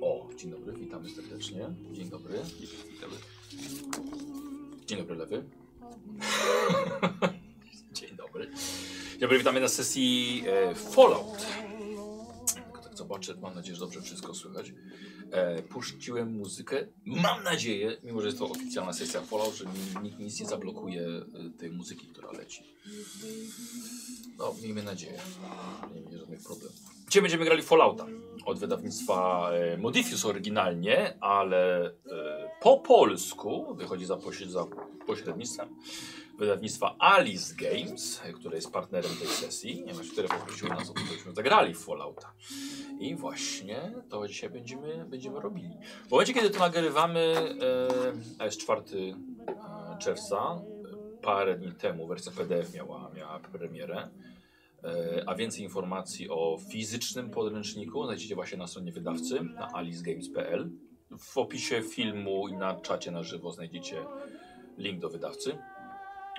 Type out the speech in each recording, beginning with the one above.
O, dzień dobry, witamy serdecznie. Dzień dobry. Witamy. Dzień dobry, lewy. Dzień dobry. Dzień dobry, witamy na sesji e, Fallout. Zobaczę, mam nadzieję, że dobrze wszystko słychać. E, puściłem muzykę. Mam nadzieję, mimo że jest to oficjalna sesja Fallout, że nikt nic nie zablokuje e, tej muzyki, która leci. No, miejmy nadzieję. Nie będzie żadnych problemów. Dzisiaj będziemy grali Fallouta od wydawnictwa e, Modifius oryginalnie, ale e, po polsku wychodzi za, pośred, za pośrednictwem wydawnictwa Alice Games, które jest partnerem tej sesji, ponieważ które poprosiły nas o to, żebyśmy zagrali w Fallouta. I właśnie to dzisiaj będziemy, będziemy robili. W momencie, kiedy to nagrywamy, e, jest 4 e, czerwca, parę dni temu wersja PDF miała, miała premierę. E, A więcej informacji o fizycznym podręczniku znajdziecie właśnie na stronie wydawcy na alicegames.pl. W opisie filmu i na czacie na żywo znajdziecie link do wydawcy.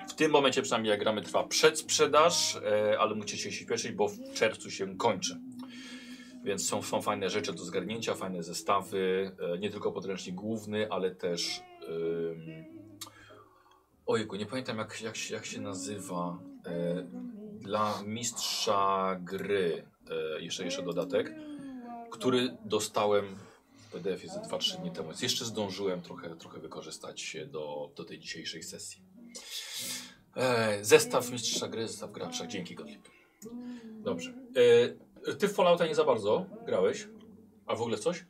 W tym momencie przynajmniej jak gramy trwa przedsprzedaż, e, ale musicie się śpieszyć, bo w czerwcu się kończy. Więc są, są fajne rzeczy do zgarnięcia, fajne zestawy, e, nie tylko podręcznik główny, ale też... Ym... Ojku, nie pamiętam jak, jak, się, jak się nazywa. E, dla mistrza gry e, jeszcze, jeszcze dodatek, który dostałem w PDF-ie ze 2-3 dni temu, więc jeszcze zdążyłem trochę, trochę wykorzystać do, do tej dzisiejszej sesji. E, zestaw mistrza gry, zestaw gracza. Dzięki, Gottlieb. Dobrze. E, ty w Fallouta nie za bardzo grałeś? A w ogóle w coś?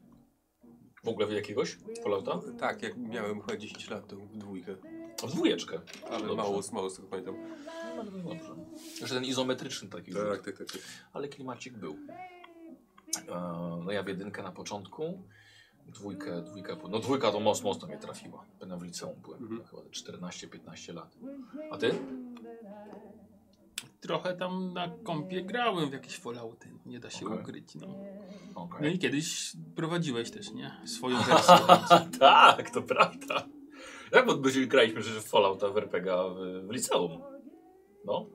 W ogóle w jakiegoś Fallouta? Tak, jak miałem chyba 10 lat, to w dwójkę. W dwójeczkę. Ale Dobrze. mało, mało z tego pamiętam. No, no, dobrze. Jeszcze ten izometryczny taki. rzut. Tak, tak, tak. tak. ale klimacik był. E, no ja w jedynkę na początku, dwójkę, dwójkę, po- no dwójka to mocno, mocno mnie trafiła. Będę w liceum byłem, Mhm. chyba 14-15 lat. A ty? Trochę tam na kompie grałem w jakieś Fallouty, nie da się Okej. ukryć. No. No Okej. i kiedyś prowadziłeś też, nie? Swoją wersję. tak, to prawda. Jak bo byśmy graliśmy przecież w Fallouta w RPG w, w liceum. No,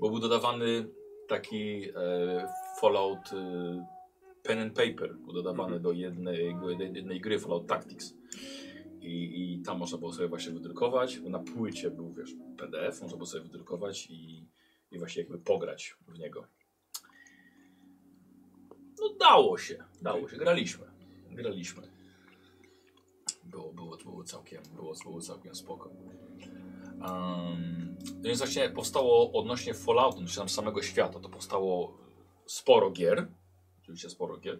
bo był dodawany taki e, Fallout e, pen and paper, był dodawany Mhm. do jednej, jednej gry Fallout Tactics. I, I tam można było sobie właśnie wydrukować, na płycie był wiesz, PDF, można było sobie wydrukować i, i właśnie jakby pograć w niego. No dało się, dało się, graliśmy, graliśmy. Było, było, było całkiem, było, było całkiem spoko. Um, więc właśnie powstało odnośnie Falloutu, czy tam samego świata, to powstało sporo gier, oczywiście sporo gier.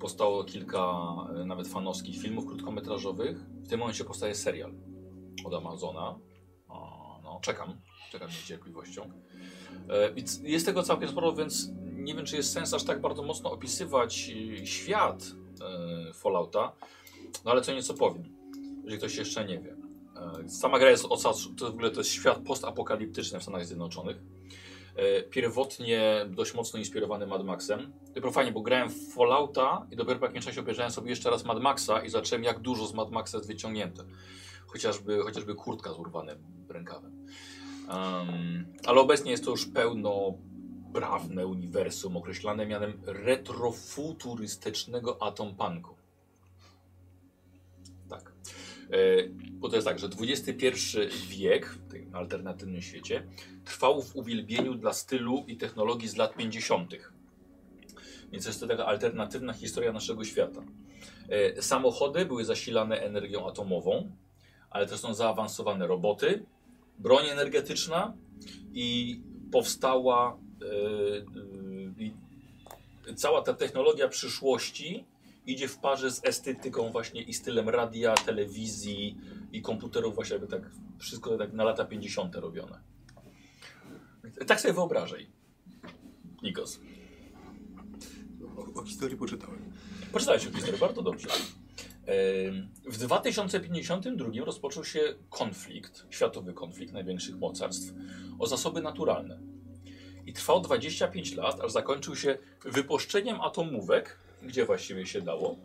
Powstało kilka e, nawet fanowskich filmów krótkometrażowych. W tym momencie powstaje serial od Amazona. O, no, czekam, czekam z niecierpliwością. E, Jest tego całkiem sporo, więc nie wiem, czy jest sens aż tak bardzo mocno opisywać e, świat Fallouta, no ale co nieco powiem, jeżeli ktoś jeszcze nie wie. Sama gra jest, to w ogóle to jest świat postapokaliptyczny w Stanach Zjednoczonych. E, Pierwotnie dość mocno inspirowany Mad Maxem. Dopiero fajnie, bo grałem w Fallouta i dopiero po jakimś czasie obejrzałem sobie jeszcze raz Mad Maxa i zacząłem jak dużo z Mad Maxa jest wyciągnięte. Chociażby, chociażby kurtka z urwanym rękawem. Um, ale obecnie jest to już pełnoprawne uniwersum określane mianem retrofuturystycznego atompunku. E, bo to jest tak, że XXI wiek w tym alternatywnym świecie trwał w uwielbieniu dla stylu i technologii z lat 50. Więc jest to taka alternatywna historia naszego świata. E, samochody były zasilane energią atomową, ale też są zaawansowane roboty, broń energetyczna i powstała e, i cała ta technologia przyszłości idzie w parze z estetyką właśnie i stylem radia, telewizji i komputerów właśnie jakby tak wszystko tak na lata 50. robione. Tak sobie wyobrażaj. Nikos. O, o historii poczytałem. Poczytałeś o historii, bardzo dobrze. W 2052 rozpoczął się konflikt, światowy konflikt największych mocarstw o zasoby naturalne. I trwał 25 lat, aż zakończył się wypuszczeniem atomówek, gdzie właściwie się dało.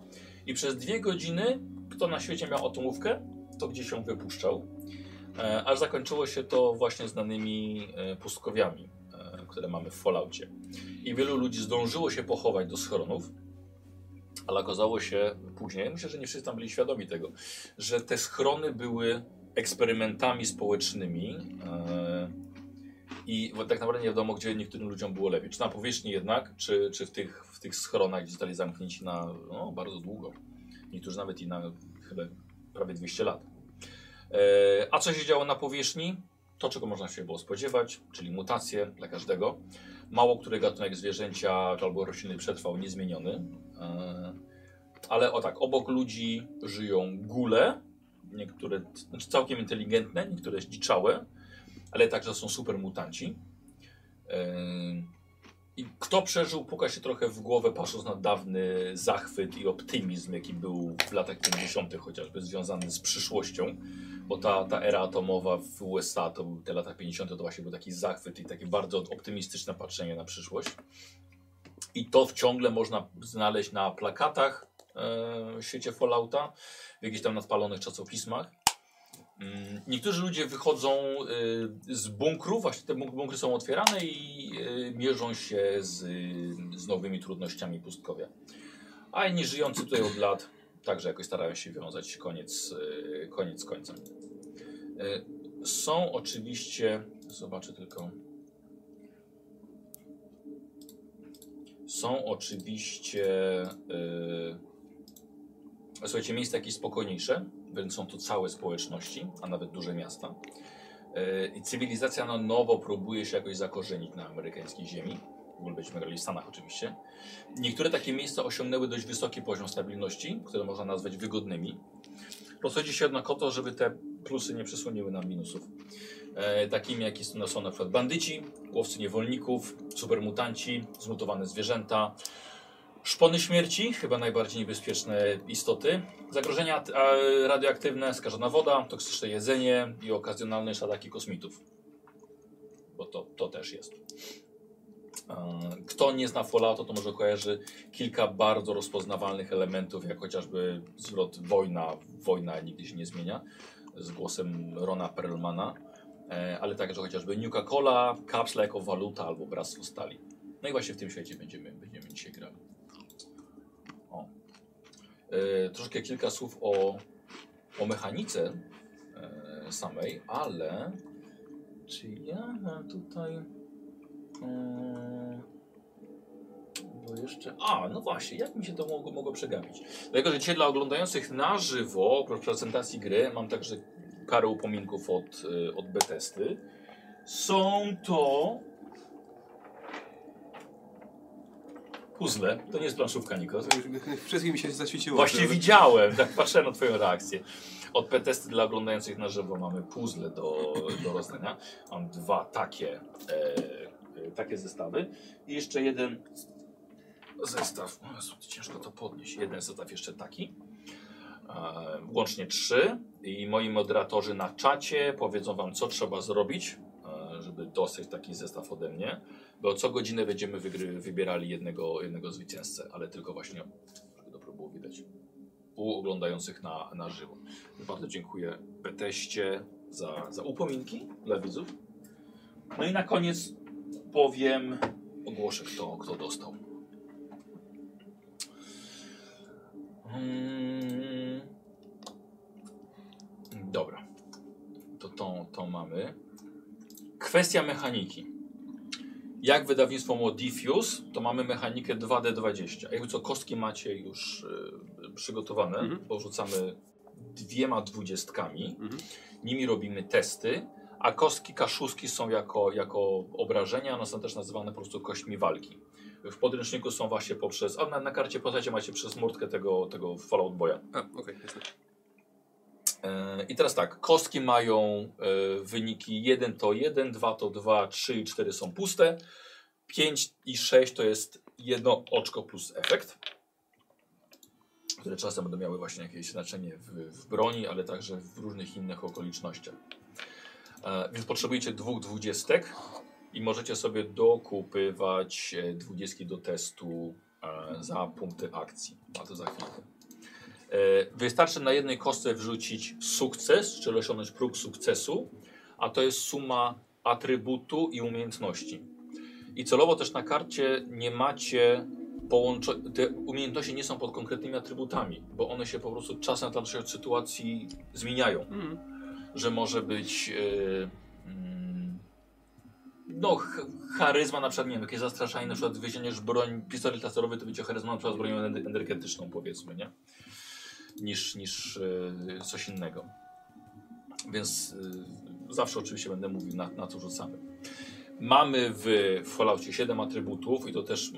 I przez dwie godziny, kto na świecie miał atomówkę, to gdzie się wypuszczał. E, aż zakończyło się to właśnie znanymi e, pustkowiami, e, które mamy w Falloutie. I wielu ludzi zdążyło się pochować do schronów, Ale okazało się później, myślę, że nie wszyscy tam byli świadomi tego, że te schrony były eksperymentami społecznymi e, i tak naprawdę nie wiadomo, gdzie niektórym ludziom było lepiej. Czy na powierzchni jednak, czy, czy w, tych, tych schronach, zostali zamknięci na no, bardzo długo. Niektórzy nawet i na chyba prawie 200 lat. E, a co się działo na powierzchni? To, czego można się było spodziewać, czyli mutacje dla każdego. Mało który gatunek zwierzęcia albo rośliny przetrwał niezmieniony. E, ale o tak, obok ludzi żyją gule, niektóre znaczy całkiem inteligentne, niektóre zdziczałe, ale także są super mutanci. I kto przeżył, puka się trochę w głowę, patrząc na dawny zachwyt i optymizm, jaki był w latach 50., chociażby związany z przyszłością, bo ta, ta era atomowa w USA, to były te lata 50., to właśnie był taki zachwyt i takie bardzo optymistyczne patrzenie na przyszłość. I to ciągle można znaleźć na plakatach e, w świecie Fallouta, w jakichś tam nadpalonych czasopismach. Mm, Niektórzy ludzie wychodzą y, z bunkru, właśnie te bunk- bunkry są otwierane i y, mierzą się z, z nowymi trudnościami pustkowia. A inni żyjący tutaj od lat także jakoś starają się wiązać koniec, y, koniec końcem. Y, Są oczywiście, zobaczę tylko. Są oczywiście, y, słuchajcie, miejsca jakieś spokojniejsze, wręcz są to całe społeczności, a nawet duże miasta. E, I cywilizacja na nowo próbuje się jakoś zakorzenić na amerykańskiej ziemi. W ogóle będziemy grali w Stanach oczywiście. Niektóre takie miejsca osiągnęły dość wysoki poziom stabilności, które można nazwać wygodnymi. Rozchodzi się jednak o to, żeby te plusy nie przesłoniły nam minusów. E, takimi jakie są, są na przykład bandyci, łowcy niewolników, supermutanci, zmutowane zwierzęta, Szpony śmierci, chyba najbardziej niebezpieczne istoty. Zagrożenia radioaktywne, skażona woda, toksyczne jedzenie i okazjonalne ataki kosmitów. Bo to, to też jest. Kto nie zna Fallouta, to może kojarzy kilka bardzo rozpoznawalnych elementów, jak chociażby zwrot wojna, wojna nigdy się nie zmienia, z głosem Rona Perlmana, e, ale także chociażby Nuka Cola, kapsla jako waluta albo bractwo stali. No i właśnie w tym świecie będziemy, będziemy dzisiaj grali. E, troszkę kilka słów o, o mechanice e, samej, ale czy ja mam tutaj. E, bo jeszcze. A, no właśnie, jak mi się to mogło, mogło przegapić? Dlatego, że dzisiaj dla oglądających na żywo, oprócz prezentacji gry, mam także parę upominków od, od Betesty. Są to puzzle. To nie jest planszówka, Nikos. To już Wszystkim mi się zaświeciło. Właśnie że- widziałem, tak patrzę na twoją reakcję. Od P-testy dla oglądających na żywo mamy puzzle do, do rozdania. Mam dwa takie, e, e, takie zestawy. I jeszcze jeden zestaw. O Jezu, ciężko to podnieść. Jeden zestaw jeszcze taki. E, łącznie trzy. I moi moderatorzy na czacie powiedzą wam, co trzeba zrobić, żeby dostać taki zestaw ode mnie. Bo co godzinę będziemy wybierali jednego, jednego zwycięzcę, ale tylko właśnie, żeby dobrze było widać, u oglądających na, na żywo. Bardzo dziękuję Beteście za, za upominki dla widzów. No i na koniec powiem, ogłoszę kto, kto dostał. Mm. Dobra. To, to to mamy. Kwestia mechaniki. Jak wydawnictwo ma Diffuse, to mamy mechanikę 2D20. Jakby co, kostki macie już y, przygotowane, Mhm. bo rzucamy dwiema dwudziestkami. Mhm. Nimi robimy testy, a kostki kaszuski są jako, jako obrażenia, one są też nazywane po prostu kośćmi walki. W podręczniku są właśnie poprzez, a na, na karcie postaci macie przez murtkę tego, tego Fallout Boya. A, okej. E, I teraz tak, kostki mają e, wyniki 1 to 1, 2 to 2, 3 i 4 są puste, 5 i 6 to jest jedno oczko plus efekt, które czasem będą miały właśnie jakieś znaczenie w, w broni, ale także w różnych innych okolicznościach. E, więc potrzebujecie dwóch dwudziestek i możecie sobie dokupywać dwudziestki do testu za punkty akcji. A to za chwilkę. E, Wystarczy na jednej kostce wrzucić sukces, czyli osiągnąć próg sukcesu, a to jest suma atrybutu i umiejętności. I celowo też na karcie nie macie połączo- te umiejętności nie są pod konkretnymi atrybutami, bo one się po prostu czasem tam od sytuacji zmieniają. Mhm. Że może być mm, no ch charyzma na przykład, nie wiem, jakieś zastraszanie, na przykład weźmiesz broń, pistolet laserowy to będzie charyzma na przykład z bronią ener- energetyczną powiedzmy, nie? Niż, niż e, coś innego. Więc e, zawsze oczywiście będę mówił na, na co rzucamy. Mamy w Falloutie 7 atrybutów i to też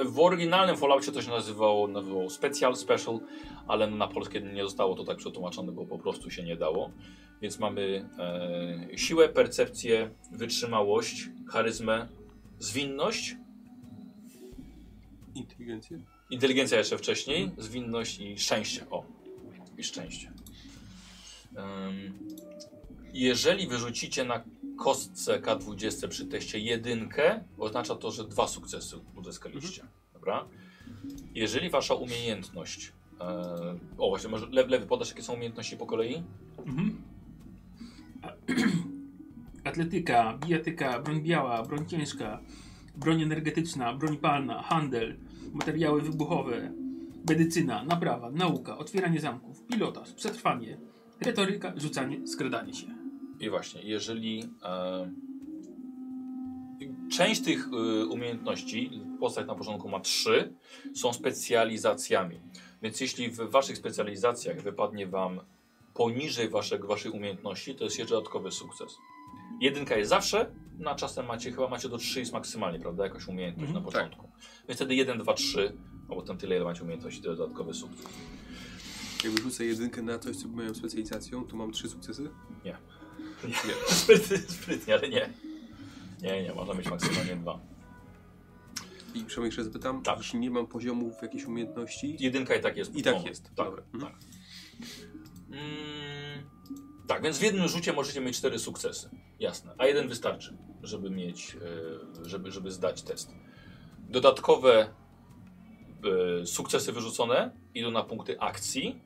e, w oryginalnym Falloutie to się nazywało, nazywało Special, Special, ale na polskie nie zostało to tak przetłumaczone, bo po prostu się nie dało. Więc mamy e, siłę, percepcję, wytrzymałość, charyzmę, zwinność, Inteligencję? Inteligencja jeszcze wcześniej, zwinność i szczęście. O, i szczęście. Jeżeli wyrzucicie na kostce K20 przy teście jedynkę, oznacza to, że dwa sukcesy uzyskaliście. Dobra? Jeżeli wasza umiejętność. E, o, właśnie, może lewy, lewy podasz, jakie są umiejętności po kolei? Mhm. Atletyka, bijatyka, broń biała, broń ciężka, broń energetyczna, broń palna, handel, materiały wybuchowe, medycyna, naprawa, nauka, otwieranie zamków, pilotaż, przetrwanie, retoryka, rzucanie, skradanie się. I właśnie, jeżeli e, część tych e, umiejętności, postać na początku ma trzy, są specjalizacjami. Więc jeśli w waszych specjalizacjach wypadnie wam poniżej waszego, waszej umiejętności, to jest jeszcze dodatkowy sukces. Jedynka jest zawsze, na czasem macie, chyba macie do 3 jest maksymalnie, prawda, jakaś umiejętność Mhm, na początku. Więc wtedy 1, 2, 3, a potem tyle, ile macie umiejętności, jest dodatkowy sukces. Jak wyrzucę jedynkę na coś, co moją specjalizacją, to mam trzy sukcesy? Nie. Sprytnie, sprytnie, ale nie. Nie, nie, można mieć maksymalnie dwa. I Przemek jeszcze zapytam, Tak. jeśli nie mam poziomów jakiejś umiejętności, Jedynka i tak jest. I tak moment. jest. Tak, Dobra. Mhm. tak. Mm, tak, więc w jednym rzucie możecie mieć cztery sukcesy. Jasne. A jeden wystarczy, żeby mieć, e, żeby, żeby zdać test. Dodatkowe e, sukcesy wyrzucone idą na punkty akcji,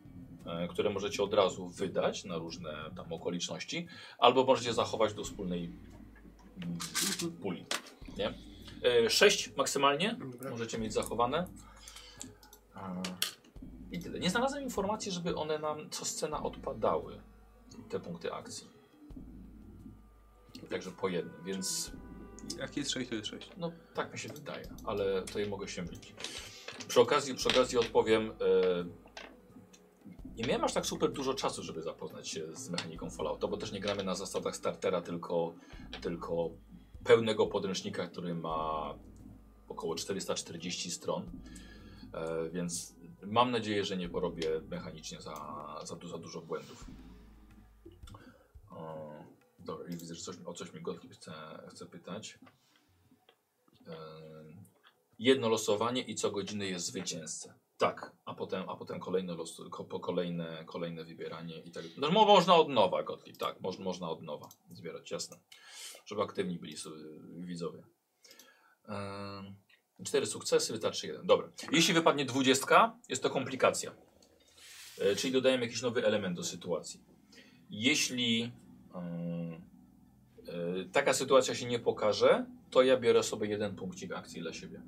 e, które możecie od razu wydać na różne tam okoliczności, albo możecie zachować do wspólnej mm, puli. Nie? E, Sześć maksymalnie Dobra. możecie mieć zachowane. I tyle. Nie znalazłem informacji, żeby one nam co scena odpadały, te punkty akcji. Także po jednym, więc jak jest 6, to jest 6. no tak mi się wydaje, ale tutaj mogę się mylić. Przy okazji, przy okazji odpowiem, e, nie miałem aż tak super dużo czasu, żeby zapoznać się z mechaniką Fallouta, bo też nie gramy na zasadach startera, tylko, tylko pełnego podręcznika, który ma około 440 stron, e, więc mam nadzieję, że nie porobię mechanicznie za, za, za dużo błędów. Dobra, i widzę, że coś, o coś mi Gottlieb chce, chce pytać. Jedno losowanie i co godziny jest zwycięzca. Tak, a potem, a potem kolejne, los, kolejne, kolejne wybieranie i tak. No, mo- można od nowa, Gottlieb, tak, moż, można od nowa zbierać, jasne. Żeby aktywni byli widzowie. Cztery sukcesy, wystarczy jeden. Dobra. Jeśli wypadnie dwudziestka, jest to komplikacja. E, czyli dodajemy jakiś nowy element do sytuacji. Jeśli e, taka sytuacja się nie pokaże, to ja biorę sobie jeden punkcik akcji dla siebie.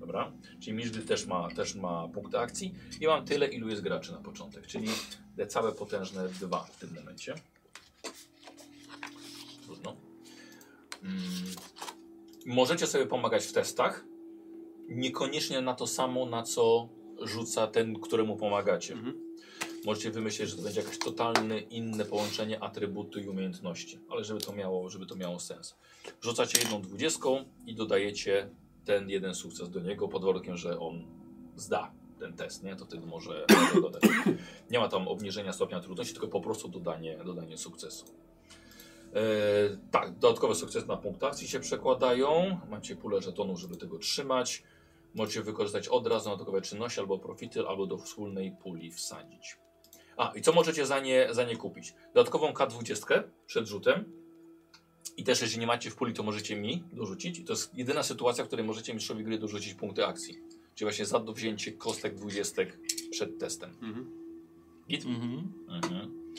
Dobra? Czyli Miżdy też ma, też ma punkty akcji i mam tyle, ilu jest graczy na początek, czyli te całe potężne dwa w tym momencie. Trudno. Mm. Możecie sobie pomagać w testach, niekoniecznie na to samo, na co rzuca ten, któremu pomagacie. Mhm. Możecie wymyślić, że to będzie jakieś totalne inne połączenie atrybutu i umiejętności, ale żeby to miało, żeby to miało sens. Rzucacie jedną dwudziestką i dodajecie ten jeden sukces do niego pod warunkiem, że on zda ten test, nie? To wtedy może dodać. Nie ma tam obniżenia stopnia trudności, tylko po prostu dodanie, dodanie sukcesu. E, tak, dodatkowe sukcesy na punkt akcji się przekładają. Macie pulę żetonów, żeby tego trzymać. Możecie wykorzystać od razu na dodatkowe czynności albo profity, albo do wspólnej puli wsadzić. A, i co możecie za nie, za nie kupić? Dodatkową K20 przed rzutem. I też, jeżeli nie macie w puli, to możecie mi dorzucić. I to jest jedyna sytuacja, w której możecie mistrzowi gry dorzucić punkty akcji. Czyli właśnie za wzięcie kostek dwudziestek przed testem. Mhm. Git? Mhm. Mhm.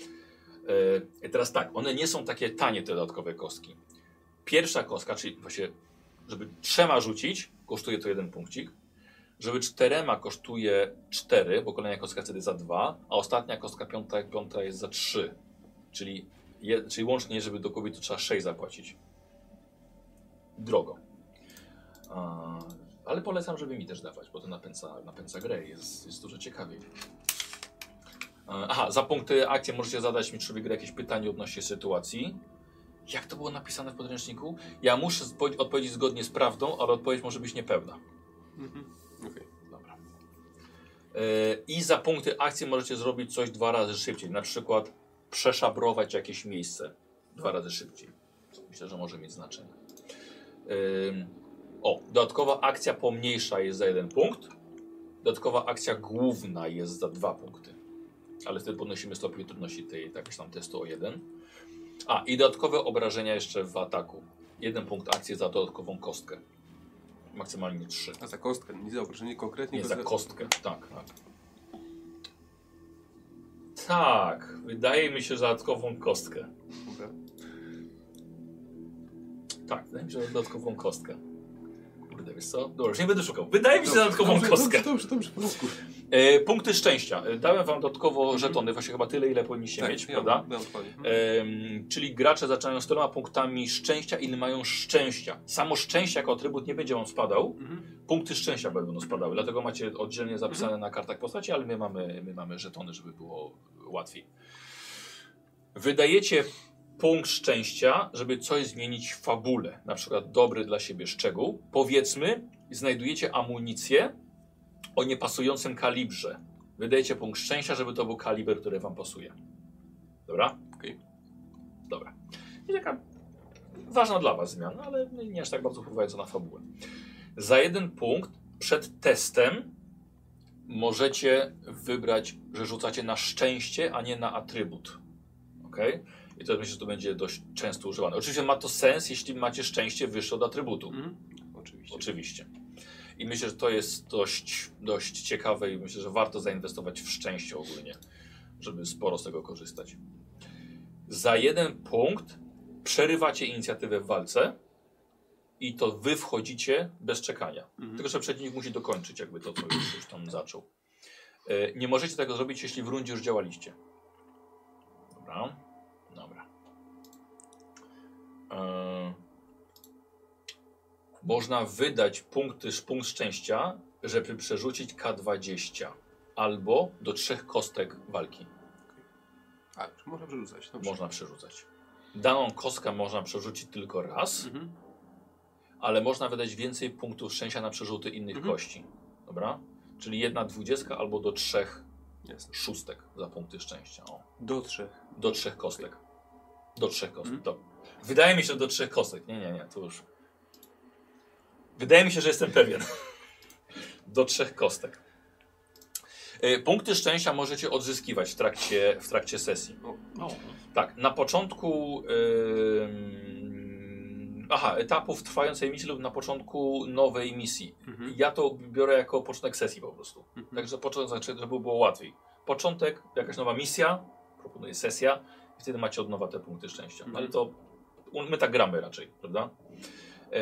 E, teraz tak, one nie są takie tanie, te dodatkowe kostki. Pierwsza kostka, czyli właśnie, żeby trzema rzucić, kosztuje to jeden punkcik. Żeby czterema kosztuje 4, bo kolejna kostka wtedy za 2, a ostatnia kostka piąta, piąta jest za 3. Czyli, je, czyli łącznie, żeby do kobiety trzeba 6 zapłacić. Drogo. A, ale polecam, żeby mi też dawać, bo to napędza, napędza grę, jest, jest dużo ciekawiej. Aha, za punkty akcji możecie zadać mi, czy jakieś pytanie odnośnie sytuacji. Jak to było napisane w podręczniku? Ja muszę odpowiedzieć zgodnie z prawdą, ale odpowiedź może być niepełna. Mhm. Yy, I za punkty akcji możecie zrobić coś dwa razy szybciej. Na przykład przeszabrować jakieś miejsce dwa razy szybciej. Myślę, że może mieć znaczenie. Yy, o, dodatkowa akcja pomniejsza jest za jeden punkt. Dodatkowa akcja główna jest za dwa punkty. Ale wtedy podnosimy stopień trudności tej jakoś tam testu o jeden. A, i dodatkowe obrażenia jeszcze w ataku. Jeden punkt akcji za dodatkową kostkę. Maksymalnie trzy. A za kostkę, nie za obrażenie konkretnie. Nie, za kostkę. Tak, tak. Tak, wydaje mi się, że dodatkową kostkę. Dobra. Tak, wydaje mi się, że dodatkową kostkę. Kurde, wiesz co? Dobra, już nie będę szukał. Wydaje mi się, że dodatkową dobrze, kostkę. Dobrze, dobrze, dobrze, porządku. E, punkty szczęścia. E, Dałem wam dodatkowo żetony, właśnie chyba tyle, ile powinniście mieć, ja prawda? dokładnie. Em, czyli gracze zaczynają z tyloma punktami szczęścia, ile mają szczęścia. Samo szczęście jako atrybut nie będzie wam spadał, Mhm. punkty szczęścia będą spadały, dlatego macie oddzielnie zapisane na kartach postaci, ale my mamy, my mamy żetony, żeby było łatwiej. Wydajecie punkt szczęścia, żeby coś zmienić w fabule, na przykład dobry dla siebie szczegół. Powiedzmy, znajdujecie amunicję o niepasującym kalibrze. Wydajecie punkt szczęścia, żeby to był kaliber, który wam pasuje. Dobra? Okej. Dobra. I taka ważna dla was zmiana, ale nie aż tak bardzo wpływająca na fabułę. Za jeden punkt przed testem możecie wybrać, że rzucacie na szczęście, a nie na atrybut. Ok? I to myślę, że to będzie dość często używane. Oczywiście ma to sens, jeśli macie szczęście wyższe od atrybutu. Mhm. Oczywiście. Oczywiście. I myślę, że to jest dość, dość ciekawe i myślę, że warto zainwestować w szczęście ogólnie, żeby sporo z tego korzystać. Za jeden punkt przerywacie inicjatywę w walce i to wy wchodzicie bez czekania. Mhm. Tylko, że przeciwnik musi dokończyć jakby to, co już, już tam zaczął. E, Nie możecie tego zrobić, jeśli w rundzie już działaliście. Dobra. Dobra. E, Można wydać punkty, punkt szczęścia, żeby przerzucić K20 albo do trzech kostek walki. A, czy można przerzucać? Dobrze. Można przerzucać. Daną kostkę można przerzucić tylko raz, Mhm. ale można wydać więcej punktów szczęścia na przerzuty innych Mhm. kości. Dobra? Czyli jedna dwudziestka albo do trzech Jasne. szóstek za punkty szczęścia. O. Do trzech. Do trzech kostek. Do trzech kostek. Mhm. Wydaje mi się, że do trzech kostek. Nie, nie, nie, to już. Wydaje mi się, że jestem pewien. do trzech kostek. E, Punkty szczęścia możecie odzyskiwać w trakcie, w trakcie sesji. O, Tak, na początku ym, aha, etapów trwającej misji lub na początku nowej misji. Mhm. Ja to biorę jako początek sesji po prostu. Mhm. Także początek, znaczy, żeby było łatwiej. Początek, jakaś nowa misja, proponuję sesja i wtedy macie od nowa te punkty szczęścia. Mhm. Ale to u- my tak gramy raczej, prawda? E,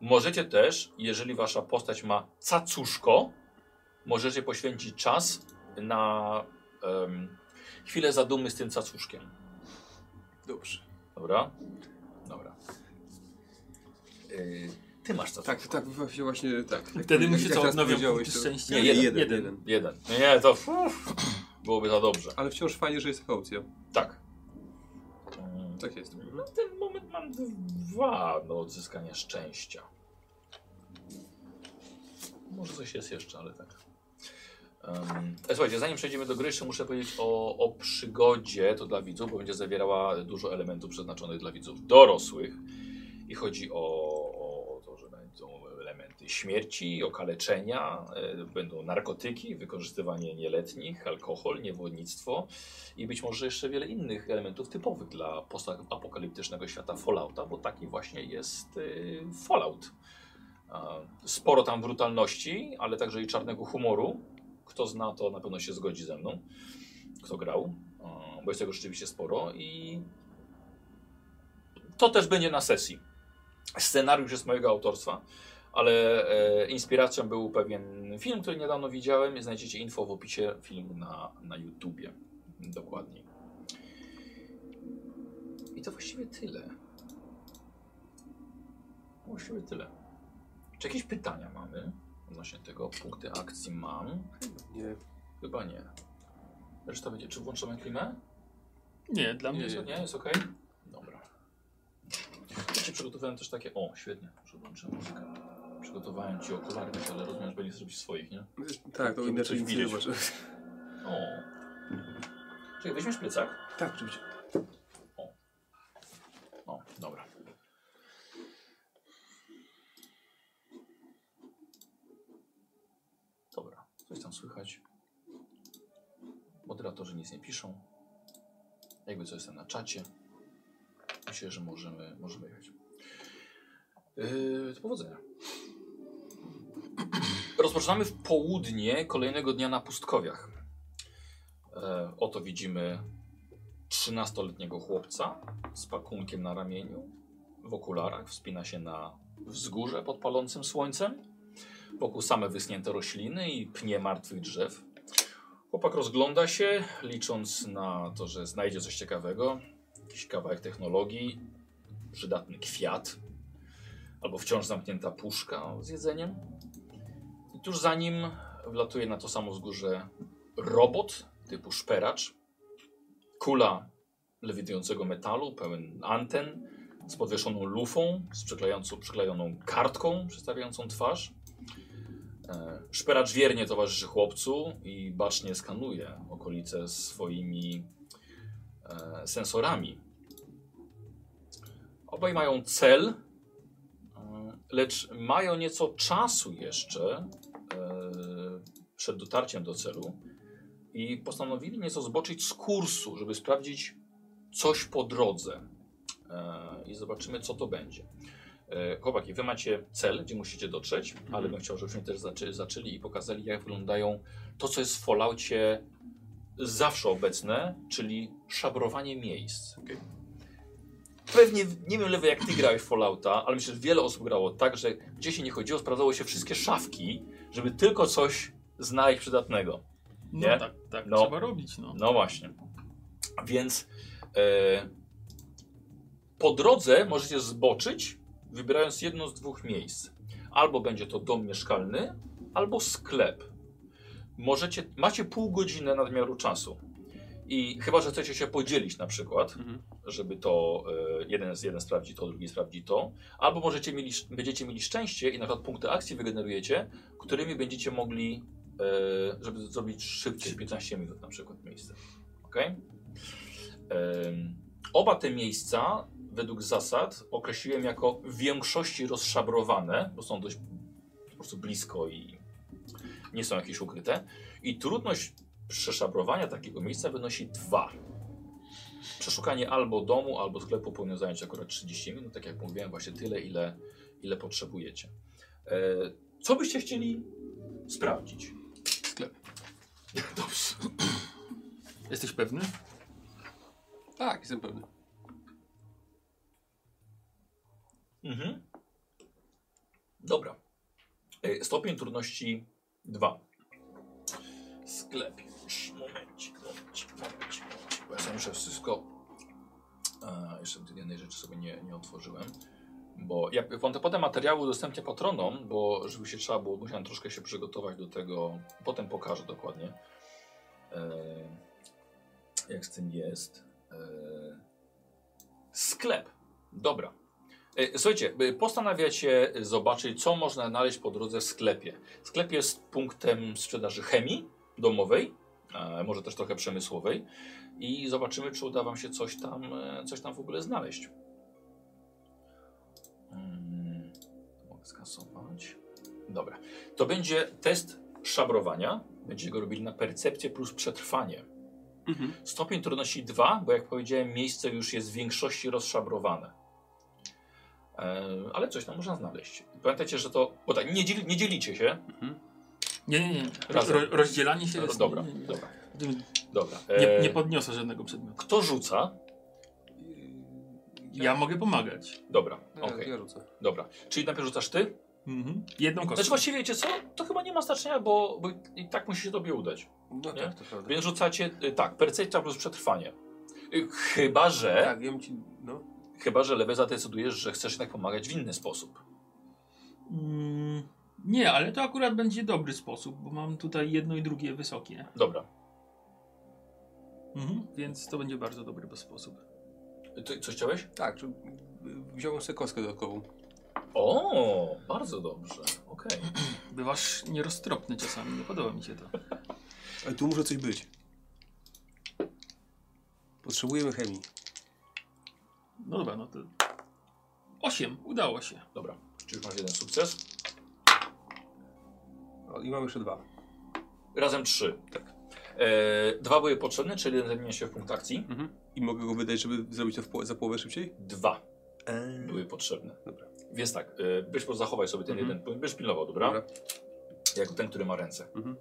możecie też, jeżeli wasza postać ma cacuszko, możecie poświęcić czas na em, chwilę zadumy z tym cacuszkiem. Dobrze. Dobra? Dobra. Yy, ty masz cacuszko. Tak, tak, właśnie, właśnie tak. Wtedy mi się co odnowią powiedziałeś, punkty to- szczęścia? Nie, Nie, jeden, jeden, jeden. jeden. Nie, to uff, byłoby za dobrze. Ale wciąż fajnie, że jest taka opcja. Tak. Tak jest. Na ten moment mam dwa do odzyskania szczęścia. Może coś jest jeszcze, ale tak. Um, słuchajcie, zanim przejdziemy do gry, jeszcze muszę powiedzieć o, o przygodzie, to dla widzów, bo będzie zawierała dużo elementów przeznaczonych dla widzów dorosłych. I chodzi o, o to, że będą elementy śmierci, okaleczenia, e, będą narkotyki, wykorzystywanie nieletnich, alkohol, niewodnictwo i być może jeszcze wiele innych elementów typowych dla postapokaliptycznego świata Fallouta, bo taki właśnie jest y, Fallout. Sporo tam brutalności, ale także i czarnego humoru. Kto zna, to na pewno się zgodzi ze mną. Kto grał, bo jest tego rzeczywiście sporo i to też będzie na sesji. Scenariusz jest mojego autorstwa, ale e, inspiracją był pewien film, który niedawno widziałem. Znajdziecie info w opisie filmu na, na YouTubie. Dokładniej. I to właściwie tyle. Właściwie tyle. Czy jakieś pytania mamy odnośnie tego? Punkty akcji mam. Nie. Chyba nie. Reszta będzie. Czy włączamy klimę? Nie, dla mnie Nie, jest Nie, nie jest ok? Dobra. Wiecie, przygotowałem też takie. O, świetnie, że włączę muzykę. Przygotowałem ci okulary, ale rozumiem, że będziesz zrobić swoich, nie? Tak, to Żeby inaczej coś nic nie widzieć. zobaczę. O. Czekaj, weźmiesz plecak? Tak, oczywiście. O, dobra. Dobra, coś tam słychać. Moderatorzy nic nie piszą. Jakby coś tam na czacie. Myślę, że możemy, możemy jechać. Yy, to powodzenia. Rozpoczynamy w południe kolejnego dnia na pustkowiach. E, oto widzimy 13-letniego chłopca z pakunkiem na ramieniu, w okularach, wspina się na wzgórze pod palącym słońcem. Wokół same wyschnięte rośliny i pnie martwych drzew. Chłopak rozgląda się, licząc na to, że znajdzie coś ciekawego. Jakiś kawałek technologii, przydatny kwiat, albo wciąż zamknięta puszka z jedzeniem. Tuż za nim wlatuje na to samo wzgórze robot typu szperacz. Kula lewitującego metalu, pełen anten, z podwieszoną lufą, z przyklejoną kartką przedstawiającą twarz. E, Szperacz wiernie towarzyszy chłopcu i bacznie skanuje okolice swoimi e, sensorami. Obaj mają cel, e, lecz mają nieco czasu jeszcze przed dotarciem do celu i postanowili nieco zboczyć z kursu, żeby sprawdzić coś po drodze e, i zobaczymy, co to będzie. E, chłopaki, wy macie cel, gdzie musicie dotrzeć, ale bym chciał, żebyśmy też zaczę zaczęli i pokazali, jak wyglądają to, co jest w Falloutie zawsze obecne, czyli szabrowanie miejsc. Pewnie, nie wiem lewy jak ty grałeś w Fallouta, ale myślę, że wiele osób grało tak, że gdzie się nie chodziło, sprawdzało się wszystkie szafki, żeby tylko coś znaleźć przydatnego. No Nie? tak, tak No. trzeba robić, no. No właśnie. Więc e, po drodze możecie zboczyć, wybierając jedno z dwóch miejsc. Albo będzie to dom mieszkalny, albo sklep. Możecie, macie pół godziny nadmiaru czasu. I chyba, że chcecie się podzielić na przykład, Mhm. żeby to e, jeden z jeden sprawdzi to, drugi sprawdzi to. Albo możecie mieli, będziecie mieli szczęście i na przykład punkty akcji wygenerujecie, którymi będziecie mogli, żeby zrobić szybciej 15 minut na przykład miejsce. Ok? oba te miejsca według zasad określiłem jako w większości rozszabrowane, bo są dość po prostu blisko i nie są jakieś ukryte. I trudność przeszabrowania takiego miejsca wynosi dwa. Przeszukanie albo domu, albo sklepu powinno zająć akurat 30 minut, tak jak mówiłem, właśnie tyle, ile, ile potrzebujecie. E, co byście chcieli sprawdzić? Dobrze. Jesteś pewny? Tak, jestem pewny. Mhm. Dobra. E, Stopień trudności 2. Sklep już. Momencik, momencik, momencik, momencik. Bo ja sobie muszę wszystko... A, jeszcze jednej rzeczy sobie nie, nie otworzyłem. Bo ja wam te potem materiały udostępnię patronom, bo żeby się trzeba było, musiałem troszkę się przygotować do tego. Potem pokażę dokładnie. E, jak z tym jest. E, sklep. Dobra. E, Słuchajcie, postanawiacie zobaczyć, co można znaleźć po drodze w sklepie. Sklep jest punktem sprzedaży chemii domowej, może też trochę przemysłowej i zobaczymy, czy uda Wam się coś tam, coś tam w ogóle znaleźć. Mm, to mogę skasować. Dobra. To będzie test szabrowania. Będziecie go robili na percepcję plus przetrwanie. Mhm. Stopień trudności 2, bo jak powiedziałem, miejsce już jest w większości rozszabrowane. E, ale coś tam można znaleźć. Pamiętajcie, że to. Bo tak, nie, nie dzielicie się. Nie, nie, nie. Ro, rozdzielanie się jest... dobra, nie, nie, nie. dobra, dobra. nie, E, nie podniosę żadnego przedmiotu. Kto rzuca? Ja mogę pomagać. Dobra, Ja, okej, ja rzucę. dobra. Czyli najpierw rzucasz ty? Mhm. Jedną kostkę. Znaczy właściwie wiecie co? To chyba nie ma znaczenia, bo, bo i tak musi się tobie udać. No Nie? tak, to prawda. Więc rzucacie, y, tak, percepcja plus przetrwanie. Y, Chyba, że, Tak, ja bym ci, no. chyba, że lewy zadecydujesz, że chcesz jednak pomagać w inny sposób. Mm, nie, ale to akurat będzie dobry sposób, bo mam tutaj jedno i drugie wysokie. Dobra. Mhm. Więc to będzie bardzo dobry sposób. Ty coś chciałeś? Tak, wziąłem sobie kostkę dodatkową. O, bardzo dobrze. Okej. Bywasz nieroztropny czasami, nie podoba mi się to. Ale tu muszę coś być. Potrzebujemy chemii. No dobra, no to... Osiem, udało się. Dobra. Czy już masz jeden sukces? O, I mam jeszcze dwa. Razem trzy. Tak. E, dwa były potrzebne, czyli jeden zamienia się w punkt akcji. Mhm. I mogę go wydać, żeby zrobić to w po za połowę szybciej? Dwa były potrzebne. Dobra. Więc tak, e, byś po zachowaj sobie ten Mhm. jeden punkt, byś pilnował, dobra? Dobra. Jako ten, który ma ręce. Mhm.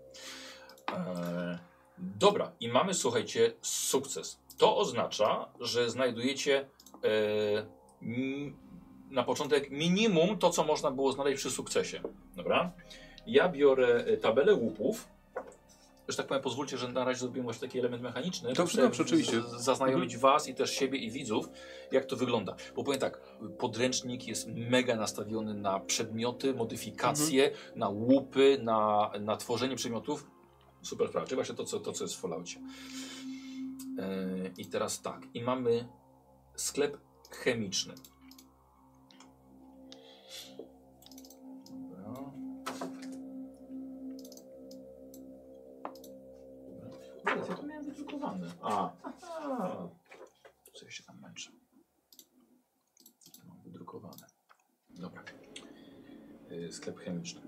E, dobra, i mamy, słuchajcie, sukces. To oznacza, że znajdujecie e, mi, na początek minimum to, co można było znaleźć przy sukcesie. Dobra? Ja biorę e, tabelę łupów. Że tak powiem, pozwólcie, że na razie zrobimy właśnie taki element mechaniczny. Dobrze, dobrze, oczywiście. Zaznajomić Was i też siebie i widzów, jak to wygląda. Bo powiem tak, podręcznik jest mega nastawiony na przedmioty, modyfikacje, na łupy, na, na tworzenie przedmiotów. Super sprawa, czyli właśnie to, co, to, co jest w Falloutie. Yy, I teraz tak, i mamy sklep chemiczny. Dobra, ja to miałem wydrukowane. A, aha. Co ja się tam męczę? Mam wydrukowane. Dobra. Yy, sklep chemiczny.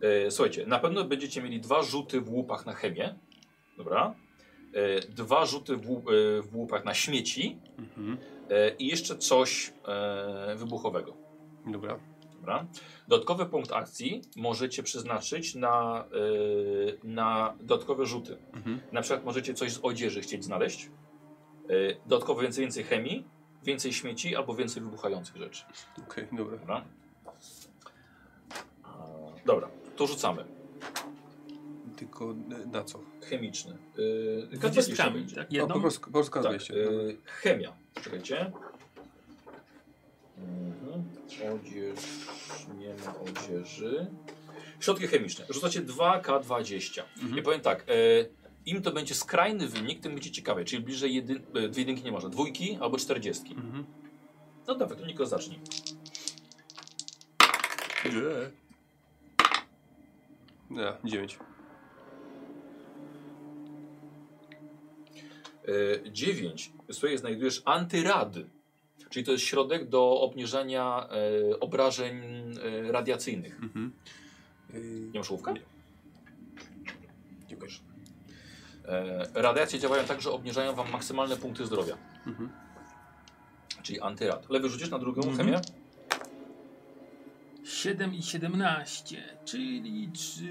E, słuchajcie, na pewno będziecie mieli dwa rzuty w łupach na chemię. Dobra. E, dwa rzuty w, łup, w łupach na śmieci. Mhm. I jeszcze coś wybuchowego. Dobra. Dobra. Dodatkowy punkt akcji możecie przeznaczyć na, e, na dodatkowe rzuty. Mhm. Na przykład możecie coś z odzieży chcieć znaleźć. E, dodatkowo więcej, więcej chemii, więcej śmieci albo więcej wybuchających rzeczy. Okej, dobra. Dobra. A, Dobra, to rzucamy. Tylko e, na co? Chemiczny. Yy, K20 Dwudziestkami, będzie. tak? Jedną? po prostu, po prostu Tak, K200. yy, chemia. Czekajcie. Mhm. Odzież. Nie ma odzieży. Środki chemiczne. Rzucacie 2K20. Mhm. Ja powiem tak. Yy, Im to będzie skrajny wynik, tym będzie ciekawe. Czyli bliżej jedyn, yy, dwie jedynki nie można. Dwójki albo czterdziestki. Mhm. No dawaj, to Niko zacznij. Nie. Nie, 9. Yy, 9. Słuchaj, znajdujesz antyrady. Czyli to jest środek do obniżania yy, obrażeń yy, radiacyjnych. Mhm. Nie masz ołówka? Nie. Dziękuję. E, radiacje działają tak, że obniżają wam maksymalne punkty zdrowia. Mhm. Czyli antyrad. Lewy rzucisz na drugą Mhm. chemię? 7 i 17, czyli 3,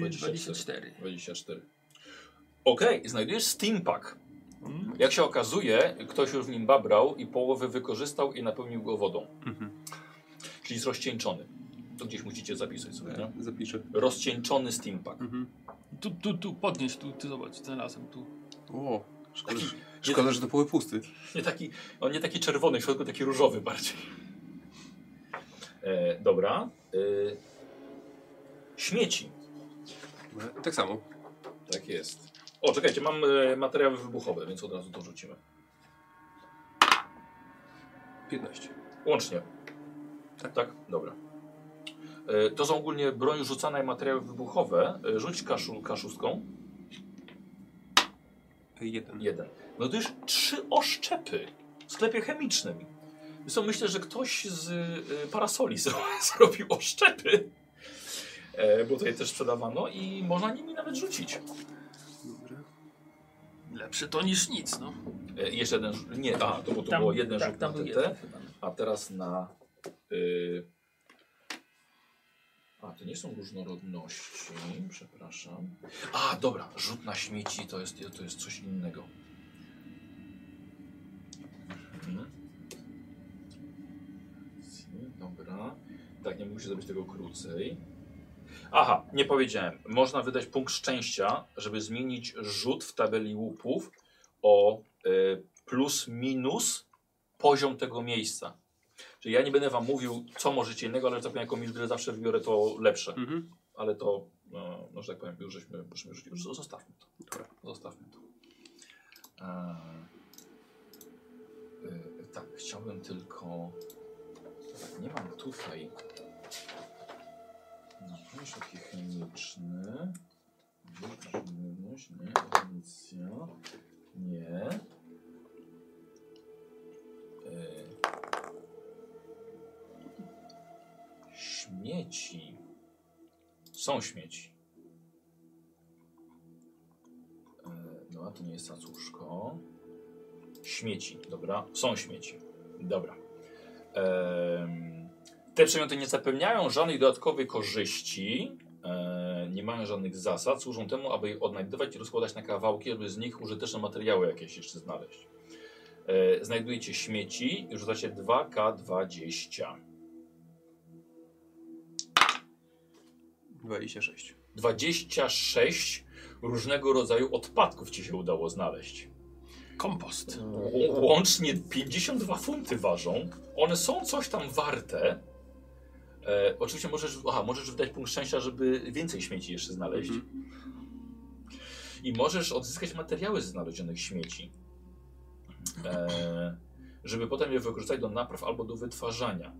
24. 24. 24. Okej, znajdujesz steampack. Mm. Jak się okazuje, ktoś już w nim babrał i połowę wykorzystał i napełnił go wodą. Mhm. Czyli jest rozcieńczony. To gdzieś musicie zapisać sobie, nie? E, Zapiszę. Rozcieńczony steampack. Mhm. Tu, tu, tu, podnieś, tu, tu zobacz, znalazłem tu. O, szkoda, Taki- że, szkoda że to poły pusty. Nie taki, on nie taki czerwony, w środku taki różowy bardziej. E, dobra. E, śmieci. Tak samo. Tak jest. O, czekajcie, mam e, materiały wybuchowe, więc od razu to rzucimy. 15. Łącznie. Tak, tak? Dobra. E, to są ogólnie broń rzucana i materiały wybuchowe. E, rzuć kaszu, kaszustką. Jeden. Jeden. No to już trzy oszczepy w sklepie chemicznym. Zresztą myślę, że ktoś z y, parasoli zro- zrobił oszczepy. E, bo tutaj też sprzedawano i można nimi nawet rzucić. Lepsze to niż nic, no. E, jeszcze jeden. Nie, a, to, bo to Tam- było jeden tak, rzut na TT, a teraz na. Y, a, to nie są różnorodności, przepraszam. A, dobra, rzut na śmieci to jest, to jest coś innego. Mhm. Dobra. Tak, nie musisz zrobić tego krócej. Aha, nie powiedziałem. Można wydać punkt szczęścia, żeby zmienić rzut w tabeli łupów o y, plus minus poziom tego miejsca. Czyli ja nie będę wam mówił, co możecie innego, ale że tak powiem, jako mistrz gry zawsze wybiorę to lepsze. Mhm. Ale to, no, no że tak powiem, już żeśmy, już, zostawmy to. Dobra. Zostawmy to. Eee, y, tak, chciałbym tylko. Tak, nie mam tutaj. Napisz taki chemiczny. Żywność, nie. Amunicja. Nie. Eee, śmieci. Są śmieci. E, No, a to nie jest cacuszko. Śmieci, dobra. Są śmieci. Dobra. Em, te przedmioty nie zapewniają żadnej dodatkowej korzyści. E, nie mają żadnych zasad. Służą temu, aby je odnajdywać i rozkładać na kawałki, aby z nich użyteczne materiały jakieś jeszcze znaleźć. E, znajdujecie śmieci i rzucacie 2K20. 26. 26 różnego rodzaju odpadków ci się udało znaleźć. Kompost. Ł- Łącznie 52 funty ważą. One są coś tam warte. E, oczywiście możesz, aha, możesz wydać punkt szczęścia, żeby więcej śmieci jeszcze znaleźć. Mhm. I możesz odzyskać materiały ze znalezionych śmieci. E, żeby potem je wykorzystać do napraw albo do wytwarzania.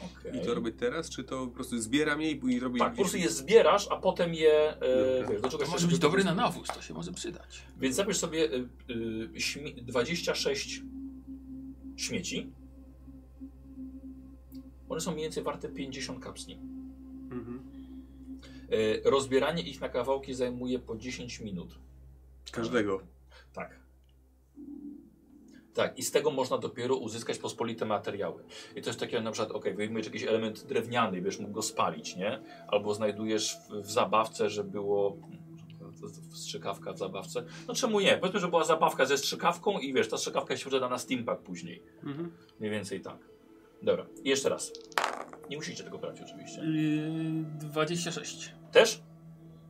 Okej. I to robię teraz, czy to po prostu zbieram je i, robię Tak, po prostu je zbierasz, a potem je e, wiesz, do To może być dobry na nawóz, to się może przydać. Więc zabierz sobie y, y, śmie- 26 śmieci. One są mniej więcej warte 50 kapsli. Mhm. Y, rozbieranie ich na kawałki zajmuje po 10 minut. Każdego. Tak. Tak, i z tego można dopiero uzyskać pospolite materiały. I to jest takie na przykład, ok, wyjmujesz jakiś element drewniany będziesz mógł go spalić, nie? Albo znajdujesz w, w zabawce, że było strzykawka w zabawce. No czemu nie? Powiedzmy, że była zabawka ze strzykawką i wiesz, ta strzykawka się sprzeda na steampunk później. Mhm. Mniej więcej tak. Dobra, i jeszcze raz. Nie musicie tego brać oczywiście. Yy, 26. Też?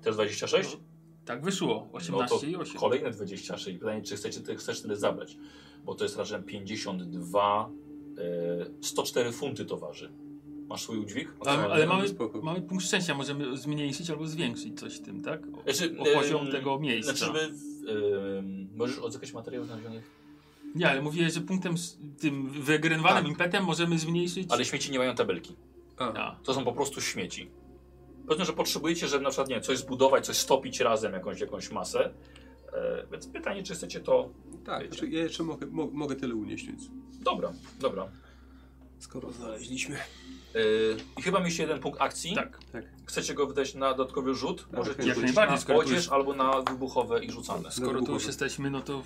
Też 26? Tak wyszło. 18 no to i 8. Kolejne 26. Pytanie, czy chcecie, ty chcesz tyle zabrać? Bo to jest razem 52, e, 104 funty to waży. Masz swój udźwig? Ale, ale mamy, mamy punkt szczęścia, możemy zmniejszyć albo zwiększyć coś w tym, tak? O, Znaczy, o poziom em, tego miejsca. Znaczy, żeby, em, możesz odzyskać materiały znalezionych, Nie, ale mówiłeś, że punktem s- tym wygenerowanym Tak. impetem możemy zmniejszyć. ale śmieci nie mają tabelki. A, To są po prostu śmieci. Powiedzmy, że potrzebujecie, żeby na przykład nie, wiem, coś zbudować, coś stopić razem, jakąś, jakąś masę. E, więc pytanie, czy chcecie to... tak, Wiecie. znaczy ja jeszcze mogę, mo, mogę tyle unieść, więc Dobra, dobra. Skoro znaleźliśmy. E, I chyba mieliście jeden punkt akcji. tak. Chcecie go wydać na dodatkowy rzut? Możecie jak rzucić najbardziej, na skoro tu odzież już- albo na wybuchowe i rzucane. Skoro tu już jesteśmy, no to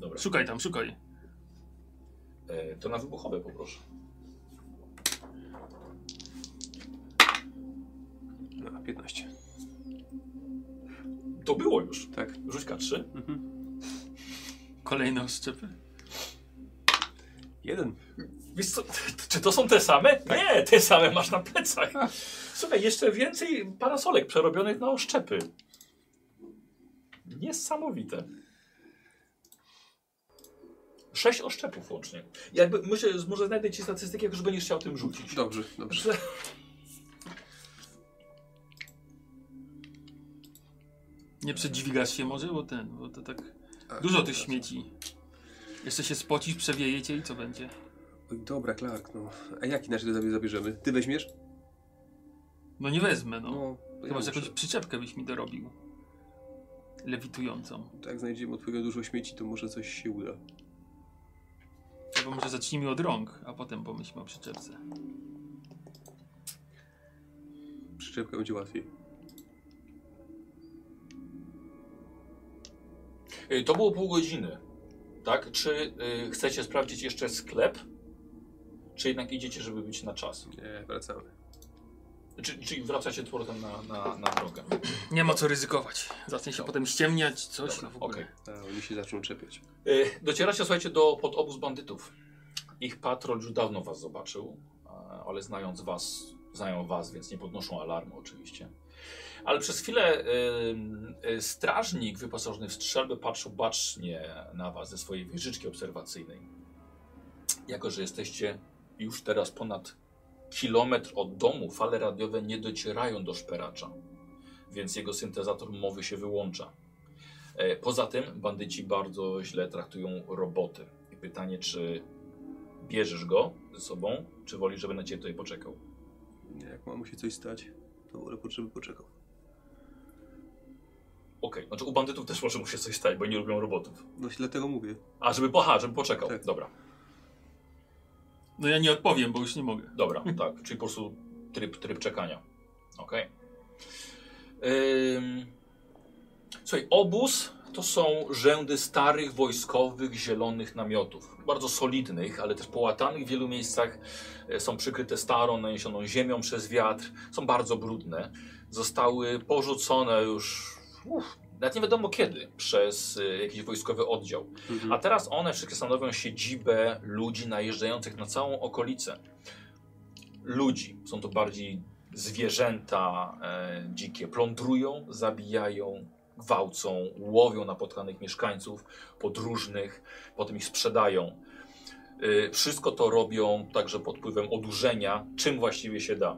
Dobra. szukaj tam, szukaj. E, to na wybuchowe poproszę. No, 15. To było już. Tak. Rzuć K3. Mhm. Kolejne oszczepy. Jeden. Wiesz co, czy to są te same? Nie, te same masz na plecach. Słuchaj, jeszcze więcej parasolek przerobionych na oszczepy. Niesamowite. Sześć oszczepów łącznie. Jakby myślę, że może znajdę ci statystyki, jak już będziesz chciał tym rzucić. Dobrze, dobrze. Nie przedźwigasz się może, bo ten, bo to tak A, dużo tych dobra. śmieci. Jeszcze się spocisz, przewiejecie i co będzie? Oj, Dobra, Clark, no. A jak inaczej to sobie zabierzemy? Ty weźmiesz? No nie wezmę, no. to Chyba, że muszę. jakąś przyczepkę byś mi dorobił. Lewitującą. Tak, jak znajdziemy odpowiednio dużo śmieci, to może coś się uda. Albo może zacznijmy od rąk, a potem pomyślmy o przyczepce. Przyczepka będzie łatwiej. Y, To było pół godziny. Tak? Czy y, chcecie sprawdzić jeszcze sklep? Czy jednak idziecie, żeby być na czas? Nie, wracamy. Czy, czyli wracacie powrotem na, na, na drogę? Nie ma co ryzykować. Zacznie się potem ściemniać, coś Dobra, no w ogóle. A, oni się zaczną czepiać. Y, Docieracie, słuchajcie, do pod obóz bandytów. Ich patrol już dawno was zobaczył, ale znając was, znają was, więc nie podnoszą alarmu oczywiście. Ale przez chwilę y, y, strażnik wyposażony w strzelbę patrzył bacznie na was ze swojej wieżyczki obserwacyjnej. Jako, że jesteście już teraz ponad kilometr od domu, fale radiowe nie docierają do szperacza, więc jego syntezator mowy się wyłącza. E, Poza tym bandyci bardzo źle traktują roboty. I pytanie, czy bierzesz go ze sobą, czy wolisz, żeby na ciebie tutaj poczekał? Nie, Jak ma mu się coś stać, to wolę, żeby poczekał. Okej, znaczy u bandytów też może mu się coś stać, bo nie lubią robotów. No dlatego mówię. A, żeby, aha, żeby poczekał. Tak. Dobra, No ja nie odpowiem, bo już nie mogę. dobra, tak. Czyli po prostu tryb, tryb czekania. Okej. Ym... Słuchaj, obóz to są rzędy starych, wojskowych, zielonych namiotów. Bardzo solidnych, ale też połatanych w wielu miejscach. E, Są przykryte starą, naniesioną ziemią przez wiatr. Są bardzo brudne. Zostały porzucone już, nawet nie wiadomo kiedy, przez e, jakiś wojskowy oddział. Mhm. A teraz one wszystkie stanowią siedzibę ludzi najeżdżających na całą okolicę. Ludzi. Są to bardziej zwierzęta e, dzikie. Plądrują, zabijają, gwałcą, łowią napotkanych mieszkańców podróżnych, potem ich sprzedają. E, wszystko to robią także pod wpływem odurzenia, czym właściwie się da.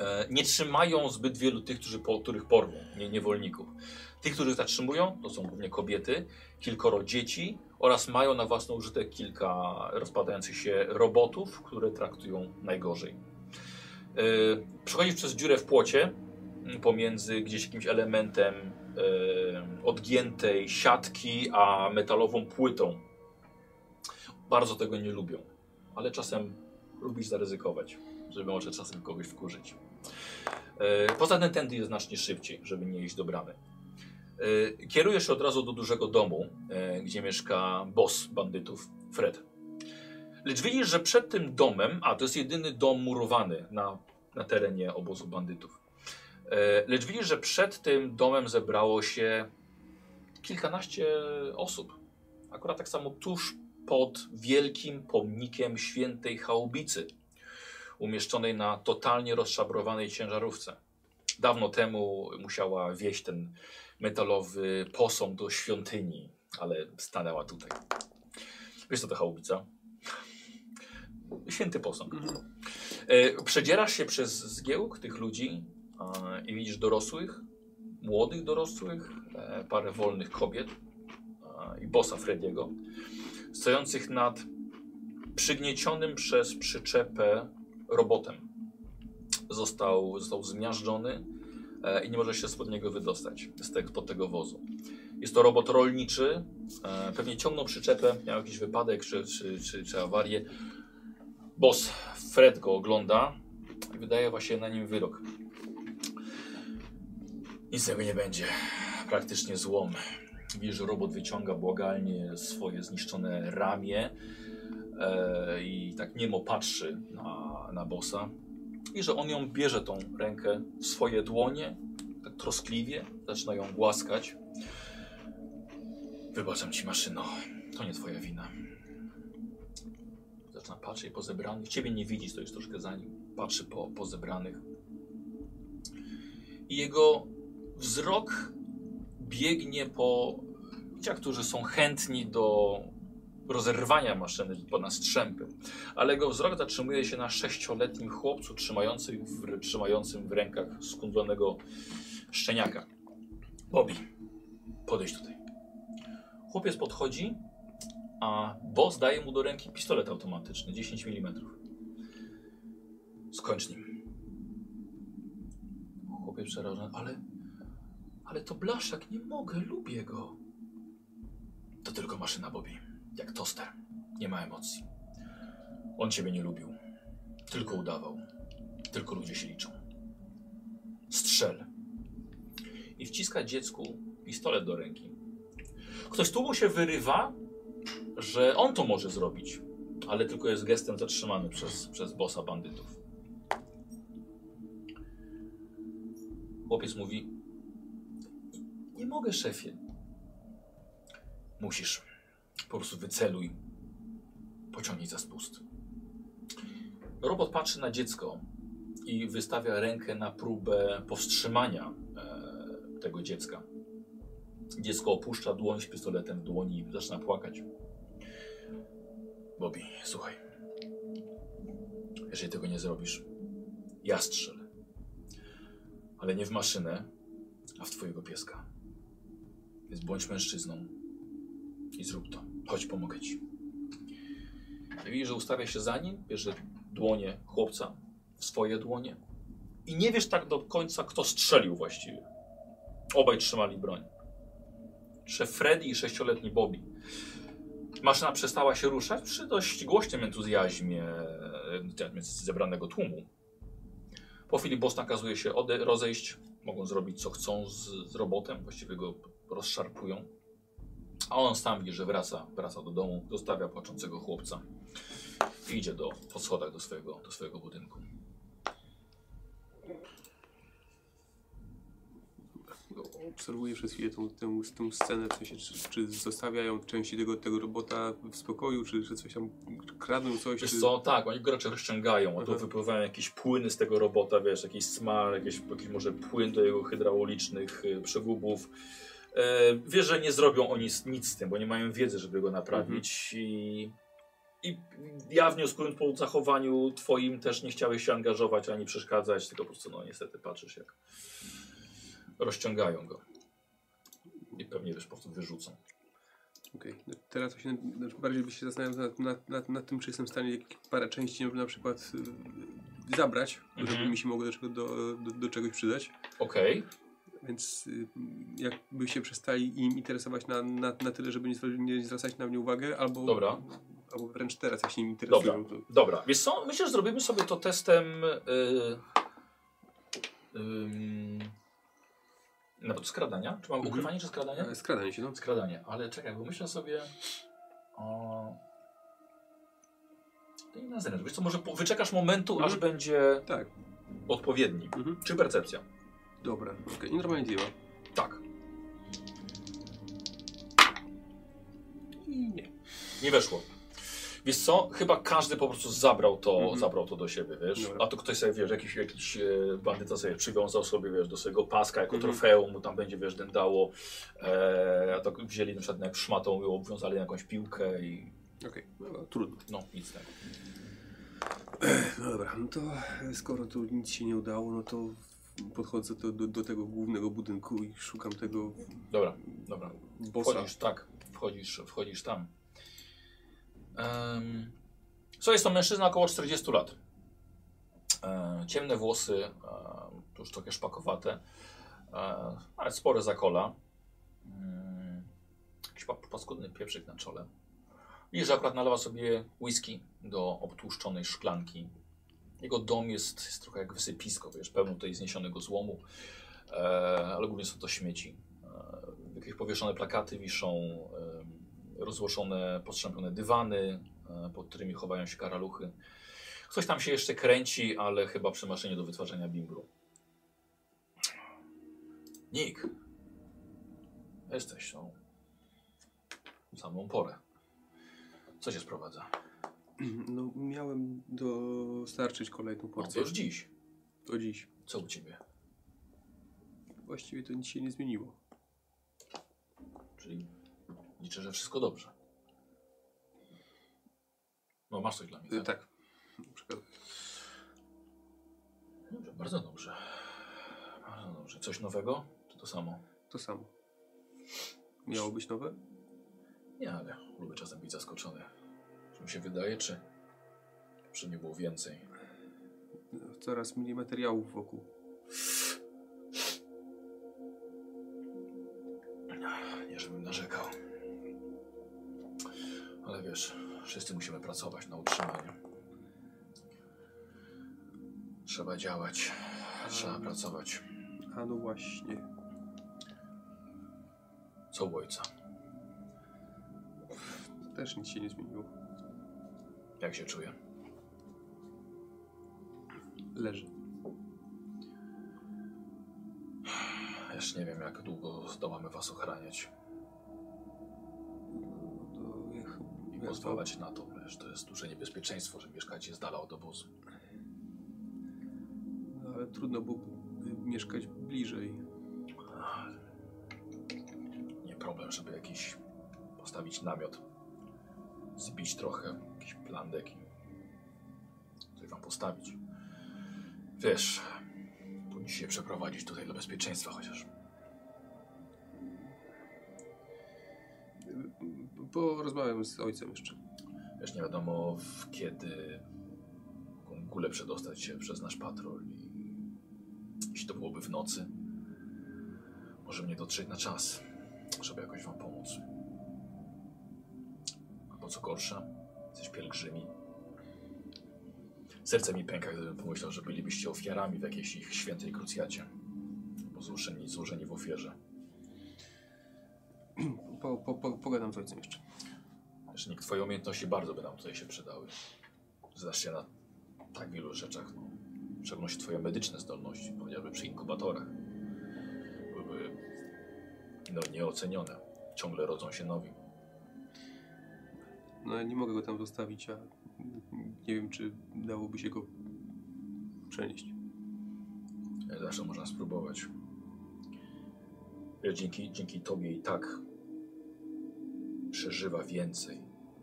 E, nie trzymają zbyt wielu tych, którzy po, których porwą, nie, niewolników. Tych, których zatrzymują, to są głównie kobiety, kilkoro dzieci oraz mają na własny użytek kilka rozpadających się robotów, które traktują najgorzej. Yy, przechodzisz przez dziurę w płocie pomiędzy gdzieś jakimś elementem yy, odgiętej siatki, a metalową płytą. Bardzo tego nie lubią, ale czasem lubisz zaryzykować, żeby może czasem kogoś wkurzyć. Yy, poza tym tędy jest znacznie szybciej, żeby nie iść do bramy. Yy, Kierujesz się od razu do dużego domu, yy, gdzie mieszka boss bandytów, Fred. Lecz widzisz, że przed tym domem, a to jest jedyny dom murowany na, na terenie obozu bandytów. Yy, Lecz widzisz, że przed tym domem zebrało się kilkanaście osób. Akurat tak samo tuż pod wielkim pomnikiem świętej chałubicy, umieszczonej na totalnie rozszabrowanej ciężarówce. Dawno temu musiała wieść ten metalowy posąg do świątyni, ale stanęła tutaj. Wiesz co to chałubica? Święty posąg. E, Przedzierasz się przez zgiełk tych ludzi e, i widzisz dorosłych, młodych dorosłych, e, parę wolnych kobiet i bossa Frediego, stojących nad przygniecionym przez przyczepę robotem. Został, został zmiażdżony i nie może się spod niego wydostać, z tego, spod tego wozu. Jest to robot rolniczy, e, pewnie ciągnął przyczepę, miał jakiś wypadek czy, czy, czy, czy awarię. Boss Fred go ogląda i wydaje właśnie na nim wyrok. Nic tego nie będzie. Praktycznie złom. Widzisz, że robot wyciąga błagalnie swoje zniszczone ramię e, i tak niemo patrzy na, na bossa. I że on ją bierze tą rękę w swoje dłonie, tak troskliwie, zaczyna ją głaskać. Wybaczam ci, maszyno, to nie twoja wina. Zaczyna patrzeć po zebranych. Ciebie nie widzi, stoisz troszkę za nim. Patrzy po, po zebranych. I jego wzrok biegnie po ludziach, którzy są chętni do rozerwania maszyny po na strzępy. Ale jego wzrok zatrzymuje się na sześcioletnim chłopcu trzymającym w, trzymającym w rękach skundlonego szczeniaka. Bobby, podejdź tutaj. Chłopiec podchodzi, a boss daje mu do ręki pistolet automatyczny, 10 mm. Skończ nim. Chłopiec przerażony, ale, ale to blaszak, nie mogę, lubię go. To tylko maszyna, Bobby. Jak toster. Nie ma emocji. On ciebie nie lubił. Tylko udawał. Tylko ludzie się liczą. Strzel. I wciska dziecku pistolet do ręki. Ktoś tu mu się wyrywa, że on to może zrobić, ale tylko jest gestem zatrzymany przez, przez bossa bandytów. Chłopiec mówi: Nie mogę, szefie. Musisz. Po prostu wyceluj. Pociągnij za spust. Robot patrzy na dziecko i wystawia rękę na próbę powstrzymania e, tego dziecka. Dziecko opuszcza dłoń z pistoletem w dłoni i zaczyna płakać. Bobby, słuchaj. Jeżeli tego nie zrobisz, ja strzelę. Ale nie w maszynę, a w twojego pieska. Więc bądź mężczyzną i zrób to. Chodź, pomogę ci. I widzisz, że ustawia się za nim, bierze dłonie chłopca w swoje dłonie i nie wiesz tak do końca, kto strzelił właściwie. Obaj trzymali broń. Szef Freddy i sześcioletni Bobby. Maszyna przestała się ruszać przy dość głośnym entuzjazmie zebranego tłumu. Po chwili boss nakazuje się rozejść. Mogą zrobić co chcą z, z robotem, właściwie go rozszarpują. A on sam widzi, że wraca, wraca do domu, zostawia płaczącego chłopca i idzie do, po schodach do swojego, do swojego budynku. Obserwuję przez chwilę tą, tę, tę scenę, w sensie, czy, czy zostawiają części tego, tego robota w spokoju, czy, czy coś tam kradną, coś. Wiesz czy... co, tak, oni go raczej rozciągają, a tu wypływają jakieś płyny z tego robota, wiesz, jakiś smar, jakieś, jakiś może płyn do jego hydraulicznych y, przegubów. E, wiesz, że nie zrobią oni nic z tym, bo nie mają wiedzy, żeby go naprawić i, i ja wnioskując po zachowaniu twoim też nie chciałeś się angażować ani przeszkadzać, tylko po prostu no niestety patrzysz jak rozciągają go. I pewnie wiesz, po prostu wyrzucą. Okej. No Teraz się znaczy bardziej by się zastanawiał nad, nad, nad, nad tym, czy jestem w stanie parę części na przykład y, zabrać, Mhm. żeby mi się mogło do, do, do, do czegoś przydać. Okej, Więc y, jakby się przestali im interesować na, na, na tyle, żeby nie, nie zwracać na mnie uwagę, albo, Dobra. albo wręcz teraz, jak się nim interesują. To, Dobra, wiesz co, myślę, że zrobimy sobie to testem yy, ym, nawet skradania. Czy mam Mhm. ukrywanie czy skradanie? e, skradanie się, no. Skradanie, ale czekaj, bo myślę sobie o... To nie na. Wiesz co, może wyczekasz momentu, aż Mhm. będzie Tak. odpowiedni. Mhm. Czy percepcja? Dobra, okej. I normalnie działa. Tak. I nie. Nie weszło. Wiesz co, chyba każdy po prostu zabrał to, Mhm. zabrał to do siebie, wiesz. Dobra. A to ktoś sobie, wiesz, jakiś, jakiś e, bandyta sobie przywiązał sobie, wiesz, do swojego paska jako Mhm. trofeum, mu tam będzie, wiesz, dędało. E, a to wzięli na przykład jak szmatą ją obwiązali na jakąś piłkę i Okej, no, trudno. no, nic. No dobra, no to skoro tu nic się nie udało, no to podchodzę do, do, do tego głównego budynku i szukam tego Dobra, dobra. bossa. Wchodzisz, tak, wchodzisz, wchodzisz tam. Um, co jest to mężczyzna około 40 lat. E, ciemne włosy, e, już trochę szpakowate, e, ale spore zakola. Mm, jakiś pa- paskudny pieprzyk na czole. I że akurat nalewa sobie whisky do obtłuszczonej szklanki. Jego dom jest, jest trochę jak wysypisko, wiesz, pełno tutaj zniesionego złomu, e, ale głównie są to śmieci. E, jakieś powieszone plakaty wiszą, em, rozłożone, postrzępione dywany, e, pod którymi chowają się karaluchy. Ktoś tam się jeszcze kręci, ale chyba przy maszynie do wytwarzania bimbru. Nick. Jesteś, no. Samą porę. Co się sprowadza? No miałem dostarczyć kolejną No, to porcję. już dziś. To dziś. Co u ciebie? Właściwie to nic się nie zmieniło. Czyli liczę, że wszystko dobrze. No, masz coś dla mnie, E, tak? Tak. Dobrze, bardzo dobrze. Bardzo dobrze. Coś nowego? Czy to samo? to samo. Miało być nowe? Nie, ale lubię czasem być zaskoczony. Czy mi się wydaje, czy, nie było więcej? Coraz mniej materiałów wokół. Nie, żebym narzekał. Ale wiesz, wszyscy musimy pracować na utrzymanie. Trzeba działać. Trzeba pracować. A no właśnie. Co u ojca? Też nic się nie zmieniło. Jak się czuje? Leży. Jeszcze nie wiem, jak długo zdołamy was ochraniać No i pozwalać na to. Wiesz, to jest duże niebezpieczeństwo, że mieszkacie z dala od obozu. trudno byłoby mieszkać bliżej. Nie problem, żeby jakiś postawić namiot, zbić trochę, jakiś plan deki. Coś wam postawić. Wiesz, powinniście się przeprowadzić tutaj dla bezpieczeństwa chociaż. Porozmawiam z ojcem jeszcze. Wiesz, nie wiadomo w kiedy ogóle przedostać się przez nasz patrol i jeśli to byłoby w nocy, może nie dotrzeć na czas, żeby jakoś wam pomóc. Albo co gorsza, jesteś pielgrzymi. Serce mi pęka, gdybym pomyślał, że bylibyście ofiarami w jakiejś ich świętej krucjacie. Bo złożeni, złożeni w ofierze. Po, po, po, pogadam z ojcem jeszcze. Wiesz, nikt twoje umiejętności bardzo by nam tutaj się przydały. Znasz się na tak wielu rzeczach. No. W szczególności twoje medyczne zdolności, chociażby przy inkubatorach. Byłyby no, nieocenione. Ciągle rodzą się nowi. No nie mogę go tam zostawić, a nie wiem, czy dałoby się go przenieść. Zawsze można spróbować. Dzięki, dzięki tobie i tak przeżywa więcej,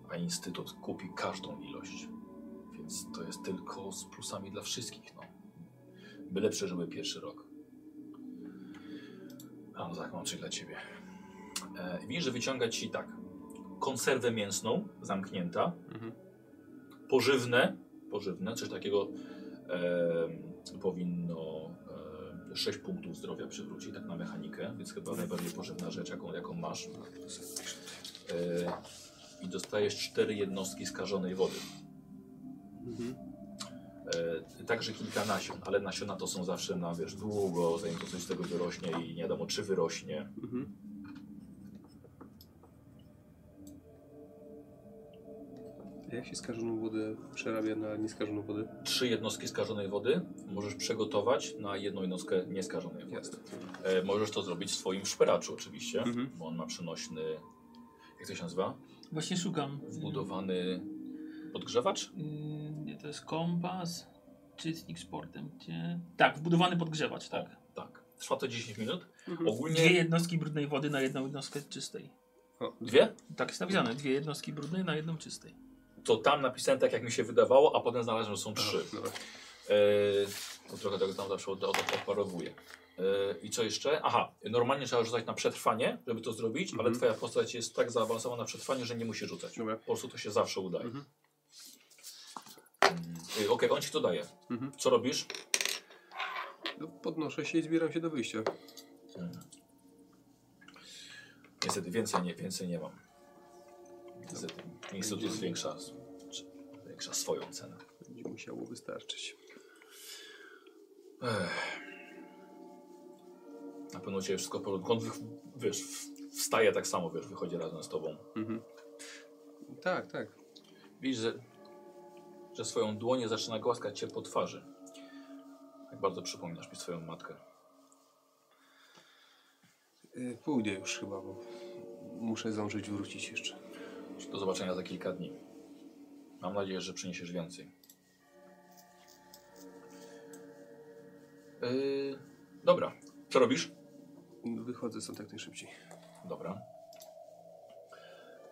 a Instytut kupi każdą ilość. Więc to jest tylko z plusami dla wszystkich. No. Byle przeżyły pierwszy rok. A no tak, mam coś dla ciebie. E, widzisz, że wyciąga ci tak. Konserwę mięsną, zamknięta, Mhm. pożywne, pożywne, coś takiego e, powinno e, 6 punktów zdrowia przywrócić, tak na mechanikę, więc chyba najbardziej pożywna rzecz, jaką, jaką masz. E, I dostajesz cztery jednostki skażonej wody. Mhm. E, także kilka nasion, ale nasiona to są zawsze na wiesz, długo, zanim to coś z tego wyrośnie i nie wiadomo czy wyrośnie. Mhm. A Jak się skażoną wodę przerabia na nieskażoną wodę? Trzy jednostki skażonej wody możesz przegotować na jedną jednostkę nieskażonej wody. Jasne. E, możesz to zrobić w swoim szperaczy oczywiście, Mhm. bo on ma przenośny, jak to się nazywa? Właśnie szukam. Wbudowany podgrzewacz? Yy, nie, to jest kompas, czytnik sportem. Gdzie? Tak, wbudowany podgrzewacz, tak. Tak. Trwa to 10 minut. Mhm. Ogólnie Dwie jednostki brudnej wody na jedną jednostkę czystej. O, dwie? Tak jest napisane. Dwie jednostki brudnej na jedną czystej. To tam napisałem tak jak mi się wydawało, a potem znalazłem, że są trzy. E, to trochę tego tam zawsze od, od, odparowuję. E, I co jeszcze? Aha, normalnie trzeba rzucać na przetrwanie, żeby to zrobić, ale Mhm. twoja postać jest tak zaawansowana na przetrwanie, że nie musi rzucać. Dobra. Po prostu to się zawsze udaje. Mhm. Mm, y, Okej, on ci to daje. Mhm. Co robisz? No, podnoszę się i zbieram się do wyjścia. Mm. Niestety więcej nie, więcej nie mam. Niestety Instytut zwiększa, zwiększa swoją cenę. Będzie musiało wystarczyć. Ech. Na pewno Ciebie wszystko porządku. Wiesz, wstaje tak samo, wiesz, wychodzi razem z Tobą. Mhm. Tak, tak. Widzisz, że, że swoją dłonię zaczyna głaskać Cię po twarzy. Jak bardzo przypominasz mi swoją matkę. Y, Pójdę już chyba, bo muszę zdążyć wrócić jeszcze. Do zobaczenia za kilka dni. Mam nadzieję, że przyniesiesz więcej. Yy, dobra. Co robisz? Wychodzę stąd jak najszybciej. Dobra.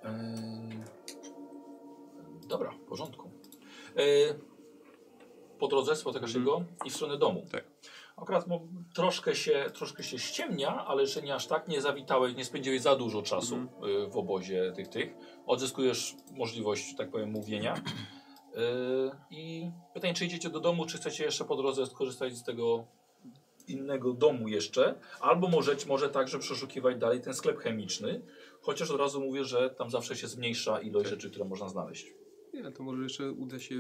Yy, dobra, w porządku. Yy, po drodze spotykasz Mhm. go i w stronę domu. Tak. Akurat mo, troszkę, się, troszkę się ściemnia, ale jeszcze nie aż tak. Nie zawitałeś, nie spędziłeś za dużo czasu Mhm. yy, w obozie tych, tych. Odzyskujesz możliwość, tak powiem, mówienia. Yy, I pytanie, czy idziecie do domu, czy chcecie jeszcze po drodze skorzystać z tego innego domu jeszcze, albo możecie, może także przeszukiwać dalej ten sklep chemiczny, chociaż od razu mówię, że tam zawsze się zmniejsza ilość Tak. rzeczy, które można znaleźć. Nie, to może jeszcze uda się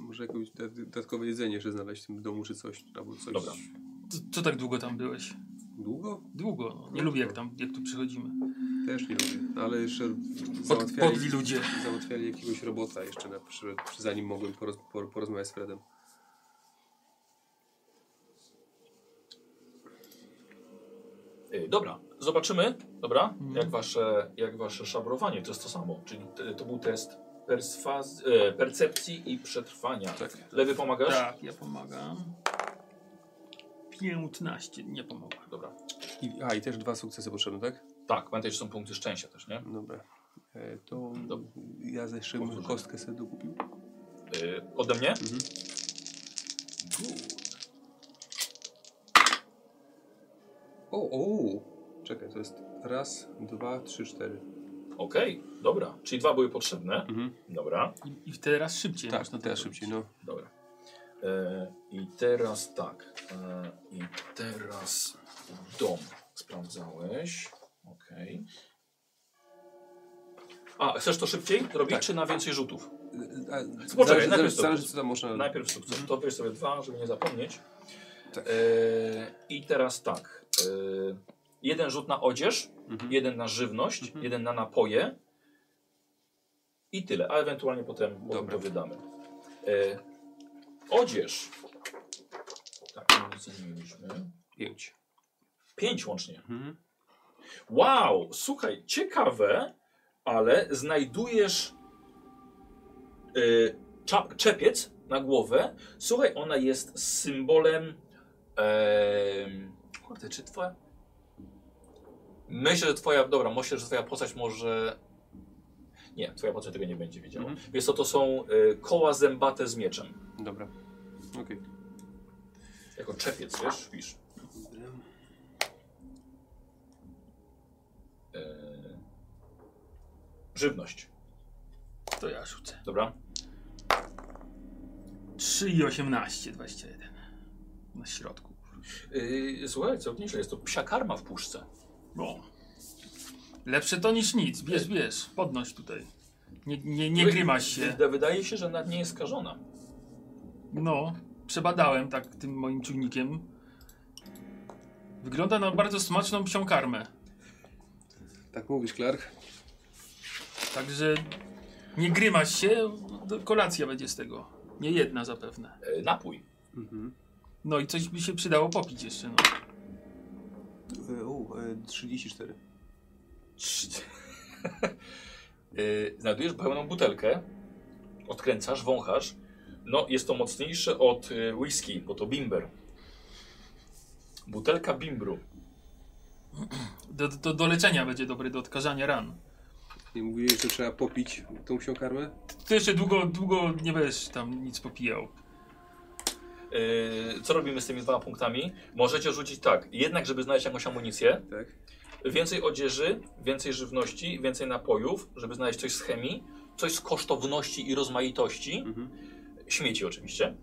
może jakieś da- dodatkowe jedzenie jeszcze znaleźć w tym domu czy coś. Albo coś. Dobra. Co, co tak długo tam byłeś? Długo? Długo. No. Nie lubię jak tam, jak tu przychodzimy. Też nie lubię. Ale jeszcze Pod, załatwiali, podli ludzie. załatwiali jakiegoś robota jeszcze na, przy, przy, zanim mogłem poroz, por, porozmawiać z Fredem. Yy, dobra, zobaczymy, dobra, Mhm. jak, wasze, jak wasze szabrowanie, to jest to samo, czyli t- to był test perswaz, e, percepcji i przetrwania. Tak. Lewy pomagasz? Tak, ja pomagam. 15, nie pomogła. Dobra. I, a, i też dwa sukcesy potrzebne, tak? Tak, pamiętaj, że są punkty szczęścia też, nie? Dobra. E, to Dob- ja jeszcze bym Powtórzę. kostkę sobie dokupił. Yy, ode mnie? Mhm. Good. O, o! Czekaj, to jest raz, dwa, trzy, cztery. Okej, dobra. Czyli dwa były potrzebne. Mhm. Dobra, I, I teraz szybciej Tak, to teraz szybciej, no. dobra. E, I teraz tak. E, I teraz dom sprawdzałeś. Okej. A, chcesz to szybciej robić, Tak. czy na więcej rzutów? A, Poczekaj, zależy, najpierw zależy, to- zależy, co tam można... Najpierw sukces. To weź sobie dwa, żeby nie zapomnieć. Tak. E, I teraz tak. E, jeden rzut na odzież, Mhm. jeden na żywność, Mhm. jeden na napoje. I tyle, a ewentualnie potem, potem Dobra. to wydamy. E, odzież. Tak, nic nie mieliśmy. Pięć. Pięć łącznie. Mhm. Wow, słuchaj, ciekawe, ale znajdujesz cza- czepiec na głowę. Słuchaj, ona jest symbolem. em, kurde, czy twoja. Myślę, że twoja. Dobra, myślę, że twoja postać może. Nie, twoja postać tego nie będzie wiedziała. Mhm. Wiesz co, to są y, koła zębate z mieczem. Dobra. Okej. Jako czepiec, wiesz, pisz. E, żywność, To ja rzucę. dobra? 3 i 18, 21. Na środku. Yy, słuchaj, co nieźle, jest to psia karma w puszce. O. Lepsze to niż nic. Bierz, bierz. Podnoś tutaj. Nie, nie, nie grymaś się. Wyda- Wydaje się, że nawet nie jest skażona. No, przebadałem tak tym moim czujnikiem. Wygląda na bardzo smaczną psią karmę. Tak mówisz, Clark? Także nie grymaś się, do- kolacja będzie z tego. Nie jedna zapewne. E, napój. Mhm. No i coś by się przydało popić jeszcze, no. E, o, e, 34. Trz- Yy, Znajdujesz pełną butelkę, odkręcasz, wąchasz. No, jest to mocniejsze od y, whisky, bo to bimber. Butelka bimbru. Do, do, do leczenia będzie dobry, do odkażania ran. Nie mówiłeś, że trzeba popić tą psią karmę? Ty jeszcze długo, długo nie będziesz tam nic popijał. Yy, co robimy z tymi dwoma punktami? Możecie rzucić tak. Jednak, żeby znaleźć jakąś amunicję, Tak. więcej odzieży, więcej żywności, więcej napojów, żeby znaleźć coś z chemii, coś z kosztowności i rozmaitości, Mhm. śmieci oczywiście,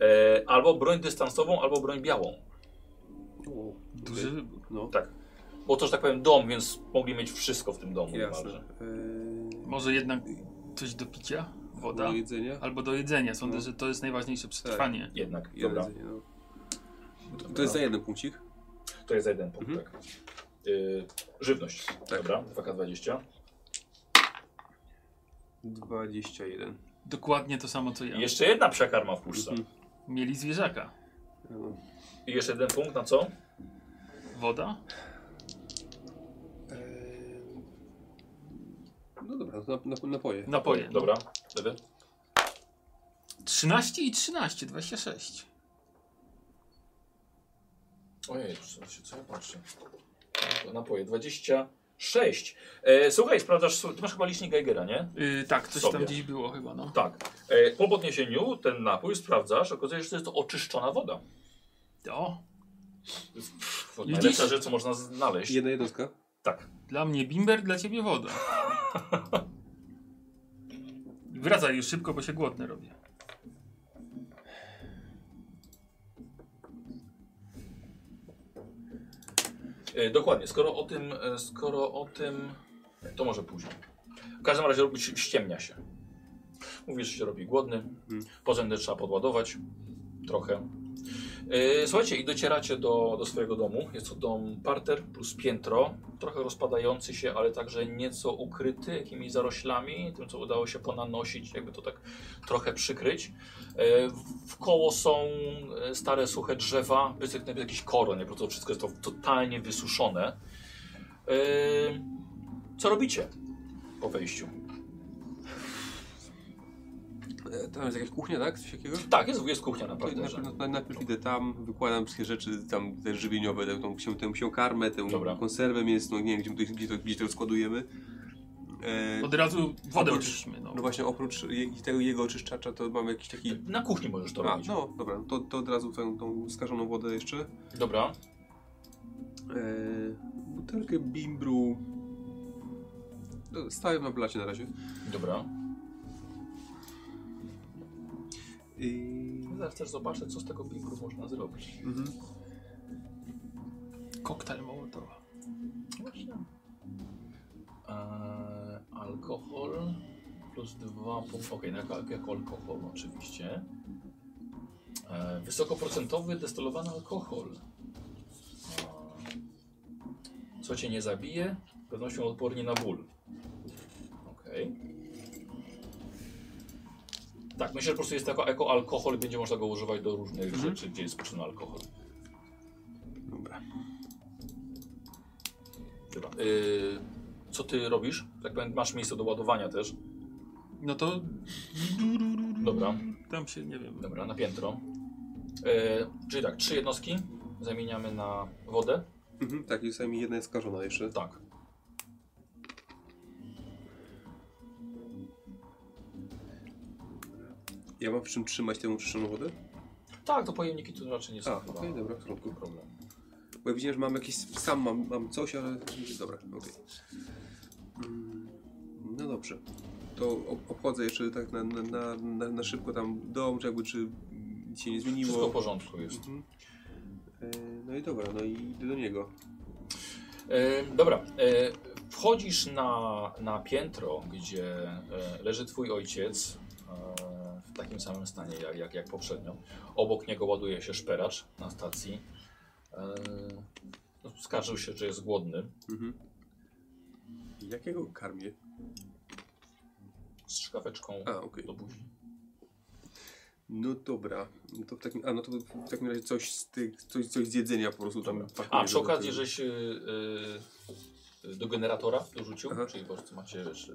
e, albo broń dystansową, albo broń białą. O, Duży wybór. No, Tak. Bo to, że tak powiem, dom, więc mogli mieć wszystko w tym domu jasne. niemalże. E, Może jednak coś do picia? Woda? Do jedzenia? Albo do jedzenia. Sądzę, No. że to jest najważniejsze przetrwanie. Jednak, Jedno dobra. jedzenie, no. To, to jest za jeden punkcik? To jest za jeden punkt, Mhm. tak. Y, żywność. Tak. Dobra, 2K20. 21. Dokładnie to samo co ja. I jeszcze jedna psia karma w puszce. Mhm. Mieli zwierzaka. I jeszcze jeden punkt na co? Woda? Eee, No dobra, na, na, napoje. Napoje. no. Wtedy. 13 i 13, 26. Ojej, co, co ja patrzę? To Napoje, 26. E, słuchaj, sprawdzasz, ty masz chyba licznik Geigera, nie? Yy, tak, coś Sobie. tam gdzieś było chyba, no. Tak. E, po podniesieniu ten napój sprawdzasz, okazuje się, że to jest to oczyszczona woda. O, Pff, to Widzisz? najlepsza rzecz, co można znaleźć. Jedna jednostka? Tak. dla mnie bimber, dla ciebie woda. Wracaj już szybko, bo się głodny robię. E, dokładnie, skoro o tym, e, skoro o tym, to może później. W każdym razie robi, się- ściemnia się. Mówisz, że się robi głodny, porządek trzeba podładować trochę. E, słuchajcie, i docieracie do, do swojego domu. Jest to dom parter plus piętro, trochę rozpadający się, ale także nieco ukryty jakimiś zaroślami, tym co udało się ponanosić, jakby to tak trochę przykryć. E, w- Wkoło są e, stare, suche drzewa, wysypne jakiś koron, po prostu wszystko jest to totalnie wysuszone. Co robicie po wejściu? E, Tam jest jakaś kuchnia, tak? Coś takiego? Tak, jest, jest kuchnia na To parterze. najpierw, na- najpierw idę tam, wykładam wszystkie rzeczy tam te żywieniowe, tę, tą, psią, tę psią karmę, tę Dobra. konserwę mięsną, nie wiem gdzie, to- gdzie, to, gdzie to rozkładujemy. E, Od razu wodę Oprócz- oczyśmy. No. no właśnie oprócz je, tego jego oczyszczacza to mam jakiś taki... Na kuchni możesz to A, robić. no dobra, to, to od razu tą, tą skażoną wodę jeszcze. Dobra. E, butelkę bimbru. No, Stałem na blacie na razie. Dobra. I... Zaraz też zobaczę, co z tego bimbru można zrobić. Mhm. Koktajl Mołotowa. Właśnie. Eee, alkohol plus dwa punkty. Okej, okay, jako, alkohol oczywiście. Eee, wysokoprocentowy destylowany alkohol. Eee, co cię nie zabije? Z pewnością odpornie na ból. Okej. Tak, myślę, że po prostu jest jako, jako alkohol i będzie można go używać do różnych Mhm. rzeczy, gdzie jest potrzebny alkohol. Dobra. Dobra. Yy, co ty robisz? Tak powiem, masz miejsce do ładowania też. No to. Dobra. Tam się nie wiem. Dobra, na piętro. Yy, czyli tak, trzy jednostki zamieniamy na wodę. Mhm, tak, jest mi jedna jest skażona jeszcze. Tak. Ja mam w czym trzymać tę oczyszczoną wodę? Tak, to pojemniki tu raczej nie są A, okej, dobra, w porządku. problem. Bo ja widziałem, że mam jakiś, sam mam, mam coś, ale dobra, okej. Mm, No dobrze. To ob- obchodzę jeszcze tak na, na, na, na, szybko tam dom, czy jakby czy nic się nie zmieniło. Wszystko w porządku jest. Mhm. E, No i dobra, no i idę do niego. E, dobra, e, wchodzisz na, na piętro, gdzie e, leży twój ojciec takim samym stanie jak, jak, jak poprzednio. Obok niego ładuje się szperacz na stacji. No, skarżył się, że jest głodny. Mhm. Jakiego karmię? Z szkaweczką A, okej. do buzi. No dobra. No to w takim, a no to w takim razie coś z tych, coś, coś z jedzenia po prostu tam A, przy okazji, żeś y, y, do generatora dorzucił, Aha. czyli po prostu macie, wiesz,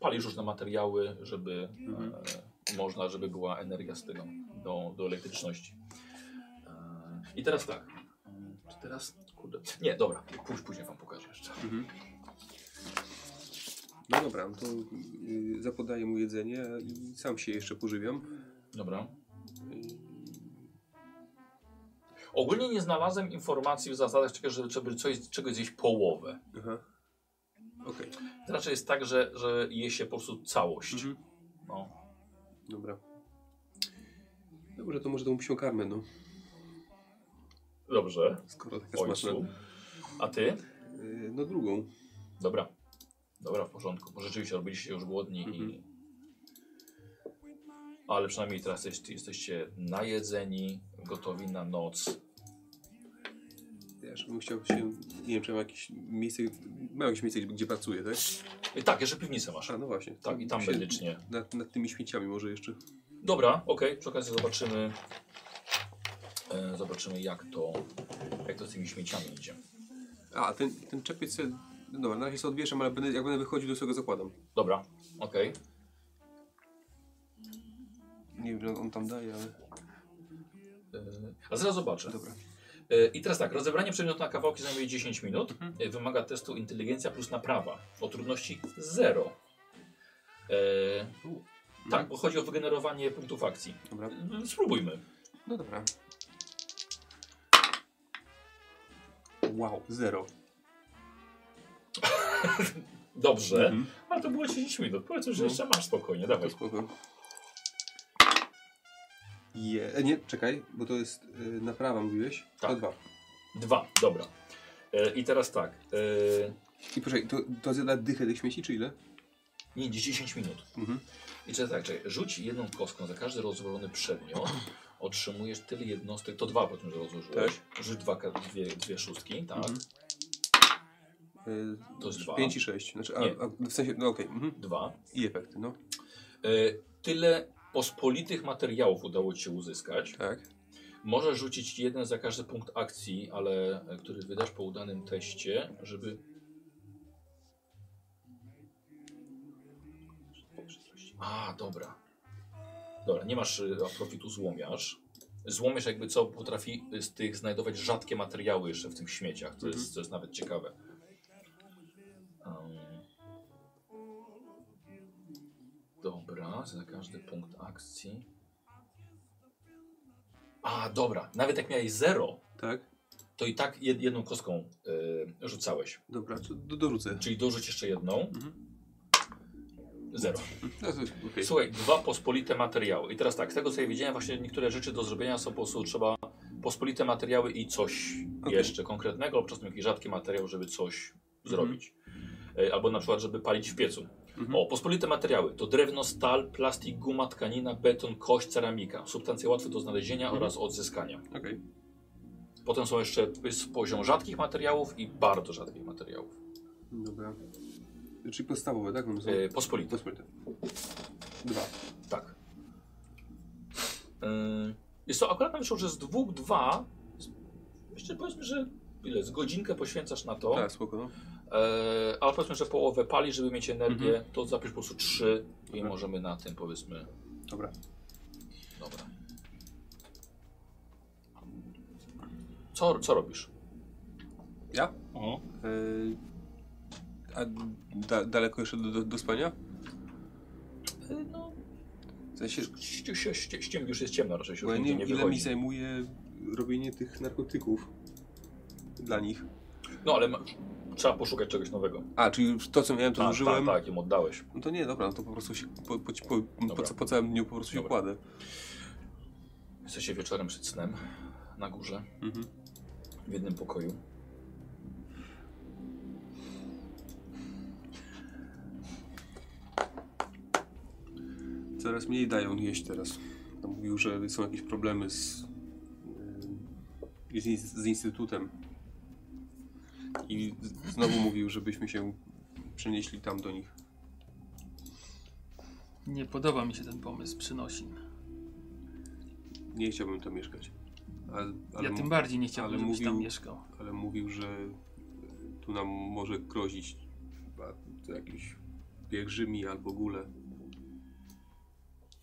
palisz różne materiały, żeby Mhm. e, można, żeby była energia z tego do, do elektryczności. E, I teraz tak. E, Czy teraz? Kurde. Nie, dobra, później, później wam pokażę jeszcze. Mhm. No dobra, no to y, zapodaję mu jedzenie i sam się jeszcze pożywiam. Dobra. Ogólnie nie znalazłem informacji w zasadach, czego- żeby, coś, czegoś zjeść połowę. Aha. Okej. Raczej jest tak, że, że je się po prostu całość. Mhm. No. Dobra. Dobrze, to może tą psią karmę, no. Dobrze. Skoro taka smaczna. Ojcu. A ty? Y, no drugą. Dobra. Dobra, w porządku. Bo rzeczywiście robiliście już głodni Mhm. i... Ale przynajmniej teraz jest, jesteście najedzeni, gotowi na noc. Jeszcze bym chciał się, nie wiem, czy mam jakieś miejsce, mam jakieś miejsce, gdzie, gdzie pracuję, tak? I tak, jeszcze piwnicę masz. A, no właśnie. Tak, i tam się medycznie. Nad, nad tymi śmieciami może jeszcze. Dobra, okej. Przy okazji zobaczymy... E, zobaczymy jak to, jak to z tymi śmieciami idzie. A, ten, ten czepiec, se- no dobra, na razie sobie odwieszam, ale będę, jak będę wychodził, to sobie go zakładam. Dobra, okej. Nie wiem, ile on tam daje, ale... E, A zaraz zobaczę. Dobra. E, I teraz tak, rozebranie przedmiotu na kawałki zajmuje 10 minut. Mhm. E, Wymaga testu inteligencja plus naprawa o trudności 0. E, tak, bo chodzi o wygenerowanie punktów akcji. Dobra. E, Spróbujmy. No dobra. Wow, zero. Dobrze, Mhm. ale to było 10 minut. Powiedz, że No. jeszcze masz spokojnie, To dawaj. spoko. Je, e, nie, czekaj, bo to jest y, naprawa, mówiłeś? Tak. To dwa. Dwa, dobra. E, I teraz tak. E, I poczekaj, to, to zjada dychę tych śmieci, czy ile? nie, 10 minut. Mhm. I teraz tak, czekaj, rzuć jedną kostką za każdy rozwalony przedmiot. Otrzymujesz tyle jednostek, to dwa po tym, że rozłożyłeś. Rzuć dwa, ka- dwie, dwie szóstki, tak? Mhm. Y, To jest dwa. 5 i 6. Znaczy, a, Nie. a, w sensie, no okej. mhm. Dwa. I efekty, no. E, tyle pospolitych materiałów udało ci się uzyskać. Tak. Możesz rzucić jeden za każdy punkt akcji, ale e, który wydasz po udanym teście, żeby. A, dobra. Dobra, nie masz y, profitu złomiarz. Złomiarz jakby co potrafi z tych znajdować rzadkie materiały jeszcze w tych śmieciach, co, jest, co jest nawet ciekawe. Za każdy punkt akcji. A, dobra, nawet jak miałeś zero, Tak? to i tak jed, jedną kostką y, rzucałeś. Dobra, to do, dorzucę. Czyli dorzuć jeszcze jedną. Mhm. Zero. No to, okej. Słuchaj, dwa pospolite materiały. I teraz tak, z tego co ja widziałem, właśnie niektóre rzeczy do zrobienia są po prostu trzeba pospolite materiały i coś Okej. jeszcze konkretnego, lub czasem jakiś rzadki materiał, żeby coś Mhm. zrobić. E, Albo na przykład, żeby palić w piecu. Mhm. O, pospolite materiały to drewno, stal, plastik, guma, tkanina, beton, kość, ceramika. Substancje łatwe do znalezienia Mhm. oraz odzyskania. Okej. Potem są jeszcze jest poziom rzadkich materiałów i bardzo rzadkich materiałów. Dobra. Czyli podstawowe, tak? Są E, pospolite. pospolite. Dwa. Tak. Yy, jest to akurat wyszło, że z dwóch, dwa. Jeszcze powiedzmy, że ile? Z godzinkę poświęcasz na to. Tak, spoko, no. E, ale powiedzmy, że połowę pali, żeby mieć energię, Mhm. to zapisz po prostu trzy i Dobra. możemy na tym powiedzmy. Dobra. Dobra. Co, co robisz? Ja? O. Yy, a da, daleko jeszcze do, do, do spania? No, W sensie, ści- ści- ści- ściem, już jest ciemno, raczej się ja nie nie ile mi zajmuje robienie tych narkotyków dla nich. No ale ma, trzeba poszukać czegoś nowego. A, czyli to, co miałem, to tak, zużyłem? tak, tak, im oddałeś. No to nie, dobra, no to po prostu się po, po, po, po, po, całym dniu po prostu się Dobra. kładę. Jesteście wieczorem przed snem na górze. Mhm. w jednym pokoju. Coraz mniej dają jeść teraz. Tam mówił, że są jakieś problemy z, yy, z, z instytutem. I znowu mówił, żebyśmy się przenieśli tam do nich. Nie podoba mi się ten pomysł przynosin. Nie chciałbym tam mieszkać. Ale, ale, ja tym bardziej nie chciałbym, żebyś tam mówił- mieszkał. ale mówił, że tu nam może grozić jakiś pielgrzymi albo gule.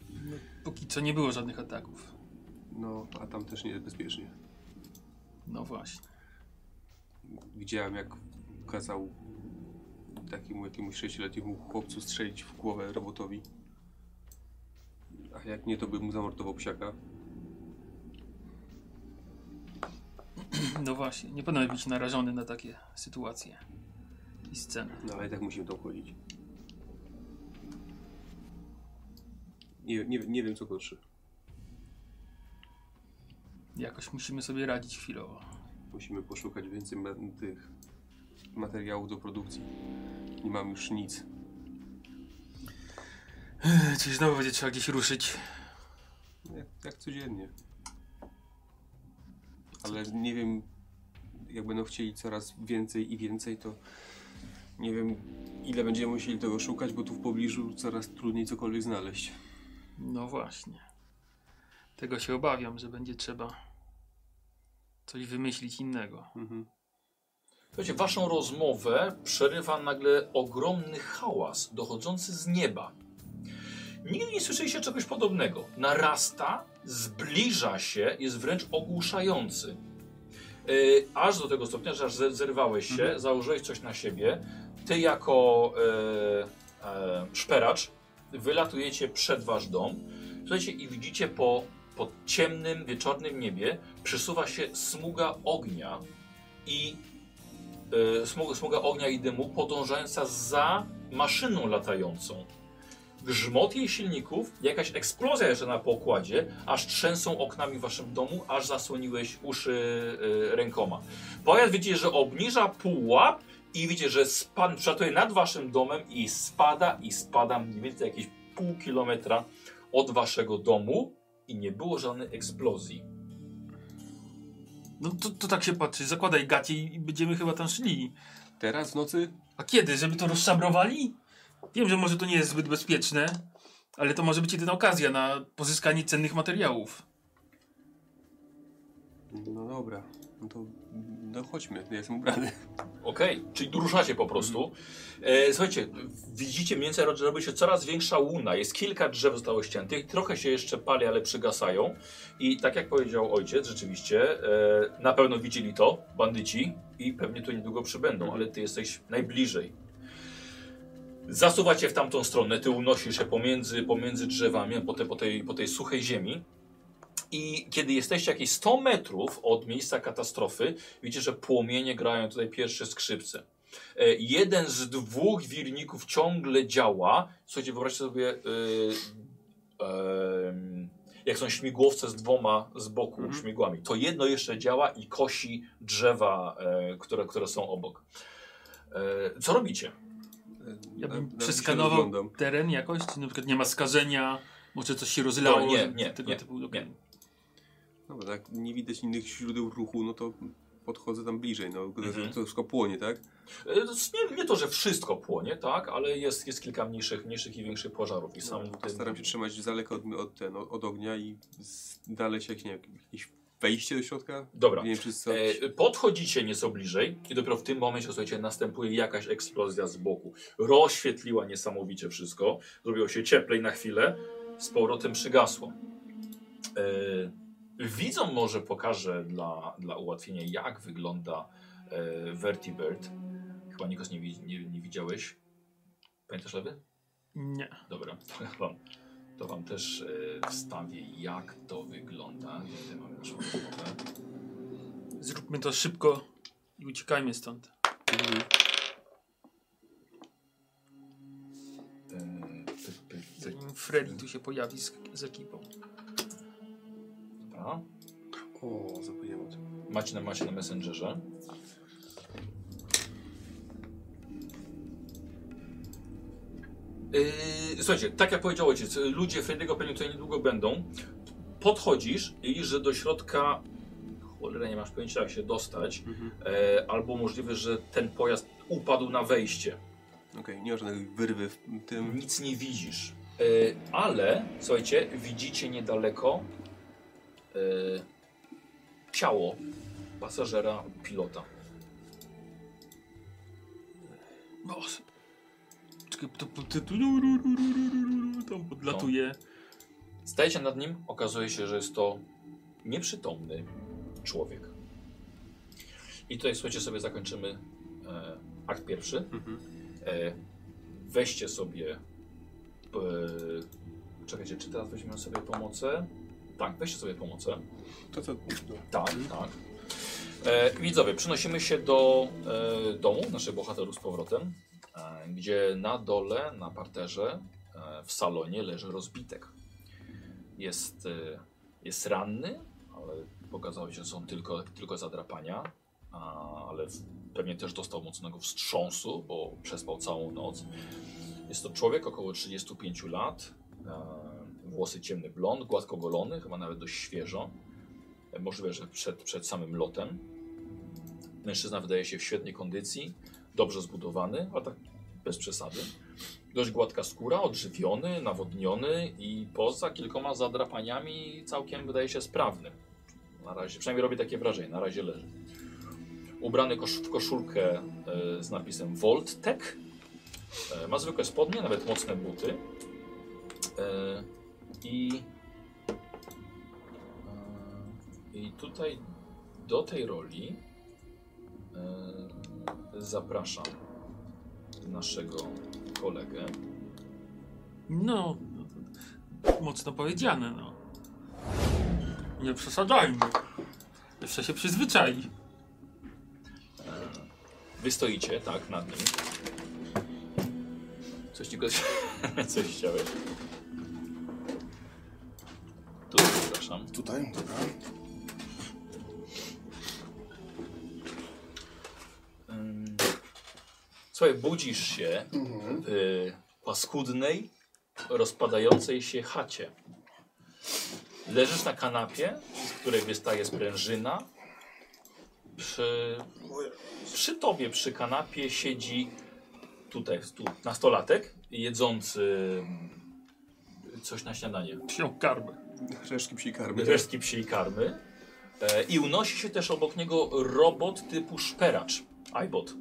No, póki co nie było żadnych ataków. No, a tam też nie jest bezpiecznie. No właśnie. Widziałem, jak kazał takiemu jakiemuś sześcioletniemu chłopcu strzelić w głowę robotowi. A jak nie, to by mu zamordował psiaka. No właśnie, nie powinien być narażony na takie sytuacje i sceny. No ale tak musimy tam chodzić. Nie, nie, nie wiem, co gorsze. Jakoś musimy sobie radzić chwilowo. Musimy poszukać więcej ma tych materiałów do produkcji. Nie mam już nic. Ech, Czyli znowu będzie trzeba gdzieś ruszyć. Jak, jak codziennie. Ale nie wiem, jak będą chcieli coraz więcej i więcej, to nie wiem, ile będziemy musieli tego szukać, bo tu w pobliżu coraz trudniej cokolwiek znaleźć. No właśnie. Tego się obawiam, że będzie trzeba coś wymyślić innego. Mhm. Słuchajcie, waszą rozmowę przerywa nagle ogromny hałas dochodzący z nieba. Nigdy nie słyszeliście czegoś podobnego. Narasta, zbliża się, jest wręcz ogłuszający. Yy, aż do tego stopnia, że aż ze- zerwałeś się, Mhm. założyłeś coś na siebie. Ty jako e, e, szperacz wylatujecie przed wasz dom. Słuchajcie, i widzicie po, po ciemnym, wieczornym niebie przesuwa się smuga ognia i y, smuga, smuga ognia i dymu podążająca za maszyną latającą. Grzmot jej silników, jakaś eksplozja jeszcze na pokładzie, aż trzęsą oknami w waszym domu, aż zasłoniłeś uszy y, rękoma. Pojazd widzicie, że obniża pułap i widzicie, że span przelatuje nad waszym domem i spada i spada mniej więcej jakieś pół kilometra od waszego domu i nie było żadnej eksplozji. No to, to tak się patrzy, zakładaj gacie i będziemy chyba tam szli. Teraz w nocy? A kiedy? Żeby to rozszabrowali? Wiem, że może to nie jest zbyt bezpieczne, ale to może być jedyna okazja na pozyskanie cennych materiałów. No dobra. No to no chodźmy, ja jestem ubrany. Okej, czyli ruszacie po prostu. E, słuchajcie, widzicie mniej więcej, robi się coraz większa łuna. Jest kilka drzew zostało ściętych, trochę się jeszcze pali, ale przygasają. I tak jak powiedział ojciec, rzeczywiście, e, na pewno widzieli to, bandyci, i pewnie tu niedługo przybędą, ale ty jesteś najbliżej. Zasuwacie w tamtą stronę, ty unosisz się pomiędzy, pomiędzy drzewami po, te, po, tej, po tej suchej ziemi. I kiedy jesteście jakieś 100 metrów od miejsca katastrofy, widzicie, że płomienie grają tutaj pierwsze skrzypce. E, jeden z dwóch wirników ciągle działa. Słuchajcie, wyobraźcie sobie, e, em, jak są śmigłowce z dwoma z boku Mhm. śmigłami. To jedno jeszcze działa i kosi drzewa, e, które, które są obok. E, co robicie? Ja bym się przeskanował teren jakoś, czy na przykład nie ma skażenia, może coś się rozlało. No, nie, nie, tego nie, typu. nie. Dobra, jak nie widać innych źródeł ruchu, no to podchodzę tam bliżej, no to, Mhm. to wszystko płonie, tak? E, to jest Nie, nie to, że wszystko płonie, tak, ale jest, jest kilka mniejszych, mniejszych i większych pożarów. I sam No, staram się trzymać z daleka od, od, ten, od, od ognia i dalej się jak, nie, jakieś wejście do środka. Dobra. Nie. E, podchodzicie nieco bliżej i dopiero w tym momencie, słuchajcie, następuje jakaś eksplozja z boku. Rozświetliła niesamowicie wszystko. Zrobiło się cieplej na chwilę. Z powrotem przygasło. E, widzą, może pokażę dla, dla ułatwienia, jak wygląda e, Vertibird. Chyba Nikos nie, nie, nie widziałeś. Pamiętasz lewy? Nie. Dobra, to wam, to wam też e, wstawię, jak to wygląda. Tutaj mamy naszą rozmowę. Zróbmy to szybko i uciekajmy stąd. Mhm. E. Zanim Freddy tu się pojawi z, z ekipą. Dobra. O, zapomniałem o tym. Macie na, macie na Messengerze. Yy, słuchajcie, tak jak powiedział ojciec, ludzie Freddy'ego pewnie tutaj niedługo będą. Podchodzisz i że do środka, cholera nie masz pojęcia jak się dostać, Mhm. e, albo możliwe, że ten pojazd upadł na wejście. Okej, nie ma żadnej wyrwy w tym. Nic nie widzisz. E, ale, słuchajcie, widzicie niedaleko ciało pasażera pilota. O, s- Czekaj, to, to, to, tam podlatuje. Stajecie nad nim, okazuje się, że jest to nieprzytomny człowiek. I tutaj, słuchajcie, sobie zakończymy e, akt pierwszy. Mhm. E, weźcie sobie. E, czekajcie, czy teraz weźmiemy sobie pomocę? Tak, weźcie sobie pomocę. To co? Tak, tak. E, widzowie, przenosimy się do e, domu naszych bohaterów z powrotem, e, gdzie na dole, na parterze, e, w salonie leży rozbitek. Jest, e, jest ranny, ale pokazało się, że są tylko, tylko zadrapania, a, ale pewnie też dostał mocnego wstrząsu, bo przespał całą noc. Jest to człowiek około 35 lat, e, włosy ciemny blond, gładko golony, chyba nawet dość świeżo. E, Możliwe, że przed, przed samym lotem. Mężczyzna wydaje się w świetnej kondycji, dobrze zbudowany, ale tak bez przesady. Dość gładka skóra, odżywiony, nawodniony i poza kilkoma zadrapaniami całkiem wydaje się sprawny. Na razie, przynajmniej robi takie wrażenie, na razie leży. Ubrany kosz, w koszulkę e, z napisem Voltec. E, ma zwykłe spodnie, nawet mocne buty. E, I E, I tutaj do tej roli e, zapraszam naszego kolegę. No, mocno powiedziane, no. Nie przesadzajmy. Jeszcze się przyzwyczai. Wy stoicie, tak, nad nim. Coś ci go... Coś chciałeś? Tu zapraszam. Tutaj, dobra. Słuchaj, budzisz się w paskudnej, rozpadającej się chacie. Leżysz na kanapie, z której wystaje sprężyna. Przy, przy tobie, przy kanapie siedzi tutaj, tu, nastolatek, jedzący coś na śniadanie. Psią karmę. Resztki psiej karmy. Resztki psiej karmy. E, I unosi się też obok niego robot typu szperacz. iBot.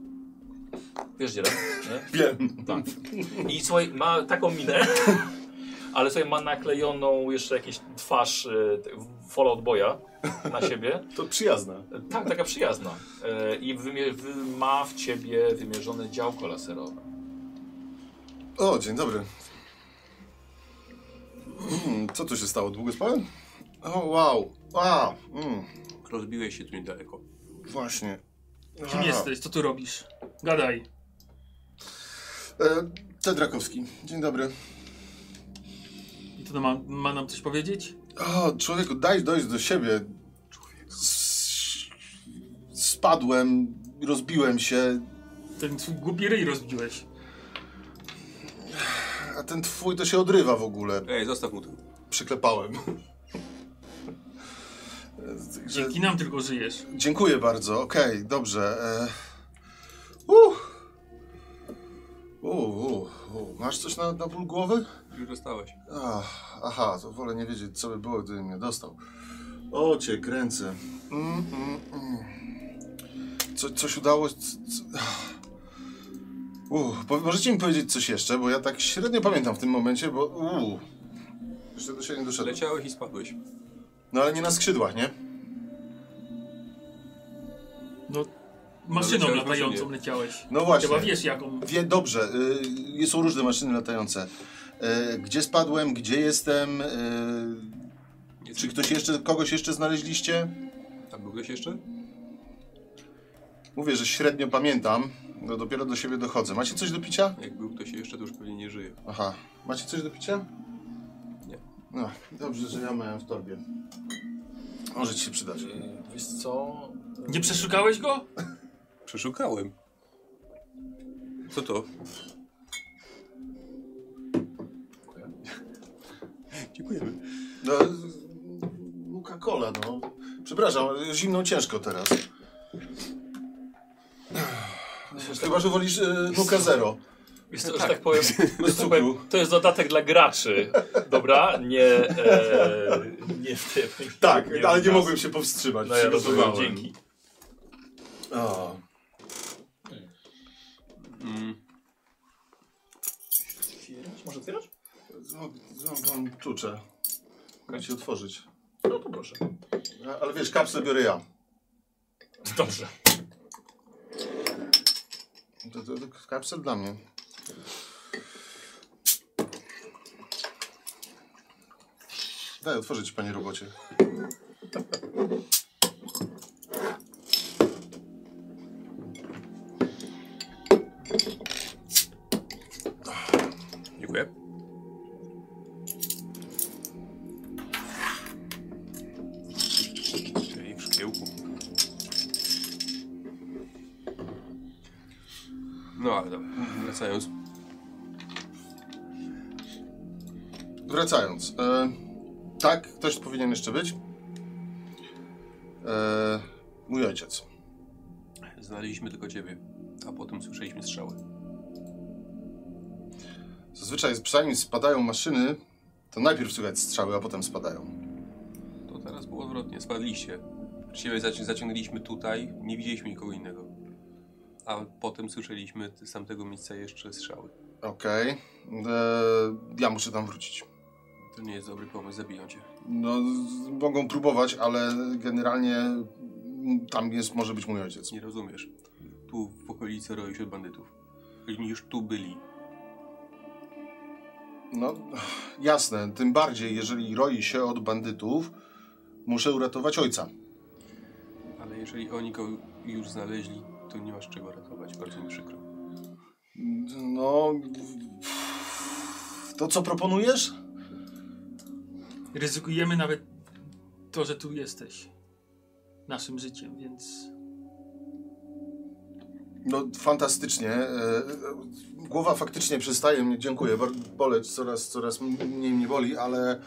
Wiesz gdzie, nie? Wiem. Tak. I słuchaj, ma taką minę, ale sobie ma naklejoną jeszcze jakąś twarz e, Fallout Boya na siebie. To przyjazna. Tak, taka przyjazna. E, I ma w ciebie wymierzone działko laserowe. O, dzień dobry. Mm, co tu się stało? Długo spałem? O, wow. A, mm, Rozbiłeś się tu niedaleko. właśnie. Kim A. jesteś? Co tu robisz? Gadaj. E, Ted Rakowski. Dzień dobry. I to ma, ma nam coś powiedzieć? O, człowieku, daj dojść do siebie. S- Spadłem, rozbiłem się, Ten swój głupi ryj rozbiłeś. A ten twój to się odrywa w ogóle. Ej, zostaw mu to. Przyklepałem. Dzięki nam tylko żyjesz. Dziękuję bardzo, okej, dobrze. E... Uh. Uh, uh, uh. Masz coś na, na ból głowy? Już dostałeś. Ach, aha, to wolę nie wiedzieć, co by było, gdybym mnie dostał. O, cię kręcę. Mm, mm, mm. Co, coś udało? C, c... po, możecie mi powiedzieć coś jeszcze, bo ja tak średnio pamiętam w tym momencie, bo... Uh. Jeszcze do siebie nie doszedłem. Leciałeś i spadłeś. No ale nie na skrzydłach, nie? No, maszyną leciałeś latającą maszynie. leciałeś. No właśnie. Chyba wiesz jaką. Wie, dobrze, y, są różne maszyny latające. Y, gdzie spadłem, gdzie jestem? Y, czy ktoś jeszcze, kogoś jeszcze znaleźliście? A był ktoś jeszcze? Mówię, że średnio pamiętam. No dopiero do siebie dochodzę. Macie coś do picia? Jak był ktoś jeszcze, to już pewnie nie żyje. Aha. Macie coś do picia? Nie. No, dobrze, że ja miałem w torbie. Może ci się przydać. E, Wiesz co? Nie przeszukałeś go? Przeszukałem. Co to? Dziękujemy. No, Coca-Cola, no. Przepraszam, ale zimną ciężko teraz. Chyba, że wolisz y, Nuka Zero. Wiesz co, że tak powiem, słuchaj, to jest dodatek dla graczy, dobra? Nie, e, nie w tym. Tak, nie ale w nie mogłem się powstrzymać. No ja rozumiem, dzięki. O, Mm, Otwierać? Może otwierasz? no, no, mam klucze. Mogę ci otworzyć. No to proszę. Ale wiesz, kapsle biorę ja. Dobrze. To, to, to kapsel dla mnie. Daj otworzyć, panie robocie. dziękuję. No ale dobra, wracając. Wracając. E, tak, ktoś powinien jeszcze być. E, mój ojciec. Znaleźliśmy tylko ciebie, a potem słyszeliśmy strzały. Zazwyczaj zanim spadają maszyny, to najpierw słychać strzały, a potem spadają. To teraz było odwrotnie, spadliście. Ciebie zaci- zaciągnęliśmy tutaj, nie widzieliśmy nikogo innego. A potem słyszeliśmy z tamtego miejsca jeszcze strzały. Okej. E, Ja muszę tam wrócić. To nie jest dobry pomysł, zabiją cię. No, z- mogą próbować, ale generalnie mm, tam jest, może być mój ojciec. Nie rozumiesz. Tu w okolicy roi się od bandytów. Oni już tu byli. No, jasne. Tym bardziej, jeżeli roi się od bandytów, muszę uratować ojca. Ale jeżeli oni go już znaleźli, to nie masz czego ratować. Bardzo mi przykro. No. To co proponujesz? Ryzykujemy nawet to, że tu jesteś. Naszym życiem, więc No, fantastycznie. E, e, Głowa faktycznie przestaje mnie, dziękuję, boleć, coraz, coraz mniej mnie boli, ale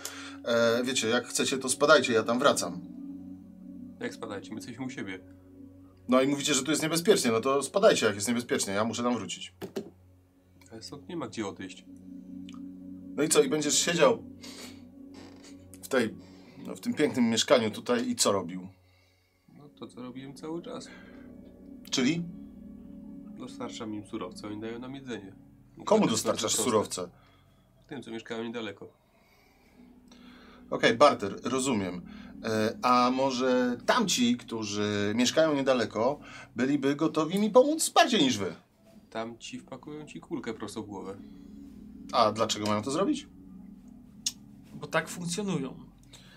e, wiecie, jak chcecie, to spadajcie, ja tam wracam. Jak spadajcie? My jesteśmy u siebie. No i mówicie, że tu jest niebezpiecznie, no to spadajcie, jak jest niebezpiecznie, ja muszę tam wrócić. Ale stąd nie ma gdzie odejść. No i co, i będziesz siedział w tej, no, w tym pięknym mieszkaniu tutaj i co robił? To, co robiłem cały czas. Czyli Dostarczam im surowce, oni dają nam jedzenie. komu To jest dostarczasz surowce? Tym, co mieszkają niedaleko. Okej, barter, rozumiem. E, A może tamci, którzy mieszkają niedaleko, byliby gotowi mi pomóc bardziej niż wy? Tam ci wpakują ci kulkę prosto w głowę. A dlaczego mają to zrobić? Bo tak funkcjonują.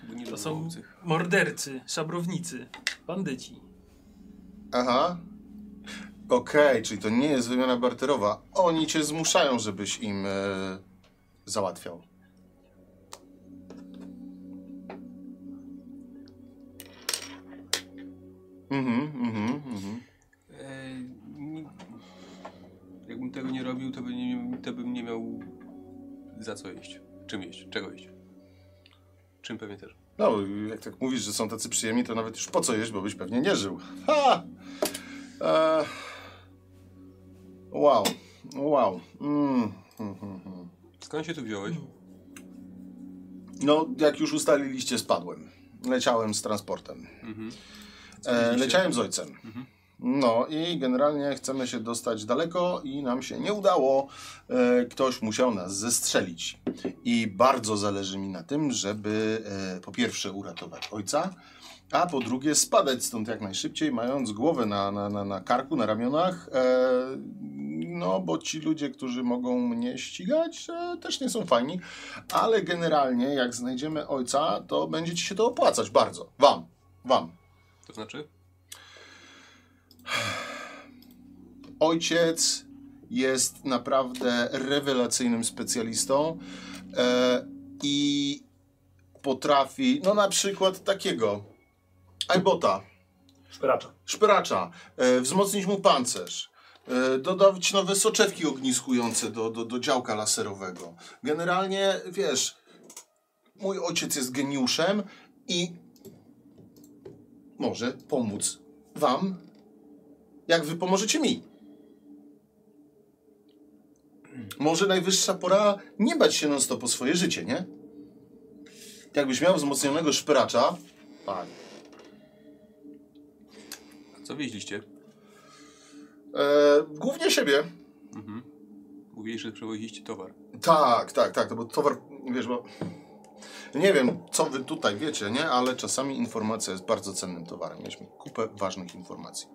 Bo nie To są obcych. mordercy, szabrownicy, bandyci. Aha. Okej, czyli to nie jest wymiana barterowa. Oni cię zmuszają, żebyś im e, załatwiał. Mhm, mhm, mhm. E, jakbym tego nie robił, to, by nie, to bym nie miał za co jeść. Czym jeść? Czego jeść? Czym pewnie też. No, jak tak mówisz, że są tacy przyjemni, to nawet już po co jeść, bo byś pewnie nie żył. Ha! E... Wow, wow. Mm. hmm, hmm, hmm. Skąd się tu wziąłeś? No, jak już ustaliliście, spadłem. Leciałem z transportem. Mhm. E, leciałem z ojcem. No i generalnie chcemy się dostać daleko i nam się nie udało. E, ktoś musiał nas zestrzelić. I bardzo zależy mi na tym, żeby e, po pierwsze uratować ojca, a po drugie spadać stąd jak najszybciej, mając głowę na, na, na, na karku, na ramionach. E, no, bo ci ludzie, którzy mogą mnie ścigać, e, też nie są fajni. Ale generalnie, jak znajdziemy ojca, to będzie ci się to opłacać bardzo. Wam. Wam. To znaczy? Ojciec jest naprawdę rewelacyjnym specjalistą e, i potrafi, no na przykład takiego Aibota, Szperacza. szperacza, e, wzmocnić mu pancerz, e, dodać nowe soczewki ogniskujące do, do, do działka laserowego. Generalnie, wiesz, mój ojciec jest geniuszem i może pomóc wam, jak wy pomożecie mi. Może najwyższa pora nie bać się non-stop o swoje życie, nie? Jakbyś miał wzmocnionego szperacza, tak, A co wieźliście? e, głównie siebie. Mhm. Mówili, że przewoźiliście towar. Tak, tak, tak, to był towar, wiesz, bo nie wiem, co wy tutaj wiecie, nie? Ale czasami informacja jest bardzo cennym towarem. Mieliśmy kupę ważnych informacji.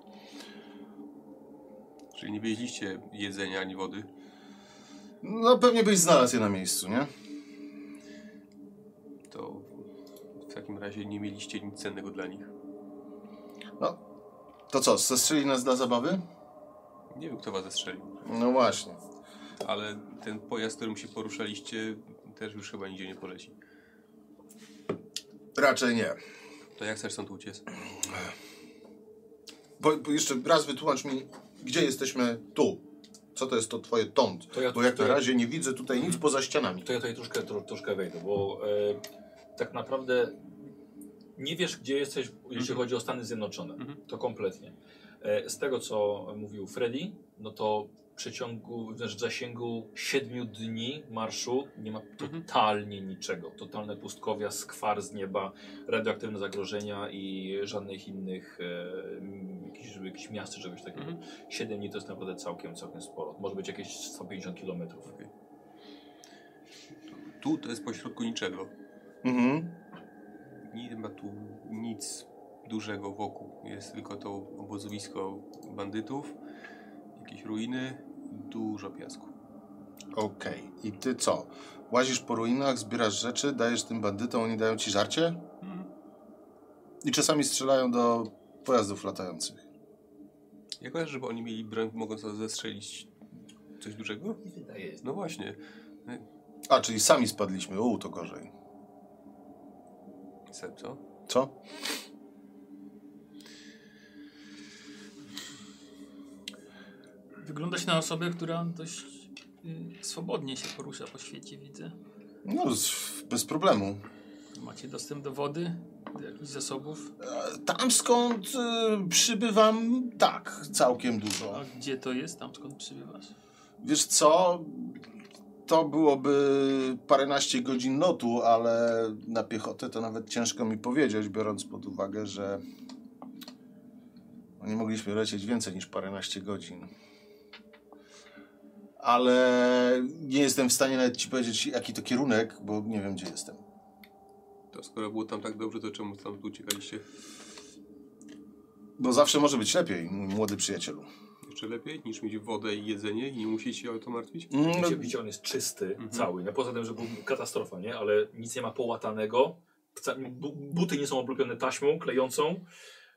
Czyli nie wieźliście jedzenia ani wody. No pewnie byś znalazł je na miejscu, nie? To w takim razie nie mieliście nic cennego dla nich. No, to co, zestrzeli nas dla zabawy? Nie wiem, kto was zestrzelił. No właśnie. Ale ten pojazd, którym się poruszaliście, też już chyba nigdzie nie poleci. Raczej nie. To jak chcesz stąd uciec? Bo, bo jeszcze raz wytłumacz mi, gdzie jesteśmy tu. Co to jest to twoje tąd? To ja- bo jak to na ja- razie nie widzę tutaj nic poza ścianami. To ja tutaj troszkę, tro, troszkę wejdę, bo e, tak naprawdę nie wiesz, gdzie jesteś, jeśli chodzi o Stany Zjednoczone. Mhm. To kompletnie. E, z tego, co mówił Freddy, no to przeciągu, znaczy w zasięgu 7 dni marszu nie ma totalnie niczego. Totalne pustkowia, skwar z nieba, radioaktywne zagrożenia i żadnych innych e, jakichś, żeby jakieś miasty, czegoś takiego. Mhm. 7 dni to jest naprawdę całkiem, całkiem sporo. Może być jakieś 150 kilometrów. Tu to jest pośrodku niczego. Mhm. Nie ma tu nic dużego wokół. Jest tylko to obozowisko bandytów, jakieś ruiny, dużo piasku. Okej. I ty co? Łazisz po ruinach, zbierasz rzeczy, dajesz tym bandytom, oni dają ci żarcie? Mhm. I czasami strzelają do pojazdów latających. Jak kojarzysz, żeby oni mieli broń, mogąc nas zestrzelić coś dużego? Nie wydaje No właśnie. A, czyli sami spadliśmy. U, to gorzej. Co? Co? Wyglądać na osobę, która dość y, swobodnie się porusza po świecie, widzę. No, z- bez problemu. Macie dostęp do wody, do jakichś zasobów. E, Tam skąd e, przybywam, tak, całkiem dużo. A gdzie to jest, tam skąd przybywasz? Wiesz co? To byłoby paręnaście godzin lotu, ale na piechotę to nawet ciężko mi powiedzieć, biorąc pod uwagę, że Nie mogliśmy lecieć więcej niż paręnaście godzin. Ale nie jestem w stanie nawet ci powiedzieć, jaki to kierunek, bo nie wiem, gdzie jestem. To skoro było tam tak dobrze, to czemu tam tu uciekaliście? Bo zawsze może być lepiej, mój młody przyjacielu. Jeszcze lepiej niż mieć wodę i jedzenie i nie musieć się o to martwić? Mm, Widzicie, widzicie, on jest czysty, Mhm. cały. No, poza tym, że był katastrofa, nie? Ale nic nie ma połatanego. Buty nie są oblepione taśmą klejącą.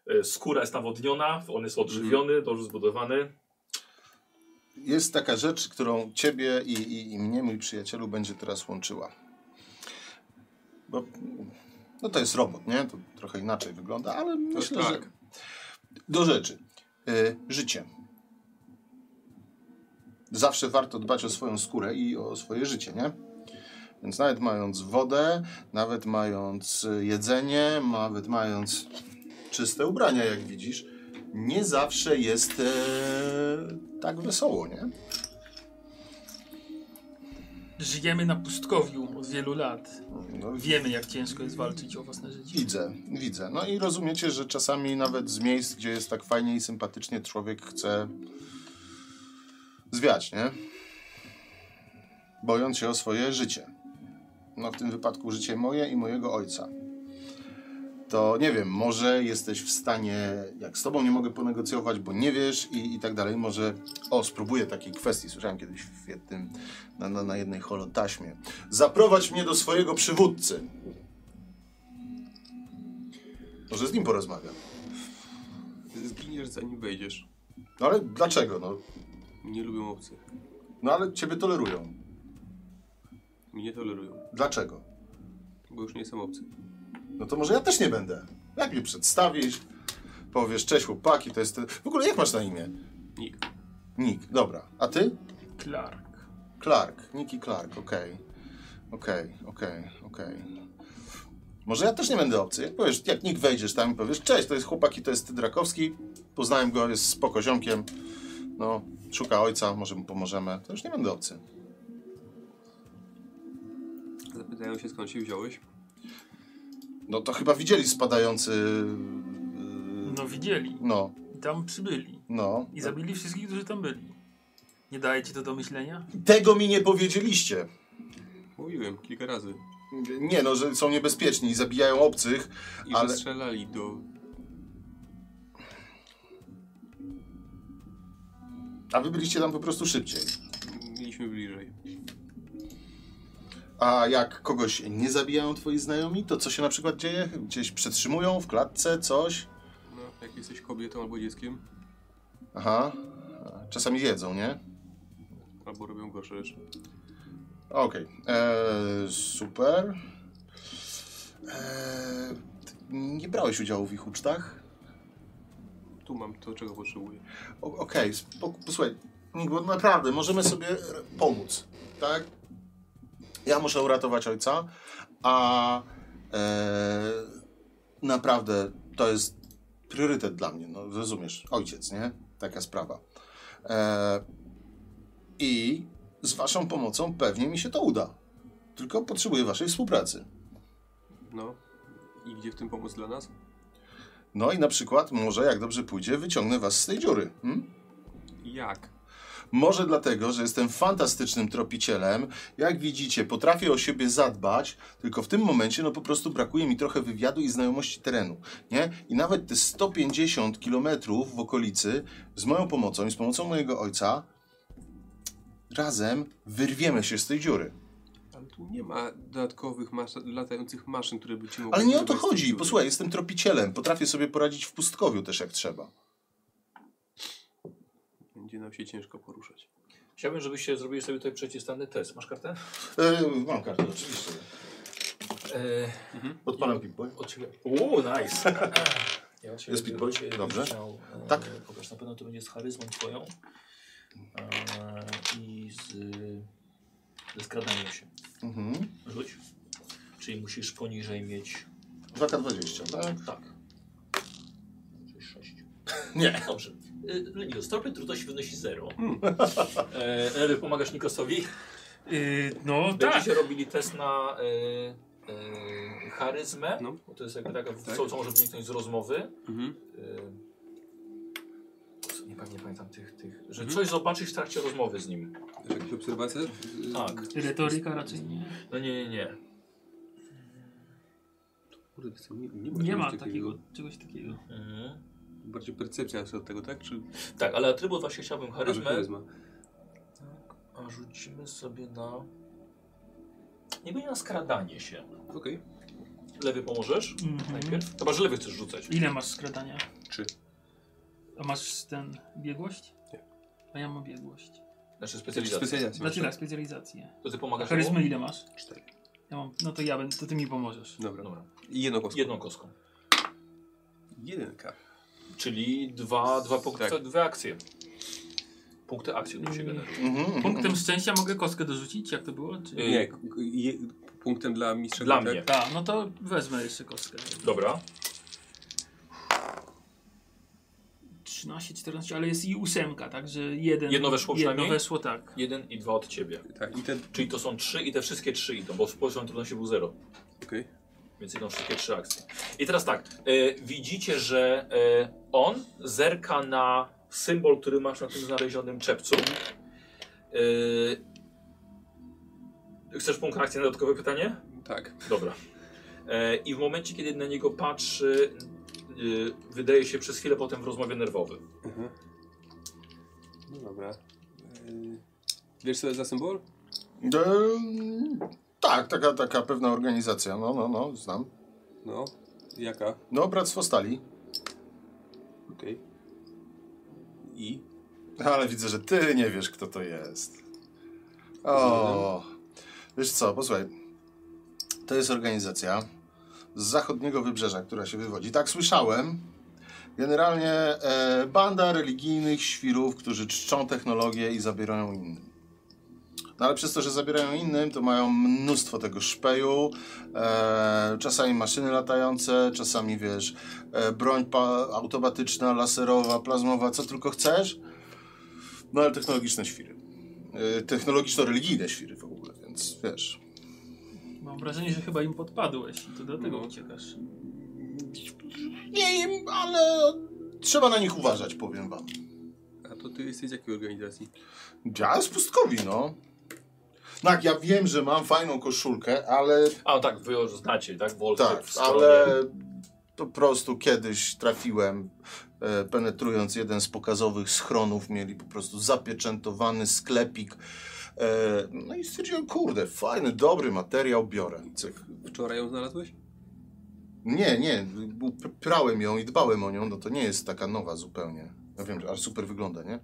E, Skóra jest nawodniona, on jest odżywiony, dobrze zbudowany. Jest taka rzecz, którą ciebie i, i, i mnie, mój przyjacielu, będzie teraz łączyła. Bo no to jest robot, nie? To trochę inaczej wygląda, ale myślę, tak. że do rzeczy. Y, życie. Zawsze warto dbać o swoją skórę i o swoje życie, nie? Więc nawet mając wodę, nawet mając y, jedzenie, nawet mając czyste ubrania, jak widzisz, nie zawsze jest e, tak wesoło, nie? Żyjemy na pustkowiu od wielu lat. No, Wiemy, jak ciężko jest walczyć o własne życie. Widzę, widzę. No i rozumiecie, że czasami nawet z miejsc, gdzie jest tak fajnie i sympatycznie, człowiek chce zwiać, nie? Bojąc się o swoje życie. No w tym wypadku życie moje i mojego ojca. To nie wiem, może jesteś w stanie, jak z tobą nie mogę ponegocjować, bo nie wiesz i, i tak dalej, może, o, spróbuję takiej kwestii, słyszałem kiedyś w jednym, na, na, na jednej holotaśmie. Zaprowadź mnie do swojego przywódcy. Może z nim porozmawiam. Zginiesz zanim wejdziesz. No ale dlaczego? No, Nie lubią obcych. no ale ciebie tolerują. Mnie tolerują, Dlaczego? bo już nie są obcy. No to może ja też nie będę. Jak mnie przedstawisz? Powiesz, cześć chłopaki, to jest... ten- W ogóle jak masz na imię? Nikt. Nick, dobra. A ty? Clark. Clark. Nicky Clark, okej. Okej, okej, okej. Może ja też nie będę obcy. Jak powiesz, jak Nick wejdziesz tam i powiesz, cześć, to jest chłopaki, to jest Drakowski. Poznałem go, jest spoko ziomkiem. No, szuka ojca, może mu pomożemy. To już nie będę obcy. Zapytają się skąd się wziąłeś. No to chyba widzieli spadający... yy, No widzieli. No, I tam przybyli. no. I zabili wszystkich, którzy tam byli. Nie daje ci to do myślenia? Tego mi nie powiedzieliście. Mówiłem kilka razy. Nie no, że są niebezpieczni i zabijają obcych, I ale... strzelali do... A wy byliście tam po prostu szybciej. Mieliśmy bliżej. A jak kogoś nie zabijają twoi znajomi, to co się na przykład dzieje? Gdzieś przetrzymują w klatce, coś? No, jak jesteś kobietą albo dzieckiem, Aha. Czasami jedzą, nie? albo robią gorsze rzeczy. Okej. Eee, Super. Eee, nie brałeś udziału w ich ucztach? Tu mam to, czego potrzebuję. Okej, spoko- posłuchaj, naprawdę możemy sobie pomóc, tak? Ja muszę uratować ojca, a e, naprawdę to jest priorytet dla mnie, no rozumiesz, ojciec, nie? Taka sprawa. E, I z waszą pomocą pewnie mi się to uda. Tylko potrzebuję waszej współpracy. No. I gdzie w tym pomóc dla nas? No i na przykład, może jak dobrze pójdzie, wyciągnę was z tej dziury. Hmm? Jak? Może dlatego, że jestem fantastycznym tropicielem. Jak widzicie, potrafię o siebie zadbać, tylko w tym momencie no po prostu brakuje mi trochę wywiadu i znajomości terenu, nie? I nawet te 150 kilometrów w okolicy z moją pomocą i z pomocą mojego ojca razem wyrwiemy się z tej dziury. Ale tu nie ma dodatkowych mas latających maszyn, które by ci mogły... Ale nie o to chodzi. Posłuchaj, jestem tropicielem. Potrafię sobie poradzić w pustkowiu też jak trzeba. Będzie nam się ciężko poruszać. Chciałbym, żebyście zrobili sobie tutaj przeciwstawny test. Masz kartę? E, mam kartę, oczywiście. E, Odpalam Pip-Boy. od ciebie. Uuu, nice. Ja Jest bym Dobrze. Chciał, e, Tak. Pokaż, na pewno to będzie z charyzmą twoją e, i z, ze skradaniem się. Mhm. Rzuć. Czyli musisz poniżej mieć... 2K20, tak? Tak. Czyli 6. Nie. Dobrze. Y, Lenius, stopień trudności wynosi 0. E, Ery, pomagasz Nikosowi? Yy, no tak. Będziecie robili test na e, e, charyzmę. No. Bo to jest jakby taka, Tak. co, co może wyniknąć z rozmowy. Mhm. E, nie pamiętam tych, tych, że Mhm. coś zobaczysz w trakcie rozmowy z nim. Jakaś obserwacja? Tak. Retoryka raczej nie. No nie, nie, nie. Kurde, nie, nie ma, Nie czegoś ma takiego, czegoś takiego. Mhm. Bardziej percepcja jest od tego, tak? Czy Tak, ale atrybut właśnie chciałbym charyzmę. charyzma? A rzucimy sobie na... Nie będzie na skradanie się. Okej. Lewy pomożesz? Mhm. Najpierw? Chyba, że lewy chcesz rzucać. Ile masz skradania? Trzy. A masz ten biegłość? Nie. A ja mam biegłość. Znaczy specjalizację. Specjalizacja. Znaczy tak, specjalizację. To ty A pomagasz charyzmy mu? ile masz? Cztery. Ja mam, no to ja będę, to ty mi pomożesz. Dobra. Dobra. I jedną kostką. Jedną kostką. Jedynka. Czyli dwa, dwa punkty, Tak. dwie akcje. Punkty akcji tu się Mm. generują. Mhm. Punktem szczęścia mogę kostkę dorzucić, jak to było? Czy... Nie, k- je, punktem dla mistrza Dla mnie. tak? Tak, no to wezmę jeszcze kostkę. Dobra. 13, 14, ale jest i ósemka, także jeden. Jedno weszło Jedno przynajmniej? weszło, tak. Jeden i dwa od ciebie. Tak, i ten... Czyli to są trzy i te wszystkie trzy idą, bo w poziom trudności był zero. Okej. Więc idą wszystkie trzy akcje. I teraz tak, e, widzicie, że e, on zerka na symbol, który masz na tym znalezionym czepcu. E, chcesz punkt akcji na dodatkowe pytanie? Tak. Dobra. E, I w momencie, kiedy na niego patrzy, e, wydaje się przez chwilę potem w rozmowie nerwowy. Mhm. No dobra. Wiesz co to jest za symbol? E, tak, taka, taka pewna organizacja. No, no, no, znam. No. Jaka? No, Bractwo Stali. Okej. I? Ale widzę, że ty nie wiesz, kto to jest. O, wiesz co, posłuchaj. To jest organizacja z zachodniego wybrzeża, która się wywodzi. Tak słyszałem. Generalnie e, banda religijnych świrów, którzy czczą technologię i zabierają innym. No ale przez to, że zabierają innym, to mają mnóstwo tego szpeju, e, czasami maszyny latające, czasami wiesz, e, broń automatyczna, laserowa, plazmowa, co tylko chcesz. No ale technologiczne świry. Yy, technologiczno-religijne świry w ogóle, więc wiesz. Mam wrażenie, że chyba im podpadłeś i to do tego No. uciekasz. Nie im, ale trzeba na nich uważać, powiem wam. A to ty jesteś z jakiej organizacji? Ja z pustkowi, no. Tak, ja wiem, że mam fajną koszulkę, ale A tak, wy już znacie, tak? Wolter tak, ale po prostu kiedyś trafiłem, e, penetrując jeden z pokazowych schronów, mieli po prostu zapieczętowany sklepik. E, no i stwierdziłem, kurde, fajny, dobry materiał, biorę. Cyk. Wczoraj ją znalazłeś? Nie, nie, prałem ją i dbałem o nią, no to nie jest taka nowa zupełnie. Ja wiem, ale super wygląda, nie?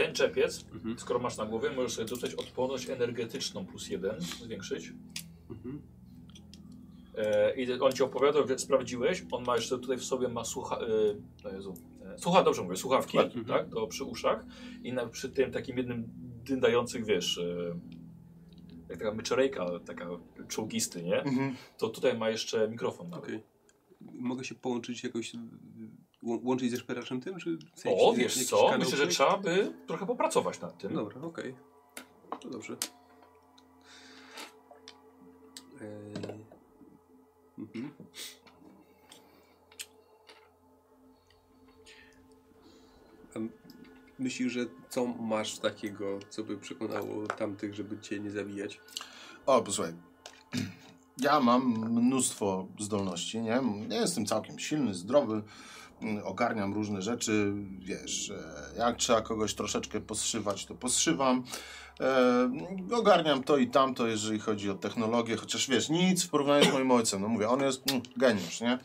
Ten czepiec, Mhm. skoro masz na głowie, możesz sobie dodać odporność energetyczną plus jeden, zwiększyć. Mhm. E, I on ci opowiadał, że sprawdziłeś, on ma jeszcze tutaj w sobie ma słucha... E, no Jezu, e, słucha, dobrze mówię, słuchawki, Słuchawki, tak, do, przy uszach i na, przy tym takim jednym dyndających, wiesz, e, jak taka myczerejka, taka czołgisty, nie? Mhm. To tutaj ma jeszcze mikrofon. nawet. Okej. Mogę się połączyć jakoś, łączyć ze szperaczem tym, czy... w O, jakiś- wiesz co, kanał myślę, że trzeba by trochę popracować nad tym. Dobra, okej. To dobrze. Eee, mhm. Myślisz, że co masz takiego, co by przekonało tamtych, żeby cię nie zabijać? O, posłuchaj. Ja mam mnóstwo zdolności, nie? Nie jestem całkiem silny, zdrowy, ogarniam różne rzeczy, wiesz, e, jak trzeba kogoś troszeczkę poszywać, to posszywam. E, ogarniam to i tamto, jeżeli chodzi o technologię, chociaż wiesz, nic w porównaniu z moim ojcem. No mówię, on jest mm, geniusz, nie?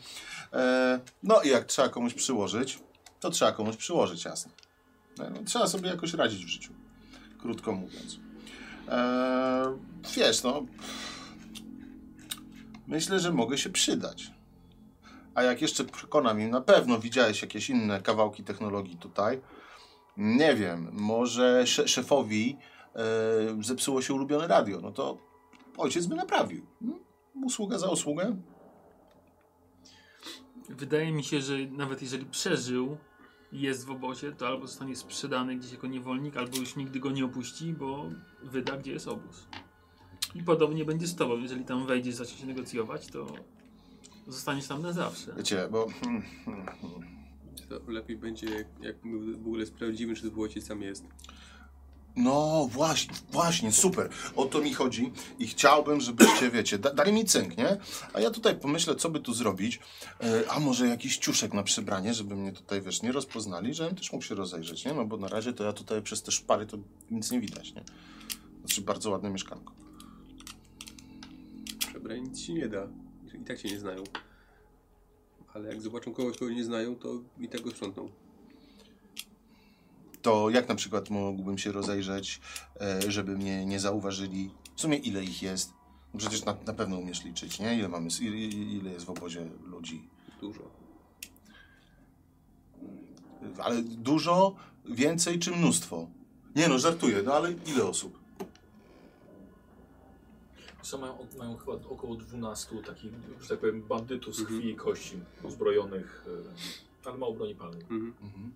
E, no i jak trzeba komuś przyłożyć, to trzeba komuś przyłożyć, jasne. No, trzeba sobie jakoś radzić w życiu, krótko mówiąc. Wiesz, no, myślę, że mogę się przydać. A jak jeszcze przekonam im, na pewno widziałeś jakieś inne kawałki technologii tutaj. Nie wiem, może sze- szefowi e, zepsuło się ulubione radio, no to ojciec by naprawił. Hmm? Usługa za usługę. Wydaje mi się, że nawet jeżeli przeżył i jest w obozie, to albo zostanie sprzedany gdzieś jako niewolnik, albo już nigdy go nie opuści, bo wyda, gdzie jest obóz. I podobnie będzie z tobą. Jeżeli tam wejdziesz, zaczniesz negocjować, to zostaniesz tam na zawsze. Wiecie, bo. To lepiej będzie, jak, jak my w ogóle sprawdzimy, czy to w ojciec tam jest. No właśnie, właśnie, super. O to mi chodzi i chciałbym, żebyście, wiecie, da, dali mi cynk, nie? A ja tutaj pomyślę, co by tu zrobić. E, a może jakiś ciuszek na przybranie, żeby mnie tutaj, wiesz, nie rozpoznali, żebym też mógł się rozejrzeć, nie? No bo na razie to ja tutaj przez te szpary to nic nie widać, nie? Znaczy bardzo ładne mieszkanko. Przebrań nic się nie da. I tak się nie znają. Ale jak zobaczą kogoś, kogo nie znają, to i tak go sprzątną. To jak na przykład mógłbym się rozejrzeć, e, żeby mnie nie zauważyli? W sumie ile ich jest? No Przecież na, na pewno umiesz liczyć, nie? Ile mamy, ile, ile jest w obozie ludzi? Dużo. Ale dużo, więcej czy mnóstwo? Nie no, żartuję, no ale ile osób? Co mają, mają chyba około 12 takich, że tak powiem, bandytów z Mhm. krwi i kości, uzbrojonych, e, ale mało broni palnej. Mhm. Mhm.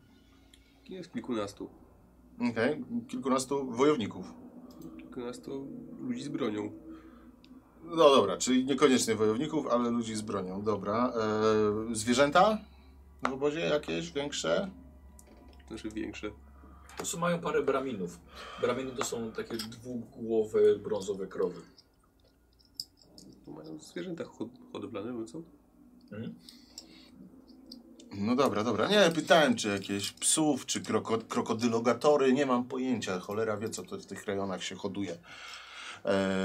Jest kilkunastu. Okej, kilkunastu wojowników. Kilkunastu ludzi z bronią. No dobra, czyli niekoniecznie wojowników, ale ludzi z bronią. Dobra. E, zwierzęta w obozie jakieś większe? Znaczy większe. Po prostu mają parę braminów. Braminy to są takie dwugłowe, brązowe krowy. Mają zwierzęta hod hodowlane, no co? Mhm. No dobra, dobra. Nie, pytałem, czy jakieś psów, czy kroko krokodylogatory. Nie mam pojęcia. Cholera wie, co to w tych rejonach się hoduje. E,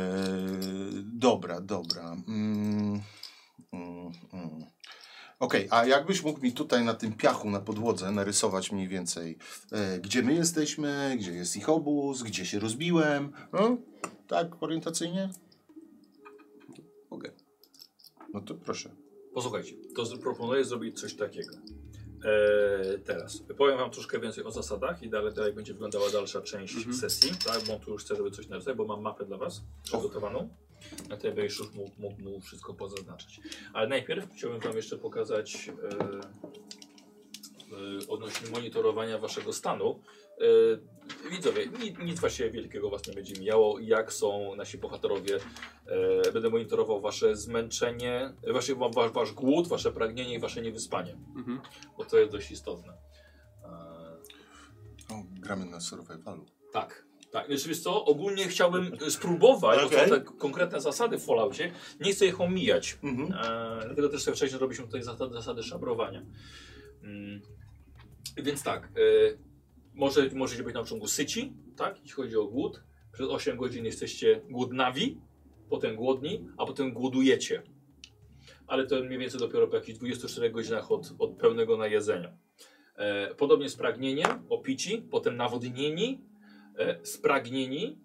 dobra, dobra. Mm, mm, mm. Okej, a jakbyś mógł mi tutaj na tym piachu, na podłodze narysować mniej więcej, e, gdzie my jesteśmy, gdzie jest ich obóz, gdzie się rozbiłem? No, tak, orientacyjnie? No to proszę. Posłuchajcie, to proponuję zrobić coś takiego. Eee, teraz powiem wam troszkę więcej o zasadach i dalej, dalej będzie wyglądała dalsza część Mhm. sesji, tak? Bo tu już chcę, żeby coś narysować, bo mam mapę dla was przygotowaną. Na tej będziesz już mógł, mógł, mógł wszystko pozaznaczyć. Ale najpierw chciałbym wam jeszcze pokazać e, e, odnośnie monitorowania waszego stanu. E, widzowie, nic, nic właściwie wielkiego was nie będzie mijało. Jak są nasi bohaterowie E, będę monitorował wasze zmęczenie, wasz, wa- wasz, wasz głód, wasze pragnienie i wasze niewyspanie, Mhm. bo to jest dość istotne. E, O, gramy na survivalu. tak, tak. Znaczy, wiesz co, ogólnie chciałbym spróbować, bo Okej. są te konkretne zasady w Falloutie, nie chcę ich omijać, Mhm. e, dlatego też sobie wcześniej robiliśmy tutaj zasady, zasady szabrowania. Mm, więc tak, e, może, możecie być na początku syci, tak, jeśli chodzi o głód. Przez 8 godzin jesteście głodnawi, potem głodni, a potem głodujecie. Ale to mniej więcej dopiero po jakichś 24 godzinach od, od pełnego najedzenia. E, podobnie spragnienie, opici, potem nawodnieni, e, spragnieni,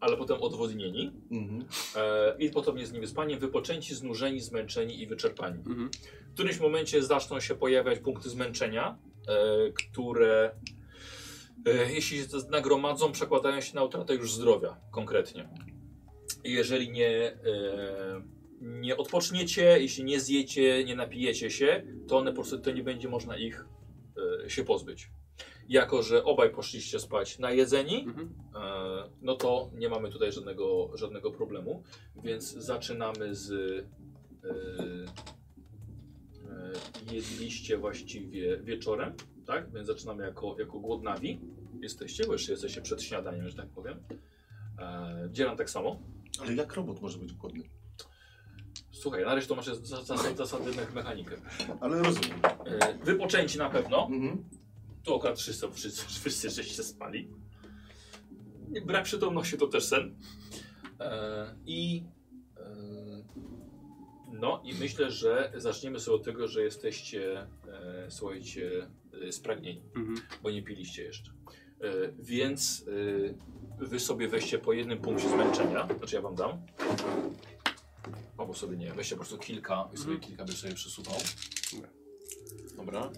ale potem odwodnieni. Mhm. E, I podobnie z niewyspaniem, wypoczęci, znużeni, zmęczeni i wyczerpani. Mhm. W którymś momencie zaczną się pojawiać punkty zmęczenia, e, które jeśli się nagromadzą, przekładają się na utratę już zdrowia konkretnie. Jeżeli nie, e, nie odpoczniecie, jeśli nie zjecie, nie napijecie się, to one po prostu to nie będzie można ich e, się pozbyć. Jako, że obaj poszliście spać najedzeni, Mhm. E, no to nie mamy tutaj żadnego, żadnego problemu, więc zaczynamy z e, e, jedliście właściwie wieczorem, tak? Więc zaczynamy jako, jako głodnawi. Jesteście, bo jeszcze jesteście przed śniadaniem, że tak powiem. E, dzielam tak samo. Ale jak robot może być głodny? Słuchaj, na razie to masz zasady, zasady me- mechanikę. Ale rozumiem. E, wypoczęci na pewno. Mhm. Tu akurat wszyscy, wszyscy, wszyscy żeście spali. Brak przytomności to też sen. E, I e, no i myślę, że zaczniemy sobie od tego, że jesteście, e, słuchajcie, spragnieni, Mhm. bo nie piliście jeszcze. E, więc e, wy sobie weźcie po jednym punkcie zmęczenia, znaczy ja wam dam. Albo sobie nie, weźcie po prostu kilka i sobie Mhm. kilka by sobie przesuwał. Dobra.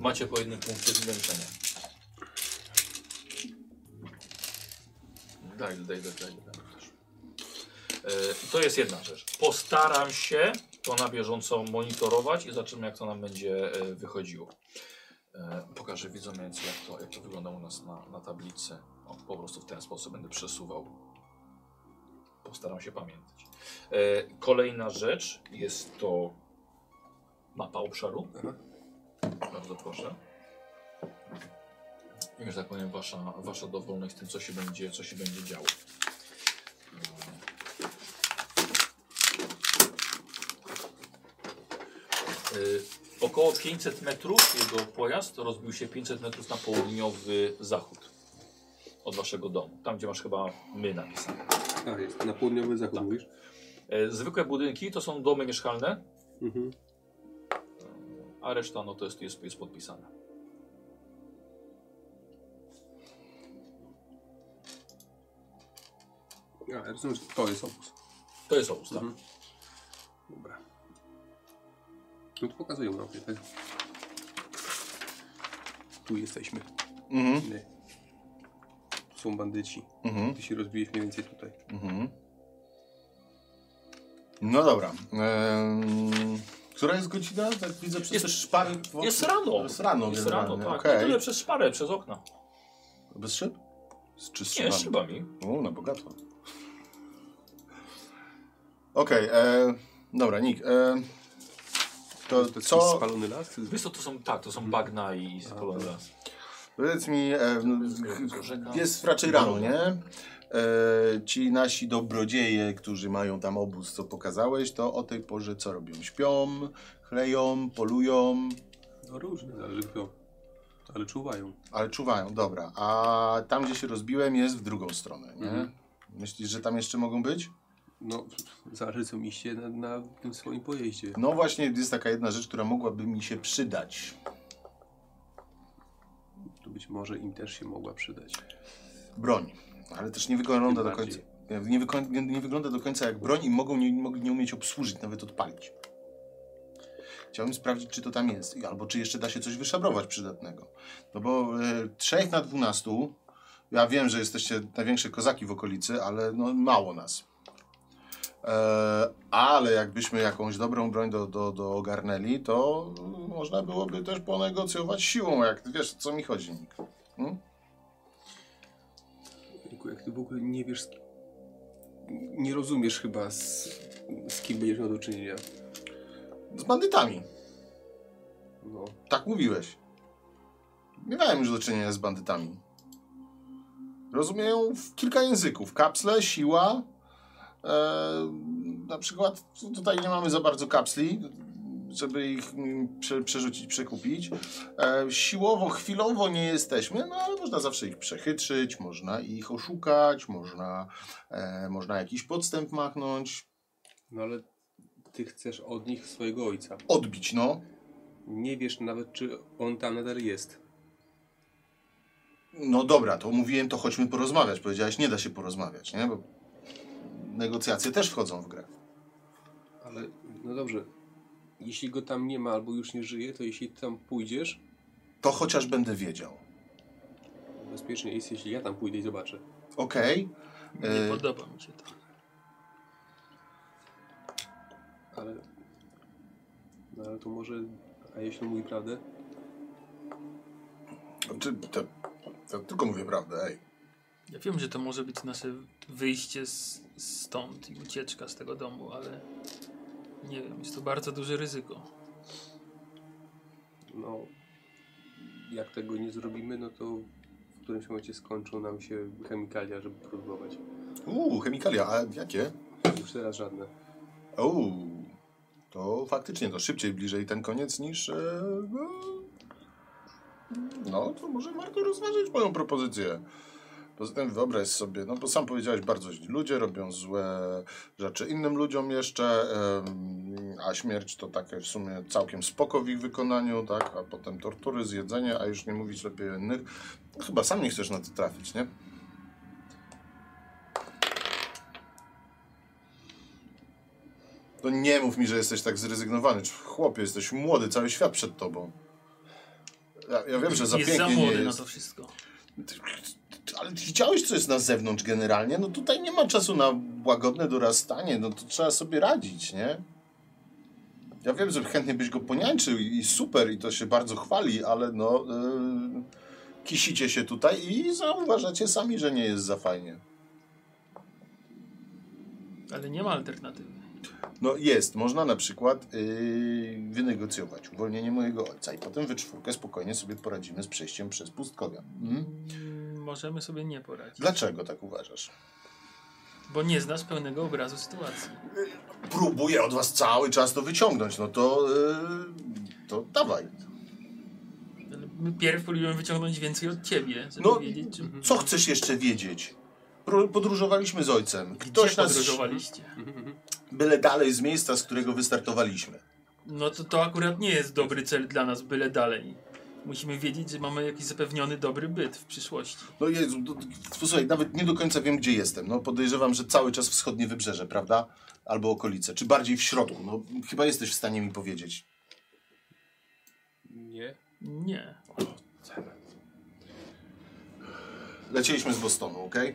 Macie po jednym punkcie zmęczenia. Daj, daj, daj, daj. daj to jest jedna rzecz. Postaram się to na bieżąco monitorować i zobaczymy, jak to nam będzie wychodziło. E, pokażę widzom więc, jak to, jak to wygląda u nas na, na tablicy. O, po prostu w ten sposób będę przesuwał. Postaram się pamiętać. E, kolejna rzecz jest to mapa obszaru. Aha. Bardzo proszę. I, że tak powiem, wasza, wasza dowolność w tym, co się będzie, co się będzie działo. Yy, około 500 metrów jego pojazd rozbił się 500 metrów na południowy zachód od waszego domu. Tam, gdzie masz chyba my napisane. A, jest na południowy zachód, Tak. mówisz? E, Zwykłe budynki to są domy mieszkalne, Mhm. a reszta no to jest, jest, jest podpisane. A, rozumiem, że to jest obóz. To jest obóz, tak? Mhm. Dobra. No to pokazują nam tak? Tu jesteśmy. Mhm. Nie. Tu są bandyci. Mhm. Ty się rozbiłeś mniej więcej tutaj. Mhm. No dobra. Ehm, która jest godzina? Tak widzę przez Jest- te szpary. w- Jest rano. Jest rano, Jest generalnie. rano, tak. Okej. Okay. Tyle przez szparę, przez okna. Bez szyb? Z- Czy z Nie, z szybami? szybami. O, na bogato. Okej, e, dobra, Nick. E, to To jest co... spalony las? Wiesz co, to są, tak, to są bagna i spalone las. Powiedz mi, e, jest raczej rano, nie? E, ci nasi dobrodzieje, którzy mają tam obóz, co pokazałeś, to o tej porze co robią? Śpią, chleją, polują, No różne, ale kto? Ale czuwają. ale czuwają, dobra. A tam, gdzie się rozbiłem, jest w drugą stronę, nie? Mhm. Myślisz, że tam jeszcze mogą być? No, zależy co miście na, na tym swoim pojeździe. No właśnie, jest taka jedna rzecz, która mogłaby mi się przydać. To być może im też się mogła przydać. Broń. Ale też nie wygląda Tym do końca. bardziej. Nie, wyko- nie, nie wygląda do końca jak broń i mogą nie, mogą nie umieć obsłużyć, nawet odpalić. Chciałbym sprawdzić, czy to tam jest, i- albo czy jeszcze da się coś wyszabrować przydatnego. No bo e, trzech na dwunastu, ja wiem, że jesteście największe kozaki w okolicy, ale no mało nas. E, ale jakbyśmy jakąś dobrą broń do, do, do ogarnęli, to można byłoby też ponegocjować siłą, jak wiesz, co mi chodzi. Hmm? Jak ty w ogóle nie wiesz, nie rozumiesz chyba z, z kim będziesz miał do czynienia. Z bandytami. No, Tak mówiłeś. Miałem już do czynienia z bandytami. Rozumieją w kilka języków. Kapsle, siła. E, na przykład tutaj nie mamy za bardzo kapsli, żeby ich prze, przerzucić, przekupić. E, siłowo, chwilowo nie jesteśmy, no ale można zawsze ich przechytrzyć, można ich oszukać, można, e, można jakiś podstęp machnąć. no ale ty chcesz od nich swojego ojca. Odbić, no. Nie wiesz nawet, czy on tam nadal jest. No dobra, to mówiłem, to chodźmy porozmawiać. Powiedziałeś, nie da się porozmawiać, nie? Bo negocjacje też wchodzą w grę. Ale, no dobrze. Jeśli go tam nie ma albo już nie żyje, to jeśli tam pójdziesz, To chociaż będę wiedział. bezpiecznie jest, jeśli ja tam pójdę i zobaczę. Okej. Nie E, podoba mi się to. Ale... No ale to może... A jeśli mówi prawdę? Czy, to, to tylko mówię prawdę, ej. Ja wiem, że to może być nasze wyjście z, stąd i ucieczka z tego domu, ale nie wiem, jest to bardzo duże ryzyko. No... Jak tego nie zrobimy, no to w którymś momencie skończą nam się chemikalia, żeby próbować. Uuu, chemikalia, a jakie? Już teraz żadne. Uuu, to faktycznie to szybciej, bliżej ten koniec niż... E, no, no, to może warto rozważyć moją propozycję. Poza tym wyobraź sobie, no bo sam powiedziałeś, bardzo źli ludzie robią złe rzeczy innym ludziom jeszcze, a śmierć to takie w sumie całkiem spoko w ich wykonaniu, tak, a potem tortury, zjedzenie, a już nie mówić lepiej o innych. Chyba sam nie chcesz na to trafić, nie? To nie mów mi, że jesteś tak zrezygnowany. Chłopie, jesteś młody, cały świat przed tobą. Ja, ja wiem, że za jest za pięknie nie młody na jest. to wszystko. Ale widziałeś, co jest na zewnątrz generalnie? No tutaj nie ma czasu na łagodne dorastanie, no to trzeba sobie radzić, nie? Ja wiem, że chętnie byś go poniańczył i super, i to się bardzo chwali, ale no... Yy, kisicie się tutaj i zauważacie sami, że nie jest za fajnie. Ale nie ma alternatywy. No jest, można na przykład yy, wynegocjować uwolnienie mojego ojca i potem we czwórkę spokojnie sobie poradzimy z przejściem przez pustkowia. Mm, Możemy sobie nie poradzić. Dlaczego tak uważasz? Bo nie znasz pełnego obrazu sytuacji. Próbuję od was cały czas to wyciągnąć, no to, yy, to dawaj. Pierw próbujemy wyciągnąć więcej od ciebie, żeby No, wiedzieć, czy... co chcesz jeszcze wiedzieć? Podróżowaliśmy z ojcem. Gdzie Ktoś nas podróżowaliście? byle dalej z miejsca, z którego wystartowaliśmy. No to to akurat nie jest dobry cel dla nas, byle dalej. Musimy wiedzieć, że mamy jakiś zapewniony dobry byt w przyszłości. No Jezu, to, to, słuchaj, nawet nie do końca wiem, gdzie jestem. No podejrzewam, że cały czas wschodnie wybrzeże, prawda? Albo okolice, czy bardziej w środku. No chyba jesteś w stanie mi powiedzieć. Nie. Nie. Lecieliśmy z Bostonu, okej?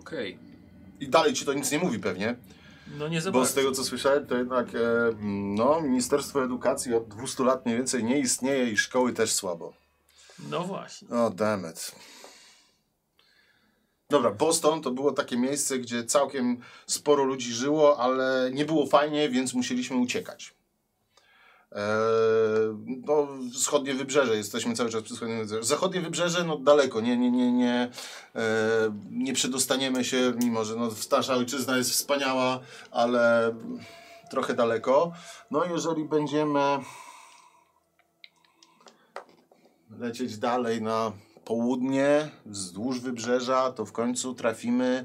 Okej. I dalej ci to nic nie mówi pewnie. No nie za Bo z tego co słyszałem, to jednak e, no, Ministerstwo Edukacji od 200 lat mniej więcej nie istnieje i szkoły też słabo. No właśnie. O, damn it. Dobra, Boston to było takie miejsce, gdzie całkiem sporo ludzi żyło, ale nie było fajnie, więc musieliśmy uciekać. Eee, no, wschodnie wybrzeże, jesteśmy cały czas przy wschodnim wybrzeżu. Zachodnie wybrzeże, no daleko, nie, nie, nie, nie, eee, nie przedostaniemy się, mimo że no, nasza ojczyzna jest wspaniała, ale trochę daleko. No jeżeli będziemy lecieć dalej na południe, wzdłuż wybrzeża, to w końcu trafimy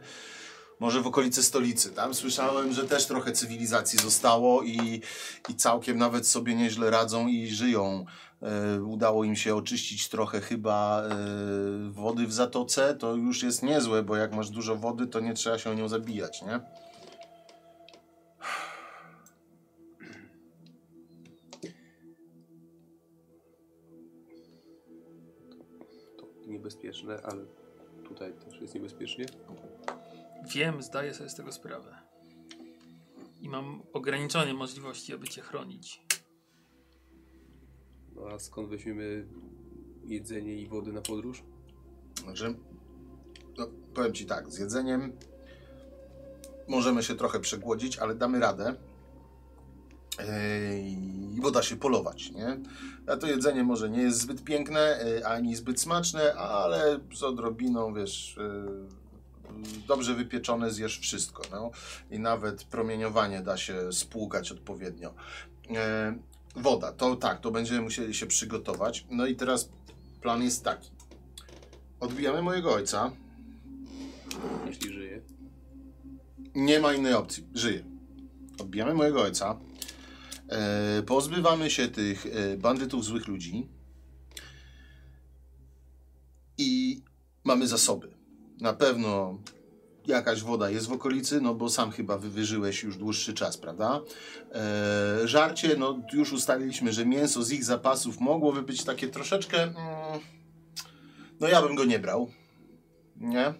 może w okolice stolicy. Tam słyszałem, że też trochę cywilizacji zostało i, i całkiem nawet sobie nieźle radzą i żyją. E, udało im się oczyścić trochę chyba e, wody w zatoce. To już jest niezłe, bo jak masz dużo wody, to nie trzeba się o nią zabijać, nie? To niebezpieczne, ale tutaj też jest niebezpiecznie. Wiem, zdaję sobie z tego sprawę. I mam ograniczone możliwości, aby cię chronić. No a skąd weźmiemy jedzenie i wody na podróż? Znaczy, no, powiem Ci tak, z jedzeniem możemy się trochę przegłodzić, ale damy radę. Yy, I bo da się polować, nie? A to jedzenie może nie jest zbyt piękne, yy, ani zbyt smaczne, ale z odrobiną, wiesz, yy, dobrze wypieczone zjesz wszystko, no. I nawet promieniowanie da się spłukać odpowiednio. Yy, Woda, to tak, to będziemy musieli się przygotować. No i teraz plan jest taki. Odbijamy mojego ojca. Jeśli żyje. Nie ma innej opcji. Żyje. Odbijamy mojego ojca. E, pozbywamy się tych e, bandytów, złych ludzi. I mamy zasoby. Na pewno jakaś woda jest w okolicy, no bo sam chyba wywyżyłeś już dłuższy czas, prawda? E, żarcie, no już ustaliliśmy, że mięso z ich zapasów mogłoby być takie troszeczkę... Mm, no ja bym go nie brał. Nie?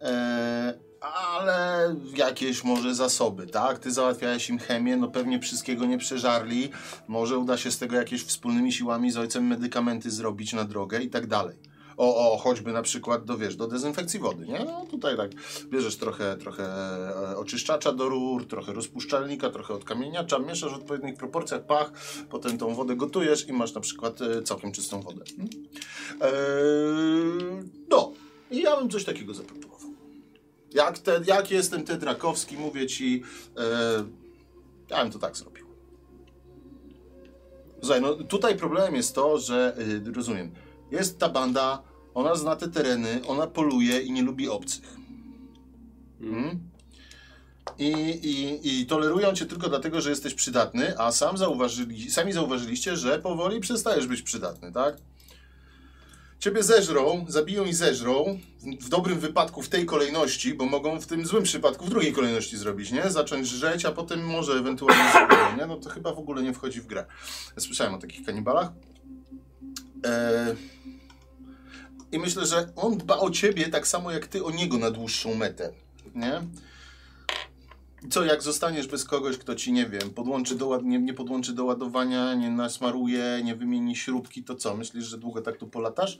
E, ale jakieś może zasoby, tak? Ty załatwiałeś im chemię, no pewnie wszystkiego nie przeżarli. Może uda się z tego jakieś wspólnymi siłami z ojcem medykamenty zrobić na drogę i tak dalej. O, o, choćby na przykład do, wiesz, do dezynfekcji wody, nie? No tutaj tak bierzesz trochę, trochę e, oczyszczacza do rur, trochę rozpuszczalnika, trochę odkamieniacza, mieszasz w odpowiednich proporcjach, pach, potem tą wodę gotujesz i masz na przykład e, całkiem czystą wodę. Eee, no, i ja bym coś takiego zaproponował. Jak, te, jak jestem Tedrakowski, mówię ci, e, ja bym to tak zrobił. Słuchaj, no tutaj problemem jest to, że, y, rozumiem, jest ta banda, ona zna te tereny, ona poluje i nie lubi obcych. Mhm. I, i, I tolerują cię tylko dlatego, że jesteś przydatny, a sam zauważyli, sami zauważyliście, że powoli przestajesz być przydatny, tak? Ciebie zeżrą, zabiją i zeżrą, w, dobrym wypadku w tej kolejności, bo mogą w tym złym przypadku w drugiej kolejności zrobić, nie? Zacząć żreć, a potem może ewentualnie zabiją, nie? No to chyba w ogóle nie wchodzi w grę. Słyszałem o takich kanibalach. Eee, I myślę, że on dba o ciebie tak samo jak ty o niego na dłuższą metę, nie? Co, jak zostaniesz bez kogoś, kto ci, nie wiem, podłączy do, nie, nie podłączy do ładowania, nie nasmaruje, nie wymieni śrubki, to co? Myślisz, że długo tak tu polatasz?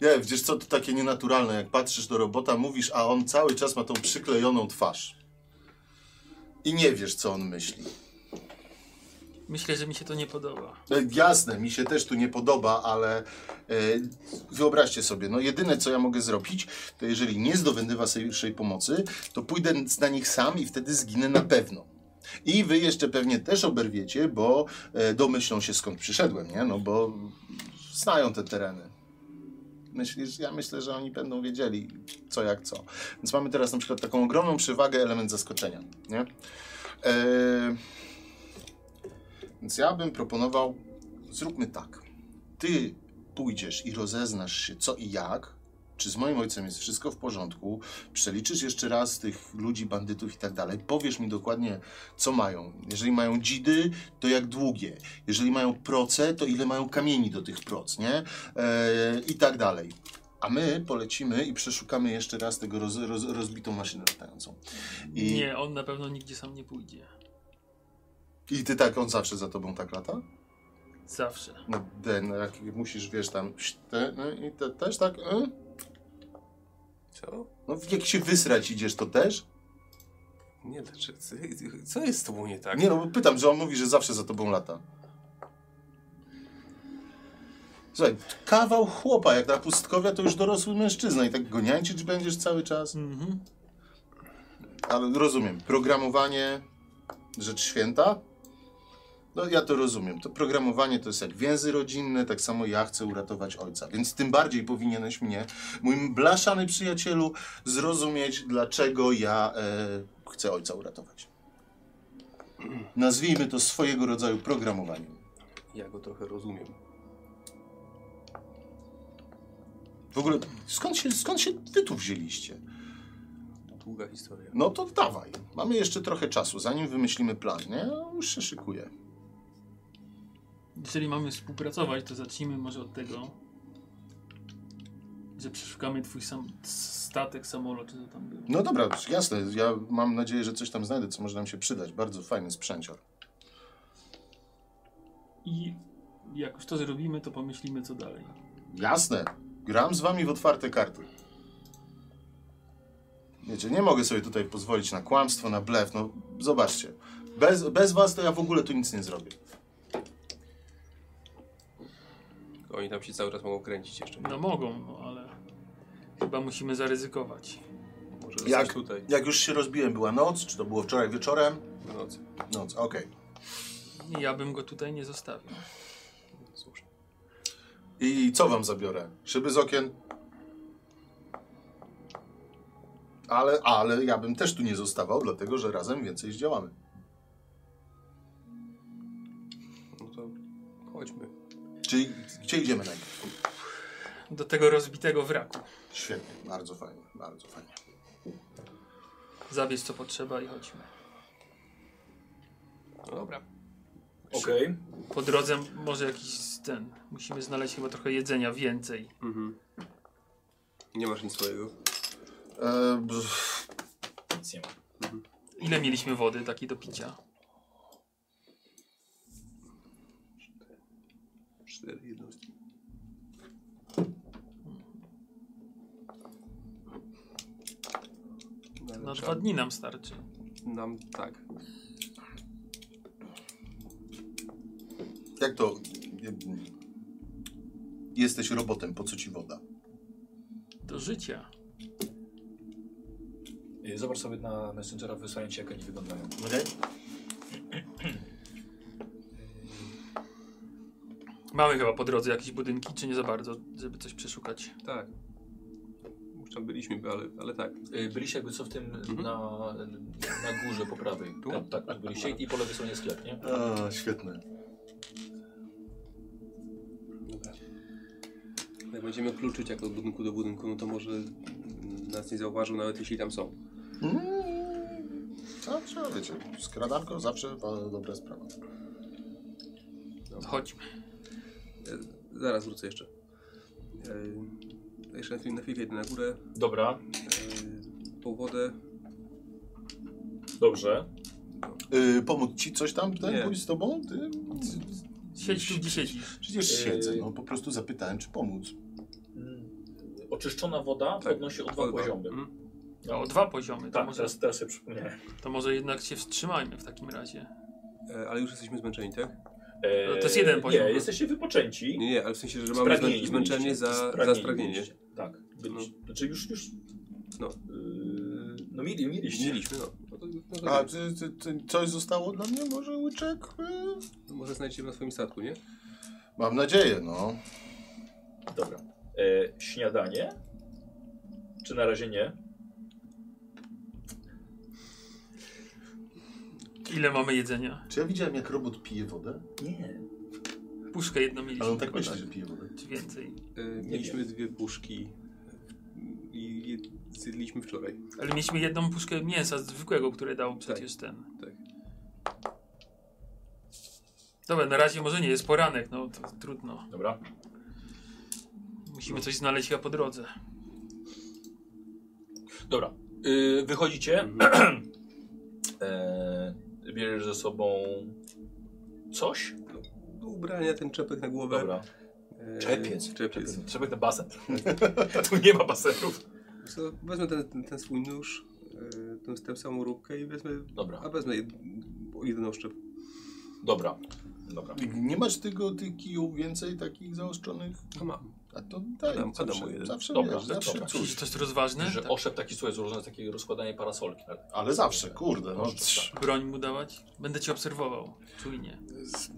Nie, wiesz co, to takie nienaturalne, jak patrzysz do robota, mówisz, a on cały czas ma tą przyklejoną twarz. I nie wiesz, co on myśli. Myślę, że mi się to nie podoba. No, jasne, mi się też tu nie podoba, ale e, wyobraźcie sobie, no jedyne co ja mogę zrobić, to jeżeli nie zdobędę waszej pomocy, to pójdę na nich sam i wtedy zginę na pewno. I wy jeszcze pewnie też oberwiecie, bo e, domyślą się skąd przyszedłem, nie? No bo znają te tereny. Myślisz, ja myślę, że oni będą wiedzieli co jak co. Więc mamy teraz na przykład taką ogromną przewagę, element zaskoczenia, nie? E, więc ja bym proponował, zróbmy tak. Ty pójdziesz i rozeznasz się co i jak, czy z moim ojcem jest wszystko w porządku, przeliczysz jeszcze raz tych ludzi, bandytów i tak dalej, powiesz mi dokładnie, co mają. Jeżeli mają dzidy, to jak długie. Jeżeli mają proce, to ile mają kamieni do tych proc, nie? Eee, I tak dalej. A my polecimy i przeszukamy jeszcze raz tego roz, roz, rozbitą maszynę latającą. I, Nie, on na pewno nigdzie sam nie pójdzie. I ty tak, on zawsze za tobą tak lata? Zawsze. No, den, jak musisz, wiesz, tam, te, no, i te, też tak, y? Co? no jak się wysrać idziesz, to też? Nie, dlaczego? Co jest z tobą nie tak? Nie no, bo pytam, że on mówi, że zawsze za tobą lata. Słuchaj, kawał chłopa, jak na pustkowia, to już dorosły mężczyzna i tak go niańczyć będziesz cały czas. Mhm. Ale rozumiem, programowanie, rzecz święta? No ja to rozumiem. To programowanie to jest jak więzy rodzinne, tak samo ja chcę uratować ojca. Więc tym bardziej powinieneś mnie, mój blaszany przyjacielu, zrozumieć, dlaczego ja e, chcę ojca uratować. Nazwijmy to swojego rodzaju programowaniem. Ja go trochę rozumiem. W ogóle, skąd się, skąd się wy tu wzięliście? Długa historia. No to dawaj. Mamy jeszcze trochę czasu, zanim wymyślimy plan, nie? Już się szykuje. Jeżeli mamy współpracować, to zacznijmy może od tego, że przeszukamy twój sam statek, samolot, czy co tam było. No dobra, jasne. Ja mam nadzieję, że coś tam znajdę, co może nam się przydać. Bardzo fajny sprzęcior. I jak już to zrobimy, to pomyślimy co dalej. Jasne. Gram z wami w otwarte karty. Wiecie, nie mogę sobie tutaj pozwolić na kłamstwo, na blef. No, zobaczcie. Bez, bez was to ja w ogóle tu nic nie zrobię. Oni tam się cały czas mogą kręcić jeszcze. No mogą, no ale chyba musimy zaryzykować. Może Jak, tutaj jak już się rozbiłem, była noc, czy to było wczoraj wieczorem? w nocy. Noc, okej. Ja bym go tutaj nie zostawił. Słusznie. I co wam zabiorę? Szyby z okien? Ale, ale ja bym też tu nie zostawał, dlatego że razem więcej zdziałamy. Czyli gdzie idziemy najpierw? Do tego rozbitego wraku. Świetnie, bardzo fajnie, bardzo fajnie. Zabierz co potrzeba i chodźmy. Dobra. Okej. Po drodze może jakiś ten. Musimy znaleźć chyba trochę jedzenia więcej. Mhm. Nie masz nic swojego. E, brz, Nic nie ma. Ile mieliśmy wody takiej do picia? Cztery jednostki. No, ale Na dwa dni nam starczy. Nam tak. jak to? Jesteś robotem, po co ci woda? Do życia. Y, Zobacz sobie na Messengera, wysłałem ci, jak oni wyglądają. Okej? Mamy chyba po drodze jakieś budynki, czy nie za bardzo, żeby coś przeszukać. Tak. Już tam byliśmy, ale, ale tak. Y, Byliście jakby co w tym na, na górze po prawej. Tu? Tak, tak, tak byliście i po lewej stronie sklep, nie? A, świetne. Dobra. Jak będziemy kluczyć jak od budynku do budynku, no to może nas nie zauważył, nawet jeśli tam są. Mm, zawsze, wiecie, skradanko zawsze e, dobra sprawa. Chodźmy. E, zaraz wrócę jeszcze. E, jeszcze na chwilę, na chwilę idę na górę. Dobra, E, po wodę. dobrze. Y, pomóc ci coś tam, ten Nie. pójść z tobą? Ty? Siedź tu, gdzie siedzisz. Przecież Yy. siedzę, no po prostu zapytałem, czy pomóc. Mm, oczyszczona woda Tak, podnosi o dwa poziomy. Mhm. No, o dwa poziomy. To, Tak, może, teraz, teraz sobie przypomniałem. to może jednak się wstrzymajmy w takim razie. E, ale już jesteśmy zmęczeni, tak? Eee, No to jest jeden poziom. Nie, jesteście wypoczęci. Nie, nie, ale w sensie, że mamy zmę zmęczenie byliście. za, za Spragnieni spragnienie. byliście. Tak, byliście. Znaczy już, już No. Yy, no mieli, mieliście. Mieliśmy, no. no, to, no to A ty, ty, ty, coś zostało dla mnie? Może łyczek? E, No może znajdziemy na swoim statku, nie? Mam nadzieję, no. Dobra. E, śniadanie? Czy na razie nie? Ile mamy jedzenia? Czy ja widziałem, jak robot pije wodę? Nie. Puszkę jedną mieliśmy. Ale on tak myśli, że pije wodę. Czy więcej. E, mieliśmy dwie puszki i je zjedliśmy wczoraj. Ale mieliśmy jedną puszkę mięsa zwykłego, które dał przecież ten. Tak. Dobra, na razie może nie jest poranek, no to trudno. Dobra. Musimy coś znaleźć chyba po drodze. Dobra. Yy, wychodzicie. Mhm. bierzesz ze sobą coś? Do ubrania ten czepek na głowę. Dobra. E, Czepiec. Czepiec. Czepiec na basen. tu nie ma basenów. Co, wezmę ten, ten, ten swój nóż, e, tę, tę samą róbkę i wezmę, Dobra. a wezmę jed, jeden oszczep. Dobra. Dobra. Nie masz tego, tych kijów więcej takich zaostrzonych? A mam. A to daj, Adam- zawsze, Adam jeden. zawsze Dobra, wiesz, zawsze dobra. coś. Czy to jest rozważne? Że Tak. oszep taki słuchaj, złożony z takiego rozkładania parasolki. Ale zawsze, kurde. No, tak. Broń mu dawać? Będę cię obserwował. Czujnie. Z- y,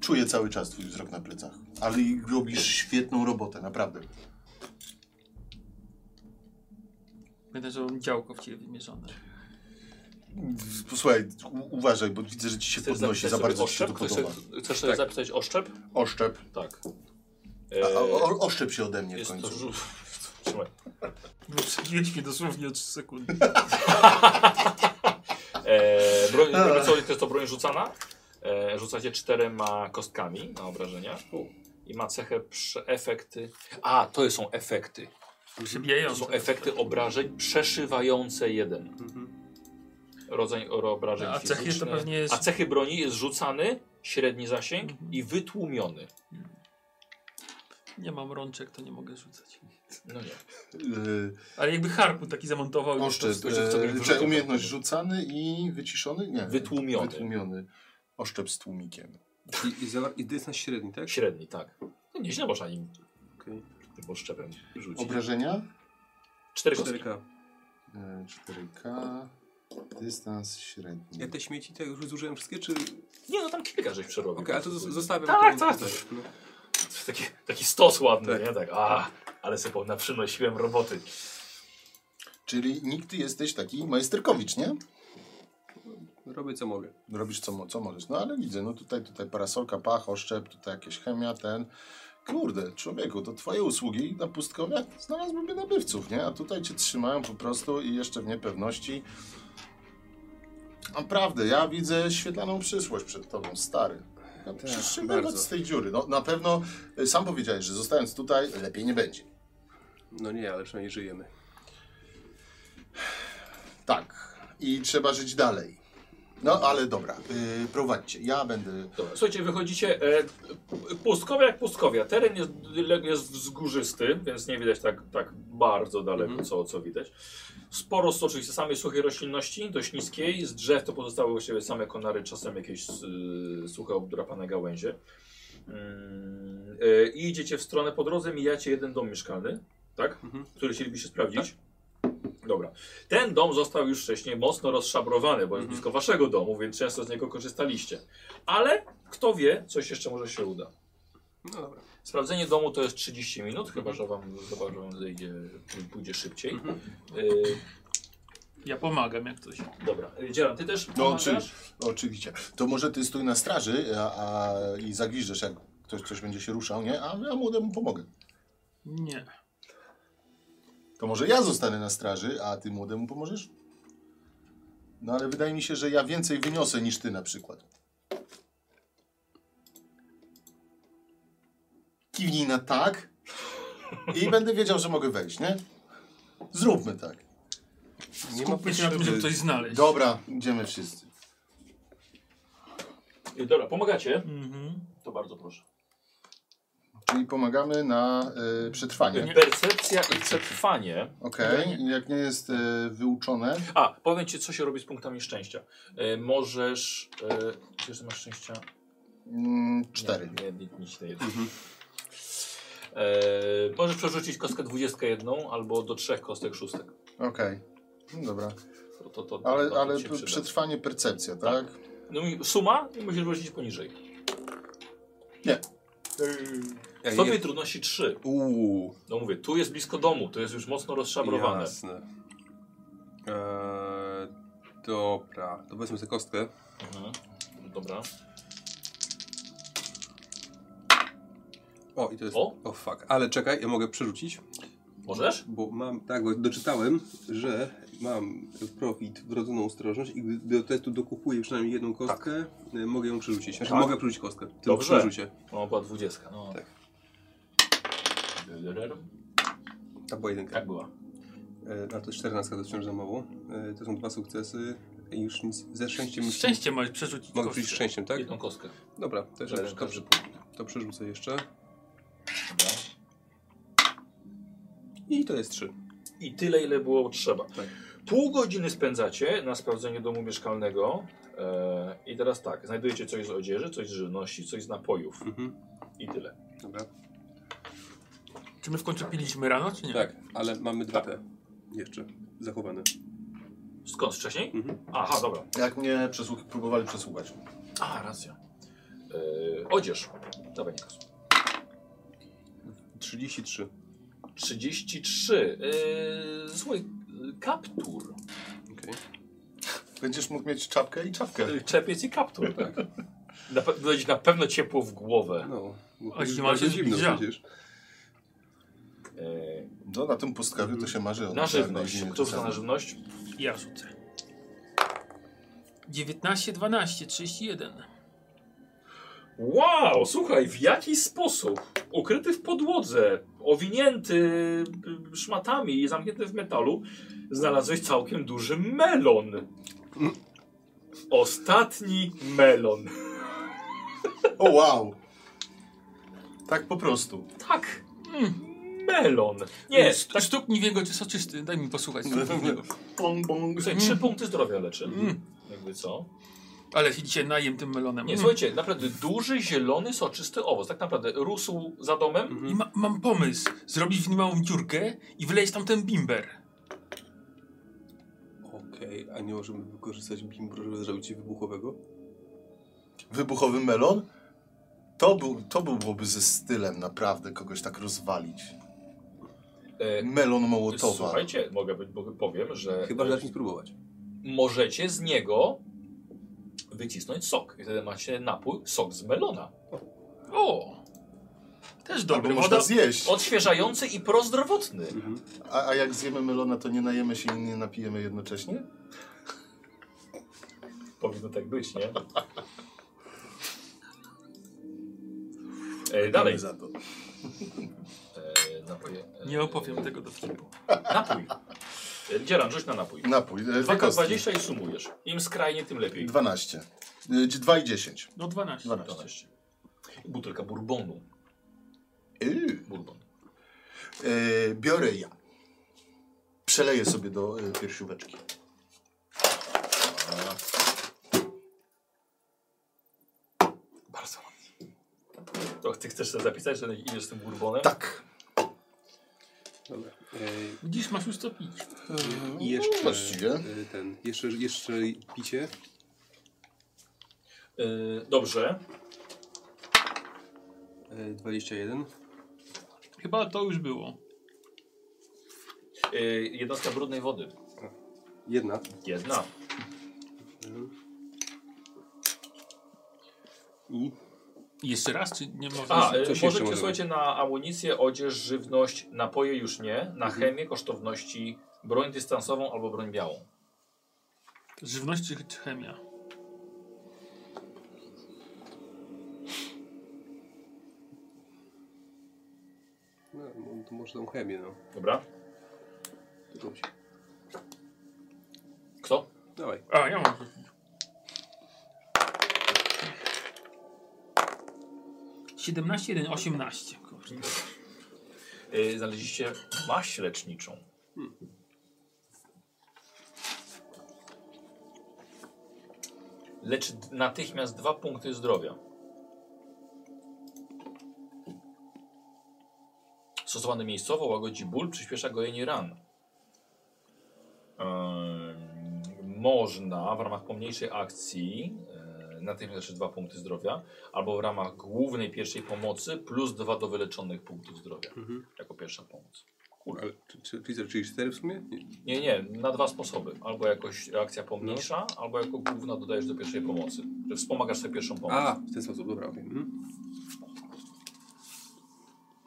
Czuję cały czas twój wzrok na plecach. Ale i robisz świetną robotę, naprawdę. Będę, że mam działko w ciebie wymierzone. Posłuchaj, u- uważaj, bo widzę, że ci się Chcesz podnosi, za bardzo ci się oszczep? to Chcesz, podoba. sobie- chcesz sobie Tak. zapisać oszczep? Oszczep. Tak. A, E, oszczep się ode mnie w jest to końcu. żu- Trzymaj. Wyprzedziłeś mnie dosłownie o 3 sekundy. E, broń, co, to jest to broń rzucana. E, rzucacie czterema kostkami na obrażenia. I ma cechę prze efekty. A, to są efekty. To są efekty obrażeń przeszywające jeden. Mhm. Rodzaj obrażeń A cechy to pewnie jest- A cechy broni jest rzucany, średni zasięg Mhm. i wytłumiony. Nie mam rączek, to nie mogę rzucać. No nie. Yy, Ale jakby harpun taki zamontował. to- to- to- to- yy, to- czy to- umiejętność rzucany i wyciszony? Nie. Wytłumiony. Wytłumiony. Oszczep z tłumikiem. I, i, za, I to na średni, tak? Średni, tak. No nieźle można im Okej. tym oszczepem rzucić. Obrażenia? Cztery kostki. 4K. Yy, 4K. Dystans średni. Ja te śmieci te już zużyłem wszystkie, czy... Okej, Nie, no tam kilka żeś przerobił. ale to zos- zostawiam. Tak, to, tak. Taki, taki stos ładny, Tak. nie? Tak, a, ale sobie na przynosiłem roboty. Czyli nikt ty jesteś taki majsterkowicz, nie? Robię co mogę. Robisz co, co możesz. No ale widzę, no tutaj, tutaj parasolka, pach, oszczep, tutaj jakieś chemia, ten. Kurde, człowieku, to twoje usługi na pustkowiach znalazłyby nabywców, nie? A tutaj cię trzymają po prostu i jeszcze w niepewności. Naprawdę, ja widzę świetlaną przyszłość przed tobą, stary. Ja Tak, z tej dziury. No na pewno, y, sam powiedziałeś, że zostając tutaj, lepiej nie będzie. No nie, ale przynajmniej żyjemy. Tak. I trzeba żyć dalej. No ale dobra, yy, prowadźcie. Ja będę... Dobra, słuchajcie, wychodzicie. E, pustkowia jak pustkowia. Teren jest, jest wzgórzysty, więc nie widać tak, tak bardzo daleko, Mhm. co, co widać. Sporo oczywiście samej suchej roślinności, dość niskiej. Z drzew to pozostały właściwie same konary, czasem jakieś y, suche obdrapane gałęzie. Mm, e, I idziecie w stronę po drodze, mijacie jeden dom mieszkalny, tak? Mhm. Który chcielibyście sprawdzić. Dobra. Ten dom został już wcześniej mocno rozszabrowany, bo jest Mhm. blisko waszego domu, więc często z niego korzystaliście. Ale kto wie, coś jeszcze może się uda. No dobra. Sprawdzenie domu to jest 30 minut, chyba że wam, chyba, że wam zejdzie, pójdzie szybciej. Mhm. Y, Ja pomagam jak coś. dobra, Dzieran, ty też No, pomagasz? oczywiście. Oczywiście. To może ty stój na straży a, a, i zagwiżdżesz, jak ktoś coś będzie się ruszał, nie? A ja młodemu pomogę. Nie. To może ja zostanę na straży, a ty młodemu pomożesz? No ale wydaje mi się, że ja więcej wyniosę niż ty na przykład. Kiwnij na tak i będę wiedział, że mogę wejść, nie? Zróbmy tak. Nie ma Skupmy się na tym, żeby potrzeby. coś znaleźć. Dobra, idziemy wszyscy. Y, Dobra, pomagacie? Mhm. To bardzo proszę. Czyli pomagamy na y, przetrwanie. Nie. Percepcja i przetrwanie. Okej, jak nie jest y, wyuczone. A, powiem ci, co się robi z punktami szczęścia. E, możesz. E, wiesz, że masz szczęścia? Mm, cztery. Nie, nie, nic nie. E, możesz przerzucić kostkę 21 albo do trzech kostek szóstek. Okej. No Dobra. To, to, to, Ale, to ale ci się przyda. przetrwanie percepcja, tak? No i suma i musisz wrócić poniżej. Nie. Ej, Stopień je- trudności 3. Uuu, No mówię, tu jest blisko domu, to jest już mocno rozszabrowane. jasne. Eee, dobra, to wezmę tę kostkę. Mhm. Dobra. O, i to jest... O? O, fuck. Ale czekaj, ja mogę przerzucić, Możesz? bo mam... Tak, bo doczytałem, że mam profit wrodzoną ostrożność i gdy do testu dokupuję przynajmniej jedną kostkę, e, mogę ją przerzucić. Znaczy Tak. mogę przerzucić kostkę. Tylko Dobrze. przerzucie. No, była 20. No. Tak. A była jedynka. Tak była. E, a to jest 14, to wciąż za mało. E, to są dwa sukcesy i już nic... Ze szczęściem... Szczęście możesz przerzucić. Mogę przerzucić szczęściem, tak? Jedną kostkę. Dobra, to, punkt. to przerzucę jeszcze. Dobra. I to jest 3. I tyle, ile było trzeba. Tak. Pół godziny spędzacie na sprawdzeniu domu mieszkalnego. E, I teraz tak, znajdujecie coś z odzieży, coś z żywności, coś z napojów. Mhm. I tyle. Dobra. Czy my w końcu piliśmy rano, czy nie? Tak, ale mamy dwa te jeszcze zachowane. Skąd wcześniej? Mhm. Aha, dobra. Jak mnie przesłuch próbowali przesłuchać. A, racja. E, odzież. Dawaj, Nikos. 33. 33. E, słuchaj, e, kaptur. Okej. Będziesz mógł mieć czapkę i czapkę. E, Czepiec i kaptur, tak. Na, pe- będzie na pewno ciepło w głowę. No, bo A bardzo się zimno przecież. E, No na tym pustkawiu to się marzy o na żywność. Kto rzuca na żywność? Ja rzucę. 19, 12, 31. Wow, słuchaj, w jaki sposób ukryty w podłodze, owinięty y, szmatami i zamknięty w metalu, znalazłeś całkiem duży melon. Ostatni melon. O wow! Tak po prostu. Tak, melon. Nie, St- tak, Stuknij w jego czy soczysty. Daj mi niego. Bong, bong. słuchaj, trzy punkty zdrowia leczy. Mm. Jakby co? Ale się dzisiaj najem tym melonem. Nie, Mm. słuchajcie, naprawdę duży, zielony, soczysty owoc. Tak naprawdę rósł za domem. I ma, mam pomysł. Zrobić w nim małą dziurkę i wyleć tam ten bimber. Okej, a nie możemy wykorzystać bimbru, żeby zrobić wybuchowego? Wybuchowy melon? To, był, to byłoby ze stylem naprawdę kogoś tak rozwalić. E, Melon Mołotowa. Słuchajcie, mogę, być- mogę powiem, że Chyba, że zacznie spróbować. możecie z niego wycisnąć sok. I wtedy macie napój, sok z melona. O! Też Albo dobry. można Woda, zjeść. Odświeżający i prozdrowotny. Mhm. A, a jak zjemy melona, to nie najemy się i nie napijemy jednocześnie? Powinno tak być, nie? E, dalej. za to. E, napoje. E, nie opowiem tego dowcipu. Napój. E, Dzieran, rzuć na napój. Napój. e, Dwie kostki. 2K20 i sumujesz. Im skrajnie, tym lepiej. 12. 2 i 10. No 12. 12. 12. I butelka bourbonu. Yy. Bourbon. E, biorę ja. Przeleję sobie do e, piersióweczki. Bardzo ładnie. To ty chcesz sobie zapisać, że idziesz z tym bourbonem? Tak. Dobra. E, Widzisz, masz już co pić. I jeszcze Właściwie. e, ten, jeszcze, jeszcze picie. E, dobrze. E, 21. Chyba to już było. Jednostka brudnej wody. Jedna. Jedna. I jeszcze raz, czy nie można? A, Coś jeszcze możecie, możemy. słuchajcie, na amunicję, odzież, żywność, napoje już nie, na chemię, kosztowności, broń dystansową albo broń białą. Żywność czy chemia? no, to może tą chemię, no. Dobra? Rzuć. Kto? Dawaj. A, ja mam. 17, 1, 18. Kurde. Yy, znaleźliście maść leczniczą. Leczy d- natychmiast dwa punkty zdrowia. Stosowany miejscowo łagodzi ból, przyspiesza gojenie ran. Ym, można w ramach pomniejszej akcji yy, natychmiast leczyć dwa punkty zdrowia, albo w ramach głównej pierwszej pomocy plus dwa do wyleczonych punktów zdrowia Mhm. jako pierwsza pomoc. Ale, czy, czy, czyli, czyli cztery w sumie? Nie. Nie, nie, na dwa sposoby. Albo jakoś reakcja pomniejsza, albo jako główna dodajesz do pierwszej pomocy. Że wspomagasz sobie pierwszą pomoc. A, w ten sposób, dobra, okej. Mhm.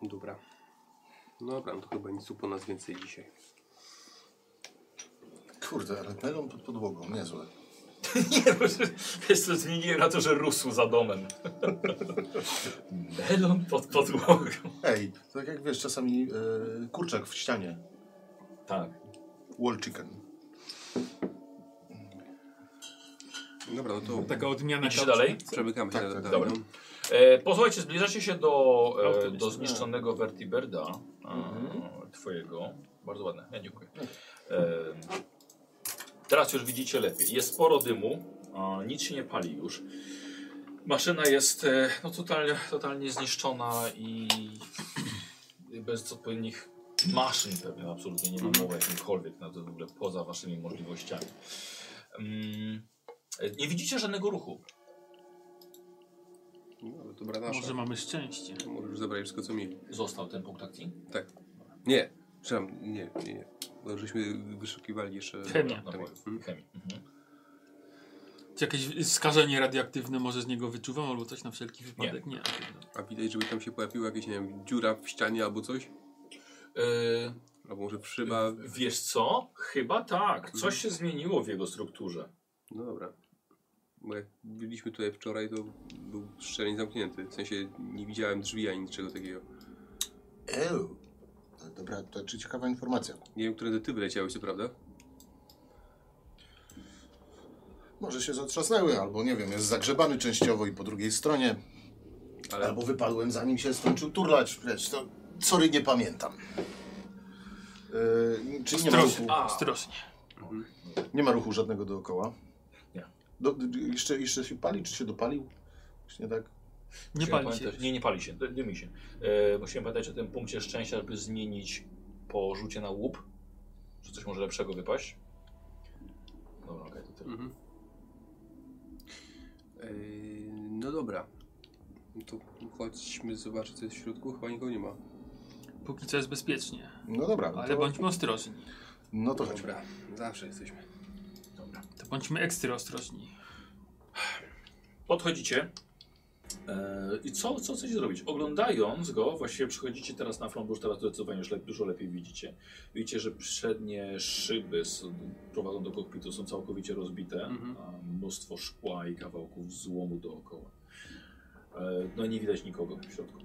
Dobra. Dobra, no to chyba nic tu po nas więcej dzisiaj. Kurde, ale melon pod podłogą, niezłe. Nie, wiesz co, zmieniłem na to, że rósł za domem. Melon pod podłogą. Ej, tak jak wiesz, czasami e, kurczak w ścianie. Tak. Wall chicken. Dobra, no to Taka odmiana Idziecie dalej? przemykamy się Tak, dalej. tak, dobra. no. E, posłuchajcie, zbliżacie się do, e, do zniszczonego Vertiberda Mhm. e, twojego. Bardzo ładne, ja dziękuję. E, teraz już widzicie lepiej. Jest sporo dymu, a nic się nie pali już. Maszyna jest e, no, totalnie, totalnie zniszczona i bez odpowiednich maszyn pewnie absolutnie nie ma mowy jakimkolwiek na to w ogóle poza waszymi możliwościami. Mm, e, nie widzicie żadnego ruchu. No, ale dobra nasza. Może mamy szczęście. Może już zabrali wszystko, co mieli. Został ten punkt akcji? Tak. Nie, przepraszam, nie, nie, nie. Żeśmy wyszukiwali jeszcze... Chemia. No, chemii. Mhm. Czy jakieś skażenie radioaktywne może z niego wyczuwam albo coś na wszelki wypadek? Nie. dobra. A widać, żeby tam się pojawiła jakaś, nie wiem, dziura w ścianie albo coś? Yy, Albo może szyba... wiesz co? Chyba tak. Coś się zmieniło w jego strukturze. No dobra. Bo jak byliśmy tutaj wczoraj, to był szczelnie zamknięty. W sensie nie widziałem drzwi ani niczego takiego. Ew. To Dobra, to czy ciekawa informacja. Nie wiem, które do ty wyleciałeś, to prawda? Może się zatrzasnęły, albo nie wiem, jest zagrzebany częściowo i po drugiej stronie. Ale Albo wypadłem zanim się skończył turlacz. Wiesz, to sorry, nie pamiętam. Yy, czyli nie ma, Ostrożnie. ruchu, Ostrożnie. nie ma ruchu żadnego dookoła. Nie. Do, jeszcze, jeszcze się pali, czy się dopalił? Czy nie tak? Nie pali się. Nie, nie pali się. dy- Dymi się. E, musimy pamiętać o tym punkcie szczęścia, żeby zmienić po rzucie na łup. Że coś może lepszego wypaść. Dobra, okej, to tyle. Mhm. Yy, no dobra. No to chodźmy zobaczyć, co jest w środku. Chyba nikogo nie ma. Póki co jest bezpiecznie. No dobra, no Ale to, bądźmy ostrożni. no to chodźmy. Dobra, zawsze jesteśmy. Dobra. To bądźmy ekstra ostrożni. Podchodzicie. E, I co, co chcecie zrobić? Oglądając go, właściwie przychodzicie teraz na front, bo już teraz zdecydowanie już lep, dużo lepiej widzicie. Widzicie, że przednie szyby prowadzą do kokpitu są całkowicie rozbite, Mhm. a mnóstwo szkła i kawałków złomu dookoła. E, no i nie widać nikogo w środku.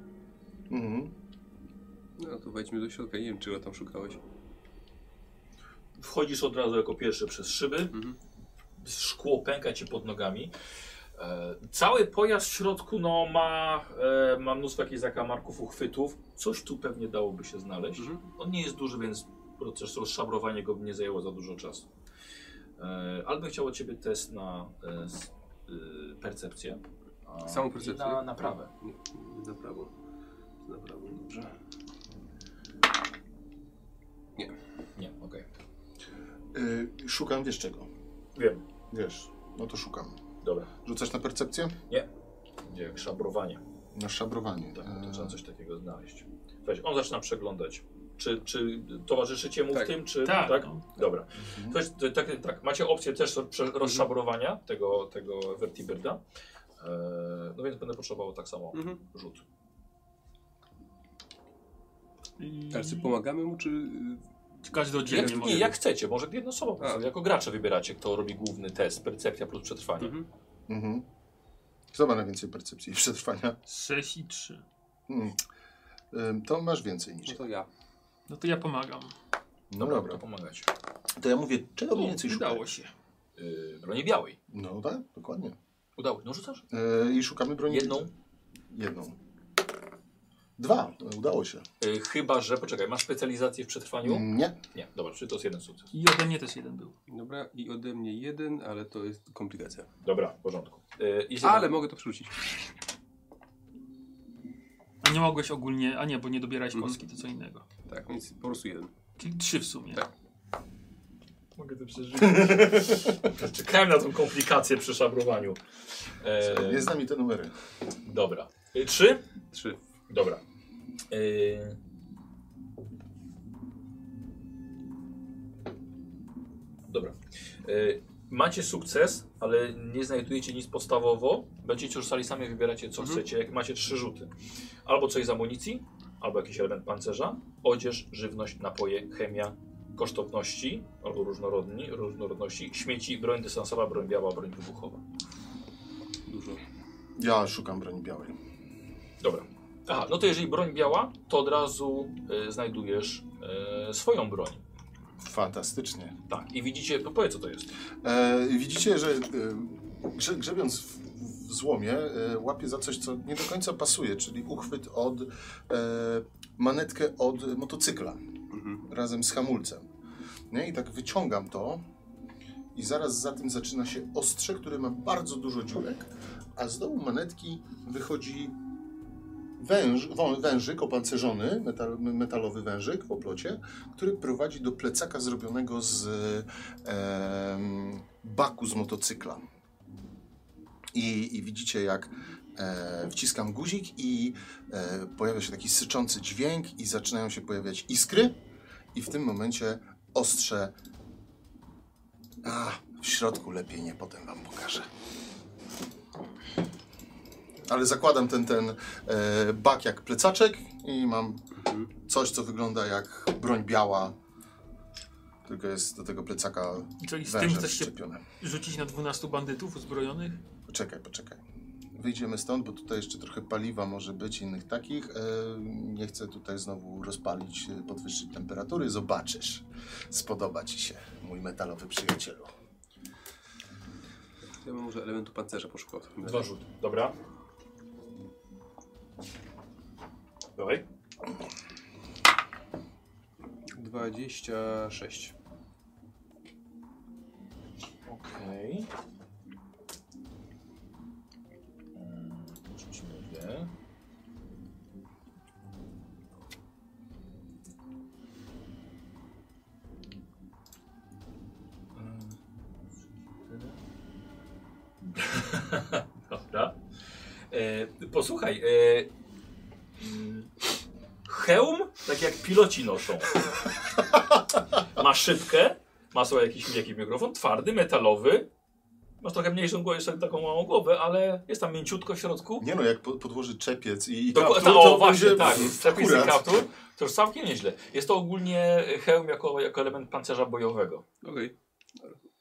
Mhm. No to wejdźmy do środka. Nie wiem, czego tam szukałeś. Wchodzisz od razu jako pierwszy przez szyby, Mhm. szkło pęka ci pod nogami. E, cały pojazd w środku no, ma, e, ma mnóstwo jakichś zakamarków, uchwytów. Coś tu pewnie dałoby się znaleźć. Mhm. On nie jest duży, więc proces rozszabrowania go nie zajęło za dużo czasu. E, albo chciał od ciebie test na s, percepcję. a- Samą percepcję? Na naprawę. Nie, nie na prawo. Na prawo, dobrze. Nie, okej. Yy, szukam, wiesz czego? Wiem. Wiesz, no to szukam. Dobra. Rzucasz na percepcję? Będzie jak szabrowanie. Na szabrowanie. Tak, to Eee, trzeba coś takiego znaleźć. Słuchajcie, on zaczyna przeglądać. Czy, czy towarzyszycie mu Tak. w tym, czy Tak, no. Dobra. Mhm. Tak, tak, macie opcję też prze- rozszabrowania tego, tego Vertibirda. E, no więc będę potrzebował tak samo Mhm. rzut. I... Ale czy pomagamy mu, czy... Czy każdy oddzielnie Jak, może? nie, jak chcecie, może prostu. A. Jako gracze wybieracie, kto robi główny test, percepcja plus przetrwanie. Mhm. Mhm. Kto ma najwięcej percepcji i przetrwania? 6 i 3. Hmm. Ym, To masz więcej niż No ja. to ja. No to ja pomagam. No dobra. To pomagać. To ja mówię, czego mniej więcej udało szukać? się. Yy, broni białej. No tak, dokładnie. Udało. No rzucasz? Yy, I szukamy broni. Jedną. Jedną. Dwa, udało się. Y, chyba, że, poczekaj, masz specjalizację w przetrwaniu? Nie. Nie, dobra, czyli to jest jeden sukces. I ode mnie też jeden był. Dobra, i ode mnie jeden, ale to jest komplikacja. Dobra, w porządku. Y, jest Ale jeden- mogę to przerzucić. A nie mogłeś ogólnie, a nie, bo nie dobierałeś Mhm. kostki, to co innego. Tak, więc po prostu jeden. Czyli trzy w sumie. Tak. Mogę to przeżyć. Czekałem na tą komplikację przy szabrowaniu. E, Nie znam mi te numery. Dobra. Y, trzy? Trzy. Dobra. Y, Dobra. Y, Macie sukces, ale nie znajdujecie nic podstawowo. Będziecie już sali sami wybieracie co Mhm. chcecie. Jak macie trzy rzuty. Albo coś z amunicji, albo jakiś element pancerza, odzież, żywność, napoje, chemia, kosztowności, albo różnorodni, różnorodności, śmieci, broń dystansowa, broń biała, broń wybuchowa. Dużo. Ja szukam broni białej. Dobra. Aha, no to jeżeli broń biała, to od razu y, znajdujesz y, swoją broń. Fantastycznie. Tak. I widzicie, no powiedz co to jest. E, widzicie, że e, grze, grzebiąc w, w złomie, e, łapie za coś, co nie do końca pasuje, czyli uchwyt od e, manetkę od motocykla Mhm. razem z hamulcem. Nie? I tak wyciągam to i zaraz za tym zaczyna się ostrze, które ma bardzo dużo dziurek, a z dołu manetki wychodzi węż, wężyk opancerzony, metal, metalowy wężyk w oplocie, który prowadzi do plecaka zrobionego z em, baku z motocykla. I, i widzicie, jak e, wciskam guzik i e, pojawia się taki syczący dźwięk i zaczynają się pojawiać iskry i w tym momencie ostrze a, w środku lepiej nie, potem wam pokażę. Ale zakładam ten, ten e, bak jak plecaczek i mam coś, co wygląda jak broń biała, tylko jest do tego plecaka Czyli z tym chcesz się rzucić na 12 bandytów uzbrojonych? Poczekaj, poczekaj. Wyjdziemy stąd, bo tutaj jeszcze trochę paliwa może być, innych takich. E, nie chcę tutaj znowu rozpalić, e, podwyższyć temperatury. Zobaczysz. Spodoba ci się, mój metalowy przyjacielu. Ja bym może elementu pancerza poszukał. Dwa rzuty. Dobra. Dawaj. 26. Okej. Mm, Rzucimy dwie. Mm. E, posłuchaj, e, mm, hełm, tak jak piloci noszą. Ma szybkę, ma sobie jakiś, jakiś mikrofon, twardy, metalowy. Masz trochę mniejszą głowę, jeszcze taką małą głowę, ale jest tam mięciutko w środku. Nie no, jak po, podłoży czepiec i, i kaptur, to, to o, właśnie, tak. Przepis i kaptur, to już całkiem nieźle. Jest to ogólnie hełm jako, jako element pancerza bojowego. Okej.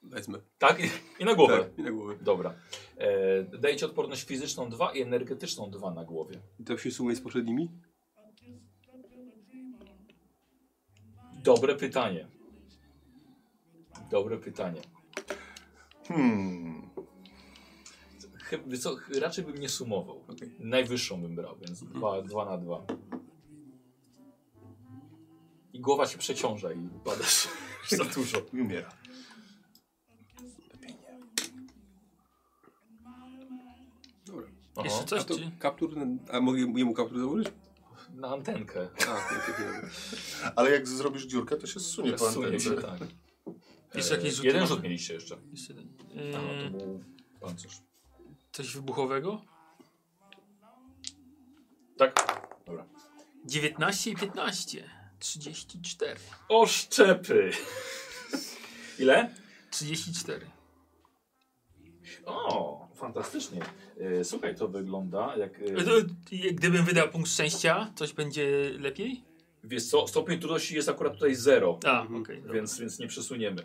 Wezmę. Tak? I, na głowę. Tak, i na głowę. Dobra. E, odporność fizyczną 2 i energetyczną 2 na głowie. I to się sumuje z poprzednimi? Dobre pytanie. Dobre pytanie. Hmm. Chyba, co, raczej bym nie sumował. Okej. Najwyższą bym brał, więc 2 na 2. I głowa się przeciąża i padasz za dużo. I umiera. Dobra. Aha. Jeszcze coś, A to czy... kaptur, a mogę jemu kaptur założyć? Na antenkę. A, to chwilę. Ale jak zrobisz dziurkę, to się zsunie po Sunie się, antence. tak. Jeszcze jakieś E, rzuty Jeden rzut mieliście jeszcze. Jeszcze jeden. Aha, to Eee, był pancerz. coś wybuchowego? Tak? Dobra. 19 i 15. 34. O szczepy! Ile? 34. O, fantastycznie. E, Słuchaj, to wygląda jak... e, E, Gdybym wydał punkt szczęścia, coś będzie lepiej? Wiesz co, stopień trudności jest akurat tutaj zero, A, dobra. więc, więc nie przesuniemy.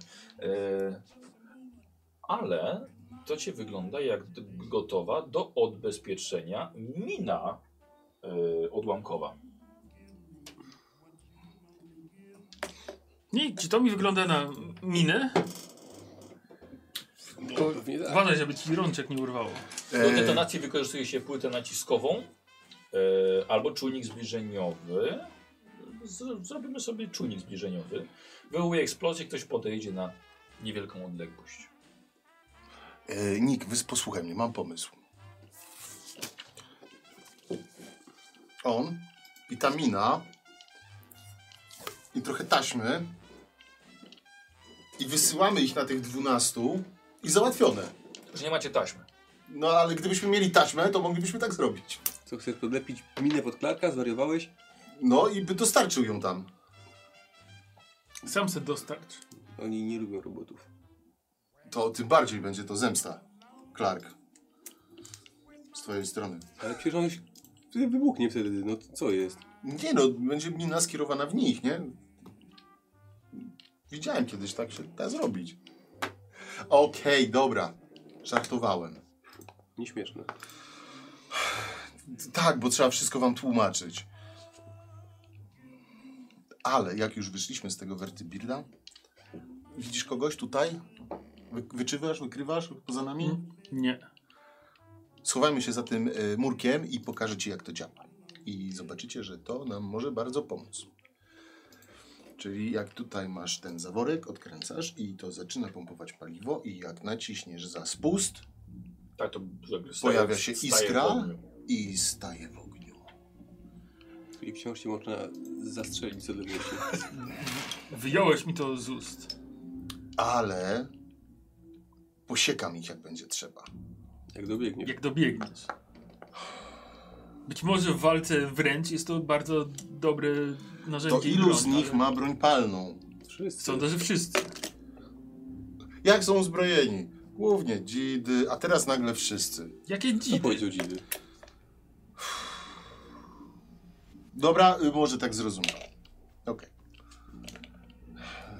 Ale to ci wygląda jak gotowa do odbezpieczenia mina odłamkowa. Nie, czy to mi wygląda na minę? Pewnie tak. Uważaj, żeby ci rączek nie urwało. Do E, detonacji wykorzystuje się płytę naciskową E, albo czujnik zbliżeniowy. Z, zrobimy sobie czujnik zbliżeniowy. Wywołuje eksplozję, ktoś podejdzie na niewielką odległość. E, Nick, wy posłuchaj mnie, mam pomysł. On i ta mina i trochę taśmy i wysyłamy ich na tych dwunastu i załatwione. Że nie macie taśmy. No ale gdybyśmy mieli taśmę, to moglibyśmy tak zrobić. Co, chcesz podlepić minę pod Clarka? Zwariowałeś? No i by dostarczył ją tam. Sam se dostarcz. Oni nie lubią robotów. To tym bardziej będzie to zemsta. Clark. Z twojej strony. Ale przecież on się wybuchnie wtedy, no to co jest? Nie no, będzie mina skierowana w nich, nie? Widziałem kiedyś, tak się da zrobić. Okej, dobra. Żartowałem. Nieśmieszne. Tak, bo trzeba wszystko wam tłumaczyć. Ale jak już wyszliśmy z tego Vertibirda, widzisz kogoś tutaj? Wy, wyczywasz, wykrywasz poza nami? Nie. Schowajmy się za tym y, murkiem i pokażę ci, jak to działa. I zobaczycie, że to nam może bardzo pomóc. Czyli jak tutaj masz ten zaworek, odkręcasz i to zaczyna pompować paliwo i jak naciśniesz za spust Tak, to jakby Pojawia się staje iskra. w ogniu. i staje w ogniu. I wciąż się można zastrzelić z odległości. Wyjąłeś mi to z ust. Ale posiekam ich, jak będzie trzeba. Jak dobiegnie. Jak dobiegniesz. Być może w walce wręcz jest to bardzo dobre narzędzie To ilu broń, z nich ale ma broń palną? Wszyscy. Sądzę, że wszyscy. Jak są uzbrojeni? Głównie dzidy, a teraz nagle wszyscy. Jakie Co dzidy. powiedział dzidy? Dobra, y, może tak zrozumiem. Okej.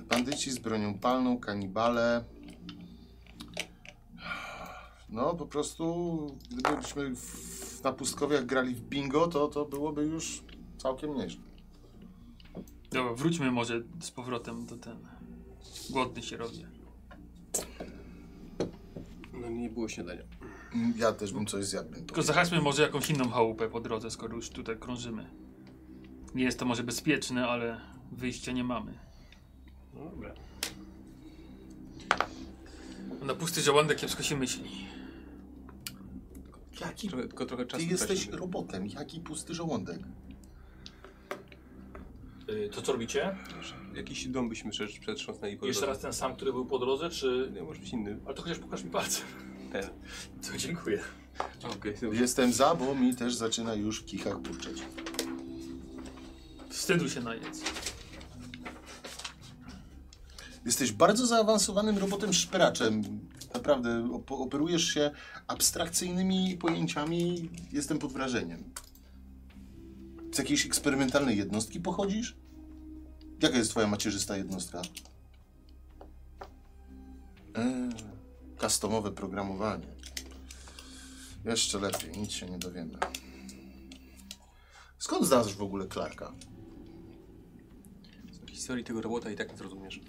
Bandyci z bronią palną, kanibale. No, po prostu, gdybyśmy w, na pustkowiach grali w bingo, to, to byłoby już całkiem nieźle. Dobra, wróćmy może z powrotem do ten. Głodny się robię. No nie było śniadania. Ja też bym coś zjadł. Tylko zahaczmy może jakąś inną chałupę po drodze, skoro już tutaj krążymy. Nie jest to może bezpieczne, ale wyjścia nie mamy. No dobra. Na pusty żołądek kiepsko się myśli. Jaki Trochę, tylko trochę czasu Ty jesteś robotem, jaki pusty żołądek. Y, To co robicie? Jakiś dom byśmy prze- przetrząsnęli po Jeszcze drodze. raz ten sam, który był po drodze, czy... Nie, może być inny. Ale to chociaż pokaż mi palcem. Ten. To dziękuję. Okej, dobrze. Jestem za, bo mi też zaczyna już w kichach burczeć. Wstydu się najedz. Jesteś bardzo zaawansowanym robotem szperaczem. Naprawdę, op operujesz się abstrakcyjnymi pojęciami. Jestem pod wrażeniem. Z jakiejś eksperymentalnej jednostki pochodzisz? Jaka jest twoja macierzysta jednostka? Eee, customowe programowanie. Jeszcze lepiej, nic się nie dowiemy. Skąd znasz w ogóle Clarka? Z historii tego robota i tak nie zrozumiesz.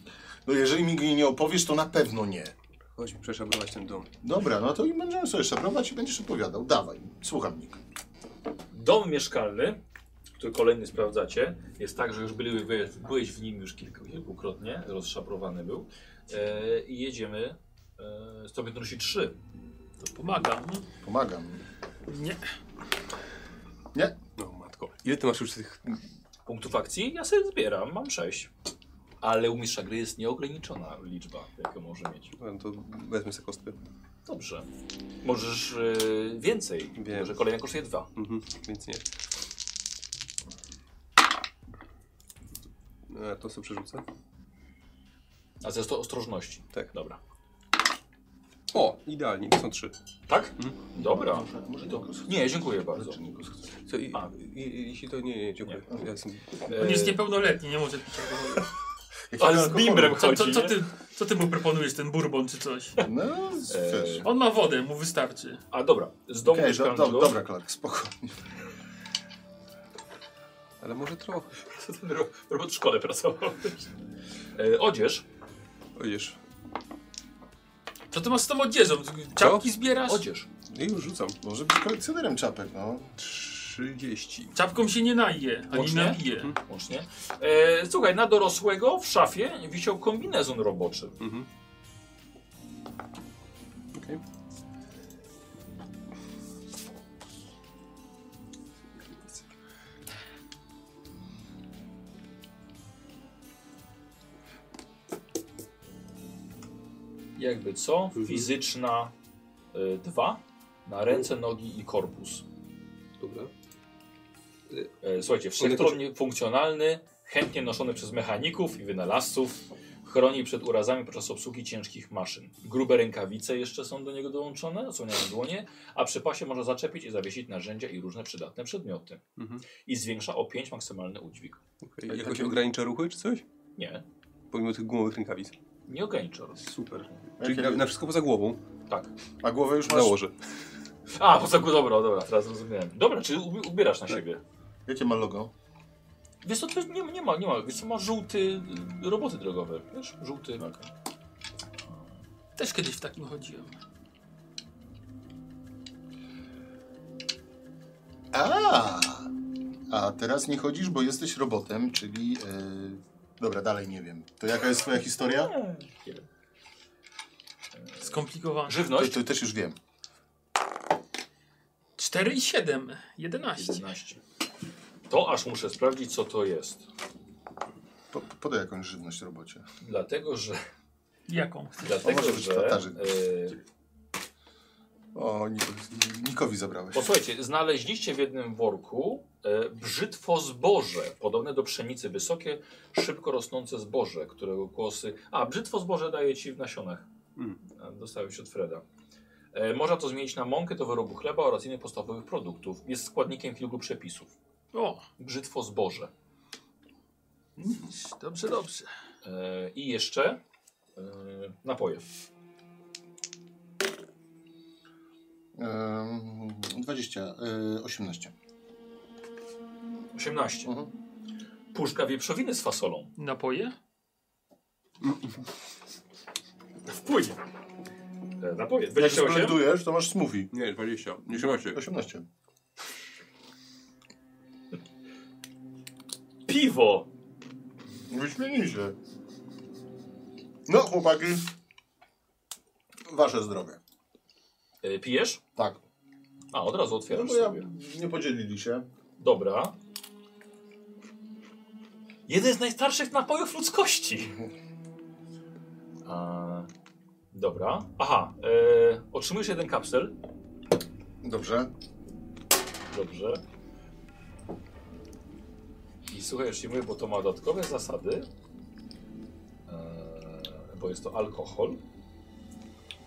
No jeżeli mi jej nie opowiesz, to na pewno nie. Chodźmy przeszabrować ten dom. Dobra, no to i będziemy sobie szabrować i będziesz opowiadał. Dawaj, słucham Nik. Dom mieszkalny, który kolejny sprawdzacie, jest tak, że już byli, byłeś w nim już kilku, kilkukrotnie, rozszaprowany był. E, I jedziemy. E, stopień trudności 3. To pomagam. Pomagam. Nie. Nie? No matko. Ile ty masz już tych... Punktów akcji ja sobie zbieram, mam 6. Ale u mistrza gry jest nieograniczona liczba, jaką może mieć. No to wezmę sobie kostkę. Dobrze. Możesz e, więcej, Wiem. że kolejna kosztuje 2. Mhm, więc nie. A to sobie przerzucę. A to jest to ostrożności. Tak. Dobra. O, idealnie, to są trzy. Tak? Mhm. Dobra. Może To, Nikos chce? nie, dziękuję bardzo. Czy Nikos chce? Co, i, A. i, i, jeśli to nie, nie, dziękuję. Ja jestem... On jest E, niepełnoletni, nie może pić alkoholu. Ale z bimbrem Co, co, chodzi, co, nie? ty, co ty mu proponujesz, ten bourbon czy coś? No, wiesz. On ma wodę, mu wystarczy. A dobra, z domu Okej, do, do, dobra, Clark, spokojnie. Ale może trochę. Robot w szkole pracował. E, odzież. Ojeż. Co ty masz z tą odzieżą? Czapki zbierasz? Odzież. I już rzucam. Może być kolekcjonerem czapek, no. 30. Czapką się nie naje, ani Łącznie? nabije. Łącznie. E, słuchaj, na dorosłego w szafie wisiał kombinezon roboczy. Mhm. Okej. Jakby co? Mhm. Fizyczna 2 na ręce, nogi i korpus. Dobra. E, słuchajcie, wszechstronnie funkcjonalny, chętnie noszony przez mechaników i wynalazców. Chroni przed urazami podczas obsługi ciężkich maszyn. Grube rękawice jeszcze są do niego dołączone, odsłaniają dłonie, a przy pasie można zaczepić i zawiesić narzędzia i różne przydatne przedmioty. Mhm. I zwiększa o 5 maksymalny udźwig. Okay. Jakoś takie- ogranicza ruchy czy coś? Nie, Pomimo tych gumowych rękawic. nie ogranicza. Super. Czyli na, na wszystko poza głową Tak. A głowę już masz? nałożę. A, po co, dobra, dobra, teraz zrozumiałem. Dobra, czy ubi- ubierasz na Tak. siebie? Jakie ma logo? Wiesz co, to nie, ma- nie ma, nie ma, wiesz co, ma żółty, y, roboty drogowe, wiesz, żółty. Też kiedyś w takim chodziłem. A, a teraz nie chodzisz, bo jesteś robotem, czyli... e, dobra, dalej nie wiem. To jaka jest twoja historia? Nie. Skomplikowane. To, Żywność? to też już wiem. 4 i 7. 11. 11. To aż muszę sprawdzić, co to jest. Po, podaj jakąś żywność robocie. Dlatego, że. Jaką? Dlatego, może być że. Tatarzy. E, O, Nik Nikowi zabrałeś. posłuchajcie, znaleźliście w jednym worku e, brzytwo zboże, podobne do pszenicy, wysokie, szybko rosnące zboże, którego kłosy. A, brzytwo zboże daje ci w nasionach. Mm. Dostałeś od Freda. E, można to zmienić na mąkę do wyrobu chleba oraz innych podstawowych produktów. Jest składnikiem kilku przepisów. O, Brzytwo zboże. dobrze, dobrze. E, I jeszcze e, napoje. Ehm, 20, e, 18. 18. Mhm. Puszka wieprzowiny z fasolą. Napoje? Wpłynie. E, napoje. Jak 28. splendujesz, to masz smoothie. Nie, 20. Nie 18. 18. Piwo. Wyśmienicie. No, chłopaki. Wasze zdrowie. E, pijesz? Tak. A, od razu No otwierasz bo ja sobie. nie podzielili się. Dobra. Jeden z najstarszych napojów ludzkości. A, dobra. Aha. E, otrzymujesz jeden kapsel. Dobrze. Dobrze. Słuchaj, już ci mówię, bo to ma dodatkowe zasady. E, bo jest to alkohol.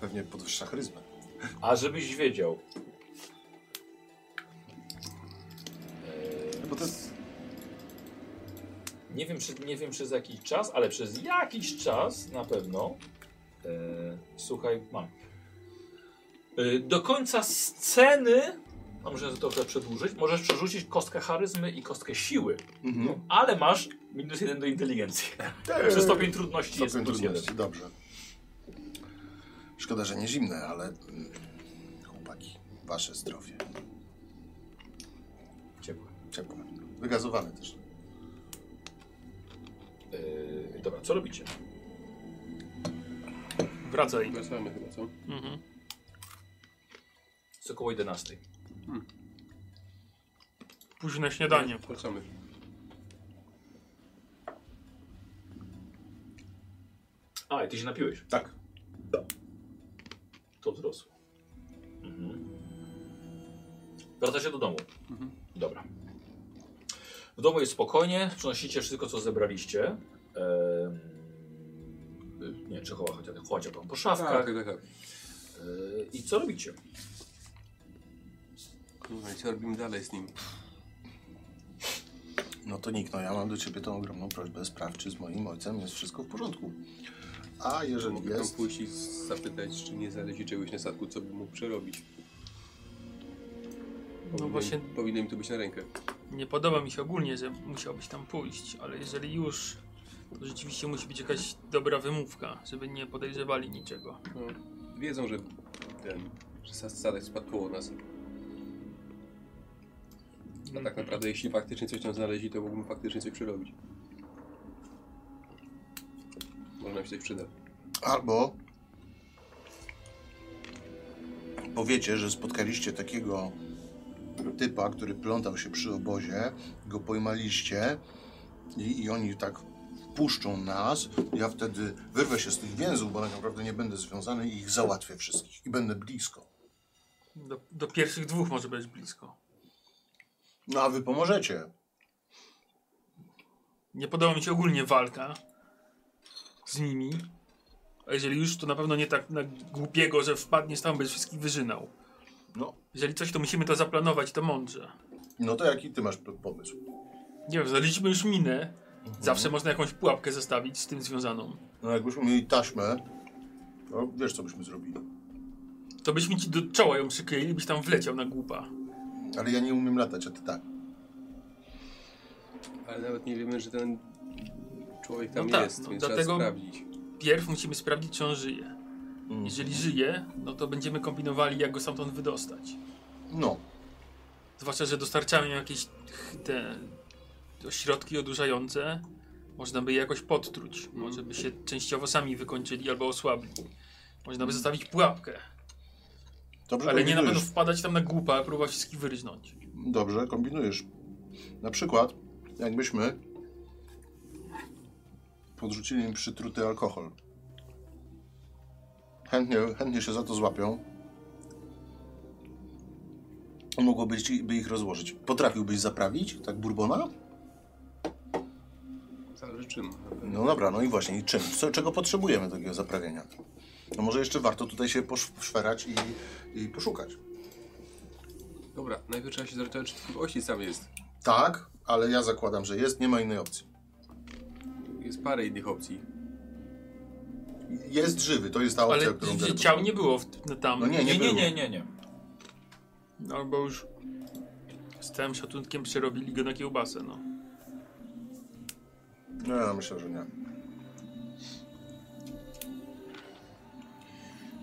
Pewnie podwyższa charyzmę. A żebyś wiedział. E, Bo to jest... Nie wiem, czy, nie wiem przez jakiś czas, ale przez jakiś czas na pewno. E, słuchaj, mam. E, do końca sceny, a muszę to trochę przedłużyć, możesz przerzucić kostkę charyzmy i kostkę siły, Mhm. ale masz minus jeden do inteligencji. Czy stopień trudności jest Stopień plus jeden. trudności, dobrze. Szkoda, że nie zimne, ale... mm, Chłopaki, wasze zdrowie. Ciepłe. Ciepłe. Wygazowane też. E, dobra, co robicie? Wracaj. Wracamy chyba, co? Mhm. Jest około 11. Późne śniadanie. Wracamy. A, i ty się napiłeś. Tak. To wzrosło. Mhm. Wracacie do domu. Mhm. Dobra. W domu jest spokojnie, przynosicie wszystko, co zebraliście. Ehm, nie, czy chowa, chociaż chowacie tam po szafkach. Tak, tak, tak. Eee, I co robicie? No co robimy dalej z nim? No to Nick, no ja mam do ciebie tą ogromną prośbę. Sprawdź, czy z moim ojcem jest wszystko w porządku. A jeżeli Mogę tam jest... pójść i zapytać, czy nie znaleźli czegoś na statku, co by mógł przerobić. Powinno- właśnie- Powinno im to być na rękę. Nie podoba mi się ogólnie, że musiałbyś tam pójść, ale jeżeli już, to rzeczywiście musi być jakaś dobra wymówka, żeby nie podejrzewali niczego. No, wiedzą, że ten, że sa- statek spadł koło nas. A tak naprawdę jeśli faktycznie coś tam znaleźli, to mógłbym faktycznie coś przerobić. Można się coś przyda. Albo powiecie, że spotkaliście takiego typa, który plątał się przy obozie, go pojmaliście i, i oni tak wpuszczą nas. Ja wtedy wyrwę się z tych więzów, bo tak naprawdę nie będę związany i ich załatwię wszystkich. I będę blisko. Do, do pierwszych dwóch może być blisko. No a wy pomożecie. Nie podoba mi się ogólnie walka z nimi. A jeżeli już, to na pewno nie tak na głupiego, że wpadniesz tam, będziesz wszystkich wyżynał. No, Jeżeli coś, to musimy to zaplanować, to mądrze. no to jaki ty masz pomysł? Nie wiem, znaleźliśmy już minę. Zawsze można jakąś pułapkę zostawić z tym związaną. No jakbyśmy mieli taśmę, to wiesz co byśmy zrobili. To byśmy ci do czoła ją przykryli, byś tam wleciał na głupa. Ale ja nie umiem latać, a ty tak. Ale nawet nie wiemy, że ten człowiek tam No tak, jest, no więc dlatego- trzeba sprawdzić. Pierw musimy sprawdzić, czy on żyje. Jeżeli żyje, no to będziemy kombinowali, jak go stamtąd wydostać. No, Zwłaszcza, że dostarczają jakieś te środki odurzające. Można by je jakoś podtruć. Może by się częściowo sami wykończyli albo osłabli. Można by zostawić pułapkę. Dobrze Ale nie na pewno wpadać tam na głupa, a próbować wszystkich wyryźnąć. Dobrze, kombinujesz. Na przykład, jakbyśmy podrzucili im przytruty alkohol. Chętnie, chętnie się za to złapią. Mogłobyś by ich rozłożyć. Potrafiłbyś zaprawić, tak bourbona? Zależy czym. No dobra, no i właśnie, i czym? Co, czego potrzebujemy do takiego zaprawienia? No może jeszcze warto tutaj się poszwerać i, i poszukać. Dobra, najpierw trzeba się zorientować, czy twój ojciec tam jest. Tak, ale ja zakładam, że jest, nie ma innej opcji. Jest parę innych opcji. Jest żywy, to jest ta opcja, Ale którą gdzie biorę. ciał nie było w, no tam. No nie, Nie, nie, było. nie, nie, nie. Albo już z całym szacunkiem przerobili go na kiełbasę, no. No ja myślę, że nie.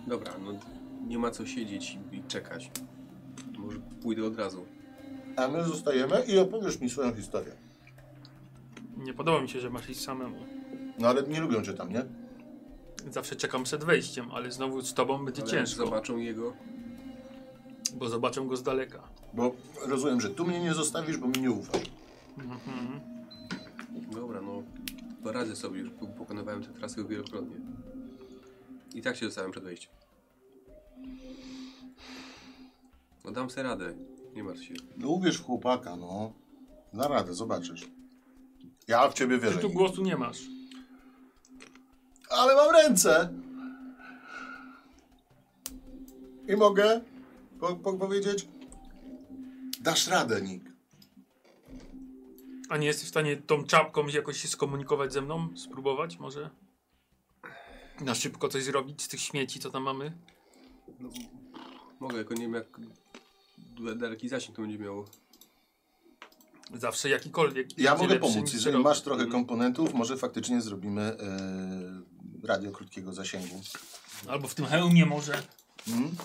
Dobra, no nie ma co siedzieć i, i czekać. Może pójdę od razu. A my zostajemy i opowiesz mi swoją historię. Nie podoba mi się, że masz iść samemu. No ale nie lubią cię tam, nie? Zawsze czekam przed wejściem, ale znowu z tobą będzie Ale ciężko, zobaczą jego. bo zobaczę go z daleka. Bo rozumiem, że tu mnie nie zostawisz, bo mi nie ufasz. Mhm. Dobra, no poradzę sobie, już po- pokonywałem tę trasę wielokrotnie. I tak się dostałem przed wejściem. No dam sobie radę, nie martw się. No uwierz w chłopaka, no. Na radę, zobaczysz. Ja w ciebie Ty wierzę. tu głosu nie masz. Ale mam ręce! I mogę po, po, powiedzieć... Dasz radę, Nick. A nie jesteś w stanie tą czapką jakoś się skomunikować ze mną? Spróbować może? Na szybko coś zrobić z tych śmieci, co tam mamy? No, mogę, tylko nie wiem jak daleki zasięg to będzie miało. Zawsze jakikolwiek. Ja mogę pomóc. Jeżeli masz trochę komponentów, może faktycznie zrobimy e, radio krótkiego zasięgu. Albo w tym hełmie może. Mm?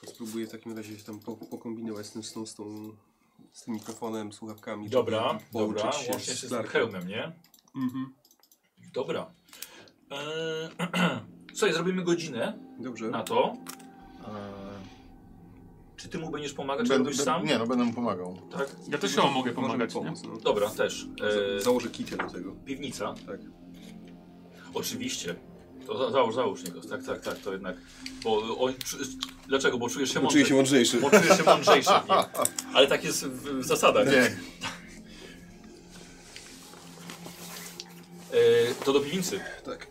To spróbuję w takim razie się tam po, pokombinować z tym, z, tą, z, tą, z tym mikrofonem, słuchawkami. Dobra, dobra, się łącznie się z tym klarką. hełmem, nie? Mhm. Dobra. Eee, Słuchaj, zrobimy godzinę Dobrze. na to. Eee, czy ty mu będziesz pomagać, czy robisz sam? Nie, no będę mu pomagał. Tak? Ja też chyba mogę pomagać, nie? pomóc, no. Dobra, też. Eee, Za- Założę kicie do tego. piwnica. Tak. Oczywiście. To za, załóż, załóż niego. Tak, tak, tak, to jednak. Bo on, przy- dlaczego? Bo czujesz się Czuję się mądrzejszy. Bo czujesz się mądrzejszy w nim. Ale tak jest w, w zasadach. Nie. Eee, to do piwnicy. Tak.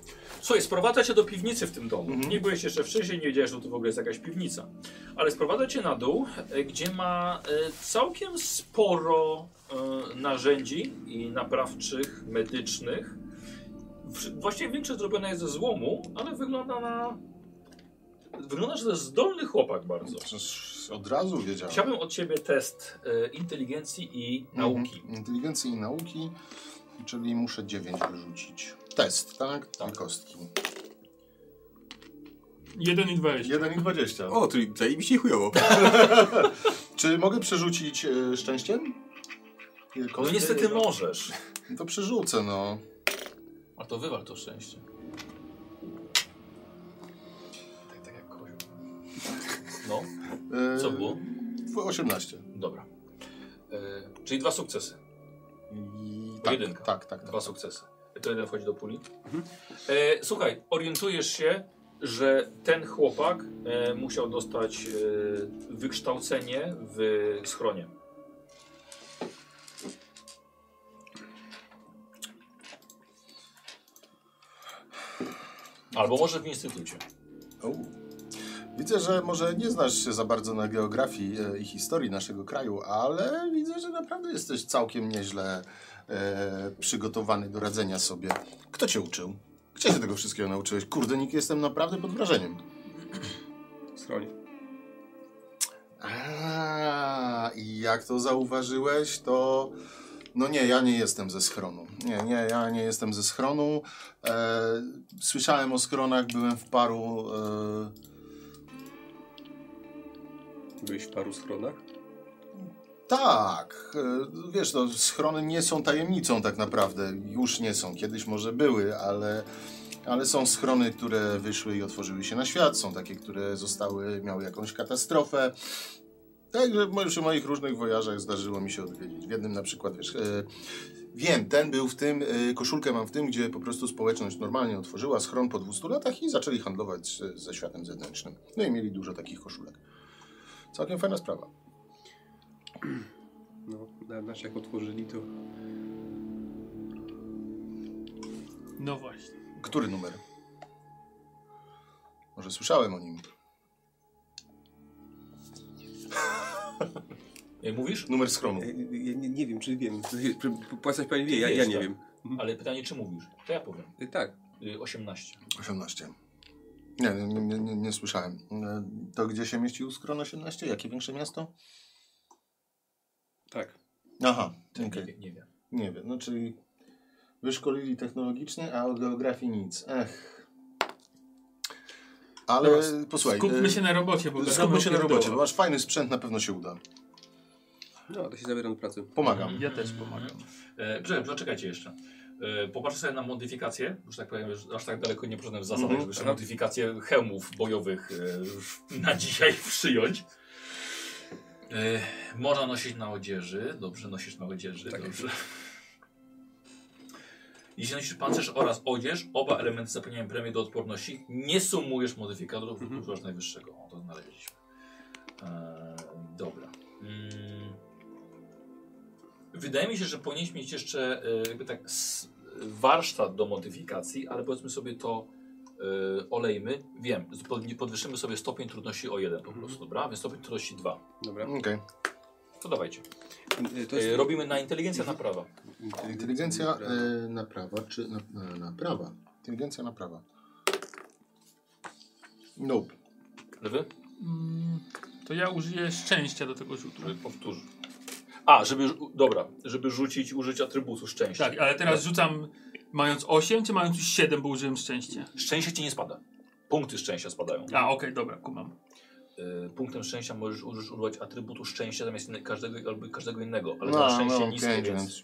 Słuchaj, sprowadza cię do piwnicy w tym domu. Mhm. Nie byłeś jeszcze wcześniej, nie wiedziałeś, że to w ogóle jest jakaś piwnica. Ale sprowadza cię na dół, e, gdzie ma e, całkiem sporo e, narzędzi i naprawczych, medycznych. Właściwie większość zrobiona jest ze złomu, ale wygląda na... Wygląda, że to jest zdolny chłopak bardzo. Przecież od razu wiedziałem. Chciałbym od ciebie test inteligencji i nauki. Mhm. Inteligencji i nauki, czyli muszę 9 wyrzucić. Test, tak? Tak. Dwie kostki. 1 i 20. 1 i 20. O, czyli zajebiście chujowo. Czy mogę przerzucić e, szczęściem? No kostki? niestety możesz. No To przerzucę, no. A to wywal to szczęście. Tak, tak jak kozioł. No, E, co było? 18. Dobra. E, czyli dwa sukcesy. I... Pojedynka. Tak, tak, tak. Dwa sukcesy. To jeden wchodzi do puli. E, słuchaj, orientujesz się, że ten chłopak e, musiał dostać e, wykształcenie w schronie. Albo może w instytucie. Widzę, że może nie znasz się za bardzo na geografii e, i historii naszego kraju, ale widzę, że naprawdę jesteś całkiem nieźle e, przygotowany do radzenia sobie. Kto cię uczył? Gdzie się tego wszystkiego nauczyłeś? Kurde, Nick, jestem naprawdę pod wrażeniem. Schronie. A, i jak to zauważyłeś, to... No nie, ja nie jestem ze schronu. Nie, nie, ja nie jestem ze schronu. E, słyszałem o schronach, byłem w paru... E, Byłeś w paru schronach? Tak, e, wiesz, no, schrony nie są tajemnicą tak naprawdę. Już nie są. Kiedyś może były, ale, ale są schrony, które wyszły i otworzyły się na świat. Są takie, które zostały, miały jakąś katastrofę. Także przy moich różnych wojażach zdarzyło mi się odwiedzić. W jednym na przykład, wiesz, e, wiem, ten był w tym, e, koszulkę mam w tym, gdzie po prostu społeczność normalnie otworzyła schron po 200 latach i zaczęli handlować ze światem zewnętrznym. No i mieli dużo takich koszulek. Całkiem fajna sprawa. No, na, nasz jak otworzyli to... No właśnie. Który numer? Może słyszałem o nim. Jak mówisz? Numer schronu. Ja, ja nie, nie wiem, czy wiem. Płacać pani wie, ja, ja nie tak. wiem. Ale pytanie, czy mówisz? To ja powiem. Y, Tak. Y, 18. 18. Nie, nie, nie, nie, nie słyszałem. E, To gdzie się mieścił skron 18? Jakie większe miasto? Tak. Aha, Ty okej. nie, nie wiem. Nie wiem, no czyli wyszkolili technologicznie, a o geografii nic. Ech. Ale Dobra, posłuchaj. Skupmy e, się na robocie, bo Skupmy się na robocie, bo masz fajny sprzęt, na pewno się uda. No, to się zabieram do pracy. Pomagam. Ja też pomagam. E, czekaj, poczekajcie jeszcze. E, popatrzę sobie na modyfikacje. Już tak powiem, aż tak daleko nie poszedłem w zasadach, Mhm. żeby jeszcze modyfikacje hełmów bojowych e, na dzisiaj przyjąć. E, można nosić na odzieży. Dobrze, nosisz na odzieży. Tak. Dobrze. Jeśli nosisz pancerz oraz odzież, oba elementy zapewniają premię do odporności. Nie sumujesz modyfikatorów, Mhm. używasz najwyższego. O, to znaleźliśmy. E, dobra. Wydaje mi się, że powinieneś mieć jeszcze e, jakby tak warsztat do modyfikacji, ale powiedzmy sobie to e, olejmy. Wiem, pod- podwyższymy sobie stopień trudności o jeden po prostu, dobra? Więc stopień trudności 2. Dobra. Okej. To dawajcie. Y, To E, jest... robimy na inteligencja na prawa. Inteligencja e, naprawa, czy na, na, naprawa? Inteligencja naprawa. Nope. Lewy? Mm, to ja użyję szczęścia do tego rzutu. Żeby powtórzyć. A, żeby, dobra, żeby rzucić, użyć atrybutu szczęścia. Tak, ale teraz rzucam mając 8, czy mając już 7, bo użyłem szczęście? Szczęście ci nie spada. Punkty szczęścia spadają. A, okej, dobra, kumam. E, punktem szczęścia możesz użyć, używać atrybutu szczęścia zamiast inne- każdego albo każdego innego, ale No, na szczęście no, niskie, pięć, więc...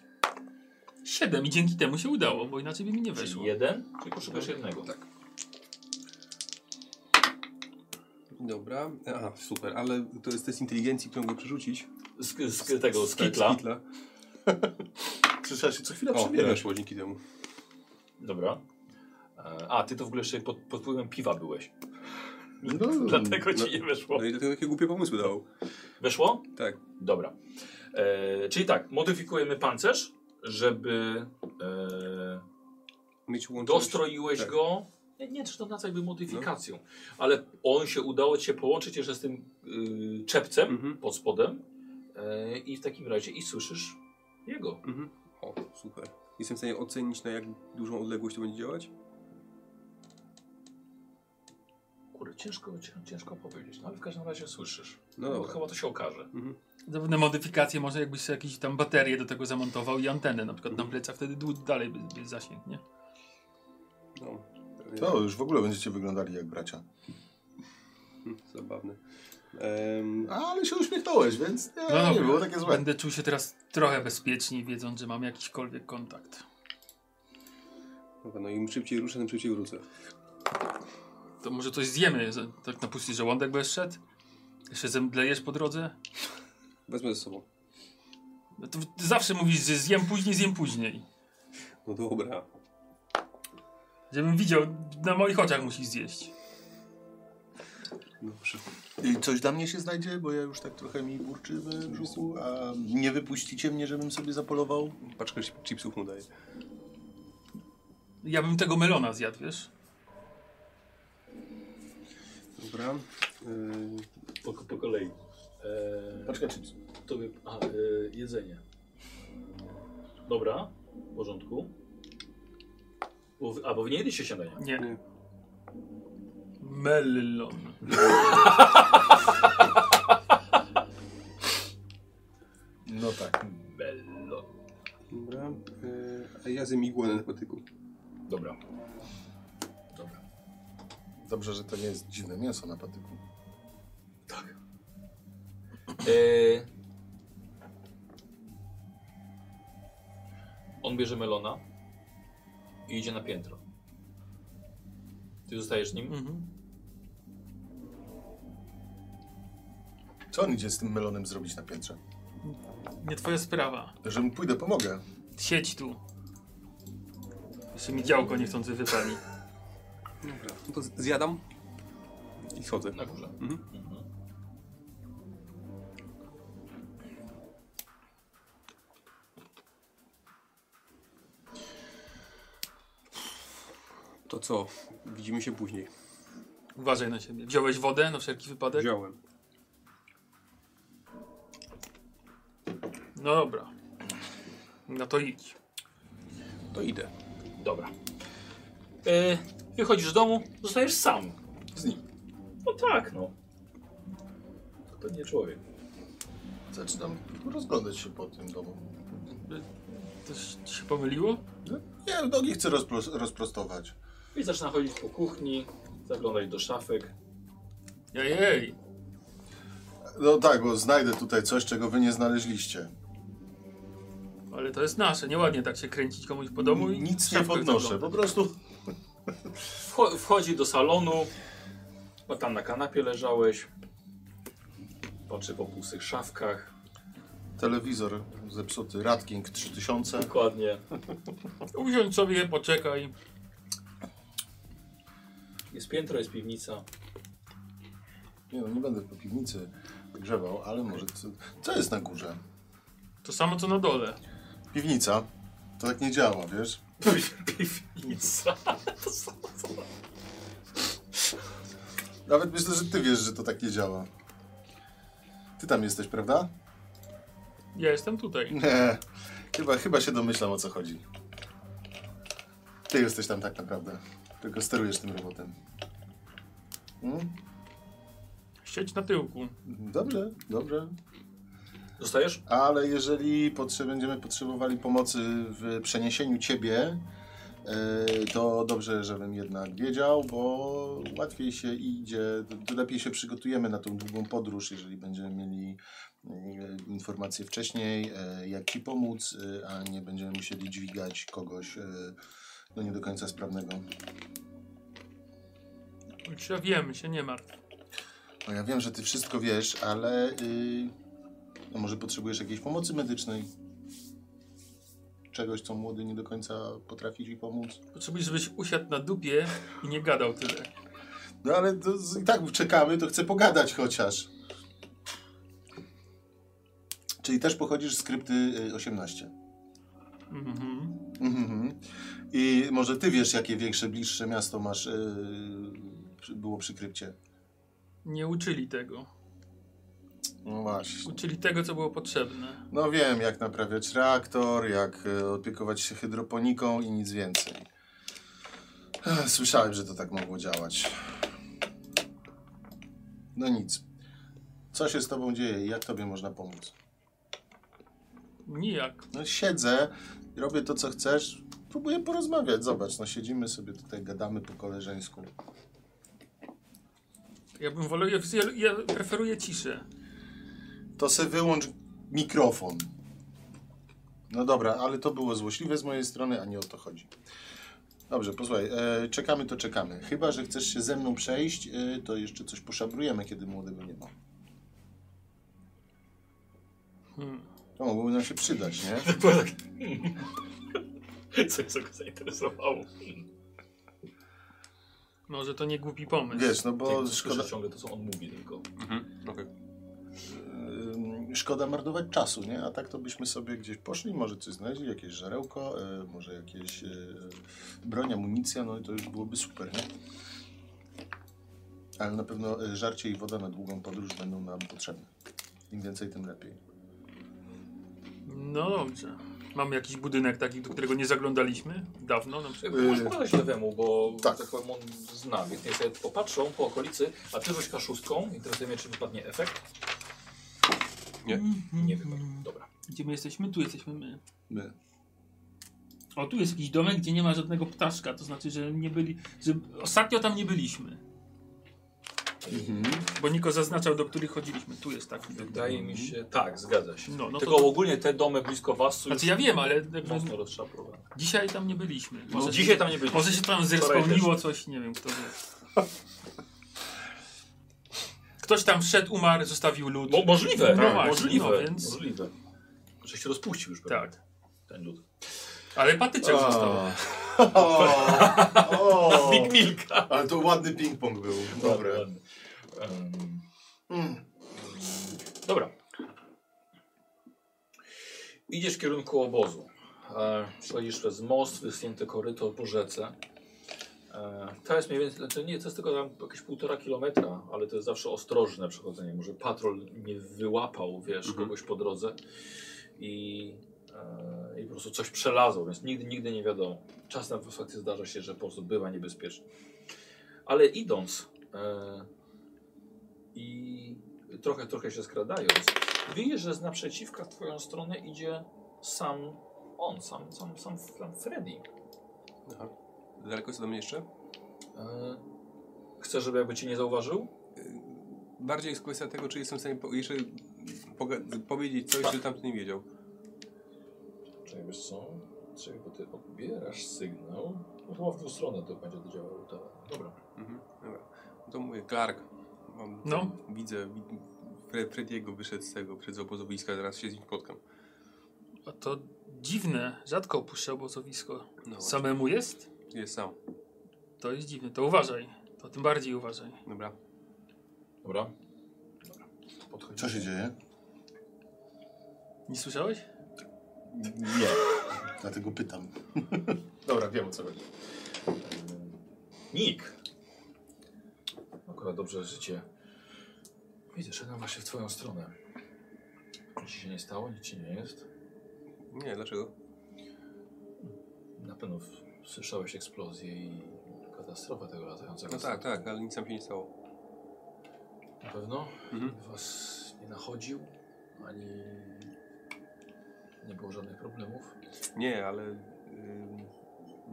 więc 7 i dzięki temu się udało, bo inaczej by mi nie Czyli weszło. jeden, czyli potrzebujesz jednego. Tak. Dobra. Aha, super, ale to jest test inteligencji, którą mogę przerzucić. Z, z tego, z kitla. trzeba się co chwilę O, przebierać. weszło dzięki temu. Dobra. E, A, ty to w ogóle jeszcze pod, pod wpływem piwa byłeś. No, Dlatego ci no, nie weszło. No i dlatego takie głupie pomysły dawał. Weszło? Tak. Dobra. E, czyli tak, modyfikujemy pancerz, żeby e, Mieć dostroiłeś tak. go. Nie, nie, czy to na co jakby modyfikacją, ale on się udało ci się połączyć jeszcze z tym y, czepcem Mhm. pod spodem e, i w takim razie i słyszysz jego. Mhm. O, super. Jestem w stanie ocenić, na jak dużą odległość to będzie działać? Kurde, ciężko, cię- ciężko powiedzieć, no ale w każdym razie słyszysz. No No, dobra. chyba to się okaże. Mhm. Zapewne modyfikacje, może jakbyś sobie jakieś tam baterie do tego zamontował i antenę na przykład na plecach, wtedy dłu- dalej by, by zasięg, nie? No. To już w ogóle będziecie wyglądali jak bracia. Zabawne. Em, Ale się uśmiechnąłeś, więc nie, No nie było takie złe. Będę czuł się teraz trochę bezpieczniej, wiedząc, że mam jakiśkolwiek kontakt. dobra, no im szybciej ruszę, tym szybciej wrócę. To może coś zjemy, że- tak na pusty żołądek będziesz szedł? Jeszcze zemdlejesz po drodze? Wezmę ze sobą. No to ty zawsze mówisz, że zjem później, zjem później. No dobra. Żebym widział, na moich oczach musisz zjeść. Dobrze. I coś dla mnie się znajdzie, bo ja już tak trochę mi burczy w brzuchu, a nie wypuścicie mnie, żebym sobie zapolował? Paczkę chi- chipsów mu daję. Ja bym tego melona zjadł, wiesz? Dobra. Yy, Po, po kolei. Eee, Paczka chips. tobie, a, e, jedzenie. Dobra, w porządku. Bo, a, bo wy nie jedliście śniadania. Nie. Nie. Melon. No tak. Bello. dobra. Yy, a ja zjem igłę na patyku. Dobra. Dobra. Dobrze, że to nie jest dziwne mięso na patyku. Tak. Eee, on bierze melona i idzie na piętro. Ty zostajesz nim? Mhm. Co on idzie z tym melonem zrobić na piętrze? Nie twoja sprawa. Że mu pójdę, pomogę. Siedź tu. Jeszcze mi działko niechcący wypali. Dobra. No to zjadam i schodzę. Na górze. Mhm. Mhm. To co? Widzimy się później. Uważaj na siebie. Wziąłeś wodę na wszelki wypadek? Wziąłem. No dobra. No to idź. To idę. Dobra. E, wychodzisz z domu, zostajesz sam z nim. No tak, no. To nie człowiek. Zaczynam rozglądać się po tym domu. Coś ci się pomyliło? Nie, nogi chcę rozpro- rozprostować. I zaczyna chodzić po kuchni, zaglądać do szafek. Jej, No tak, bo znajdę tutaj coś, czego wy nie znaleźliście. Ale to jest nasze. Nieładnie tak się kręcić komuś po domu i Nic nie podnoszę, po prostu Wcho wchodzi do salonu, bo tam na kanapie leżałeś. Patrzy po pustych szafkach. telewizor zepsuty, Ratking 3000. Dokładnie. Usiądź sobie, poczekaj. Jest piętro, jest piwnica. Nie no, nie będę po piwnicy grzewał, ale może... Co, co jest na górze? To samo co na dole. Piwnica. To tak nie działa, wiesz? Piwnica. Nawet myślę, że ty wiesz, że to tak nie działa. Ty tam jesteś, prawda? Ja jestem tutaj. Nie. Chyba, chyba się domyślam, o co chodzi. Ty jesteś tam tak naprawdę. Tylko sterujesz tym robotem. Hmm? Siedź na tyłku. Dobrze, dobrze. Zostajesz? Ale jeżeli potrze będziemy potrzebowali pomocy w przeniesieniu ciebie, yy, to dobrze, żebym jednak wiedział, bo łatwiej się idzie, to lepiej się przygotujemy na tą długą podróż, jeżeli będziemy mieli yy, informacje wcześniej, yy, jak ci pomóc, yy, a nie będziemy musieli dźwigać kogoś yy, no nie do końca sprawnego. Już ja wiem, się nie martw. No ja wiem, że ty wszystko wiesz, ale yy, no może potrzebujesz jakiejś pomocy medycznej? Czegoś, co młody nie do końca potrafi ci pomóc? Potrzebujesz, żebyś usiadł na dupie i nie gadał tyle. No ale to, z- i tak czekamy, to chcę pogadać chociaż. Czyli też pochodzisz z krypty y, 18. Mhm. Mhm. I może ty wiesz, jakie większe, bliższe miasto masz, przy- było przy krypcie. Nie uczyli tego. No właśnie. Uczyli tego, co było potrzebne. No wiem, jak naprawiać reaktor, jak e, opiekować się hydroponiką i nic więcej. Słyszałem, że to tak mogło działać. No nic. Co się z tobą dzieje i jak tobie można pomóc? Nijak. No siedzę, robię to, co chcesz, próbuję porozmawiać. Zobacz, no siedzimy sobie tutaj, gadamy po koleżeńsku. Ja bym wolał, ja, ja preferuję ciszę. To se wyłącz mikrofon. No dobra, ale to było złośliwe z mojej strony, a nie o to chodzi. Dobrze, posłuchaj, e, czekamy to czekamy. Chyba, że chcesz się ze mną przejść, e, to jeszcze coś poszabrujemy, kiedy młodego nie ma. Hmm. To mogłoby nam się przydać, nie? Było tak... Co go zainteresowało. Może to nie głupi pomysł. Wiesz, no bo szkoda, ciągle to, co on mówi tylko. Mhm. Okej. Ym, szkoda marnować czasu, nie? A tak to byśmy sobie gdzieś poszli, może coś znaleźli, jakieś żarełko, e, może jakieś e, broń, amunicja, no i to już byłoby super, nie? Ale na pewno żarcie i woda na długą podróż będą nam potrzebne. Im więcej, tym lepiej. No dobrze. Mamy jakiś budynek taki, do którego nie zaglądaliśmy dawno na przykład. Możesz pokazać lewemu, bo tak. tak. powiem on zna, więc niech sobie popatrzą po okolicy, a ty rzuć kaszustką. Interesuje mnie, czy wypadnie efekt. Nie. Nie wypadł. Dobra. Gdzie my jesteśmy? Tu jesteśmy my. My. O, tu jest jakiś domek, gdzie nie ma żadnego ptaszka, to znaczy, że nie byli, że ostatnio tam nie byliśmy. Bo Niko zaznaczał, do których chodziliśmy. Tu jest taki. Wydaje mi się, tak, zgadza się. No, no Tylko to, ogólnie te domy blisko was są znaczy ja wiem, ale mocno rozszaprowane. dzisiaj tam nie byliśmy. No, Może, dzisiaj tam nie byliśmy. może się tam Wczoraj zrespawniło coś, nie wiem kto wie. Ktoś tam wszedł, umarł, zostawił lód. Mo możliwe, No tak, właśnie, możliwe, no więc- możliwe. Że się rozpuścił już pewnie Tak. ten lód. Ale patyczek został. O, Big Milka. ale to ładny ping-pong był. Dobre. Ładny. Em, Mm. Dobra. Idziesz w kierunku obozu. E, Przechodzisz przez most, wysunięty koryto po rzece. E, to jest mniej więcej, to nie, to jest tylko tam jakieś półtora kilometra, ale to jest zawsze ostrożne przechodzenie. Może patrol nie wyłapał, wiesz, Mhm. kogoś po drodze i, e, i po prostu coś przelazło, więc nigdy, nigdy nie wiadomo. Czasem w fakcie zdarza się, że po prostu bywa niebezpieczny. Ale idąc e, i trochę, trochę się skradając, widzisz, że z naprzeciwka w twoją stronę idzie sam on, sam, sam, sam, sam Freddy. Aha. Daleko jest ode mnie jeszcze? E, chcesz, żeby jakby cię nie zauważył? Bardziej jest kwestia tego, czy jestem w stanie po, jeszcze poga- powiedzieć coś, Tak. że tamten nie wiedział. Czekaj, wiesz co? Czekaj, bo ty odbierasz sygnał. No chyba w tą stronę to będzie to działało. To, dobra. Mhm. Dobra. No to mówię, Clark. Mam, No. Widzę, wi- Fre Frediego wyszedł z tego, przed obozowiska, zaraz się z nim spotkam. A to dziwne, rzadko opuszcza obozowisko. No, Samemu jest? Jest sam. To jest dziwne, to uważaj. To tym bardziej uważaj. Dobra. Dobra. Dobra. Podchodzi. Co się dzieje? Nie słyszałeś? Nie. Dlatego pytam. Dobra, wiem o co chodzi. Nick. Akurat dobrze życie. Widzę, szedłem właśnie w twoją stronę. Nic ci się nie stało? Nic ci nie jest? Nie, dlaczego? Na pewno w- słyszałeś eksplozję i katastrofę tego latającego. No tak, statku. tak, ale nic nam się nie stało. Na pewno? Mhm. Was nie nachodził? Ani nie było żadnych problemów? Nie, ale y,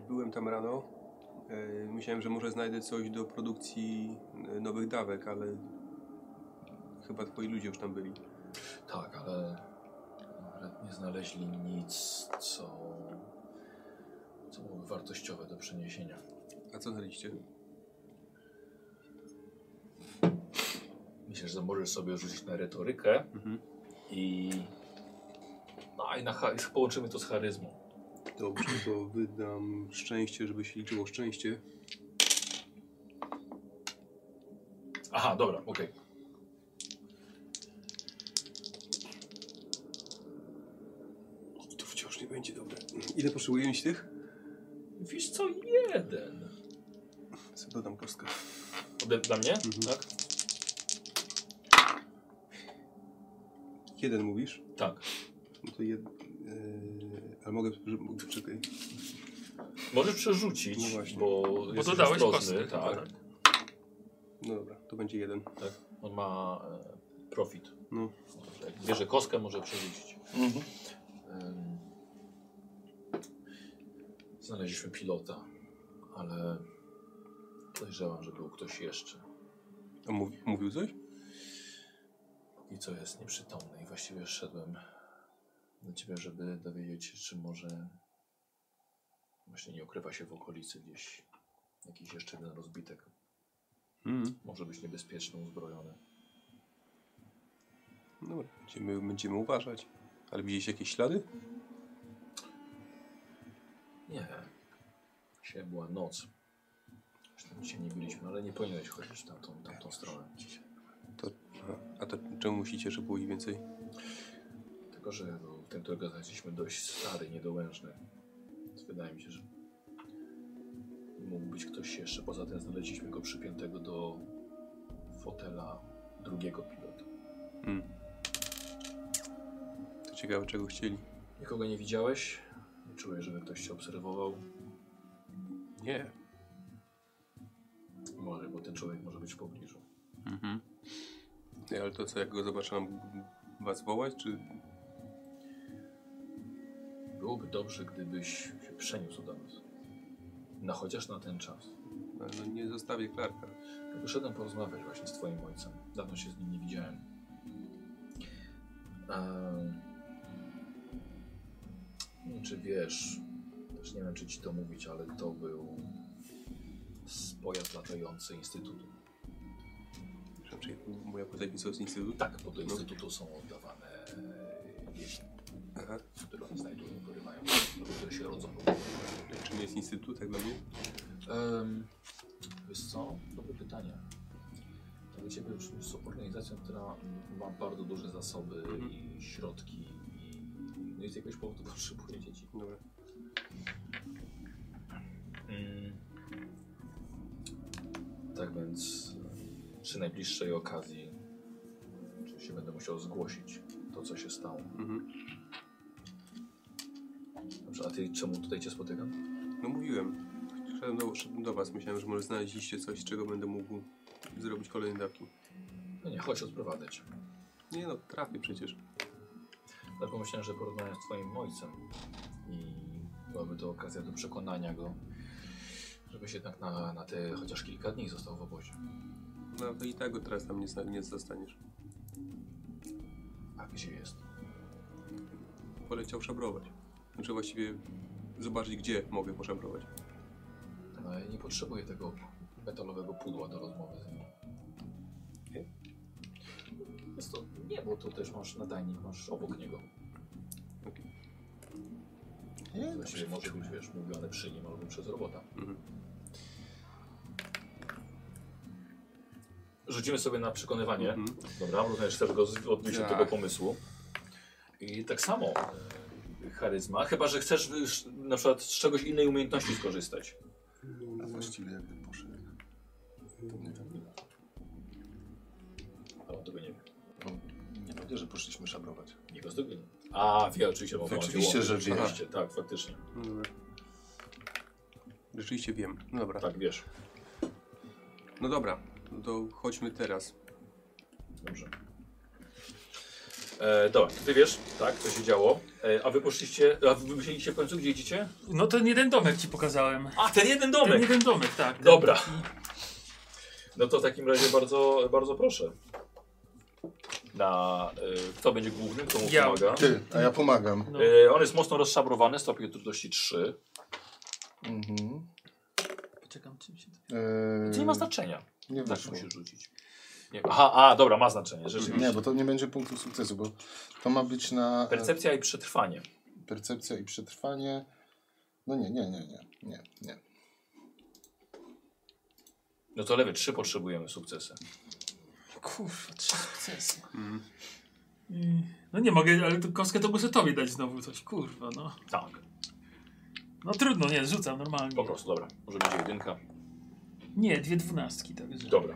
byłem tam rano. Y, myślałem, że może znajdę coś do produkcji y, nowych dawek, ale chyba twoi ludzie już tam byli. Tak, ale nie znaleźli nic, co, co byłoby wartościowe do przeniesienia. A co znaleźliście? Myślę, że możesz sobie rzucić na retorykę Mhm. i. No i na, połączymy to z charyzmą. Dobrze, to wydam szczęście, żeby się liczyło szczęście. Aha, dobra, okej. To wciąż nie będzie dobre. Ile potrzebuję mieć tych? Wiesz co, jeden. Sobie dodam kostkę. Ode, dla mnie? Mhm. Tak? Jeden mówisz? Tak. No to jed... Yy, ale mogę... Czekaj. Możesz przerzucić, No właśnie. bo, Bo dodałeś kostkę. tak, No dobra, to będzie jeden. tak. On ma e, profit. No. Jak bierze kostkę, może przerzucić. Mhm. Znaleźliśmy pilota, ale podejrzewam, że był ktoś jeszcze. A mówi, mówił coś? I co jest nieprzytomny. I właściwie szedłem do ciebie, żeby dowiedzieć się, czy może właśnie nie ukrywa się w okolicy gdzieś jakiś jeszcze jeden rozbitek. Mm. Może być niebezpieczny, uzbrojony. Dobra, będziemy, będziemy uważać. Ale widzieliście jakieś ślady? Nie. Dzisiaj była noc. Zresztą dzisiaj nie byliśmy, ale nie powinieneś chodzić tamtą, tamtą stronę. To, aha. a to czemu musicie, żeby było ich więcej? Tylko, że był ten, którego znaleźliśmy, dość stary, niedołężny. Więc wydaje mi się, że mógł być ktoś jeszcze. Poza tym znaleźliśmy go przypiętego do fotela drugiego pilota. Mm. To ciekawe, czego chcieli. Nikogo nie widziałeś? Czułeś, żeby ktoś cię obserwował? Nie. Może, bo ten człowiek może być w pobliżu. Mhm. Nie, ale to co, jak go zobaczę, mam was wołać, czy... Byłoby dobrze, gdybyś się przeniósł do nas. No chociaż na ten czas. No, no nie zostawię Clarka. Wyszedłem porozmawiać właśnie z twoim ojcem. Dawno się z nim nie widziałem. Wiem, czy wiesz, też nie wiem, czy ci to mówić, ale to był pojazd latający Instytutu. Czy moja podzapisał z instytutu? Tak, bo do Instytutu są oddawane e, dzieci, Aha. które oni znajdują, porywają, które się rodzą. Czym jest instytut, tak dla mnie? Um, wiesz co? Dobre pytanie. Dla Ciebie jest organizacją, która ma bardzo duże zasoby Mhm. i środki no i z jakiegoś powodu potrzebuje dzieci. Dobra. Mm. Tak więc e, przy najbliższej okazji oczywiście będę musiał zgłosić to, co się stało. Mhm. Dobrze, a Ty czemu tutaj Cię spotykam? No mówiłem. Szedłem do, szedłem do was. Myślałem, że może znaleźliście coś, z czego będę mógł zrobić kolejne dawki. No nie, chodź odprowadzać. Nie no, trafię przecież. Tak pomyślałem, że porozmawiam z twoim ojcem i byłaby to okazja do przekonania go, żebyś jednak na, na te chociaż kilka dni został w obozie. No to i tak go teraz tam nie, nie zostaniesz. A gdzie jest? Poleciał szabrować. Znaczy właściwie zobaczyć, gdzie mogę poszabrować. No ja nie potrzebuję tego metalowego pudła do rozmowy z nim. To, nie, bo tu też masz nadajnik, masz obok niego. Nie, Właściwie może być, wiesz, mówione przy nim albo przez robota. Mhm. Rzucimy sobie na przekonywanie. Mhm. Dobra, również chcę tego z- odbić od Tak. tego pomysłu. I tak samo e, charyzma, chyba że chcesz już na przykład z czegoś innej umiejętności skorzystać. A właściwie jakby poszedł. To nie wiem. A on tego nie wie. Nie że poszliśmy szabrować. Nie wie. A, wie oczywiście, bo Oczywiście, że wie. Oczywiście, tak, faktycznie. Dobra. Rzeczywiście wiem. No dobra. Tak, wiesz. No dobra. No to chodźmy teraz. Dobrze. E, dobra, ty wiesz, tak, co się działo. E, a wy poszliście, a wy myśleliście w końcu, gdzie idziecie? No ten jeden domek ci pokazałem. A, ten jeden Ten domek! jeden domek, tak. ten Dobra. No to w takim razie bardzo, bardzo proszę. Na, e, kto będzie głównym, kto mu Ja. pomaga? Ty, a ja pomagam. No. E, on jest mocno rozszabrowany, stopień trudności 3. Mhm. Poczekam, czym się... Eee, nie ma znaczenia. Nie Tak wyszło. musisz rzucić. Nie, aha, a, dobra, ma znaczenie, rzeczywiście. Nie, bo to nie będzie punktu sukcesu, bo to ma być na e, Percepcja i przetrwanie. percepcja i przetrwanie. No nie, nie, nie, nie, nie, nie. No to lewy, 3 potrzebujemy sukcesy. Kurwa, trzy sukcesy. I- No nie mogę, ale to kostkę to muszę tobie dać znowu coś, kurwa, no. Tak, No trudno, nie, rzucam normalnie. po prostu, dobra. Może będzie jedynka. Nie, dwie dwunastki, także. Dobra.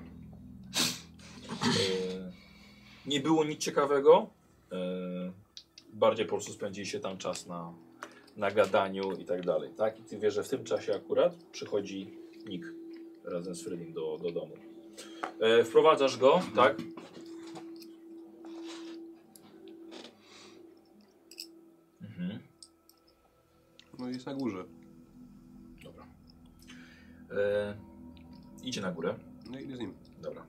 E, nie było nic ciekawego. E, bardziej po prostu spędziliście tam czas na, na gadaniu i tak dalej. Tak? I ty wiesz, że w tym czasie akurat przychodzi Nick razem z Fredim do, do domu. E, wprowadzasz go, tak? Mhm. No jest na górze. Dobra. E, idzie na górę. No idę z nim. Dobra.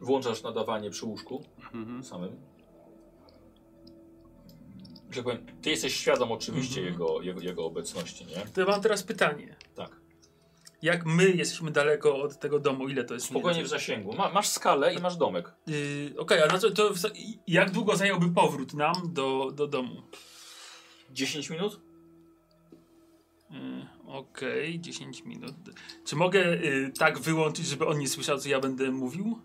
włączasz nadawanie przy łóżku Mhm. samym. Że powiem, ty jesteś świadom oczywiście Mhm. jego, jego, jego obecności, nie? To ja mam teraz pytanie. Jak my jesteśmy daleko od tego domu, ile to jest Spokojnie w zasięgu. Ma, masz skalę i masz domek. Yy, Okej, a na co, to w- jak długo zająłby powrót nam do, do domu? 10 minut? Yy, Okej, 10 minut. Czy mogę yy, tak wyłączyć, żeby on nie słyszał, co ja będę mówił?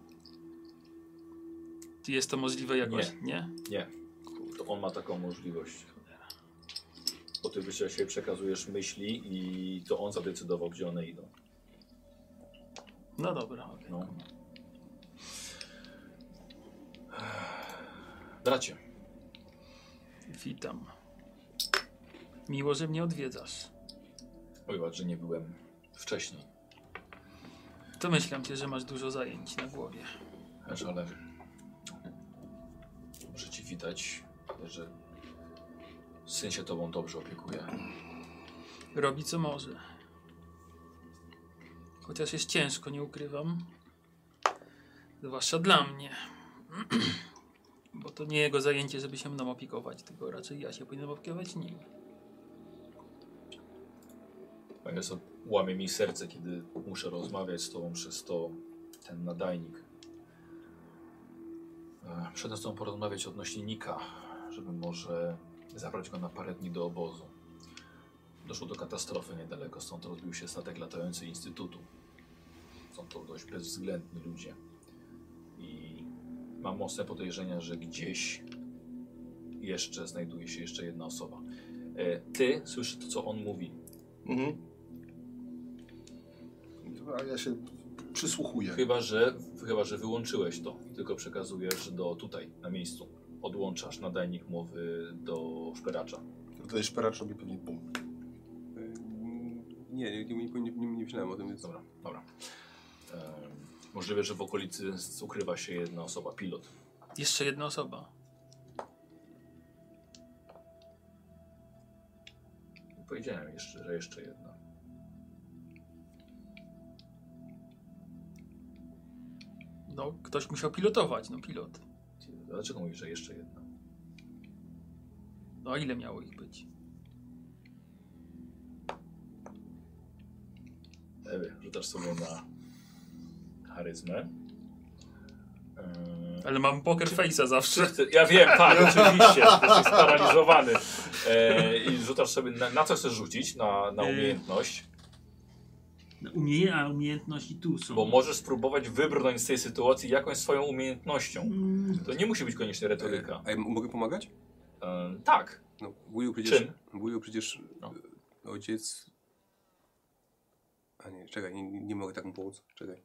Czy jest to możliwe jakoś? Nie. Nie. To on ma taką możliwość. Bo ty się przekazujesz myśli i to on zadecydował, gdzie one idą. No dobra. No. Bracie, Witam. Miło, że mnie odwiedzasz. wybacz, że nie byłem wcześniej. Domyślam się, że masz dużo zajęć na głowie. Wiesz, ale muszę ci widać, że syn się tobą dobrze opiekuje. Robi co może. Chociaż jest ciężko, nie ukrywam. Zwłaszcza dla mnie. Bo to nie jego zajęcie, żeby się mną opiekować, tylko raczej ja się powinienem opiekować nim. A jest, łamie mi serce, kiedy muszę rozmawiać z tobą przez to ten nadajnik. E, z tobą porozmawiać odnośnie Nika, żeby może zabrać go na parę dni do obozu. Doszło do katastrofy niedaleko, stąd rozbił się statek latający Instytutu. Są to dość bezwzględni ludzie. I mam mocne podejrzenia, że gdzieś jeszcze znajduje się jeszcze jedna osoba. E, Ty słyszysz to, co on mówi. Mhm. A ja się przysłuchuję. Chyba, że, chyba, że wyłączyłeś to i tylko przekazujesz do tutaj, na miejscu. Odłączasz nadajnik mowy do szperacza. Tutaj szperacz robi pewnie bum. Y, Nie, nie, nie, nie, nie, nie myślałem o tym, więc... Dobra, dobra. Em, możliwe, że w okolicy ukrywa się jedna osoba, pilot. Jeszcze jedna osoba. Powiedziałem jeszcze, że jeszcze jedna. No, ktoś musiał pilotować, no pilot. Dlaczego mówisz, że jeszcze jedna? No a ile miało ich być? Ewy, rzucasz sobie na charyzmę. Em, Ale mam poker face'a zawsze. Ja wiem, tak, oczywiście, jesteś sparaliżowany. E, I rzucasz sobie, na, na co chcesz rzucić? Na, na E, umiejętność. Umie, a umiejętności tu są. Bo możesz spróbować wybrnąć z tej sytuacji jakąś swoją umiejętnością. Mm, To nie musi być koniecznie retoryka. A ja mogę pomagać? E, tak. No, wuju przecież... Czym? Wuju przecież... No. y, Ojciec... A nie, czekaj, nie, nie mogę tak mu pomóc. Czekaj.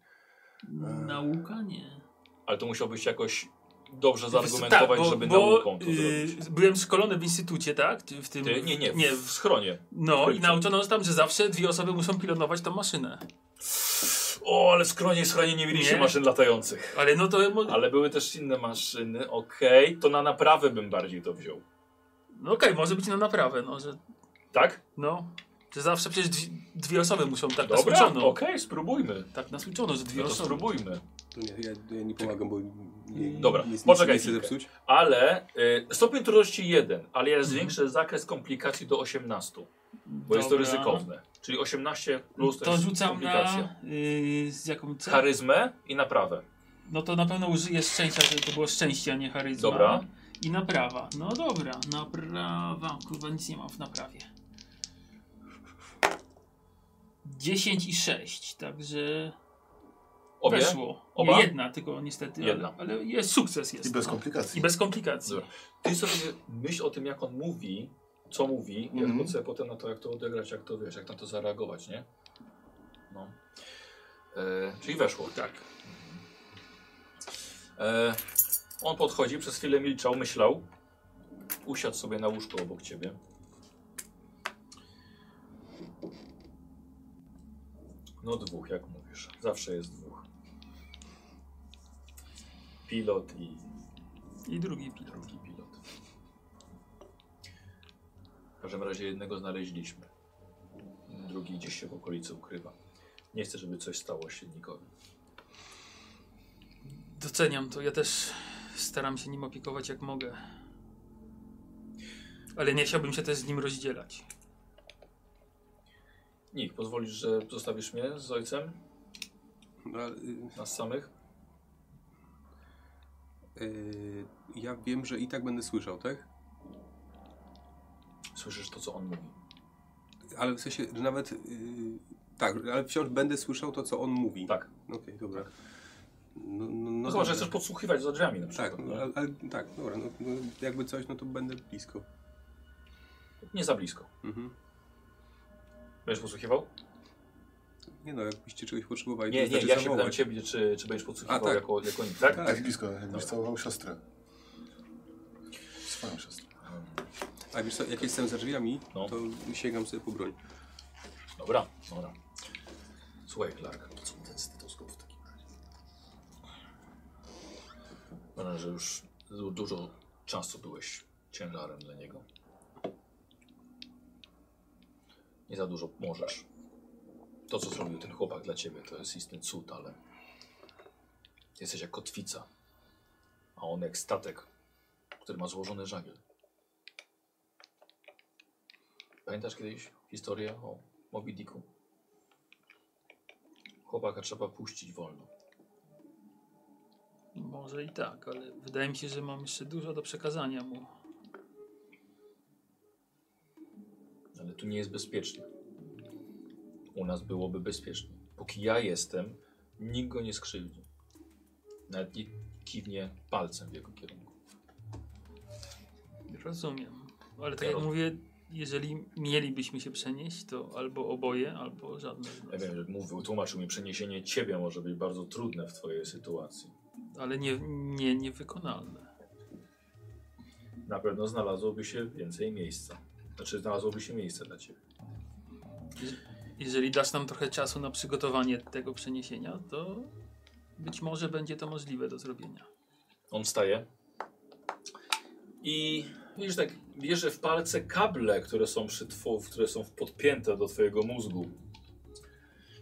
Nauka nie. Ale to musiałbyś jakoś dobrze Tak, zaargumentować, bo- żeby bo, nauką to y, zrobić. Byłem szkolony w instytucie, tak? W tym, Ty, nie, nie, nie w schronie. No w i nauczono tam, że zawsze dwie osoby muszą pilotować tą maszynę. O, ale w schronie, schronie nie mieliście Nie. maszyn latających. Ale no to... Ale były też inne maszyny, okej, to na naprawę bym bardziej to wziął. No okej, może być na naprawę, no, że... Tak? No, że zawsze przecież dwie, dwie osoby muszą tak Dobra, nasłuczono. okej, spróbujmy. Tak nasłuczono, że dwie No to osoby. spróbujmy. To nie, ja, ja nie pomagam, bo nie, Dobra, nie, nie, poczekaj nie chcę chwilkę. zepsuć. Ale y, stopień trudności 1, ale ja Mhm. zwiększę zakres komplikacji do 18, bo jest to Dobra. ryzykowne. Czyli 18 plus to, To jest rzucam komplikacja. na... Yy, z jaką cechą? Charyzmę i naprawę. No to na pewno użyję szczęścia, żeby to było szczęście, a nie charyzma. Dobra. I naprawa. No dobra, naprawa. Kurwa, nic nie mam w naprawie. 10 i 6, także Obie? weszło. Oba? Nie jedna, tylko niestety. Jedna. Ale, ale jest sukces jest. I bez no. komplikacji. I bez komplikacji. Dobra. Ty sobie myśl o tym, jak on mówi, co mówi, Mhm. jak sobie potem na to, jak to odegrać, jak to wiesz, jak na to zareagować, nie? No. E, czyli weszło. Tak. E, on podchodzi, przez chwilę milczał, myślał. Usiadł sobie na łóżku obok ciebie. No dwóch, jak mówisz. Zawsze jest dwóch. Pilot i I drugi pilot. drugi pilot. W każdym razie jednego znaleźliśmy. Drugi gdzieś się w okolicy ukrywa. Nie chcę, żeby coś stało się Nikowi. Doceniam to. Ja też staram się nim opiekować jak mogę. Ale nie chciałbym się też z nim rozdzielać. Nick, pozwolisz, że zostawisz mnie z ojcem? No, y, Nas samych? y, ja wiem, że i tak będę słyszał, tak? Słyszysz to, co on mówi. Ale w sensie, że nawet... y, tak, ale wciąż będę słyszał to, co on mówi. Tak. Okej, dobra. No, no, No, no chyba, że dobrze. chcesz podsłuchiwać za drzwiami na przykład. Tak, no, ale, ale, tak, dobra, no, no, jakby coś, no to będę blisko. Nie za blisko. Mhm. Będziesz podsłuchiwał? Nie no, jakbyście czegoś potrzebowali, Nie, to nie, ja się pytam zawołać. ciebie, czy, czy będziesz podsłuchiwał A, tak. jako, jako nikt, tak? Tak blisko, jakbyś całował siostrę. Swoją siostrę. A wiesz co, jak jestem za drzwiami, No. to sięgam sobie po broń. Dobra, dobra. Słuchaj, Clark, to co ten stetoskop w takim razie? Myślę, że już du- dużo czasu byłeś ciężarem dla niego. Nie za dużo możesz. To, co zrobił ten chłopak dla ciebie, to jest istny cud, ale jesteś jak kotwica, a on jak statek, który ma złożony żagiel. Pamiętasz kiedyś historię o Moby Dicku? Chłopaka trzeba puścić wolno. Może i tak, ale wydaje mi się, że mam jeszcze dużo do przekazania mu. Ale tu nie jest bezpiecznie. U nas byłoby bezpiecznie. Póki ja jestem, nikt go nie skrzywdzi. Nawet nie kiwnie palcem w jego kierunku. Rozumiem. Ale tak Ja jak roz- mówię, jeżeli mielibyśmy się przenieść, to albo oboje, albo żadne z Ja wiem, że mówił, tłumaczył mi, przeniesienie ciebie może być bardzo trudne w twojej sytuacji. Ale nie, nie, niewykonalne. Na pewno znalazłoby się więcej miejsca. Znaczy znalazłoby się miejsce dla ciebie. Jeżeli dasz nam trochę czasu na przygotowanie tego przeniesienia, to być może będzie to możliwe do zrobienia. On wstaje i widzisz tak, bierze w palce kable, które są przy które są podpięte do twojego mózgu.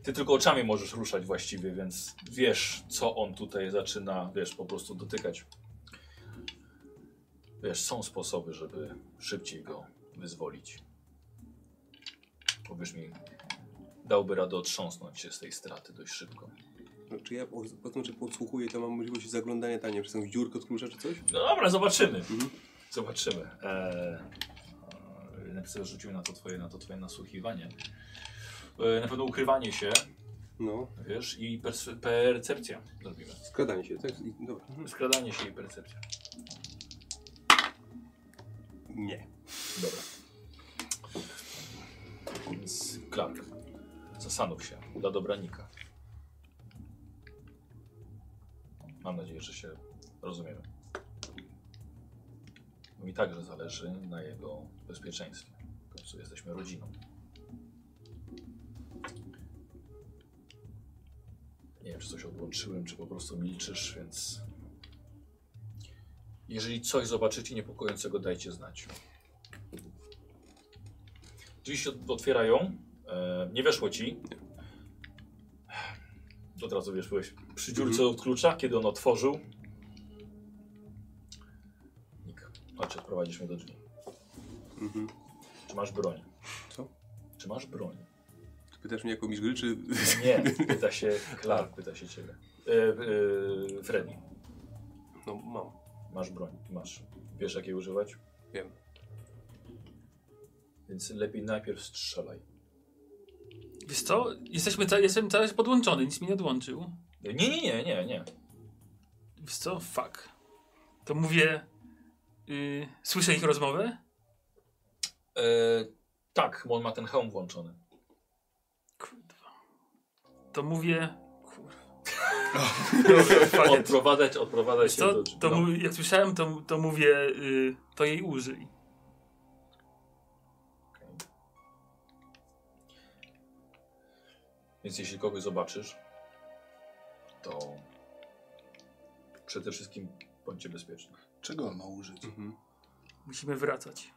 Ty tylko oczami możesz ruszać właściwie, więc wiesz, co on tutaj zaczyna, wiesz, po prostu dotykać. Wiesz, są sposoby, żeby szybciej go wyzwolić. Powiesz mi, dałby radę otrząsnąć się z tej straty dość szybko. No, czy ja po, po tym, że podsłuchuję, to mam możliwość zaglądania tam, nie wiem, przez jakąś dziurkę od klucza czy coś? No dobra, zobaczymy. Mhm. Zobaczymy. Eee, napisałem, że rzuciłem na to twoje, na to twoje nasłuchiwanie. E, na pewno ukrywanie się, No, wiesz, i percepcja zrobimy. skradanie się, tak? I, dobra. Skradanie się i percepcja. Nie. Dobra. Więc Clark, zastanów się dla dobranika. Mam nadzieję, że się rozumiemy. Mi także zależy na jego bezpieczeństwie. W końcu jesteśmy rodziną. Nie wiem, czy coś odłączyłem, czy po prostu milczysz, więc... Jeżeli coś zobaczycie niepokojącego, dajcie znać. Drzwi się otwierają. E, nie weszło ci. Od razu wiesz, byłeś przy dziurce od klucza, kiedy on otworzył. Nik, chodź, odprowadzisz mnie do drzwi. Mhm. Czy masz broń? Co? Czy masz broń? Pytasz mnie jako mistrz gry, czy... No nie, pyta się Clark, pyta się ciebie. E, e, Freddy, No, mam. masz broń? Masz. Wiesz, jak jej używać? Wiem. Więc lepiej najpierw strzelaj. Wiesz co? Jesteśmy ca jestem cały podłączony, nic mi nie odłączył. Nie, nie, nie, nie, nie. Wiesz co? Fuck. To mówię... Yy, słyszę ich rozmowę? E, tak, bo on ma ten hełm włączony. Kurwa. To mówię... Kurwa. Odprowadzać, odprowadzać Wiesz się co? do To no. jak słyszałem, to, to mówię... Yy, to jej użyj. Więc jeśli kogoś zobaczysz, to przede wszystkim bądźcie bezpieczni. Czego on ma użyć? Mhm. Musimy wracać.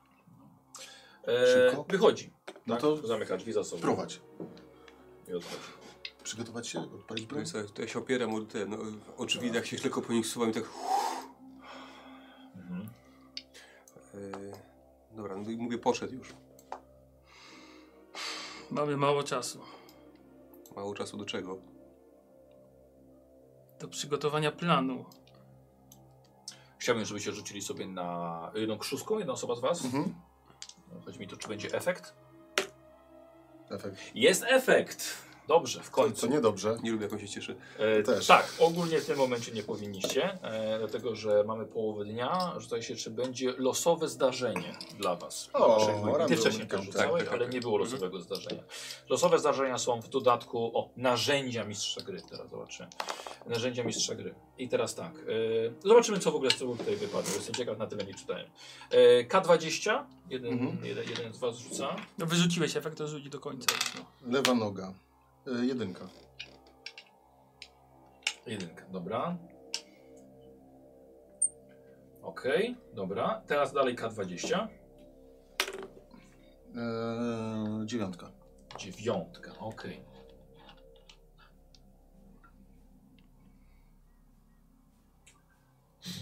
E, Szybko? wychodzi. No tak? to Zamyka drzwi za sobą. prowadź. I odchodzi. Przygotować się? Odpalić No broń? co, to ja się opieram o te, no, o drzwi, jak się tylko po nich suwam i tak... Mhm. Yy, dobra, no i mówię, poszedł już. Mamy mało czasu Mało czasu do czego? do przygotowania planu. Chciałbym, żebyście rzucili sobie na jedną krzuską, jedna osoba z was. Mhm. Chodzi mi tu, czy będzie efekt. Efekt. Jest efekt! Dobrze, w końcu. co niedobrze. Nie lubię, jak on się cieszy. E, Też. Tak, ogólnie w tym momencie nie powinniście, e, dlatego że mamy połowę dnia. Rzucaj się, czy będzie losowe zdarzenie dla was. O, Dla. Ty wcześniej to encounter. rzucałeś, Tak, tak, ale tak. nie było losowego zdarzenia. Losowe zdarzenia są w dodatku, o, narzędzia mistrza gry, teraz zobaczymy. Narzędzia mistrza gry. I teraz tak, e, zobaczymy co w ogóle z tego tutaj wypadło. Jestem ciekaw, na tyle nie czytałem. E, K20, jeden, Mhm. jeden, jeden z was rzuca. No wyrzuciłeś efekt, to rzuć do końca. No. Lewa noga. Y, jedynka. Jedynka, dobra. Okej, dobra. Teraz dalej K20. Eee, dziewiątka. Dziewiątka, okej.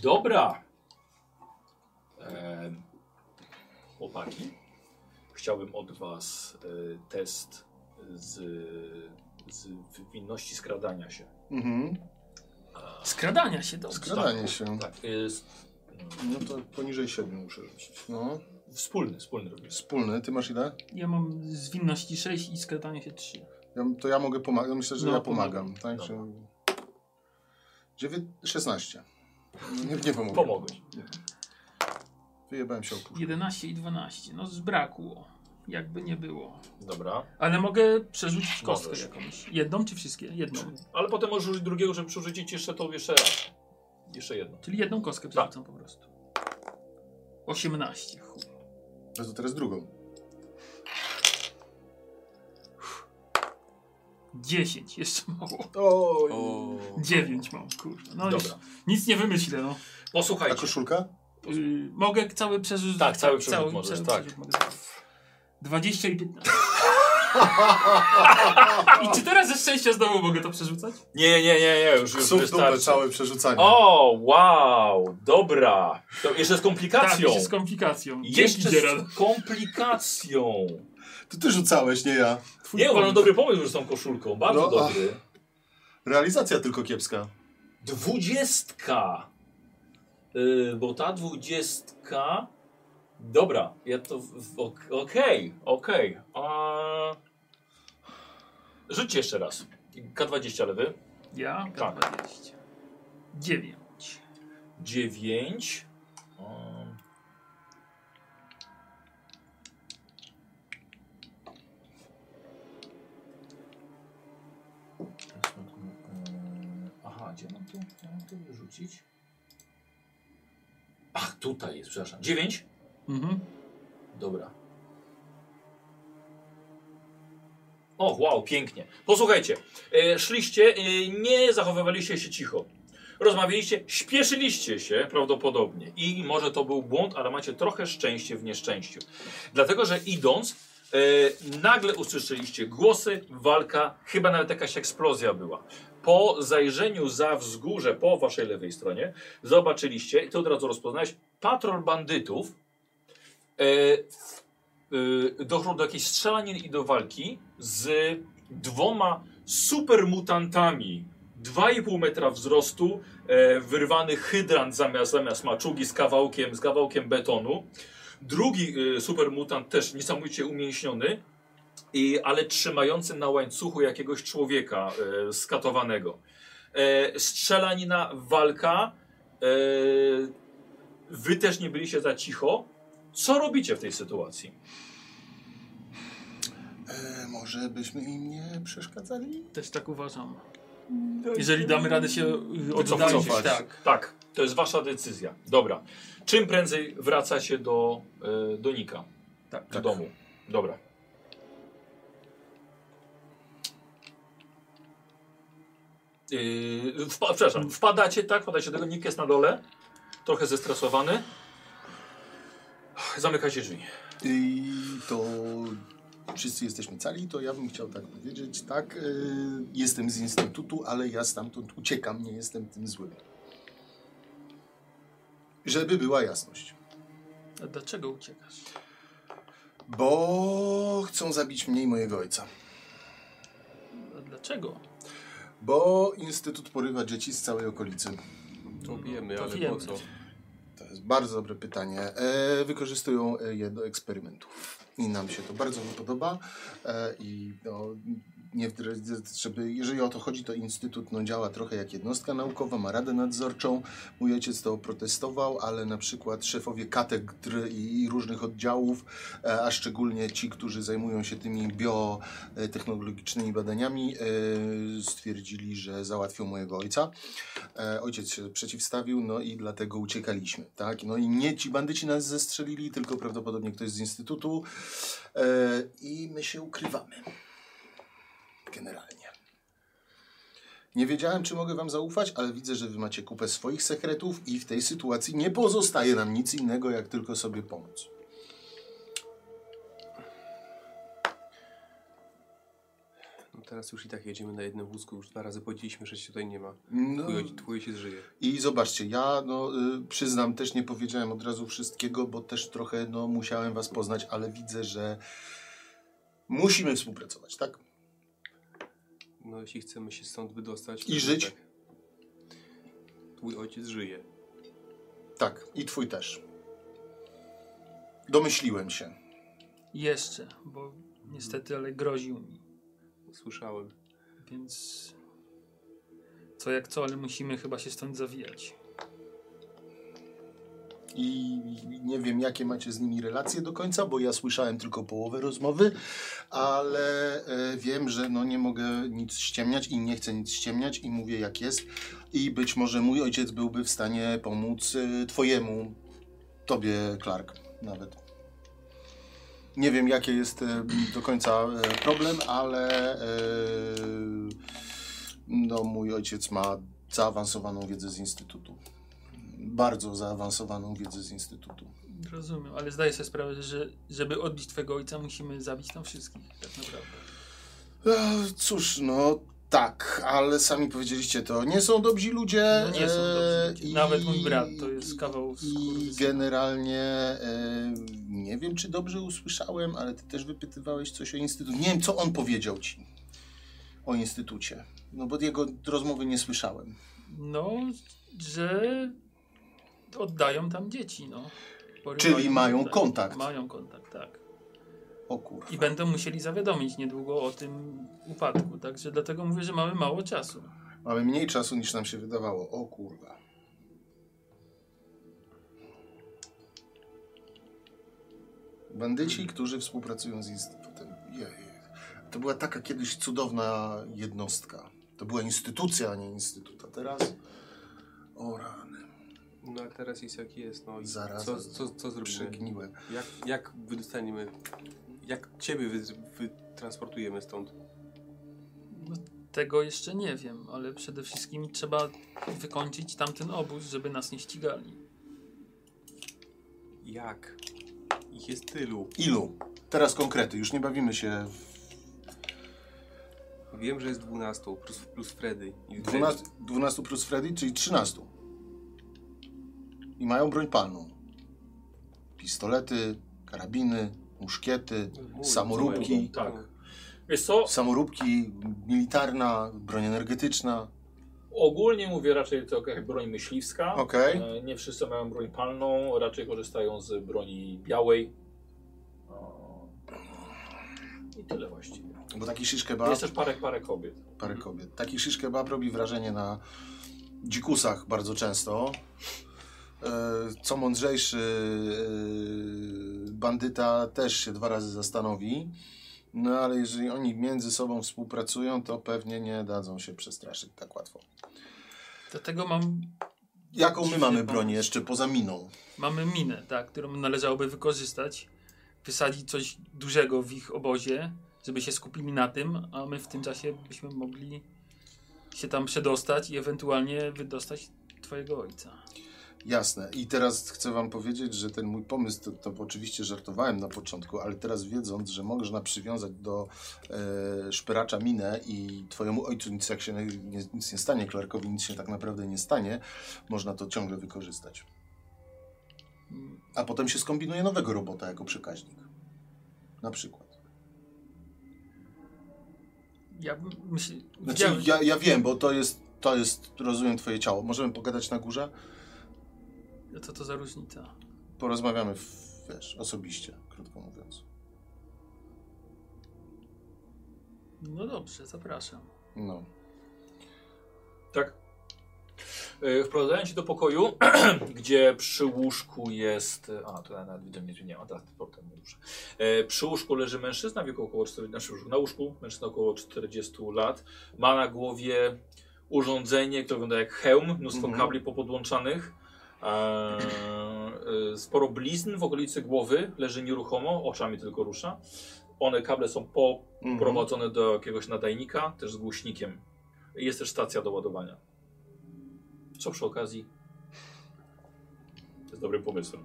Dobra. Em, chłopaki, chciałbym od was e, test z, z winności skradania się. Mhm. Skradania się do. Skradanie Tak, się. Tak, jest No to poniżej siedmiu muszę rzucić. No. wspólny, wspólny robimy. Wspólny. Ty masz ile? Ja mam zwinności 6 i skradanie się 3. Ja, to ja mogę pomagać. Myślę, że No, ja pomagam. pomagam. Tak? Że... Dziewię... 16. Nie, nie pomogę. Pomogłeś. Wyjebałem się o puszkę. 11 i 12. No zbrakło. Jakby nie było. Dobra. Ale mogę przerzucić kostkę Możesz. jakąś. Jedną czy wszystkie? Jedną. Ale potem możesz użyć drugiego, żeby przerzucić jeszcze to jeszcze raz. Jeszcze jedno. Czyli jedną kostkę przerzucam po prostu. 18. Chuj. No to teraz drugą. 10. Jeszcze mało. Oj. O, 9 mam, kurwa. No już Dobra. nic nie wymyślę, no. A Posłuchajcie. koszulka? Yy, mogę cały przerzut... Tak, cały przerzut możesz, tak. przerzut mogę zrobić. 20 i 15. I czy teraz ze szczęścia znowu mogę to przerzucać? Nie, nie, nie, nie, już, już Psów dupę, wystarczy. całe przerzucanie. O, wow, dobra. To jeszcze z Tak, komplikacją. jeszcze z komplikacją. jeszcze z komplikacją. To ty rzucałeś, nie ja. Twój Nie, uważam dobry pomysł już z tą koszulką. Bardzo No, a- dobry. Realizacja tylko kiepska. Dwudziestka. Yy, bo ta dwudziestka. Dobra, ja to. Okej, okej. A... Rzućcie jeszcze raz. K20 lewy. Ja? Tak. K20. 9. 9. Um, Aha, gdzie mam to? Ja mam to wyrzucić? Ach, tutaj jest, przepraszam. 9? Mhm. Dobra. O, wow, pięknie. Posłuchajcie, e, szliście, e, nie zachowywaliście się cicho. Rozmawialiście, śpieszyliście się prawdopodobnie i może to był błąd, ale macie trochę szczęście w nieszczęściu. Dlatego, że idąc, e, nagle usłyszeliście głosy, walka, chyba nawet jakaś eksplozja była. Po zajrzeniu za wzgórze po waszej lewej stronie zobaczyliście, i to od razu rozpoznałeś, patrol bandytów doszło do jakiejś strzelanin i do walki z dwoma supermutantami. 2,5 metra wzrostu, e, wyrwany hydrant zamiast, zamiast maczugi z kawałkiem, z kawałkiem betonu. Drugi e, supermutant też niesamowicie umięśniony, i, ale trzymający na łańcuchu jakiegoś człowieka e, skatowanego. E, strzelanina, walka. E, wy też nie byliście za cicho. Co robicie w tej sytuacji? E, może byśmy im nie przeszkadzali? Też tak uważam. Jeżeli damy radę się oddalić, tak. Tak, to jest wasza decyzja. Dobra. Czym prędzej wracacie do, e, do Nika? Tak. Do domu. Dobra. Yy, wpa przepraszam, wpadacie, tak? Wpadacie do tego, Nick jest na dole. Trochę zestresowany. Zamykacie drzwi. I to wszyscy jesteśmy cali, to ja bym chciał tak powiedzieć, tak, y, jestem z instytutu, ale ja stamtąd uciekam, nie jestem tym złym. Żeby była jasność. A dlaczego uciekasz? Bo chcą zabić mnie i mojego ojca. A dlaczego? Bo Instytut porywa dzieci z całej okolicy. To wiemy, to ale wiemy. po co? Jest bardzo dobre pytanie. E, wykorzystują e, je do eksperymentów. I nam się to bardzo nie podoba. E, I no, nie, żeby, jeżeli o to chodzi, to Instytut no, działa trochę jak jednostka naukowa, ma radę nadzorczą. Mój ojciec to protestował, ale na przykład szefowie katedr i, różnych oddziałów, e, a szczególnie ci, którzy zajmują się tymi biotechnologicznymi badaniami, e, stwierdzili, że załatwią mojego ojca. E, ojciec się przeciwstawił, no i dlatego uciekaliśmy, tak? No i nie ci bandyci nas zestrzelili, tylko prawdopodobnie ktoś z instytutu i my się ukrywamy. Generalnie. Nie wiedziałem, czy mogę wam zaufać, ale widzę, że wy macie kupę swoich sekretów i w tej sytuacji nie pozostaje nam nic innego, jak tylko sobie pomóc. No teraz już i tak jedziemy na jednym wózku, już dwa razy powiedzieliśmy, że się tutaj nie ma. No, twój ojciec żyje. I zobaczcie, ja no, y, przyznam, też nie powiedziałem od razu wszystkiego, bo też trochę no, musiałem was poznać, ale widzę, że musimy współpracować, tak? No jeśli chcemy się stąd wydostać... I żyć? Tak. Twój ojciec żyje. Tak, i twój też. Domyśliłem się. Jeszcze, bo niestety, ale groził mi. Słyszałem. Więc co jak co, ale musimy chyba się stąd zawijać. I nie wiem, jakie macie z nimi relacje do końca, bo ja słyszałem tylko połowę rozmowy, ale e, wiem, że no, nie mogę nic ściemniać i nie chcę nic ściemniać i mówię jak jest. I być może mój ojciec byłby w stanie pomóc e, twojemu, tobie, Clark, nawet. Nie wiem, jaki jest e, do końca problem, ale no, mój ojciec ma zaawansowaną wiedzę z instytutu bardzo zaawansowaną wiedzę z Instytutu. Rozumiem, ale zdaję sobie sprawę, że żeby odbić twojego ojca, musimy zabić tam wszystkich, tak naprawdę. E, cóż, no tak, ale sami powiedzieliście to. Nie są dobrzy ludzie. No nie są e, dobrzy ludzie. Nawet mój brat to jest kawał I skurwysyna. generalnie e, nie wiem, czy dobrze usłyszałem, ale ty też wypytywałeś coś o Instytucie. Nie wiem, co on powiedział ci o Instytucie. No bo jego rozmowy nie słyszałem. No, że oddają tam dzieci, no. Czyli Porywają mają oddają. kontakt. Mają kontakt, tak. O kurwa. I będą musieli zawiadomić niedługo o tym upadku, także dlatego mówię, że mamy mało czasu. Mamy mniej czasu niż nam się wydawało. O kurwa. Bandyci, którzy współpracują z Instytutem. Jej. To była taka kiedyś cudowna jednostka. To była instytucja, a nie instytut. A teraz... O rany. No ale teraz jest jak jest, no i Zaraz. co, co, co zrobimy? Przegniłem. Jak, jak wydostaniemy, jak ciebie wy, wytransportujemy stąd? No, tego jeszcze nie wiem, ale przede wszystkim trzeba wykończyć tamten obóz, żeby nas nie ścigali. Jak? Ich jest tylu. Ilu? Teraz konkrety. Już nie bawimy się w Wiem, że jest 12 plus, plus Freddy. I 12, 12 plus Freddy, czyli 13. I mają broń palną. Pistolety, karabiny, muszkiety, Mój, samoróbki. Tak. Wiesz co, Samoróbki, militarna, broń energetyczna. ogólnie mówię raczej to jakaś broń myśliwska. Okej. E, Nie wszyscy mają broń palną, raczej korzystają z broni białej. I tyle właściwie. Bo taki shish kebab, Jest też parę, parę kobiet. parę kobiet. Taki shish kebab robi wrażenie na dzikusach bardzo często. E, Co mądrzejszy e, bandyta też się dwa razy zastanowi. No ale jeżeli oni między sobą współpracują, to pewnie nie dadzą się przestraszyć tak łatwo. Dlatego mam, Jaką my mamy pomysł. broń jeszcze poza miną? mamy minę, tak, którą należałoby wykorzystać, wysadzić coś dużego w ich obozie, żeby się skupili na tym, a my w tym czasie byśmy mogli się tam przedostać i ewentualnie wydostać twojego ojca. Jasne. I teraz chcę wam powiedzieć, że ten mój pomysł, to, to oczywiście żartowałem na początku, ale teraz wiedząc, że można przywiązać do e, szperacza minę i twojemu ojcu nic, jak się nie, nic nie stanie, Clarkowi nic się tak naprawdę nie stanie, można to ciągle wykorzystać. A potem się skombinuje nowego robota jako przekaźnik. Na przykład. Ja bym myśl... Znaczy, ja, ja wiem, bo to jest, to jest, rozumiem, twoje ciało. Możemy pogadać na górze? Co to za różnica? Porozmawiamy, w, wiesz, osobiście, krótko mówiąc. No dobrze, zapraszam. No. Tak. E, Wprowadzają cię do pokoju, gdzie przy łóżku jest. A, to nawet widzę, mnie tu nie ma, teraz portem nie ruszę. E, Przy łóżku leży mężczyzna w wieku około 40, znaczy łóżku- na łóżku mężczyzna około 40 lat. Ma na głowie urządzenie, które wygląda jak hełm, mnóstwo Mhm. kabli popodłączanych. E, sporo blizn w okolicy głowy, leży nieruchomo, oczami tylko rusza. One kable są po Mhm. do jakiegoś nadajnika, też z głośnikiem. Jest też stacja do ładowania. Co przy okazji jest dobrym pomysłem.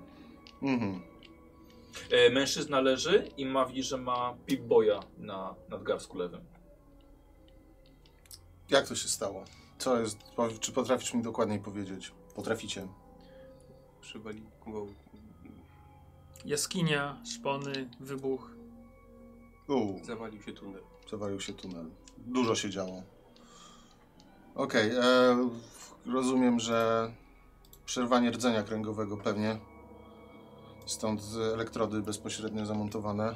Mhm. E, mężczyzna leży i ma że ma Pip-Boya na nadgarstku lewym. Jak to się stało? Co jest? Czy potrafisz mi dokładniej powiedzieć? Potraficie. Przywalił, bo Jaskinia, szpony, wybuch. Uuu, zawalił się tunel. zawalił się tunel. Dużo się działo. Okej, e, rozumiem, że przerwanie rdzenia kręgowego pewnie. Stąd elektrody bezpośrednio zamontowane.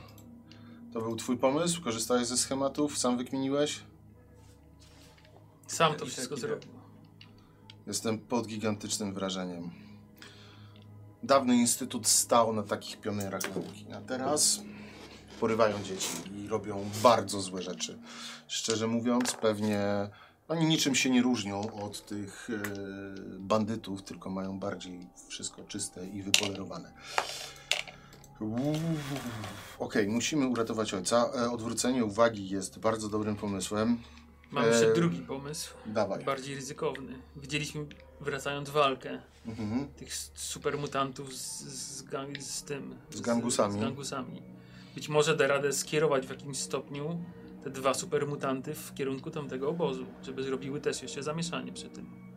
To był twój pomysł? Korzystałeś ze schematów? Sam wykminiłeś? Sam I to tak wszystko idę. zrobił. Jestem pod gigantycznym wrażeniem. Dawny instytut stał na takich pionierach nauki, a teraz porywają dzieci i robią bardzo złe rzeczy. Szczerze mówiąc, pewnie oni niczym się nie różnią od tych e, bandytów, tylko mają bardziej wszystko czyste i wypolerowane. Okej, musimy uratować ojca. E, Odwrócenie uwagi jest bardzo dobrym pomysłem. Mam jeszcze Eee, drugi pomysł, Dawaj. bardziej ryzykowny. Widzieliśmy, wracając walkę, Mhm. tych supermutantów z, z, gang, z tym... Z gangusami. Z, z gangusami. Być może da radę skierować w jakimś stopniu te dwa supermutanty w kierunku tamtego obozu, żeby zrobiły też jeszcze zamieszanie przy tym.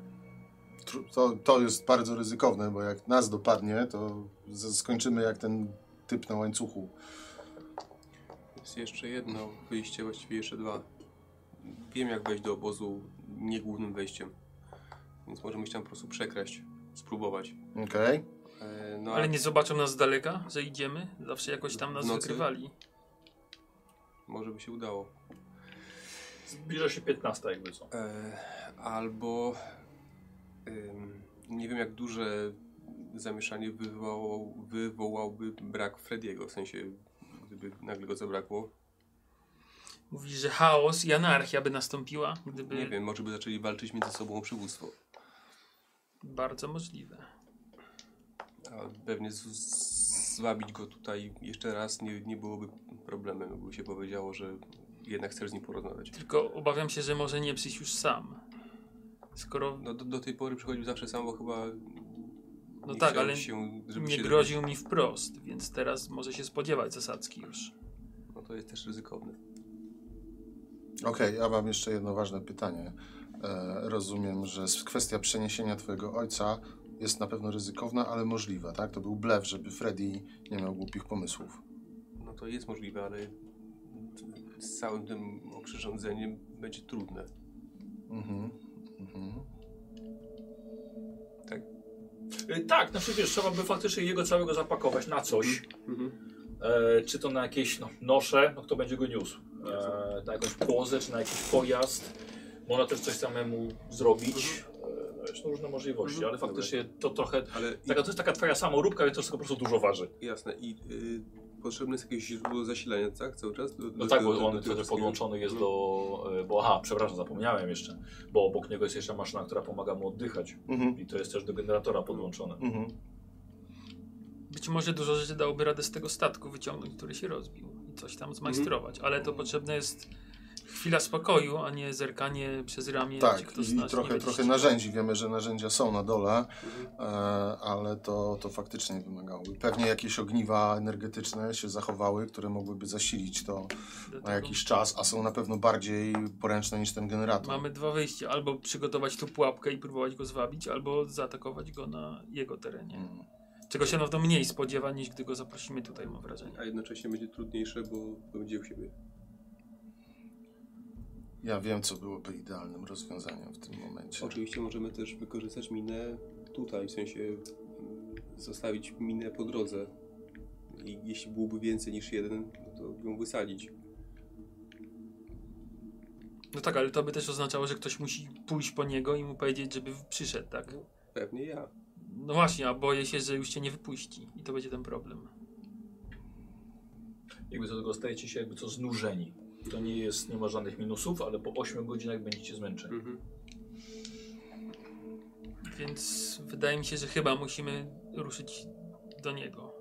To, to jest bardzo ryzykowne, bo jak nas dopadnie, to skończymy jak ten typ na łańcuchu. Jest jeszcze jedno wyjście, właściwie jeszcze dwa. Wiem jak wejść do obozu nie głównym wejściem. Więc możemy się tam po prostu przekraść, spróbować. Okej. E, no, Ale nie zobaczą nas z daleka, że idziemy? Zawsze jakoś tam nas nocy? wykrywali. Może by się udało. Zbliża się 15 jakby co. E, albo ym, nie wiem jak duże zamieszanie wywołał, wywołałby brak Frediego, w sensie gdyby nagle go zabrakło. Mówi, że chaos i anarchia by nastąpiła, gdyby... Nie wiem, może by zaczęli walczyć między sobą o przywództwo. Bardzo możliwe. A pewnie z, go tutaj jeszcze raz nie, nie byłoby problemem, by się powiedziało, że jednak chcesz z nim porozmawiać. Tylko obawiam się, że może nie przyjść już sam. Skoro No do, do tej pory przychodził zawsze sam, bo chyba No nie tak, ale się, żeby nie się groził mi wprost, więc teraz może się spodziewać zasadzki już. No to jest też ryzykowne. Okej, ja mam jeszcze jedno ważne pytanie. E, rozumiem, że kwestia przeniesienia twojego ojca jest na pewno ryzykowna, ale możliwa, tak? To był blef, żeby Freddy nie miał głupich pomysłów. No to jest możliwe, ale z całym tym oprzyrządzeniem będzie trudne. Mhm. Mhm. Tak? E, tak, znaczy wiesz, trzeba by faktycznie jego całego zapakować na coś. Mhm. E, czy to na jakieś no, nosze, no kto będzie go niósł. E, na jakąś płozę, czy na jakiś pojazd. Można też coś samemu zrobić. E, no jest różne możliwości, Mhm. ale faktycznie to trochę... Ale Taka, to jest taka twoja samoróbka, więc to wszystko po prostu dużo waży. jasne, i y, potrzebne jest jakieś źródło zasilania, tak? Cały czas? Do, No do tak, tego- bo on wtedy podłączony jest No. do... e, Bo aha, przepraszam, zapomniałem jeszcze. Bo obok niego jest jeszcze maszyna, która pomaga mu oddychać. Mhm. I to jest też do generatora podłączone. Mhm. Być może dużo rzeczy dałoby radę z tego statku wyciągnąć, który się rozbił i coś tam zmajstrować, ale to potrzebne jest chwila spokoju, a nie zerkanie przez ramię. Tak, i nas trochę, trochę narzędzi. Wiemy, że narzędzia są na dole, Mhm. e, ale to, to faktycznie wymagałoby. Pewnie jakieś ogniwa energetyczne się zachowały, które mogłyby zasilić to na Dlatego jakiś czas, a są na pewno bardziej poręczne niż ten generator. Mamy dwa wyjścia. Albo przygotować tu pułapkę i próbować go zwabić, albo zaatakować go na jego terenie. Mm. Czego się na pewno mniej spodziewa, niż gdy go zaprosimy tutaj, mam wrażenie. A jednocześnie będzie trudniejsze, bo będzie u siebie. Ja wiem, co byłoby idealnym rozwiązaniem w tym momencie. Oczywiście możemy też wykorzystać minę tutaj, w sensie mm, zostawić minę po drodze. I jeśli byłoby więcej niż jeden, no to ją wysadzić. No tak, ale to by też oznaczało, że ktoś musi pójść po niego i mu powiedzieć, żeby przyszedł, tak? Pewnie ja. No właśnie, a boję się, że już cię nie wypuści i to będzie ten problem. Jakby do tego stajecie się jakby co znużeni. To nie jest, nie ma żadnych minusów, ale po 8 godzinach będziecie zmęczeni. Mhm. Więc wydaje mi się, że chyba musimy ruszyć do niego.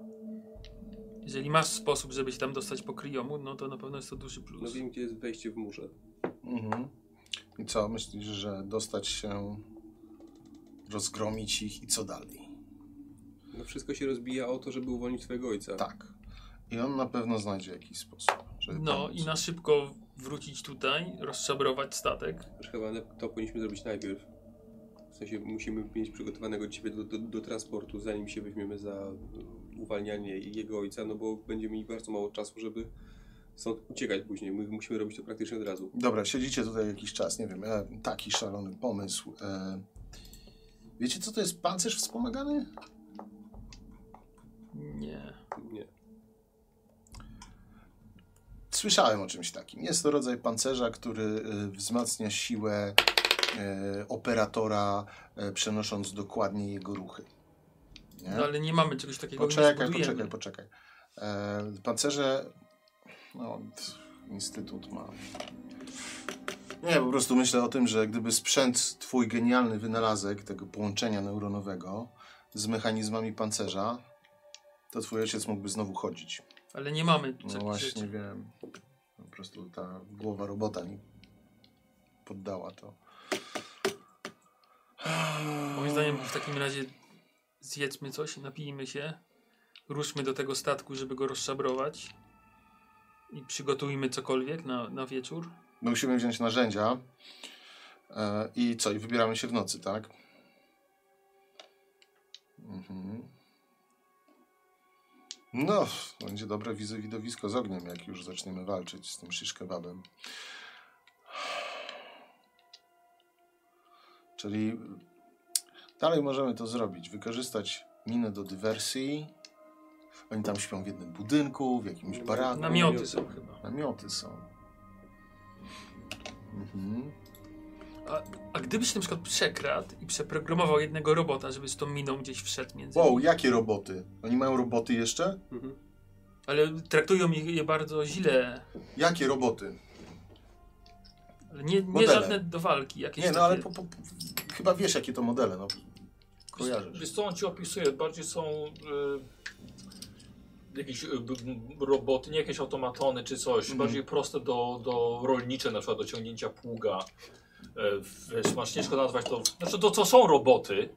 Jeżeli masz sposób, żeby się tam dostać po kryomu, no to na pewno jest to duży No plus. wiem, gdzie jest wejście w murze. Mhm. I co, myślisz, że dostać się, rozgromić ich i co dalej? No wszystko się rozbija o to, żeby uwolnić twojego ojca. Tak. I on na pewno znajdzie jakiś sposób, żeby No pomóc. i na szybko wrócić tutaj, rozszabrować statek. Chyba to powinniśmy zrobić najpierw. W sensie musimy mieć przygotowanego ciebie do, do, do transportu, zanim się weźmiemy za y, uwalnianie jego ojca, no bo będziemy mieli bardzo mało czasu, żeby stąd uciekać później. My musimy robić to praktycznie od razu. Dobra, siedzicie tutaj jakiś czas, nie wiem, e, taki szalony pomysł. E, wiecie, co to jest pancerz wspomagany? Nie. Nie. Słyszałem o czymś takim. Jest to rodzaj pancerza, który e, wzmacnia siłę e, operatora, e, przenosząc dokładnie jego ruchy. Nie? No ale nie mamy czegoś takiego, nie Poczekaj, zbudujemy. poczekaj, poczekaj. E, pancerze. No, instytut ma. Nie, po prostu myślę o tym, że gdyby sprzęt, twój genialny wynalazek tego połączenia neuronowego z mechanizmami pancerza, to twój ojciec mógłby znowu chodzić. Ale nie mamy No takich właśnie rzeczy. wiem. Po prostu ta głowa robota mi poddała to. Moim zdaniem w takim razie zjedzmy coś, napijmy się, ruszmy do tego statku, żeby go rozszabrować i przygotujmy cokolwiek na, na wieczór. My musimy wziąć narzędzia e, i co? I wybieramy się w nocy, tak? Mhm. No, będzie dobre widowisko z ogniem, jak już zaczniemy walczyć z tym shish kebabem. Czyli dalej możemy to zrobić. Wykorzystać minę do dywersji. Oni tam śpią w jednym budynku, w jakimś baraku. Namioty są chyba. Namioty są. Mhm. A, a gdybyś na przykład przekradł i przeprogramował jednego robota, żeby z tą miną gdzieś wszedł między Wow, nimi. jakie roboty? Oni mają roboty jeszcze? Mhm. Ale traktują je, je bardzo źle. Jakie roboty? Ale nie, nie Modele. żadne do walki. Jakieś Nie, no takie... ale po, po, po, chyba wiesz, jakie to modele, no. Kojarzysz. Wiesz co on ci opisuje? Bardziej są y, jakieś y, b- b- roboty, nie jakieś automatony czy coś. Mhm. Bardziej proste do, do rolnicze, na przykład do ciągnięcia pługa. E, wiesz, masz ciężko nazwać to. Znaczy to, to są roboty,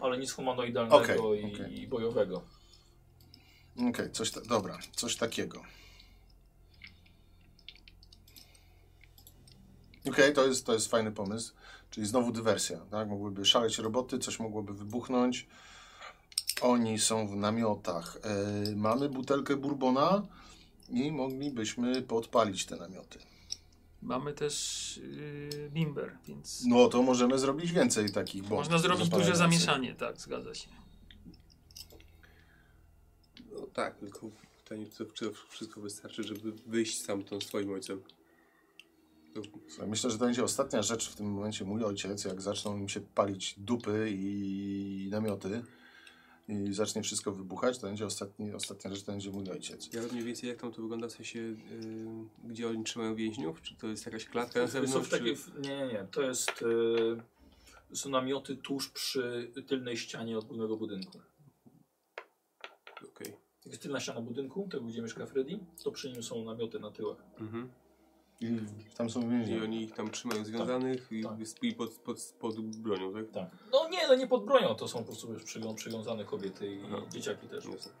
ale nic humanoidalnego Okej, i, okej. i bojowego. Okej, coś ta, dobra, coś takiego. Okej, to, jest, to jest fajny pomysł. Czyli znowu dywersja, tak? Mogłyby szaleć roboty, coś mogłoby wybuchnąć. Oni są w namiotach. E, mamy butelkę bourbona i moglibyśmy podpalić te namioty. Mamy też yy, bimber, więc No to możemy zrobić więcej takich bomb. można zrobić duże zamieszanie. Tak, zgadza się. No tak, tylko pytanie, czy to, czy to wszystko wystarczy, żeby wyjść stamtąd z twoim ojcem. To, Słuchaj, Myślę, że to będzie ostatnia rzecz w tym momencie. Mój ojciec, jak zaczną im się palić dupy i namioty i zacznie wszystko wybuchać, to będzie ostatni, ostatnia rzecz, to będzie mój ojciec. ja mniej więcej jak tam to wygląda, w sensie, yy, gdzie oni trzymają więźniów? Czy to jest jakaś klatka na Są w zewnątrz? takiej, Czy... nie, nie, nie. To jest. Y, są namioty tuż przy tylnej ścianie od głównego budynku. Okej. Jak jest tylna ściana budynku, tego gdzie mieszka Freddy, to przy nim są namioty na tyłach. Mhm. I tam są I oni ich tam trzymają związanych i, tak. i pod, pod, pod bronią, tak? Tak. No nie, no nie pod bronią, to są po prostu już przywią- przywiązane kobiety i Aha. dzieciaki też. Jasne.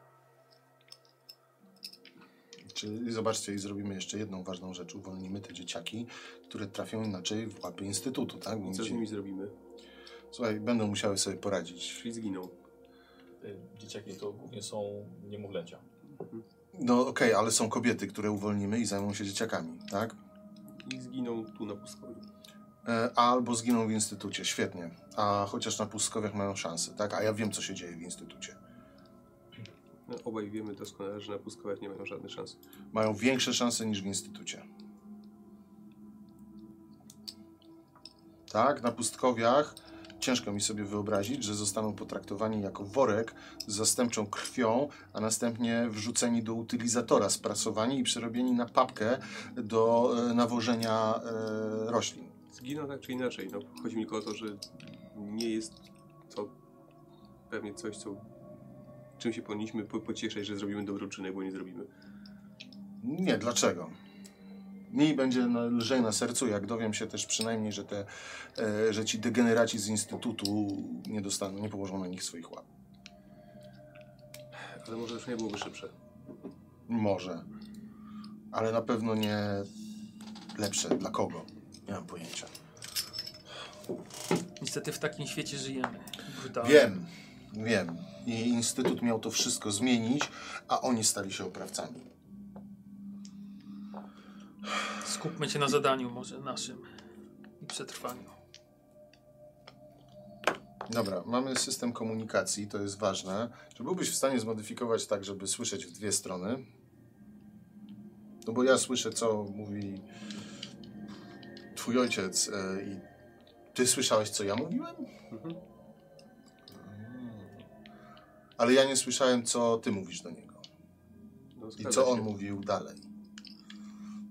Czyli zobaczcie, i zrobimy jeszcze jedną ważną rzecz. Uwolnimy te dzieciaki, które trafią inaczej w łapy Instytutu, tak? Bo co z nimi zrobimy? Słuchaj, będą musiały sobie poradzić. Czyli zginą. Y, Dzieciaki to głównie są niemowlęcia. No okej, ale są kobiety, które uwolnimy i zajmą się dzieciakami, tak? I zginą tu na pustkowiu. E, albo zginą w Instytucie, świetnie. A chociaż na pustkowiach mają szansę, tak? A ja wiem, co się dzieje w Instytucie. No, obaj wiemy doskonale, że na pustkowiach nie mają żadnych szans. Mają większe szanse niż w Instytucie. Tak, na pustkowiach ciężko mi sobie wyobrazić, że zostaną potraktowani jako worek z zastępczą krwią, a następnie wrzuceni do utylizatora, sprasowani i przerobieni na papkę do e, nawożenia e, roślin. Zginą tak czy inaczej. No, chodzi mi tylko o to, że nie jest to pewnie coś, co czym się powinniśmy po- pocieszać, że zrobimy dobrą uczynek, bo nie zrobimy. Nie, dlaczego? Mi będzie lżej na sercu, jak dowiem się też przynajmniej, że, te, e, że ci degeneraci z Instytutu nie dostaną, nie położą na nich swoich łap. Ale może też nie byłoby szybsze. Może. Ale na pewno nie lepsze. Dla kogo? Nie mam pojęcia. Niestety w takim świecie żyjemy. Brutalnie. Wiem, wiem. I Instytut miał to wszystko zmienić, a oni stali się oprawcami. Skupmy się na zadaniu może naszym i przetrwaniu. Dobra, mamy system komunikacji, to jest ważne. Czy byłbyś w stanie zmodyfikować tak, żeby słyszeć w dwie strony? No bo ja słyszę, co mówi twój ojciec e, i ty słyszałeś, co ja mówiłem? Mhm. Ale ja nie słyszałem, co ty mówisz do niego. No, I co on się. mówił dalej.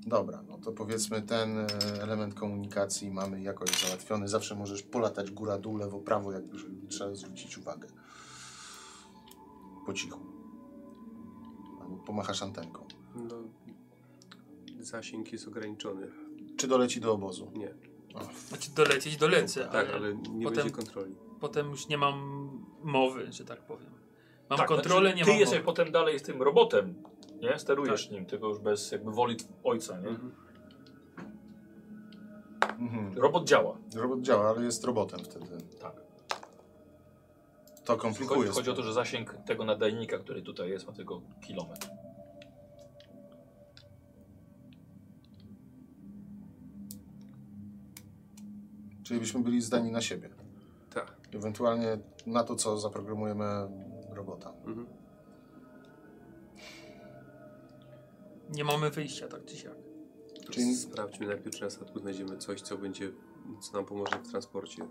Dobra, no to powiedzmy ten e, element komunikacji mamy jakoś załatwiony. Zawsze możesz polatać góra, dół, lewo, prawo, jak trzeba zwrócić uwagę. Po cichu. Albo pomachasz antenką. No, zasięg jest ograniczony. Czy doleci do obozu? Nie. Znaczy dolecieć dolecę, Tak, ale, ale nie potem- będzie kontroli. potem już nie mam mowy, że tak powiem. Mam Tak, kontrolę, znaczy, nie Ty mam jesteś mowy. potem dalej z tym robotem, nie? Sterujesz nim, tylko już bez jakby woli ojca, nie? Mhm. Mhm. Robot działa. Robot działa, ale jest robotem wtedy. Tak. To Chodzi, komplikuje. chodzi o to, że zasięg tego nadajnika, który tutaj jest, ma tylko kilometr. Czyli byśmy byli zdani na siebie. Tak. Ewentualnie na to, co zaprogramujemy robota. Mhm. Nie mamy wyjścia tak czy siak. Czyli- Sprawdźmy najpierw, czy na statku znajdziemy coś, co będzie, co nam pomoże w transporcie.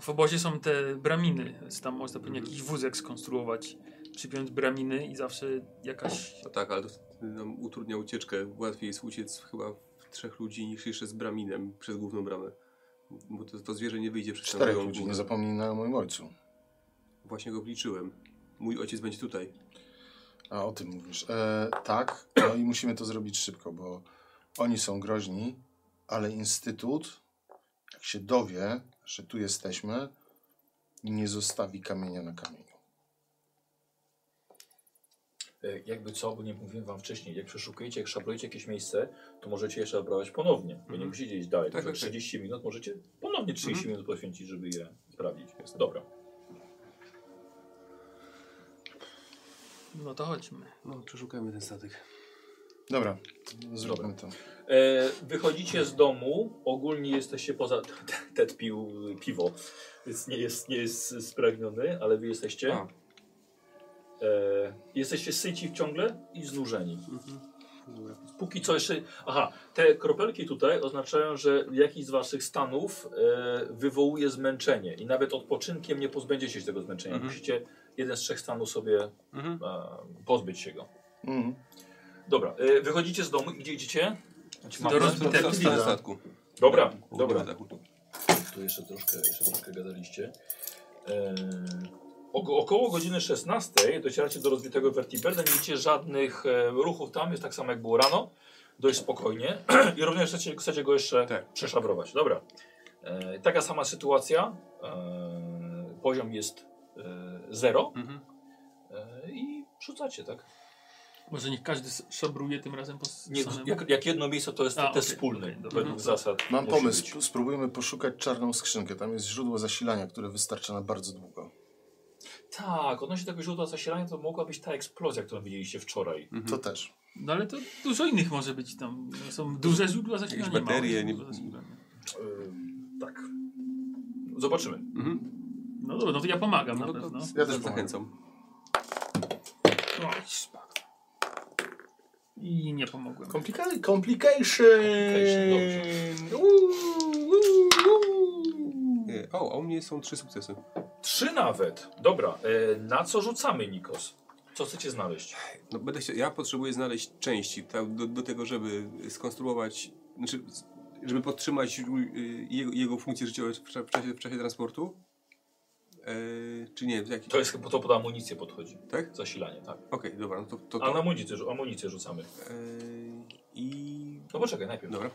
W obozie są te braminy, więc tam można pewnie jakiś wózek skonstruować, przypiąć braminy i zawsze jakaś... No tak, ale to nam utrudnia ucieczkę. Łatwiej jest uciec chyba w trzech ludzi niż jeszcze z braminem przez główną bramę. Bo to, to zwierzę nie wyjdzie przez Czterech ludzi, nie zapomnij na moim ojcu. Właśnie go obliczyłem. Mój ojciec będzie tutaj. A o tym mówisz. E, tak, no i musimy to zrobić szybko, bo oni są groźni, ale Instytut, jak się dowie, że tu jesteśmy, nie zostawi kamienia na kamieniu. E, Jakby co, bo nie mówiłem wam wcześniej, jak przeszukujecie, jak szablujecie jakieś miejsce, to możecie je szablować ponownie. Wy nie Mhm. musicie iść dalej. Tak, Tak, tak, tak. 30 minut możecie ponownie 30 Mhm. minut poświęcić, żeby je sprawdzić. Dobra. No to chodźmy. No, przeszukajmy ten statek. Dobra, zróbmy to. E, wychodzicie z domu, ogólnie jesteście poza... Ted pił piwo, więc nie jest, nie jest spragniony, ale wy jesteście... A. E, jesteście syci ciągle i znużeni. Mhm. Dobra. Póki co jeszcze. Aha, te kropelki tutaj oznaczają, że jakiś z waszych stanów e, wywołuje zmęczenie i nawet odpoczynkiem nie pozbędziecie się tego zmęczenia. Mhm. Musicie jeden z trzech stanów sobie Mhm. e, pozbyć się go. Mhm. Dobra, e, wychodzicie z domu i gdzie idziecie? Do rozbitego statku. Dobra, dobra. Tu jeszcze troszkę, jeszcze troszkę gadaliście. E, oko- około godziny 16 docieracie do rozbitego Vertiberda. Nie widzicie żadnych e, ruchów tam, jest tak samo jak było rano. dość spokojnie i również chcecie, chcecie go jeszcze Tak. przeszabrować. Dobra. E, taka sama sytuacja. E, poziom jest zero Mhm. e, i rzucacie, tak? Może niech każdy szabruje tym razem po Nie, samemu? jak, jak jedno miejsce to jest A, te okej, wspólne, według Mhm. zasad. Mam pomysł. być. Sp- Spróbujmy poszukać czarną skrzynkę. Tam jest źródło zasilania, które wystarcza na bardzo długo. Tak, odnośnie tego źródła zasilania to mogła być ta eksplozja, którą widzieliście wczoraj. Mhm. To też. No ale to dużo innych może być tam. Są duże źródła zasilania, Jakieś baterie, małe nie- źródła zasilania. E, tak. Zobaczymy. Mhm. No dobra, no to ja pomagam No na to pewno. Ja też zachęcam. O. I nie pomogłem. Complica complication! Complication, E, O, a u mnie są trzy sukcesy. Trzy nawet. Dobra, e, na co rzucamy, Nikos? Co chcecie znaleźć? No, będę chciał, ja potrzebuję znaleźć części tak, do, do tego, żeby skonstruować, znaczy, żeby podtrzymać y, jego, jego funkcje życiowe w, w, czasie, w czasie transportu. E, czy nie, w jaki? To jest chyba to pod amunicję podchodzi. Tak? Zasilanie, tak. Okej, dobra, no to to. A na to. amunicję, amunicję rzucamy. E, I. No poczekaj, najpierw. Dobra.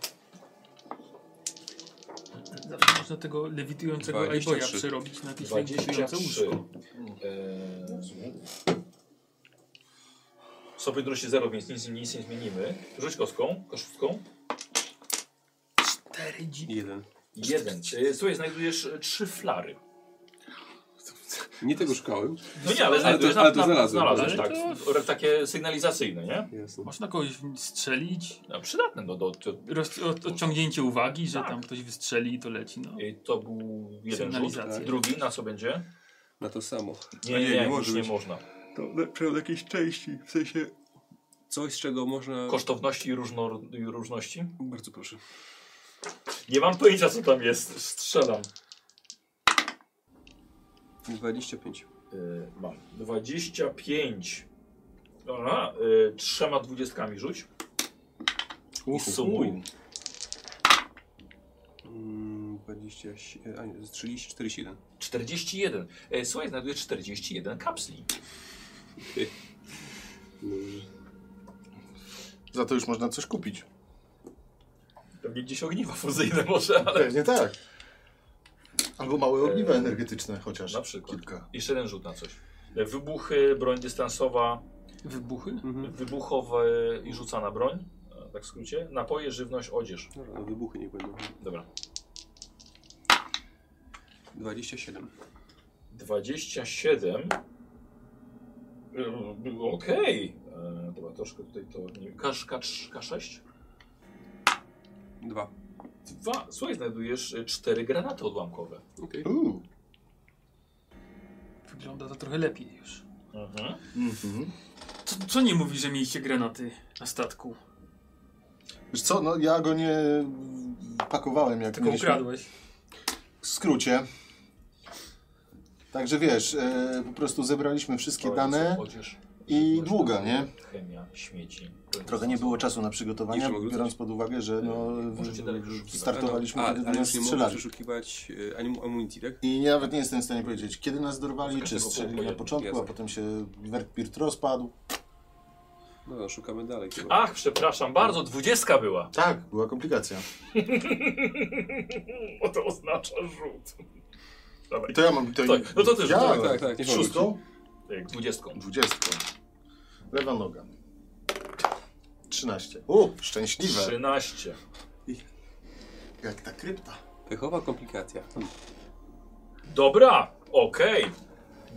Zawsze można tego lewitującego 23. Aiboya przerobić na jakieś lewitujące 23. łóżko. Eee, Stopień trudności 0, więc nic, nic nie zmienimy. Rzuć kostką. Cztery dzi... Jeden. Jeden. E, Słuchaj, znajdujesz trzy flary. Nie tego szukałem. No nie, ale Ale to- na, ale to na, znalazłem. znalazłeś, Ale tak. to- Takie sygnalizacyjne, nie? Jasne. Można kogoś strzelić, No, przydatne do, do, do, roz, od, odciągnięcie uwagi, że Tak. tam ktoś wystrzeli i to leci. No. I To był jeden rzut. Sygnalizacja. Drugi na co będzie? Na to samo. Nie, A nie, nie, może nie można. To lepsze od jakiejś części, w sensie coś, z czego można... Kosztowności i, różno, i różności? Bardzo proszę. Nie mam pojęcia co tam jest. Strzelam. 25. Y, mam 25. Aha, y, trzema dwudziestkami rzuć. I sumuj. Mm, 27, a nie, to jest 30, 47. 41. E, słuchaj, znajdujesz 41 kapsli. Za to już można coś kupić. Pewnie gdzieś ogniwa fuzyjne może, ale... Pewnie tak. Albo małe ogniwa Eee, energetyczne chociaż. Na przykład. Kilka. Jeszcze jeden rzut na coś. E, Wybuchy, broń dystansowa, Wybuchy? Mhm. wybuchowe i rzucana broń. e, Tak w skrócie. Napoje, żywność, odzież. Dobra, no wybuchy nie będą. Dobra. 27. 27. E, Okej. E, Dobra, troszkę tutaj to... Nie, K, K, K6? 2. Dwa. Słuchaj, znajdujesz e, cztery granaty odłamkowe. Okej. Uuu. Wygląda to trochę lepiej już. Mhm. Mhm. Co, co nie mówi, że mieliście granaty na statku? Wiesz co, no ja go nie pakowałem jak Tylko mieliśmy. ukradłeś. W skrócie. Także wiesz, e, po prostu zebraliśmy wszystkie dane Odzież, i długa, nie? Chemia, śmieci. Trochę nie było czasu na mogę biorąc pod uwagę, że no, Możecie dalej wyszukiwać. startowaliśmy, A, kiedy ale nas strzelali. przeszukiwać e, amunicji, tak? I nawet nie jestem w stanie powiedzieć, kiedy nas dorwali, czy strzelili na początku, a potem się Wertpirt rozpadł. No, no szukamy dalej chyba. Ach, przepraszam bardzo, dwudziestka była. Tak, była komplikacja. O to oznacza rzut. Dawaj. I to ja mam... To no to też ja, tak, tak, tak? Tak, dwudziestką. Dwudziestką. Lewa noga. 13. U, szczęśliwe. 13. Jak ta krypta. Pechowa komplikacja. Hmm. Dobra, okej.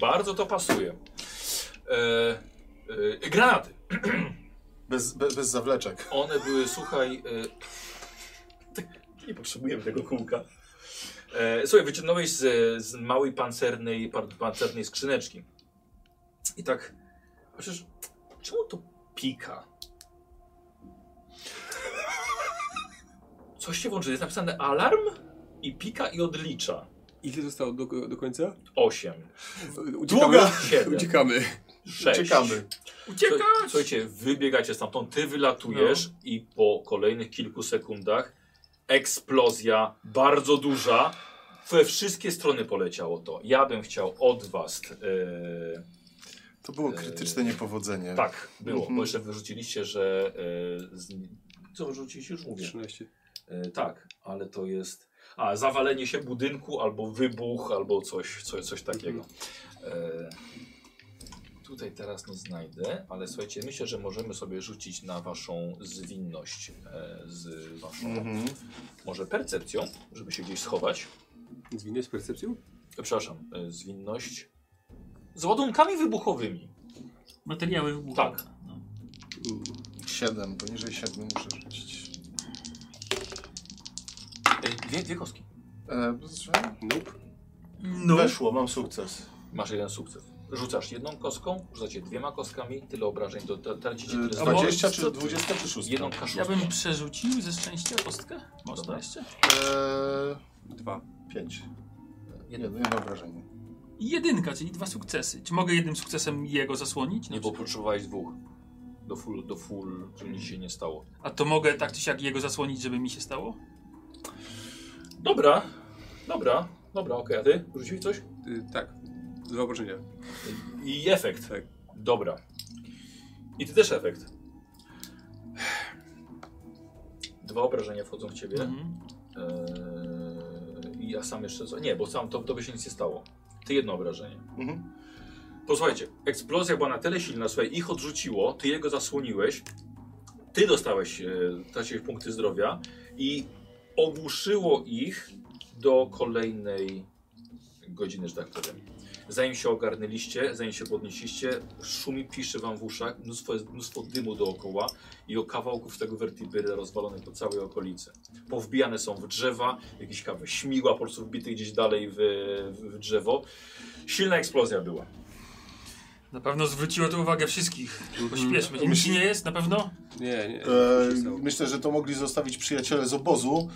Bardzo to pasuje. E, e, granaty. Bez, bez, bez zawleczek. One były, słuchaj. E, tak, nie potrzebujemy tego kółka. E, słuchaj, wyciągnąłeś z, z małej pancernej, pancernej skrzyneczki. I tak. Chociaż, czemu to pika? Coś się włączy. Jest napisane alarm i pika i odlicza. Ile zostało do, do końca? 8, Uciekamy. 7, Uciekamy. 6. Czekamy. Uciekać! Słuchajcie, wybiegacie stamtąd, ty wylatujesz i po kolejnych kilku sekundach eksplozja bardzo duża. We wszystkie strony poleciało to. Ja bym chciał od was. e, To było krytyczne niepowodzenie. tak, było, Mhm. bo jeszcze wyrzuciliście, że e, z, Co rzucić już mówię. 13. E, tak, ale to jest. A, zawalenie się budynku, albo wybuch, albo coś, coś, coś takiego. E, tutaj teraz nie znajdę, ale słuchajcie, myślę, że możemy sobie rzucić na waszą zwinność e, z waszą Mhm. może percepcją, żeby się gdzieś schować. Zwinność z percepcją? E, przepraszam, e, zwinność z ładunkami wybuchowymi. Materiały wybuchowe. Tak. No. Siedem, poniżej siedmiu muszę rzucić. E, dwie, dwie kostki. E, Nope. No. Weszło, mam sukces. Masz jeden sukces. Rzucacie jedną kostką, rzucacie dwiema kostkami, tyle obrażeń, to to tracicie E, tyle A mo- 20 co czy ty- 20 czy 6? Jedną kaszustkę. Ja bym przerzucił ze szczęścia kostkę. Można Dobra. jeszcze? Eee, Dwa. 5. Jedno. Jedno, jedno obrażenie. I jedynka, czyli dwa sukcesy. Czy mogę jednym sukcesem jego zasłonić? Nie, bo potrzebowałeś dwóch. Do full, do full, żeby nic się nie stało. A to mogę tak czy siak jego zasłonić, żeby mi się stało? Dobra, dobra, dobra, okej, a ty? Rzuciłeś coś? Y, tak. Dwa obrażenia. I efekt. Tak. Dobra. I ty też efekt. Dwa obrażenia wchodzą w ciebie. Mhm. Eee, I ja sam jeszcze. co- Nie, bo sam to, to by się nic nie stało. Ty jedno obrażenie. Mhm. Posłuchajcie, eksplozja była na tyle silna, słuchaj, ich odrzuciło, ty jego zasłoniłeś, ty dostałeś, e, traciłeś punkty zdrowia i ogłuszyło ich do kolejnej godziny, że tak powiem. Zanim się ogarnęliście, zanim się podnieśliście, szumi, pisze wam w uszach, mnóstwo, jest mnóstwo dymu dookoła i o kawałków tego vertibryla rozwalonych po całej okolicy. Powbijane są w drzewa, jakieś kawy śmigła po prostu wbite gdzieś dalej w, w, w drzewo. Silna eksplozja była. Na pewno zwróciło to uwagę wszystkich. Mhm. Pośpieszmy. Nic ci nie jest? Na pewno? Nie, nie. E, stało. myślę, że to mogli zostawić przyjaciele z obozu.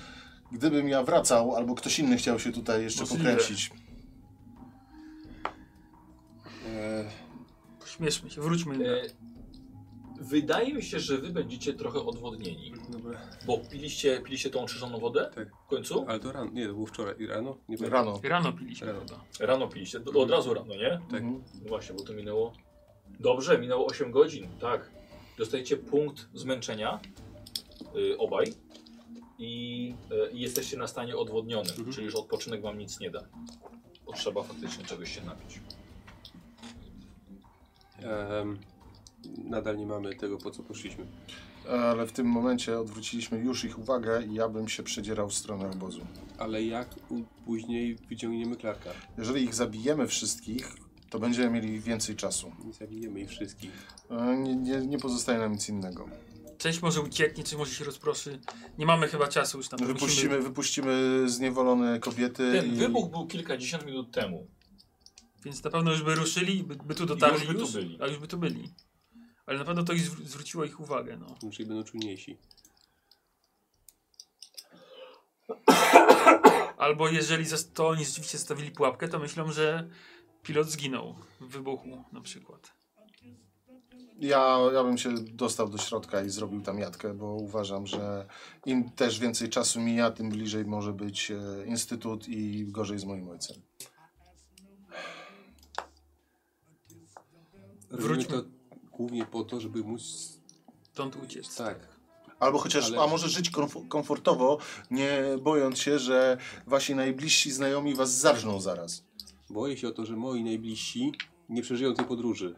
Gdybym ja wracał, albo ktoś inny chciał się tutaj jeszcze Możliwe. pokręcić. E, Pośpieszmy się, wróćmy. E, wydaje mi się, że wy będziecie trochę odwodnieni, Dobra. bo piliście, piliście tą oczyszczoną wodę Tak. w końcu? Ale to rano. Nie, to było wczoraj. I rano? Nie pamiętam. rano. Rano piliśmy Rano. chyba. Rano piliście, do, od razu rano, nie? Tak. Mhm. No właśnie, bo to minęło... Dobrze, minęło 8 godzin, tak. Dostajecie punkt zmęczenia, y, obaj, i, y, i jesteście na stanie odwodnionym, Mhm. czyli już odpoczynek wam nic nie da. Potrzeba faktycznie czegoś się napić. Nadal nie mamy tego, po co poszliśmy. Ale w tym momencie odwróciliśmy już ich uwagę i ja bym się przedzierał w stronę obozu. Ale jak u- później wyciągniemy Clarka? Jeżeli ich zabijemy wszystkich, to będziemy mieli więcej czasu. Nie zabijemy ich wszystkich. E, Nie, nie, nie pozostaje nam nic innego. Część może ucieknie, część może się rozproszy. Nie mamy chyba czasu już na to. Wypuścimy, Musimy, wypuścimy zniewolone kobiety. Ten i... wybuch był kilkadziesiąt minut temu. Więc na pewno już by ruszyli, by, by tu dotarli już by tu byli. A już by tu byli. Ale na pewno to ich zwr- zwróciło ich uwagę, no. Czyli będą czujniejsi. Albo jeżeli to oni rzeczywiście stawili pułapkę, to myślą, że pilot zginął w wybuchu na przykład. Ja, ja bym się dostał do środka i zrobił tam jatkę, bo uważam, że im też więcej czasu mija, tym bliżej może być e, instytut i gorzej z moim ojcem. Robimy Wróćmy. to głównie po to, żeby móc... Stąd uciec. Tak. Albo chociaż, Ale- a może żyć komf- komfortowo, nie bojąc się, że wasi najbliżsi znajomi was zarżną zaraz. Boję się o to, że moi najbliżsi nie przeżyją tej podróży.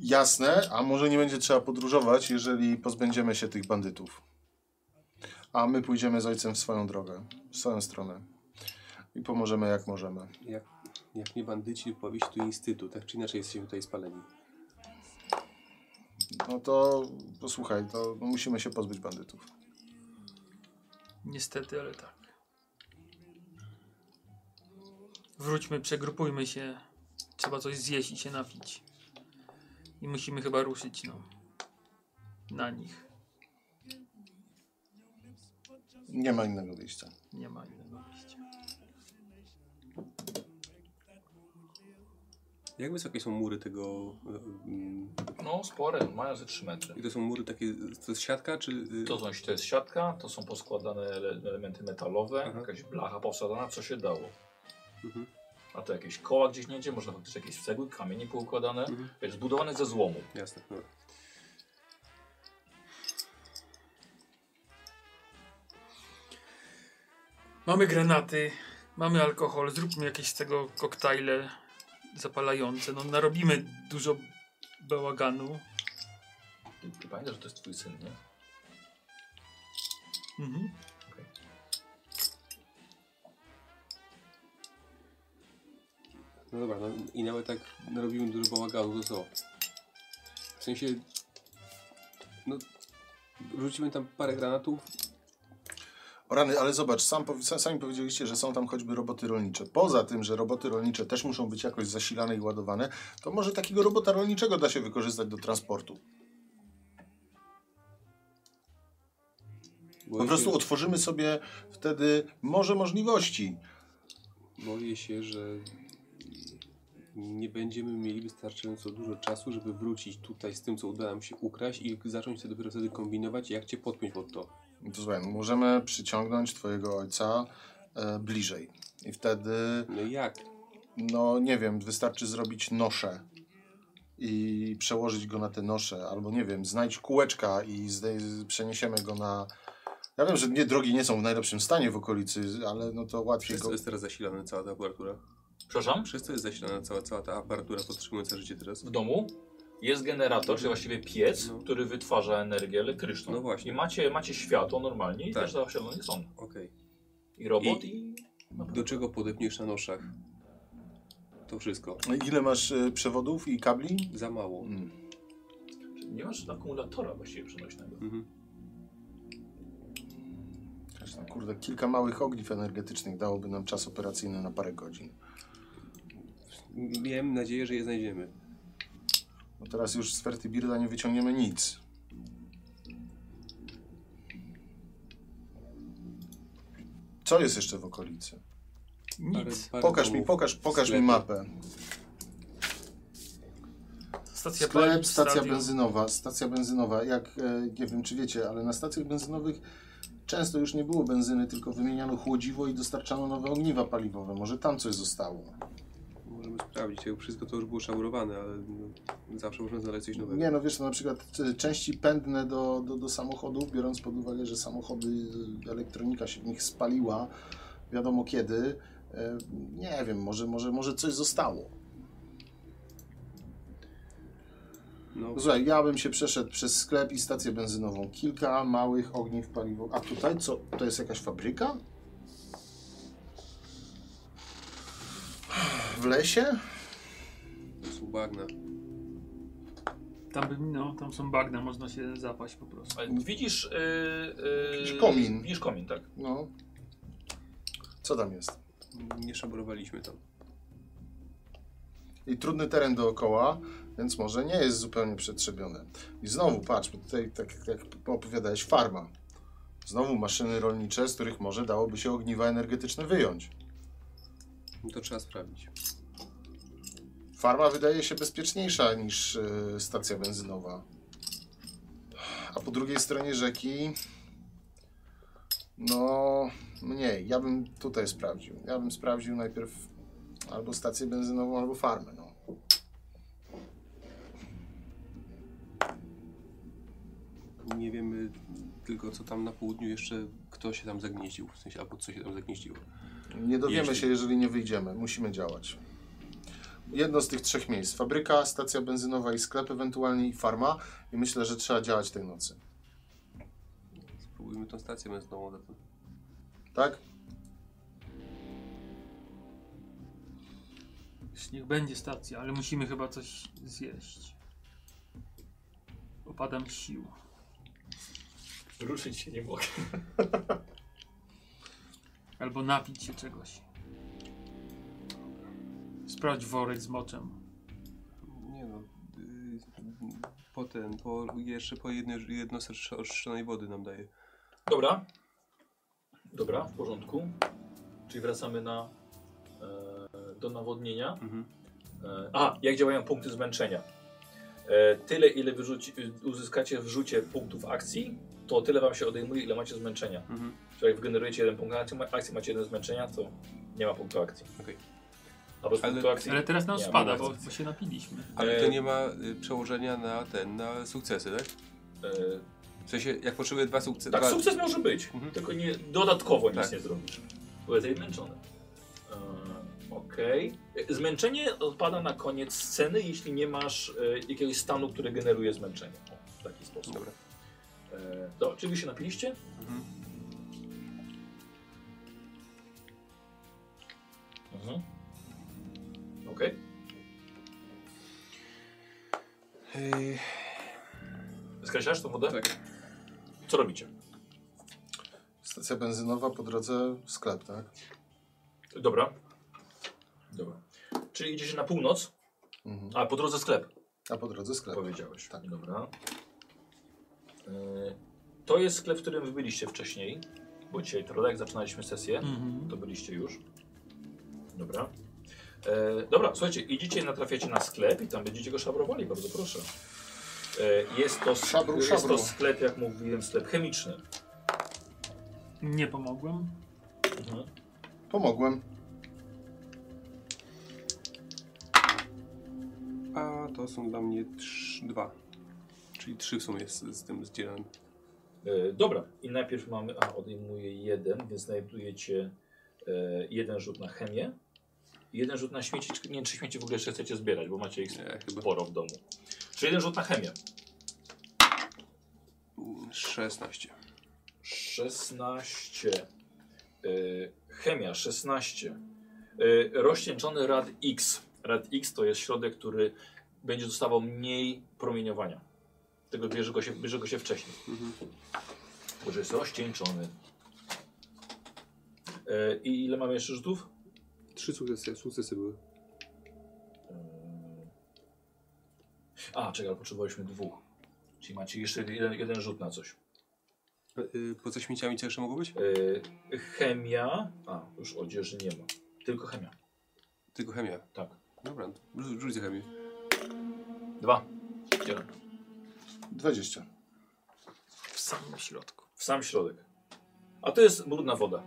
Jasne, a może nie będzie trzeba podróżować, jeżeli pozbędziemy się tych bandytów. A my pójdziemy z ojcem w swoją drogę, w swoją stronę. I pomożemy jak możemy. Jak, jak nie bandyci, powieść tu instytut. Tak czy inaczej jesteśmy tutaj spaleni. No to posłuchaj, to musimy się pozbyć bandytów. Niestety, ale tak. Wróćmy, przegrupujmy się. Trzeba coś zjeść i się napić. I musimy chyba ruszyć, no. Na nich. Nie ma innego wyjścia. Nie ma innego wyjścia. Jak wysokie są mury tego? E, mm, no spore, mają ze 3 metry. I to są mury takie, to jest siatka czy? Y, to, są, to jest siatka, to są poskładane elementy metalowe, Aha. jakaś blacha powsadzana, co się dało. Mhm. A to jakieś koła gdzieś nie gdzie, może faktycznie jakieś cegły, kamienie poukładane, mhm. jest zbudowane ze złomu. Jasne. No. Mamy granaty, mamy alkohol, zróbmy jakieś z tego koktajle zapalające. No narobimy dużo bałaganu. Ty, ty pamiętasz, że to jest twój syn, nie? Mhm. No dobra, no i nawet tak narobimy dużo bałaganu, to co? W sensie... No... Rzucimy tam parę granatów. Rany, ale zobacz, sam, sami powiedzieliście, że są tam choćby roboty rolnicze. Poza tym, że roboty rolnicze też muszą być jakoś zasilane i ładowane, to może takiego robota rolniczego da się wykorzystać do transportu. Boję Po prostu się, otworzymy sobie wtedy morze możliwości. boję się, że nie będziemy mieli wystarczająco dużo czasu, żeby wrócić tutaj z tym, co uda nam się ukraść i zacząć sobie dopiero wtedy kombinować, jak cię podpiąć pod to. No To słuchaj, możemy przyciągnąć twojego ojca e, bliżej. I wtedy, No i jak? no nie wiem, wystarczy zrobić noszę i przełożyć go na te nosze, albo nie wiem, znajdź kółeczka i zdej- przeniesiemy go na... Ja wiem, że nie, drogi nie są w najlepszym stanie w okolicy, ale no to łatwiej Przez go... jest teraz zasilana cała ta aparatura? Przepraszam? Przez co jest zasilana cała, cała ta aparatura podtrzymująca życie teraz? W domu jest generator, czy właściwie piec, No. który wytwarza energię elektryczną. No właśnie. I macie, macie światło normalnie i Tak. też zasilone są. Okej. I robot i... Do czego podepniesz na noszach? To wszystko. Ile masz e, przewodów i kabli? Za mało. Mm. Nie masz akumulatora właściwie przenośnego. Mhm. No, Kurde, kilka małych ogniw energetycznych dałoby nam czas operacyjny na parę godzin. Miałem nadzieję, że je znajdziemy. No teraz już z Fertibirda nie wyciągniemy nic. Co jest jeszcze w okolicy? Nic. Pokaż mi, pokaż, pokaż mi mapę. Stacja Sklep, paliw, stacja stadion. benzynowa, stacja benzynowa. Jak, e, nie wiem czy wiecie, ale na stacjach benzynowych często już nie było benzyny, tylko wymieniano chłodziwo i dostarczano nowe ogniwa paliwowe. Może tam coś zostało. Możemy sprawdzić. To Wszystko to już było szabrowane, ale no, zawsze można znaleźć coś nowego. Nie no wiesz, no, na przykład e, części pędne do, do, do samochodów, biorąc pod uwagę, że samochody, e, elektronika się w nich spaliła, wiadomo kiedy, e, nie wiem, może, może, może coś zostało. No Słuchaj, ja bym się przeszedł przez sklep i stację benzynową. Kilka małych ogniw paliwowych. A tutaj co? To jest jakaś fabryka? W lesie? to są bagna. Tam, by- no, tam są bagna, można się zapaść po prostu. Ale Widzisz... Yy, yy, komin. Widzisz komin, tak. No. Co tam jest? Nie szabrowaliśmy tam. I trudny teren dookoła, więc może nie jest zupełnie przetrzebione. I znowu, patrz, bo tutaj, tak jak opowiadałeś, farma. Znowu maszyny rolnicze, z których może dałoby się ogniwa energetyczne wyjąć. To trzeba sprawdzić. Farma wydaje się bezpieczniejsza niż e, stacja benzynowa. A po drugiej stronie rzeki, no mniej. Ja bym tutaj sprawdził. Ja bym sprawdził najpierw albo stację benzynową, albo farmę. No. Nie wiemy tylko, co tam na południu jeszcze, kto się tam zagnieździł. W sensie, albo co się tam zagnieździło. Nie dowiemy Jeśli- się, jeżeli nie wyjdziemy. Musimy działać. Jedno z tych trzech miejsc. Fabryka, stacja benzynowa i sklep, ewentualnie i farma. I myślę, że trzeba działać tej nocy. Spróbujmy tą stację benzynową zatem. Tak? Niech będzie stacja, ale musimy chyba coś zjeść. Opadam sił. Ruszyć się nie mogę. Albo napić się czegoś. Sprawdź worek z moczem. Nie no. Yy, po ten, po, jeszcze po jedno, jedno serce oczyszczonej wody nam daje. Dobra. Dobra, w porządku. Czyli wracamy na, e, do nawodnienia. Mhm. E, a, jak działają punkty zmęczenia? E, tyle, ile wyrzuci, uzyskacie w rzucie punktów akcji, to tyle wam się odejmuje, ile macie zmęczenia. Mhm. Czyli jak wygenerujecie jeden punkt akcji, ma- akcji macie jeden zmęczenia, to nie ma punktu akcji. Albo z Ale- punktu akcji. Ale teraz nam nie, spada, bo, akcji. bo się napiliśmy. Ale E, to nie ma y, przełożenia na ten, na sukcesy, tak? E, W sensie, jak potrzebuję dwa sukcesy. tak, dwa... sukces może być, Mhm. tylko nie, dodatkowo nic Tak. nie zrobisz. Byłeś zmęczony. E, Okej. E, Zmęczenie odpada na koniec sceny, jeśli nie masz e, jakiegoś stanu, który generuje zmęczenie. O, w taki sposób. Dobra. E, dobra, czy wy się napiliście? Mhm. Mhm. Okej. Ej, Skreślasz tą wodę? tak. Co robicie? Stacja benzynowa, po drodze sklep, tak? Dobra. Dobra. Czyli idziecie na północ, Mhm. a po drodze sklep. A po drodze sklep. Powiedziałeś. Tak. Dobra. E, to jest sklep, w którym wy byliście wcześniej. Bo dzisiaj, prawda, jak zaczynaliśmy sesję, Mhm. to byliście już. Dobra. E, dobra, słuchajcie, idziecie, natrafiacie na sklep i tam będziecie go szabrowali, bardzo proszę. E, jest, to, sk- Szabru, jest szabru. to sklep, jak mówiłem, sklep chemiczny. Nie pomogłem. Mhm. Pomogłem. A to są dla mnie trz, dwa. Czyli trzy w sumie z, z tym zdzielonym. E, dobra, i najpierw mamy, a odejmuję jeden, więc znajdujecie jeden rzut na chemię, jeden rzut na śmieci. Nie wiem, czy śmieci w ogóle jeszcze chcecie zbierać, bo macie ich Nie, sporo w domu. Czy jeden rzut na chemię? 16. 16. Y, chemia 16. Y, rozcieńczony rad X. Rad X to jest środek, który będzie dostawał mniej promieniowania. Tego bierze go się, bierze go się wcześniej. Mhm. Że jest rozcieńczony. Y, I ile mamy jeszcze rzutów? Trzy sukcesy, sukcesy były. Y, a, czekaj, potrzebowaliśmy dwóch. Czyli macie jeszcze jeden, jeden rzut na coś. Y, poza śmieciami co jeszcze mogło być? Chemia. A, już odzieży nie ma. Tylko chemia. Tylko chemia. Tak. Dobra, rzu- rzućcie chemię. Dwa. Jeden. 20. W samym środku. W sam środek. A to jest brudna woda.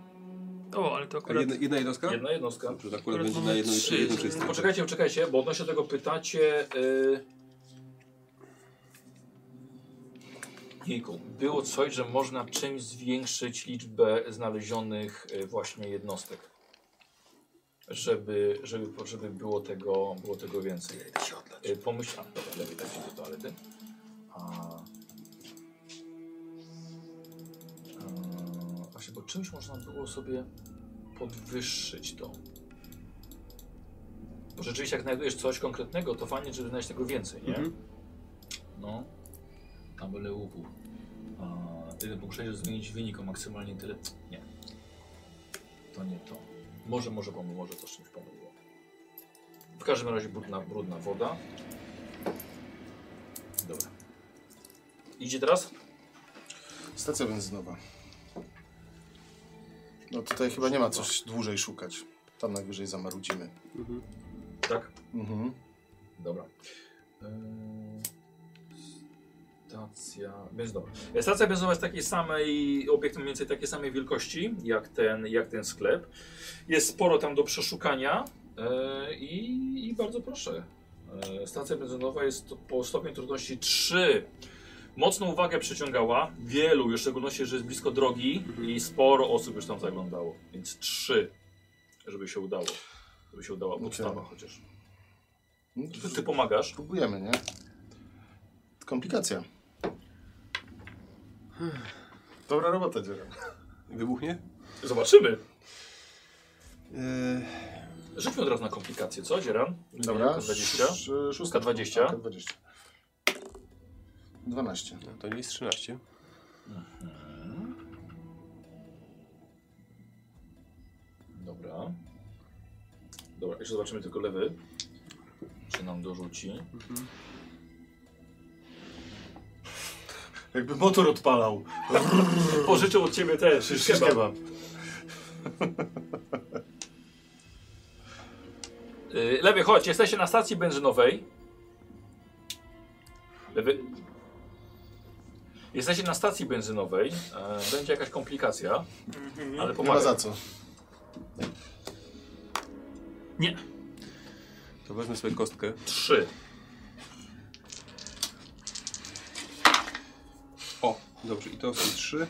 O, ale to akurat... jedna, jedna jednostka? Jedna jednostka. Dobrze, to akurat Akurat będzie na jedną, trzy. jedną czystą. Poczekajcie, poczekajcie, bo odnośnie tego pytacie. Yy... Jejku, było coś, że można czymś zwiększyć liczbę znalezionych y, właśnie jednostek. Żeby, żeby, żeby było, tego, było tego więcej. Y, Pomyśl, a dobra, lepiej tak się do toalety. A... bo czymś można było sobie podwyższyć to. Bo rzeczywiście jak znajdujesz coś konkretnego, to fajnie, żeby znaleźć tego więcej, nie? Mhm. No. Tam byle łuku. A, tyle muszę zmienić wynik o maksymalnie tyle. Nie. To nie to. Może, może pomogło, może to z czymś pomogło. W każdym razie brudna, brudna woda. Dobra. Idzie teraz? Stacja benzynowa. No tutaj chyba nie ma coś dłużej szukać. Tam najwyżej zamarudzimy. Mhm. Tak. Mhm. Dobra. Eee, Stacja benzynowa. E, Stacja benzynowa jest takiej samej, obiekt mniej więcej takiej samej wielkości jak ten, jak ten sklep. Jest sporo tam do przeszukania e, i, i bardzo proszę. E, Stacja benzynowa jest po stopniu trudności 3. Mocną uwagę przyciągała wielu, już w szczególności, że jest blisko drogi i sporo osób już tam zaglądało. Więc 3, żeby się udało. Żeby się udała podstawa chociaż. No, Ty, ty pomagasz? Próbujemy, nie? Komplikacja. Dobra robota, Dzieran. Wybuchnie? Zobaczymy. Eee, Rzućmy od razu na komplikacje, co, Dzieran? Dobra. 20. sz- Szóstka 20. Szóstka 20. 12. no to nie jest 13. Dobra. Dobra, jeszcze zobaczymy tylko lewy. Czy nam dorzuci. Jakby motor odpalał. Pożyczył od ciebie kebab. kebab. Y, Lewy, chodź, jesteście na stacji benzynowej. Lewy. Jesteście na stacji benzynowej. E, będzie jakaś komplikacja, ale Nie ma pomaga. za co. Nie. To wezmę sobie kostkę. Trzy. O, dobrze, i to są 3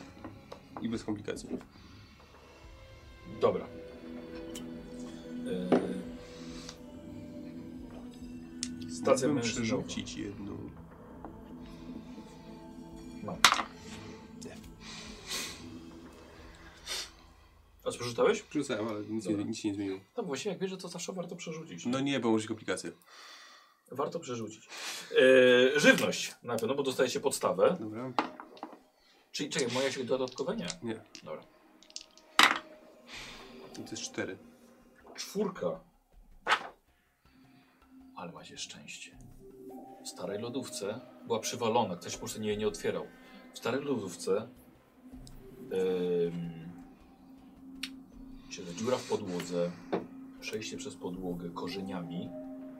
i bez komplikacji. Dobra. E, Stacja Mógłbym benzynowa. przerzucić jedną. Mam. A co przerzucałeś? Przerzucałem, ale nic, Dobra. nic się nie zmieniło. No właściwie jak wiesz, że to zawsze warto przerzucić. No nie, bo może komplikacje. Warto przerzucić. E, żywność na pewno, bo dostajecie podstawę. Dobra. Czyli czekaj, moja się dodatkowe? Nie. Nie. Dobra. To jest cztery. Czwórka. Ale macie szczęście. W starej lodówce była przywalona, ktoś po prostu nie, nie otwierał. W starej lodówce siedzę, dziura w podłodze, przejście przez podłogę korzeniami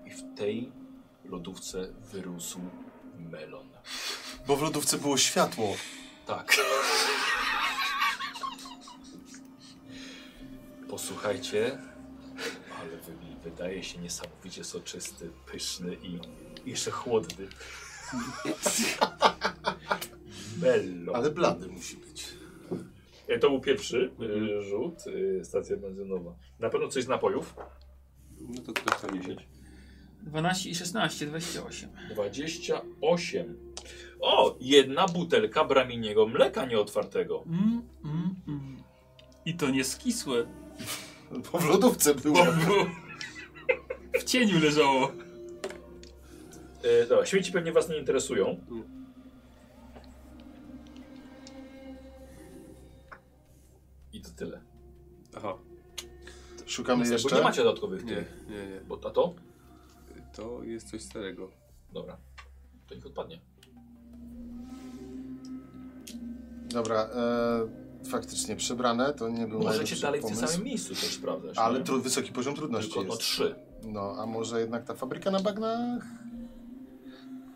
i w tej lodówce wyrósł melon. Bo w lodówce było światło. Tak. Posłuchajcie, ale wy, wydaje się niesamowicie soczysty, pyszny i jeszcze chłodny. Bello. Ale blady musi być. E, To był pierwszy e, rzut, e, stacja benzynowa. Na pewno coś z napojów. No to ktoś tam 10. 12 i 16, 28. 28. O, jedna butelka braminiego mleka nieotwartego. Mm, mm, mm. I to nie skisłe. Bo w lodówce było. Bo było- w cieniu leżało. E, dobra, śmieci pewnie was nie interesują. I to tyle. Aha. Szukamy Bo nie jeszcze. macie dodatkowych Nie, tych. nie, nie. Bo a to? To jest coś starego. Dobra. To niech odpadnie. Dobra, e, faktycznie przebrane to nie był Możecie najlepszy dalej w pomysł. tym samym miejscu też sprawdzać. Ale nie? tru, wysoki poziom trudności Tylko o jest. trzy. No, a może jednak ta fabryka na bagnach?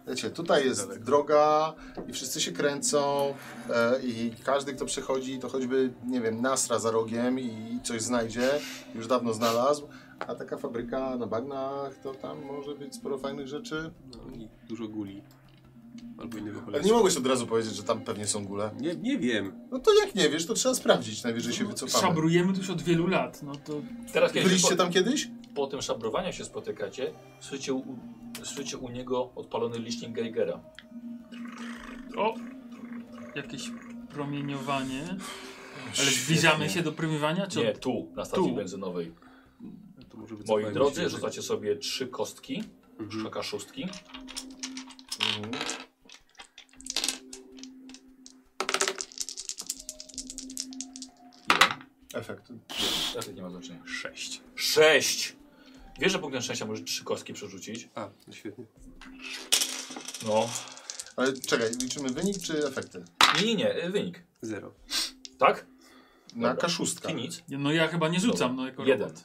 Wiecie, tutaj jest Daleko. droga i wszyscy się kręcą e, i każdy, kto przychodzi, to choćby, nie wiem, nasra za rogiem i coś znajdzie, już dawno znalazł, a taka fabryka na bagnach, to tam może być sporo fajnych rzeczy. No i dużo guli. Albo innego Ale nie mogłeś od razu powiedzieć, że tam pewnie są góle. Nie, nie wiem. No to jak nie wiesz, to trzeba sprawdzić, najwyżej się wycofamy. Szabrujemy tu już od wielu lat. No to Teraz kiedy Byliście po, tam kiedyś? po tym szabrowaniu się spotykacie, słyszycie u, słyszycie u niego odpalony licznik Geigera. O! Jakieś promieniowanie. Ale zbliżamy się do promieniowania? Czy Nie, tu, na stacji Tu. benzynowej. To może Moi drodzy, rzucacie sobie trzy kostki, Mhm. szaka szóstki. Mhm. Ile? Efekt. Efekt nie ma znaczenia. Sześć. Sześć! Wiesz, że punktem szczęścia możesz trzy kostki przerzucić? A, no świetnie. No. Ale czekaj, liczymy wynik czy efekty? Nie, nie, nie, y, wynik. Zero. Tak? Na Dobra. K6. Ty nic. No ja chyba nie rzucam, no jako Jeden. robot.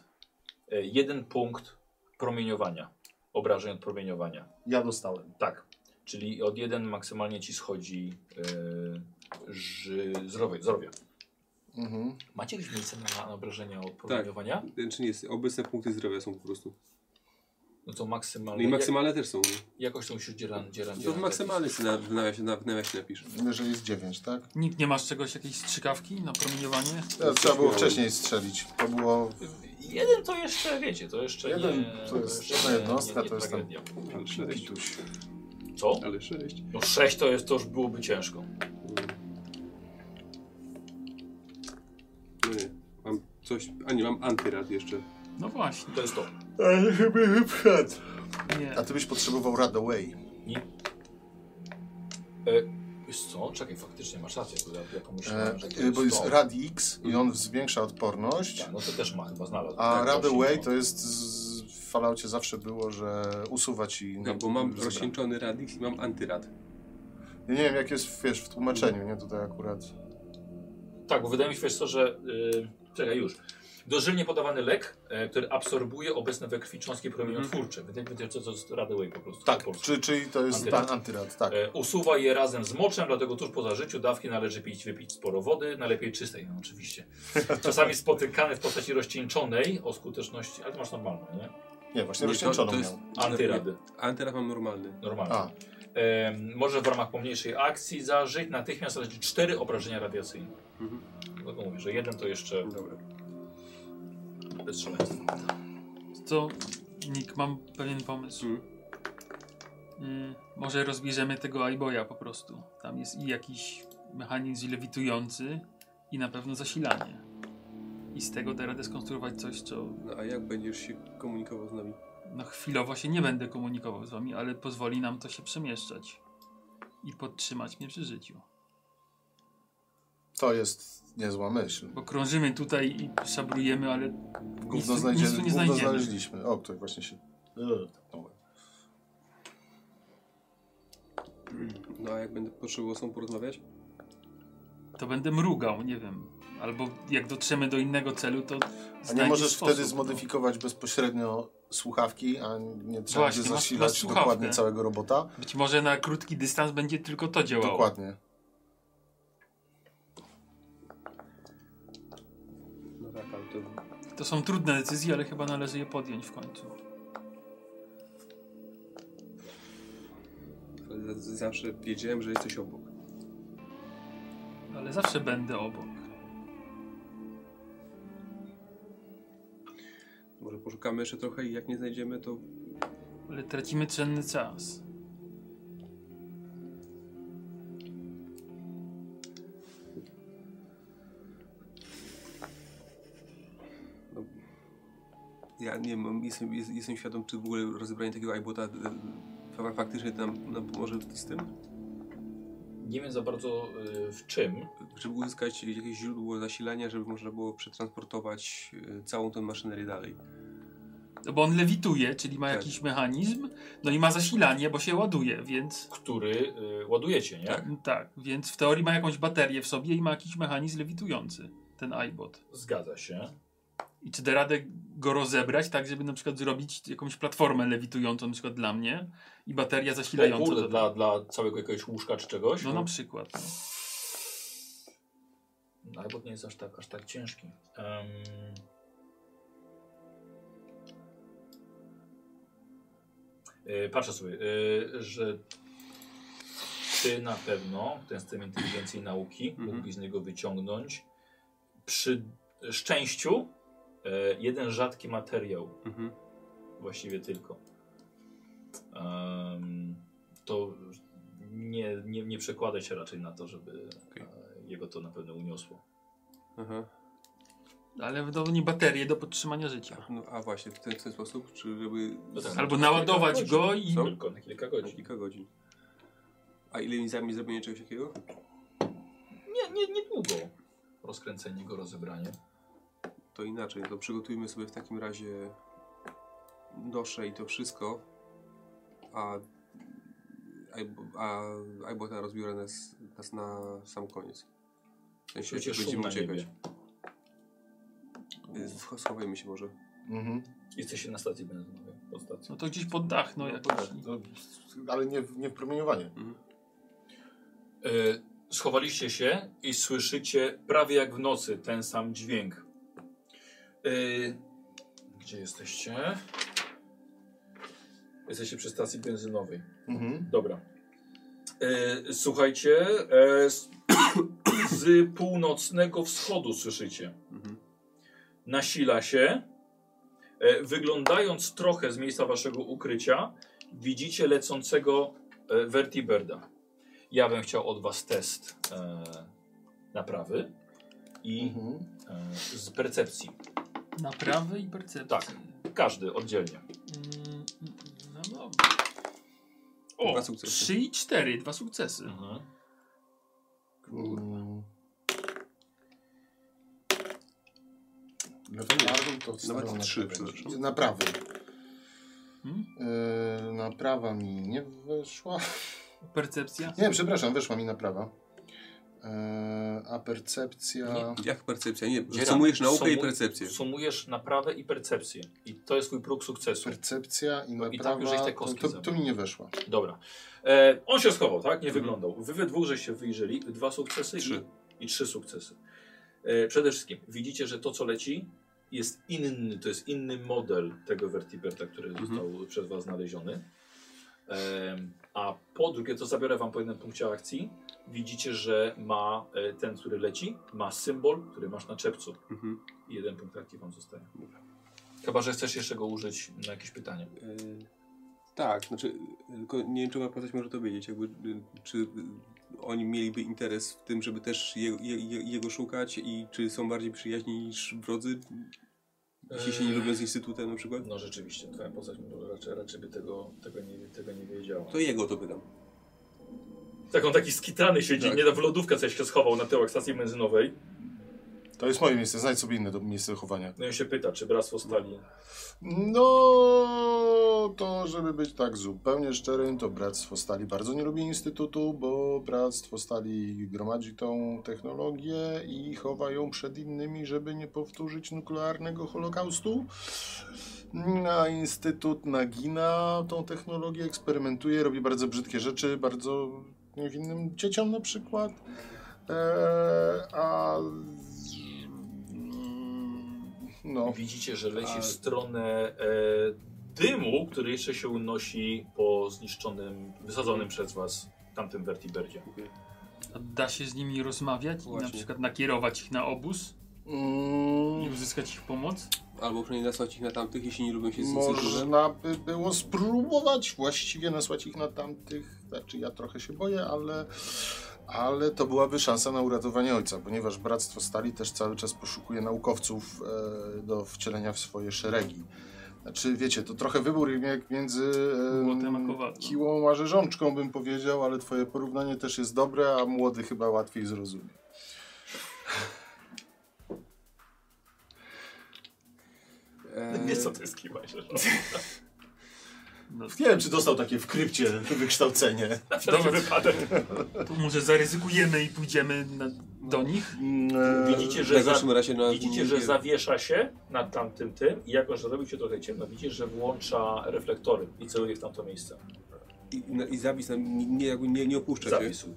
Y, Jeden punkt promieniowania. Obrażeń od promieniowania. Ja dostałem. Tak. Czyli od jeden maksymalnie ci schodzi yy, ży, zdrowie, zdrowie. Mhm. Macie jakieś miejsce na, na obrażenia od promieniowania? Czy nie jest? Obecne punkty zdrowia są po prostu. No to No maksymalnie. i maksymalne też są. No. Jak, jakoś to musisz dzieran, dzieran, To dzieran maksymalny sobie na, w nawiasie, na, w nawiasie napisz. Że jest 9, tak? Nikt nie masz czegoś, jakiejś strzykawki na promieniowanie? To trzeba było wcześniej strzelić. To było. Jeden to jeszcze, wiecie, to jeszcze Jeden nie... to jest jeszcze jedna nie- jednostka, nie, nie to jest tam- tragedia. Ale sześć. Pituś. Co? Ale sześć. No sześć to jest, to już byłoby ciężko. Coś. A nie, mam antyrad jeszcze. No właśnie. To jest to. Ale chyba wszedł. Nie. A ty byś potrzebował Radaway. Nie. E, wiesz co? Czekaj, faktycznie masz rację, bo ja, ja pomyślałem, E, że to e, bo jest to. Radix i on zwiększa odporność. Tak, no to też ma chyba znalazł. A Tak, Radaway właśnie, to jest. Z, w Falloutie zawsze było, że usuwa ci. No bo mam zebrane. rozcieńczony radix i mam antyrad. Ja nie wiem, jak jest wiesz, w tłumaczeniu, nie? Tutaj akurat. Tak, bo wydaje mi się, wiesz co, że... Yy, czekaj, już. Dożylnie podawany lek, e, który absorbuje obecne we krwi cząstki promieniotwórcze. Wydaje mi się, że to jest Radaway po prostu. Tak, po polsku. czy, czyli to jest Antyrad. antyrad, antyrad tak. E, usuwa je razem z moczem, dlatego tuż po zażyciu dawki należy pić, wypić sporo wody, najlepiej czystej, no oczywiście. Czasami spotykany w postaci rozcieńczonej o skuteczności, ale to masz normalną, nie? Nie, właśnie Nie, rozcieńczoną to jest, miał. Antyrady. Antyrad mam normalny. Normalnie. A, może w ramach pomniejszej akcji zażyć natychmiast cztery obrażenia radiacyjne. Mhm. Dlatego mówię, że jeden to jeszcze... Dobra. bez szaleństwa. To, Nick, mam pewien pomysł. Mm. Mm, może rozbierzemy tego iBoya po prostu. Tam jest i jakiś mechanizm lewitujący i na pewno zasilanie. I z tego da radę skonstruować coś, co No a jak będziesz się komunikował z nami? No chwilowo się nie będę komunikował z wami, ale pozwoli nam to się przemieszczać i podtrzymać mnie przy życiu. To jest niezła myśl. Bo krążymy tutaj i szabrujemy, ale Gówno, nic, znajdzie, nic tu nie gówno znajdziemy. znaleźliśmy. O, tutaj właśnie się... Tapnąłem. No a jak będę potrzebował z tobą porozmawiać? To będę mrugał, nie wiem. Albo jak dotrzemy do innego celu, to A nie możesz sposób, wtedy no. zmodyfikować bezpośrednio słuchawki, a nie trzeba Właśnie, będzie zasilać masz dokładnie całego robota? Być może na krótki dystans będzie tylko to działało. Dokładnie. No tak, to... Są trudne decyzje, ale chyba należy je podjąć w końcu. zawsze wiedziałem, że jesteś obok. Ale zawsze będę obok. Może poszukamy jeszcze trochę i jak nie znajdziemy, to Ale tracimy cenny czas. ja nie wiem, jestem, jest- jestem świadom, czy w ogóle rozebranie takiego iBota e, fa- faktycznie nam, nam pomoże z tym? Nie wiem za bardzo y, w czym. Żeby uzyskać jakieś źródło zasilania, żeby można było przetransportować e, całą tę maszynerię dalej. No bo on lewituje, czyli ma Tak. jakiś mechanizm, no i ma zasilanie, bo się ładuje, więc który y, ładujecie, nie? Tak. tak, więc w teorii ma jakąś baterię w sobie i ma jakiś mechanizm lewitujący, ten iBot. Zgadza się. I czy da radę go rozebrać, tak żeby na przykład zrobić jakąś platformę lewitującą na przykład dla mnie i bateria zasilająca. kurde, dla, dla całego jakiegoś łóżka czy czegoś? No na przykład. No. No, ale nie jest aż tak, aż tak ciężki. Em, y, Patrzę sobie, y, że ty na pewno, ten system inteligencji i nauki, Mhm. mógłbyś z niego wyciągnąć przy szczęściu e, jeden rzadki materiał, Mhm. właściwie tylko. To nie, nie, nie przekłada się raczej na to, żeby Okej. e, jego to na pewno uniosło. Aha. Ale w nie baterie do podtrzymania życia. No, a właśnie, w ten, w ten sposób, czy żeby... No tak. Albo naładować go i... Co? Tylko na kilka Na godzin. kilka godzin. A ile mi zajmie zrobienie czegoś takiego? Nie, nie, nie długo. Rozkręcenie go, rozebranie. To inaczej, to przygotujmy sobie w takim razie nosze i to wszystko, a a iBota rozbiorę nas, nas na sam koniec. W sensie, jak szum będziemy uciekać. Y, sch- Schowajmy się może. Mhm. Jesteście na stacji benzynowej, pod stacją. No to gdzieś pod dach, no jakiś. No, ale nie, w- nie w promieniowanie. E, schowaliście się i słyszycie prawie jak w nocy ten sam dźwięk. E, gdzie jesteście? Jesteście przy stacji benzynowej. Mhm. Dobra. E, słuchajcie, e, z, z północnego wschodu słyszycie. Mhm. Nasila się. E, wyglądając trochę z miejsca waszego ukrycia, widzicie lecącego e, Vertiberda. Ja bym chciał od was test e, naprawy i Mhm. e, z percepcji. Naprawy i percepcji. Tak. Każdy oddzielnie. Mm. O, Dwa sukcesy. 3 i 4, dwa sukcesy. Mhm. Mm. Lewardą to wstawiam Nawet na trzy, krawędzi. przepraszam. Naprawy. Hmm? Yy, naprawa mi nie wyszła. Percepcja? Nie, przepraszam, wyszła mi naprawa. Yy, a percepcja. Nie. Jak percepcja? Nie, Dziera, sumujesz naukę i sumu- percepcję. Sumujesz naprawę i percepcję. I to jest twój próg sukcesu. Percepcja i No i tak naprawa. już żeś te to, kostki to, to mi nie weszła. Dobra. E, on się schował, tak? Nie Mhm. wyglądał. Wy we dwóch żeście wyjrzeli. Dwa sukcesy Trzy. I, i trzy sukcesy. E, przede wszystkim widzicie, że to co leci jest inny. To jest inny model tego Vertiberta, który Mhm. został przez was znaleziony. E, a po drugie, to zabiorę wam po jednym punkcie akcji. Widzicie, że ma e, ten, który leci, ma symbol, który masz na czepcu. Mhm. I jeden punkt akcji wam zostaje. Chyba, że chcesz jeszcze go użyć na jakieś pytanie. Yy, tak, znaczy, tylko nie wiem, czy moja postać może to wiedzieć, jakby, y, czy y, oni mieliby interes w tym, żeby też je, je, je, jego szukać i czy są bardziej przyjaźni niż wrodzy, jeśli się nie lubią z Instytutem na przykład? No rzeczywiście, twoja postać raczej, raczej by tego, tego, nie, tego nie wiedziała. To jego to pytam. Tak, on taki skitrany siedzi, Tak. nie da w lodówkę coś się schował na tyłach stacji benzynowej. To jest moje miejsce, znajdź sobie inne do, miejsce chowania. No i się pyta, czy bractwo stali. No, to żeby być tak zupełnie szczerym, to Bractwo Stali bardzo nie lubi Instytutu, bo Bractwo Stali gromadzi tą technologię i chowa ją przed innymi, żeby nie powtórzyć nuklearnego holokaustu. A Instytut nagina tą technologię, eksperymentuje, robi bardzo brzydkie rzeczy, bardzo niewinnym dzieciom na przykład. Eee, a... No. Widzicie, że leci A- w stronę e, dymu, który jeszcze się unosi po zniszczonym, wysadzonym przez was tamtym Vertiberdzie. A Da się z nimi rozmawiać i na Właśnie. przykład nakierować ich na obóz i Mm, uzyskać ich pomoc? Albo przynajmniej nasłać ich na tamtych, jeśli nie lubią się z. Można by było spróbować właściwie nasłać ich na tamtych. Znaczy, ja trochę się boję, ale, ale to byłaby szansa na uratowanie ojca, ponieważ Bractwo Stali też cały czas poszukuje naukowców e, do wcielenia w swoje szeregi. Znaczy, wiecie, to trochę wybór jak między e, kiłą a rzeżączką, bym powiedział, ale twoje porównanie też jest dobre, a młody chyba łatwiej zrozumie. Eee, Nie co to jest kiwa się. No, Nie wiem, czy dostał takie w krypcie wykształcenie. Dobra. wypadek. to może zaryzykujemy i pójdziemy na, do nich? Mm, e, Widzicie, że, za, najgorszym razie na... widzicie, że zawiesza się nad tamtym tym i jako, że robi się trochę ciemno, widzicie, że włącza reflektory i celuje w tamto miejsce. I, na- I zapis nam nie, nie, nie, opuszcza się. Zapisu.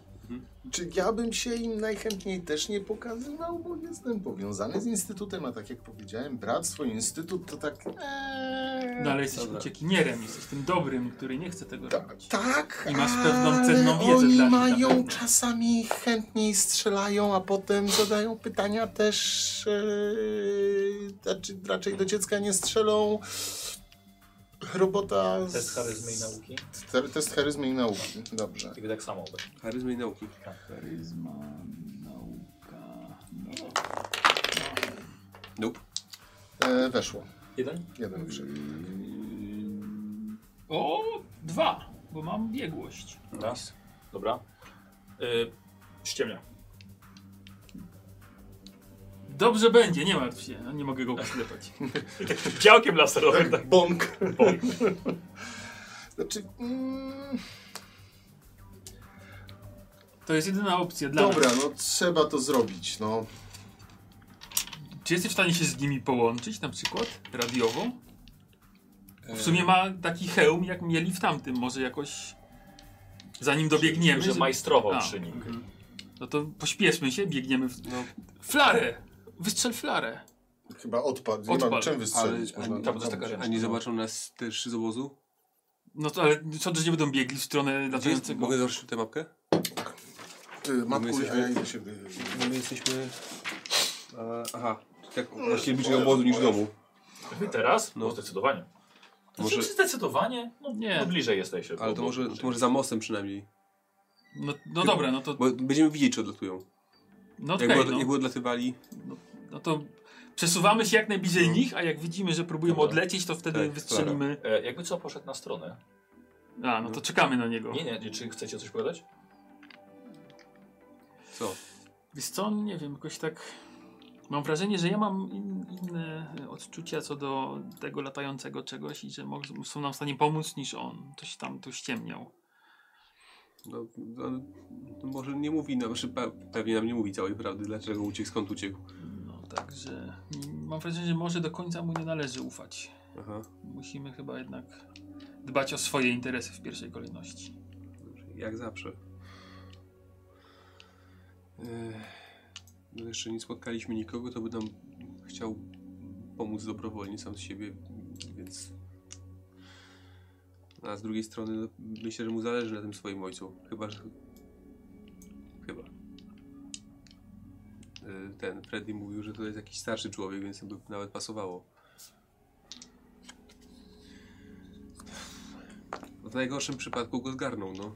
Czy ja bym się im najchętniej też nie pokazywał, bo jestem powiązany z Instytutem, a tak jak powiedziałem, Bractwo, Instytut to tak... Eee, No ale jesteś Dobra. uciekinierem, jesteś tym dobrym, który nie chce tego tak, robić. tak, I masz pewną ale cenną wiedzę oni dla mają pewno. czasami chętniej strzelają, a potem zadają pytania też... Eee, znaczy, raczej do dziecka nie strzelą. Robota... z- Test charyzmy i nauki. Te- Test charyzmy i nauki, dobrze. I tak samo. Charyzmy i nauki. Charyzma, nauka... No. Nope. E, weszło. Jeden? Jeden wszedł. O, dwa, bo mam biegłość. Raz. Dobra. Y, ściemnia. Dobrze będzie, nie martw się, no, nie mogę go poślepać. Działkiem laserowym. Tak. Bąk. Bąk. Znaczy... Mm, To jest jedyna opcja dla Dobra, nas. no trzeba to zrobić, no. Czy jesteś w stanie się z nimi połączyć, na przykład radiowo? W sumie ma taki hełm, jak mieli w tamtym, może jakoś... Zanim dobiegniemy, Że że- majstrował A, przy nim. no to pośpieszmy się, biegniemy w... No, Flarę! Wystrzel flarę. Chyba odpadł. Nie Odpadł. mam czym wystrzelić. Ale- Można a- tam to jest taka wziąć. a nie zobaczą nas też z obozu? No to ale co, że nie będą biegli w stronę latającego... mogę zobaczyć tę mapkę? Ty, mapkuj, jesteśmy- a ja idę się... wy- No my jesteśmy... A, aha, tak właściwie bliżej obozu niż domu. Wy teraz? No. No zdecydowanie. To Może- może... Zdecydowanie? No, Nie. no bliżej jesteście. Ale to może, to może za mostem przynajmniej. No, no dobra, no to... Bo będziemy widzieć, czy odlatują. No Jak, okej, by, no. jak odlatywali, no to przesuwamy się jak najbliżej No. nich, a jak widzimy, że próbują Dobra. odlecieć, to wtedy Tak, wystrzelimy... E, jakby co poszedł na stronę. A, no to czekamy na niego. Nie, nie, czy chcecie coś powiedzieć? co? Wiesz co, nie wiem, jakoś tak... Mam wrażenie, że ja mam in, inne odczucia co do tego latającego czegoś i że są nam w stanie pomóc niż on. Coś tam tu ściemniał. No, no, no może nie mówi nam, znaczy pe, pewnie nam nie mówi całej prawdy, dlaczego uciekł, skąd uciekł. Także mam wrażenie, że może do końca mu nie należy ufać. Aha. Musimy chyba jednak dbać o swoje interesy w pierwszej kolejności. Jak zawsze. Ech, no jeszcze nie spotkaliśmy nikogo, to by nam chciał pomóc dobrowolnie sam z siebie, więc... A z drugiej strony no, myślę, że mu zależy na tym swoim ojcu. Chyba, że... Y, ten Freddy mówił, że to jest jakiś starszy człowiek, więc to by nawet pasowało. No w najgorszym przypadku go zgarnął, no.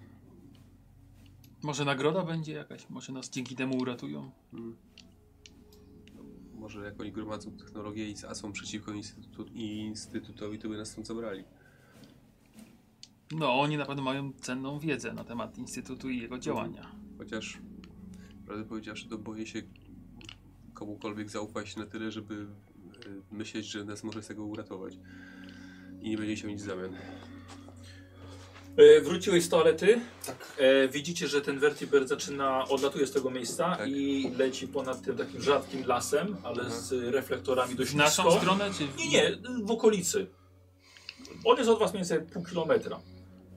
Może nagroda będzie jakaś? Może nas dzięki temu uratują? Hmm. Może jak oni gromadzą technologię i są przeciwko instytutu instytutowi, to by nas stąd zabrali. No, oni na pewno mają cenną wiedzę na temat Instytutu i jego działania. Chociaż, prawdę powiedziawszy, to boję się komukolwiek zaufać na tyle, żeby y, myśleć, że nas może z tego uratować. I nie będzie się nic w zamian. E, wróciłeś z toalety. Tak. E, widzicie, że ten vertibird zaczyna, odlatuje z tego miejsca Tak. i leci ponad tym takim rzadkim lasem, ale Mhm. z reflektorami dość W naszą nisko. stronę, czy... w- Nie, nie, w okolicy. On jest od was mniej więcej pół kilometra.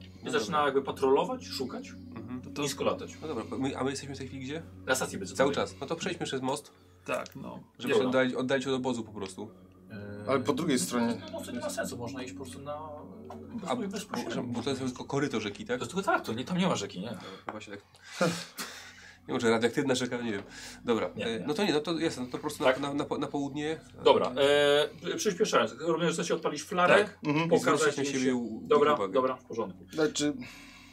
I No zaczyna dobra. jakby patrolować, szukać, Mhm. To, to, nisko latać. No dobra, my, a my jesteśmy w tej chwili gdzie? Na stacji benzynowej. Cały czas. No to przejdźmy przez most, tak, no. żeby się oddalić, oddalić od obozu po prostu. E, Ale po drugiej stronie. No to nie ma sensu, można iść po prostu na... A, A, bo, bezpośrednio. bo to jest tylko koryto rzeki, tak? To jest tylko tak, to nie, tam nie ma rzeki, nie? No, Właśnie tak. Nie może radioaktywna rzeka, nie wiem. Dobra, Nie, e, nie. no to nie, no to jest, no to po prostu Tak? na, na, na, południe. Dobra, e, przyspieszając. Rozumiem, że chcecie odpalić flarę, Tak. Mhm. Pokazać im siebie się... u- Dobra, uwagę. dobra, w porządku. Znaczy,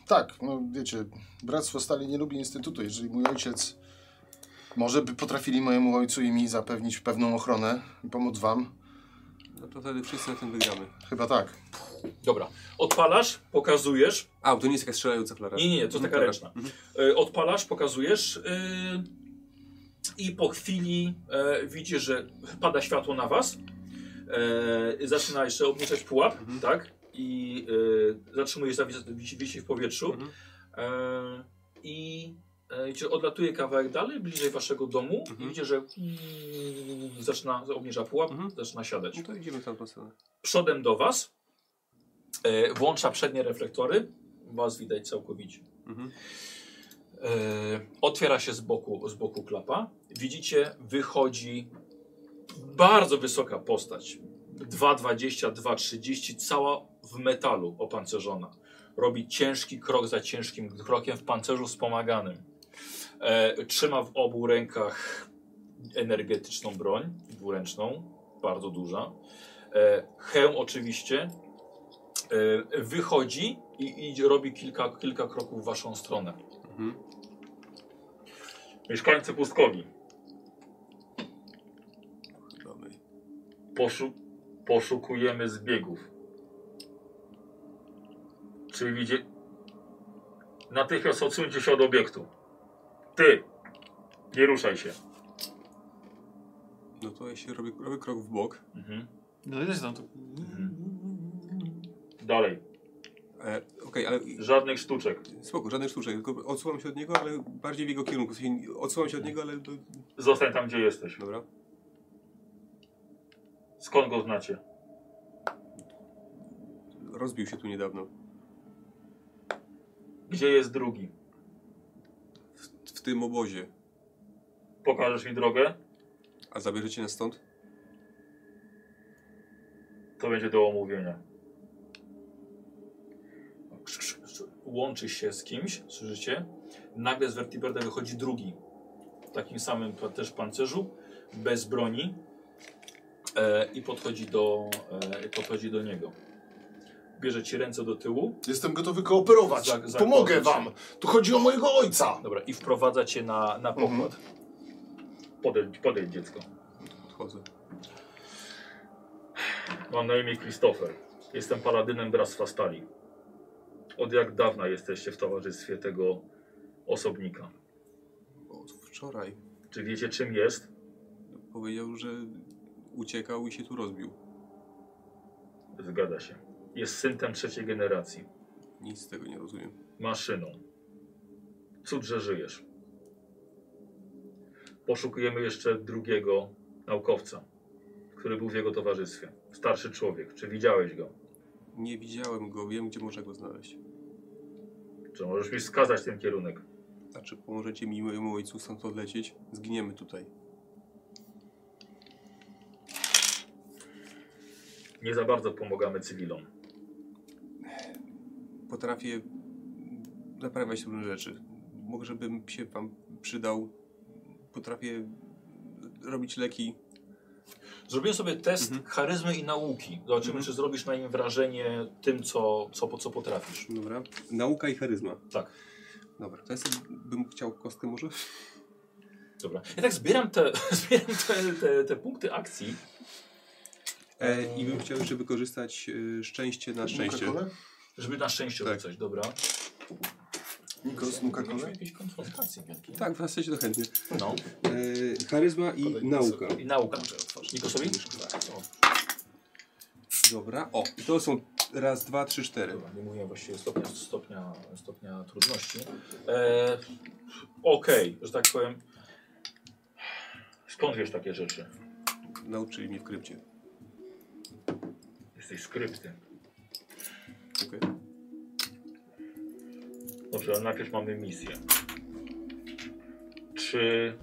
tak, no wiecie, Bractwo Stali nie lubi Instytutu. Jeżeli mój ojciec może by potrafili mojemu ojcu i mi zapewnić pewną ochronę i pomóc wam, No to wtedy wszyscy na tym wygramy. chyba tak. Dobra, odpalasz, pokazujesz. A, to nie jest jakaś strzelająca flara. Nie, nie, nie, to Mhm, taka dobra. ręczna. Mhm. Odpalasz, pokazujesz y, i po chwili e, widzisz, że pada światło na was. E, zaczyna jeszcze obniżać pułap, Mhm. tak? I e, zatrzymuje się, wisi, wisi w powietrzu. Mhm. E, I e, widzicie, odlatuje kawałek dalej, bliżej waszego domu. Mhm. I widzicie, że zaczyna, obniża pułap, Mhm. zaczyna siadać. No to idziemy w tamtą stronę. Przodem do was e, włącza przednie reflektory. Was widać całkowicie. Mhm. E, otwiera się z boku, z boku klapa. Widzicie, wychodzi bardzo wysoka postać. 2,20, 2,30, cała w metalu opancerzona. Robi ciężki krok za ciężkim krokiem w pancerzu wspomaganym. E, trzyma w obu rękach energetyczną broń, dwuręczną, bardzo duża. E, hełm oczywiście. E, wychodzi i, i robi kilka, kilka kroków w waszą stronę. Mhm. Mieszkańcy pustkowi, Chyba my. poszu poszukujemy zbiegów. Czy widzicie? Natychmiast odsuńcie się od obiektu. Ty! Nie ruszaj się. No to ja się robię, robię krok w bok. Mhm. No też tam to... Dalej. E, Okej, ale Żadnych sztuczek. spoko, żadnych sztuczek, tylko odsuwam się od niego, ale bardziej w jego kierunku. W sensie Odsuwam się od niego, ale... Do... Zostań tam, gdzie jesteś. Dobra. Skąd go znacie? Rozbił się tu niedawno. Gdzie jest drugi? W, tym obozie. Pokażesz mi drogę? A zabierzecie nas stąd? To będzie do omówienia. Łączy się z kimś, słyszycie? Nagle z Vertiberda wychodzi drugi. W takim samym też pancerzu, bez broni. E, I podchodzi do, e, podchodzi do niego. Bierze ci ręce do tyłu. Jestem gotowy kooperować. Za- za- Pomogę za- wam. Tu chodzi o mojego ojca. Dobra, i wprowadza cię na, na pokład. Podejdź, podejdź dziecko. Odchodzę. Mam na imię Christopher. Jestem paladynem Bractwa Stali. Od jak dawna jesteście w towarzystwie tego osobnika? Od wczoraj. Czy wiecie czym jest? Powiedział, że uciekał i się tu rozbił. Zgadza się. Jest syntem trzeciej generacji. Nic z tego nie rozumiem. Maszyną. Cud, że żyjesz. Poszukujemy jeszcze drugiego naukowca, który był w jego towarzystwie. Starszy człowiek. Czy widziałeś go? Nie widziałem go, wiem gdzie można go znaleźć. Czy możesz mi wskazać ten kierunek? A czy pomożecie mi i mojemu ojcu stąd odlecieć? Zginiemy tutaj. Nie za bardzo pomagamy cywilom. Potrafię naprawiać różne rzeczy. Może bym się wam przydał. Potrafię robić leki. Zrobiłem sobie test Mhm. charyzmy i nauki. Zobaczymy, Mhm. czy zrobisz na nim wrażenie tym, co, co, po- co potrafisz. Dobra. Nauka i charyzma. Tak. Dobra, to ja sobie bym chciał kostkę może? Dobra. Ja tak zbieram te, zbieram te, te, te punkty akcji. E, I bym chciał jeszcze wykorzystać e, szczęście na szczęście. Nuka-Colę? Żeby na szczęście Tak. rzucać, dobra. Nikos, Mieliśmy Nuka-Colę? jakieś konfrontacje wielkie. Tak, w zasadzie to chętnie. No. E, charyzma i Podaj nauka. I nauka. Nikosowi? Tak. Dobra, o, i to są raz, dwa, trzy, cztery. Dobra, nie mówiłem właściwie stopnia, stopnia, stopnia trudności. E, Okej, że tak powiem. Skąd wiesz takie rzeczy? Nauczyli mnie w krypcie. Jesteś skrypty. Okej. Dobrze, ale najpierw mamy misję. Czy...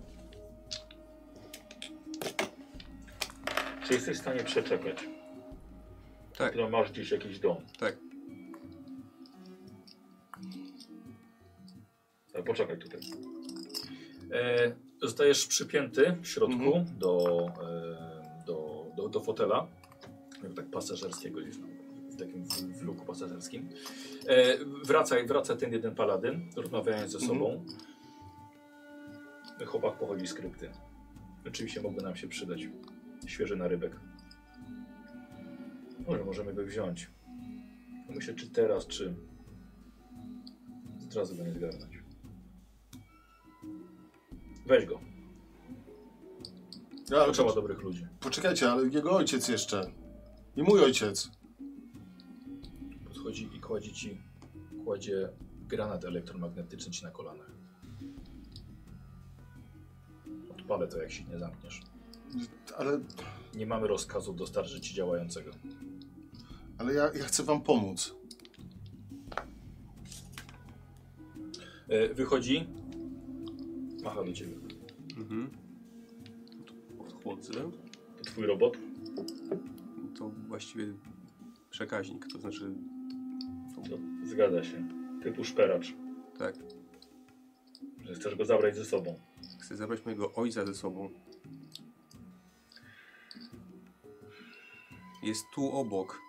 Czy jesteś w stanie przeczekać? Tak, Że masz gdzieś jakiś dom? tak. Ale poczekaj tutaj. E, zostajesz przypięty w środku Mhm. do, e, do, do, do fotela. Jakby tak pasażerskiego gdzieś tam. W takim w, w luku pasażerskim. E, wraca, wraca ten jeden paladyn, rozmawiając ze Mhm. sobą. Chłopak pochodzi z krypty. Oczywiście mogły nam się przydać. Świeży narybek. Może możemy go wziąć. Myślę, czy teraz, czy od razu go nie zgarnąć. Weź go. Ja, ale To trzeba dobrych ludzi. Poczekajcie, ale jego ojciec jeszcze. I mój ojciec. Podchodzi i kładzie ci, kładzie granat elektromagnetyczny ci na kolanach. Odpalę to, jak się nie zamkniesz. Ale, Nie mamy rozkazu dostarczyć ci działającego. ale ja, ja chcę wam pomóc. E, wychodzi, macha do ciebie. Mhm. To twój robot. To właściwie przekaźnik, to znaczy To zgadza się. Typu szperacz. tak. Że chcesz go zabrać ze sobą. Chcę zabrać mojego ojca ze sobą. Jest tu obok.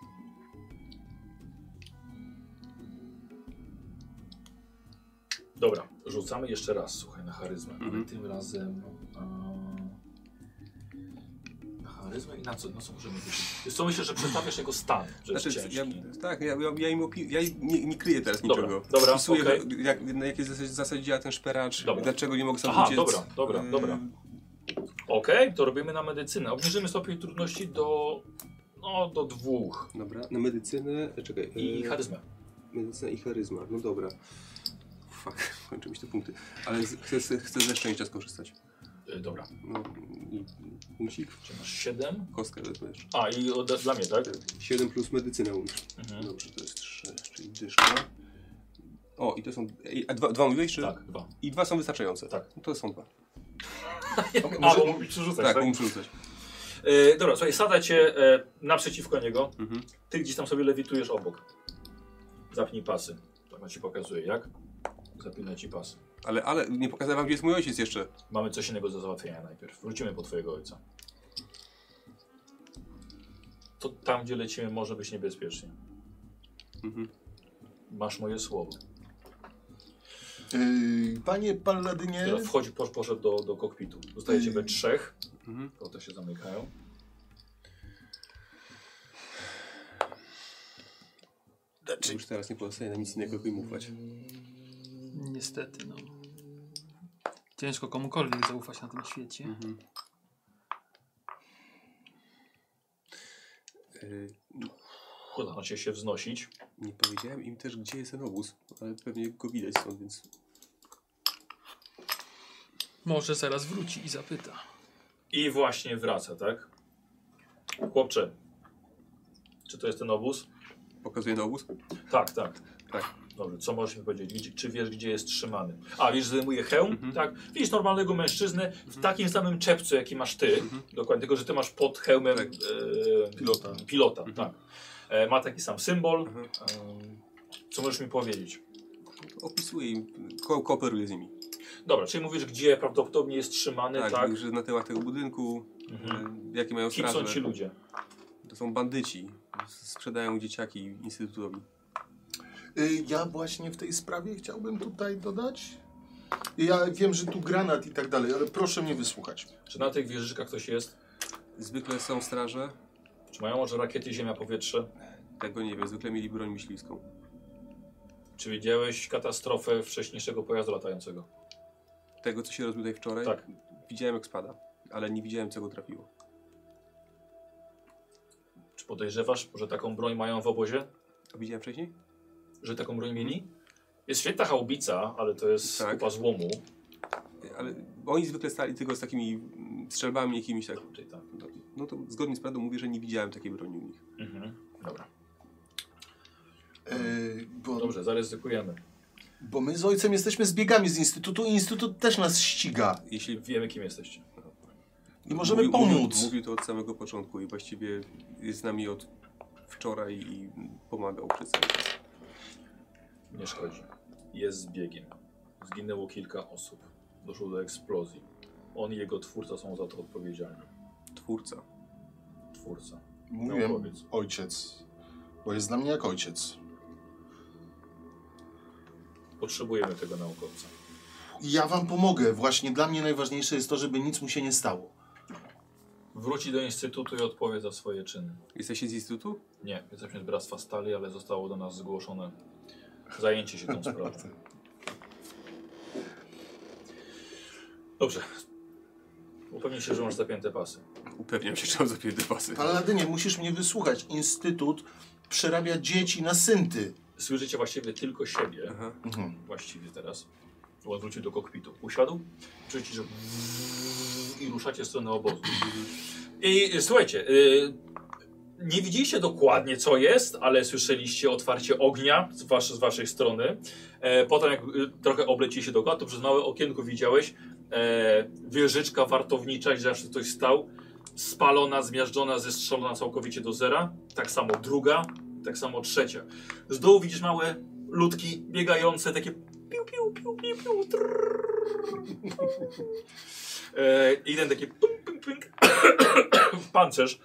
Dobra, rzucamy jeszcze raz, słuchaj, na charyzmę. Mhm. Ale tym razem... Charyzmę i na co? Na co możemy wyrzucić? Wiesz co, myślę, że przedstawiasz jego stan, że jest Znaczy, ja, ciężki. tak, ja, ja, ja, im opi- ja nie, nie kryję teraz Dobra, niczego. dobra, Opisuję, okej. go, jak, na jakiej zasadzie, zasadzie działa ten szperacz, Dobra. dlaczego nie mogę sam Aha, uciec. dobra, dobra, Yy, dobra. Okej, to robimy na medycynę. Obniżymy stopień trudności do... No, do dwóch. Dobra, na medycynę, e, czekaj. I e, charyzmę. Medycyna i charyzma, no dobra. Fuck, kończą mi się te punkty. Ale chcę, chcę ze szczęścia skorzystać. Y, dobra. No, punkcik, Czy masz siedem? kostkę wezmę jeszcze. A, i od, dla mnie, tak? 7 plus medycyna umiesz. Mhm. Dobrze, to jest 3, czyli dyszka. O, i to są. A dwa, dwa mówiłeś, czy? Tak, dwa. I dwa są wystarczające. Tak. No to są dwa. A, bo mógł przerzucać, Tak, tak? muszę rzucać. Y, dobra, słuchaj, sadacie e, naprzeciwko niego. Mhm. Ty gdzieś tam sobie lewitujesz obok. Zapnij pasy. Tak ci pokazuje, jak? Zapinaj ci pasy. Ale, ale nie pokazałem wam, gdzie jest mój ojciec jeszcze. Mamy coś innego do załatwienia najpierw. Wrócimy po twojego ojca. To tam, gdzie lecimy, może być niebezpiecznie. Mhm. Masz moje słowo. Yy, panie Palladynie, Teraz wchodzi, posz, poszedł do, do kokpitu. Zostajecie we trzech. Mhm. To się zamykają. Czy... Już teraz nie pozostaje nam nic innego, jak im ufać. Niestety, no. Ciężko komukolwiek zaufać na tym świecie. Mhm. Yy, Zaczynacie się wznosić. nie powiedziałem im też, gdzie jest ten obóz, ale pewnie go widać stąd, więc. Może zaraz wróci i zapyta. I właśnie wraca, tak? Chłopcze, czy to jest ten obóz? Pokazuję na obóz? Tak, tak. Tak. Dobrze, co możesz mi powiedzieć? Gdzie, czy wiesz, gdzie jest trzymany? A, wiesz, że zdejmuje hełm? Mhm. Tak. Widzisz normalnego mężczyznę w takim samym czepcu, jaki masz ty. Mhm. Dokładnie, tylko że ty masz pod hełmem Tak. e, Pilota. pilota Mhm. tak. E, ma taki sam symbol. Mhm. E, co możesz mi powiedzieć? Opisuję im, ko kooperuję z nimi. Dobra, czyli mówisz, gdzie prawdopodobnie jest trzymany, Tak, tak? że na tyłach tego budynku E, Jakie mają Kim są straże? ci ludzie? To są bandyci. Sprzedają dzieciaki instytutowi. Y, Ja właśnie w tej sprawie chciałbym tutaj dodać. Ja wiem, że tu granat i tak dalej, ale proszę mnie wysłuchać. Czy na tych wieżyczkach ktoś jest? Zwykle są straże. Czy mają może rakiety ziemia-powietrze? Tego nie wiem. Zwykle mieli broń myśliwską. Czy widziałeś katastrofę wcześniejszego pojazdu latającego? Tego, co się rozbił tutaj wczoraj, Tak. widziałem jak spada. Ale nie widziałem, co go trafiło. Czy podejrzewasz, że taką broń mają w obozie? A widziałem wcześniej? Że taką broń mieli? Jest świetna haubica, ale to jest Tak. kupa złomu. Ale oni zwykle stali tylko z takimi strzelbami jakimiś tak. Czyli tak. No, no to zgodnie z prawdą mówię, że nie widziałem takiej broni u nich. Mhm. Dobra. Y, bo, Dobrze, zaryzykujemy. bo my z ojcem jesteśmy zbiegami z instytutu i instytut też nas ściga. Jeśli Wiemy, kim jesteście. I możemy mówił, pomóc. Mówił, mówił to od samego początku i właściwie jest z nami od wczoraj i pomagał przez cały czas. Nie szkodzi. Jest zbiegiem. Zginęło kilka osób. Doszło do eksplozji. On i jego twórca są za to odpowiedzialni. Twórca. Twórca. Mówiłem Naukowiec. ojciec, bo jest dla mnie jak ojciec. Potrzebujemy tego naukowca. Ja wam pomogę. Właśnie dla mnie najważniejsze jest to, żeby nic mu się nie stało. Wróci do instytutu i odpowie za swoje czyny. Jesteście z instytutu? Nie, jesteśmy z Bractwa Stali, ale zostało do nas zgłoszone zajęcie się tą sprawą. Dobrze. Upewnij się, że masz zapięte pasy. Upewniam się, że mam zapięte pasy. Paladynie, musisz mnie wysłuchać. Instytut przerabia dzieci na synty. Słyszycie właściwie tylko siebie. Aha. Mhm. Właściwie teraz. On wrócił do kokpitu. Usiadł, czujecie, że i ruszacie w stronę obozu. I słuchajcie, y, nie widzieliście dokładnie co jest, ale słyszeliście otwarcie ognia z, wasz, z waszej strony. E, potem jak y, trochę oblecieliście dookoła, to przez małe okienko widziałeś e, wieżyczka wartownicza, gdzie zawsze ktoś stał. Spalona, zmiażdżona, zestrzelona całkowicie do zera. Tak samo druga, tak samo trzecia. Z dołu widzisz małe ludki biegające, takie piu, piu, piu, piu, piu, e, I jeden taki punk, punk, punk. pancerz.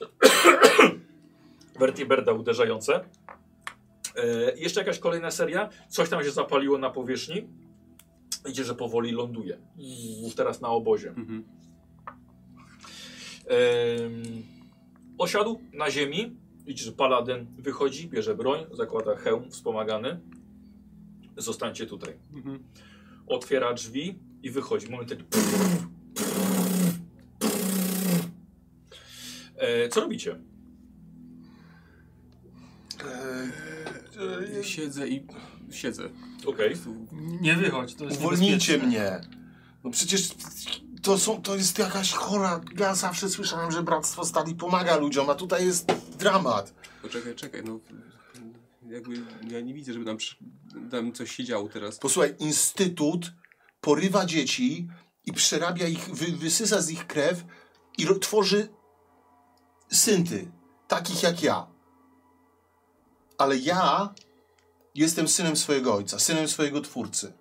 Vertiberda uderzające. E, jeszcze jakaś kolejna seria. Coś tam się zapaliło na powierzchni. Idzie, że powoli ląduje. Już teraz na obozie. Mhm. Osiadł na ziemi. Widzisz, że paladyn wychodzi, bierze broń, zakłada hełm wspomagany. Zostańcie tutaj. Mhm. Otwiera drzwi i wychodzi. Momentalnie. E, co robicie? E, Siedzę i siedzę. Okej. Nie wychodź, to jest Uwolnijcie niebezpieczne. mnie. No przecież to, są, to jest jakaś chora... Ja zawsze słyszałem, że Bractwo Stali pomaga ludziom, a tutaj jest dramat. Poczekaj, czekaj, no jakby ja nie widzę, żeby tam, przy- tam coś się działo teraz. Posłuchaj, Instytut porywa dzieci i przerabia ich, wy, wysysa z ich krew i ro, tworzy synty, takich jak ja. Ale ja jestem synem swojego ojca, synem swojego twórcy.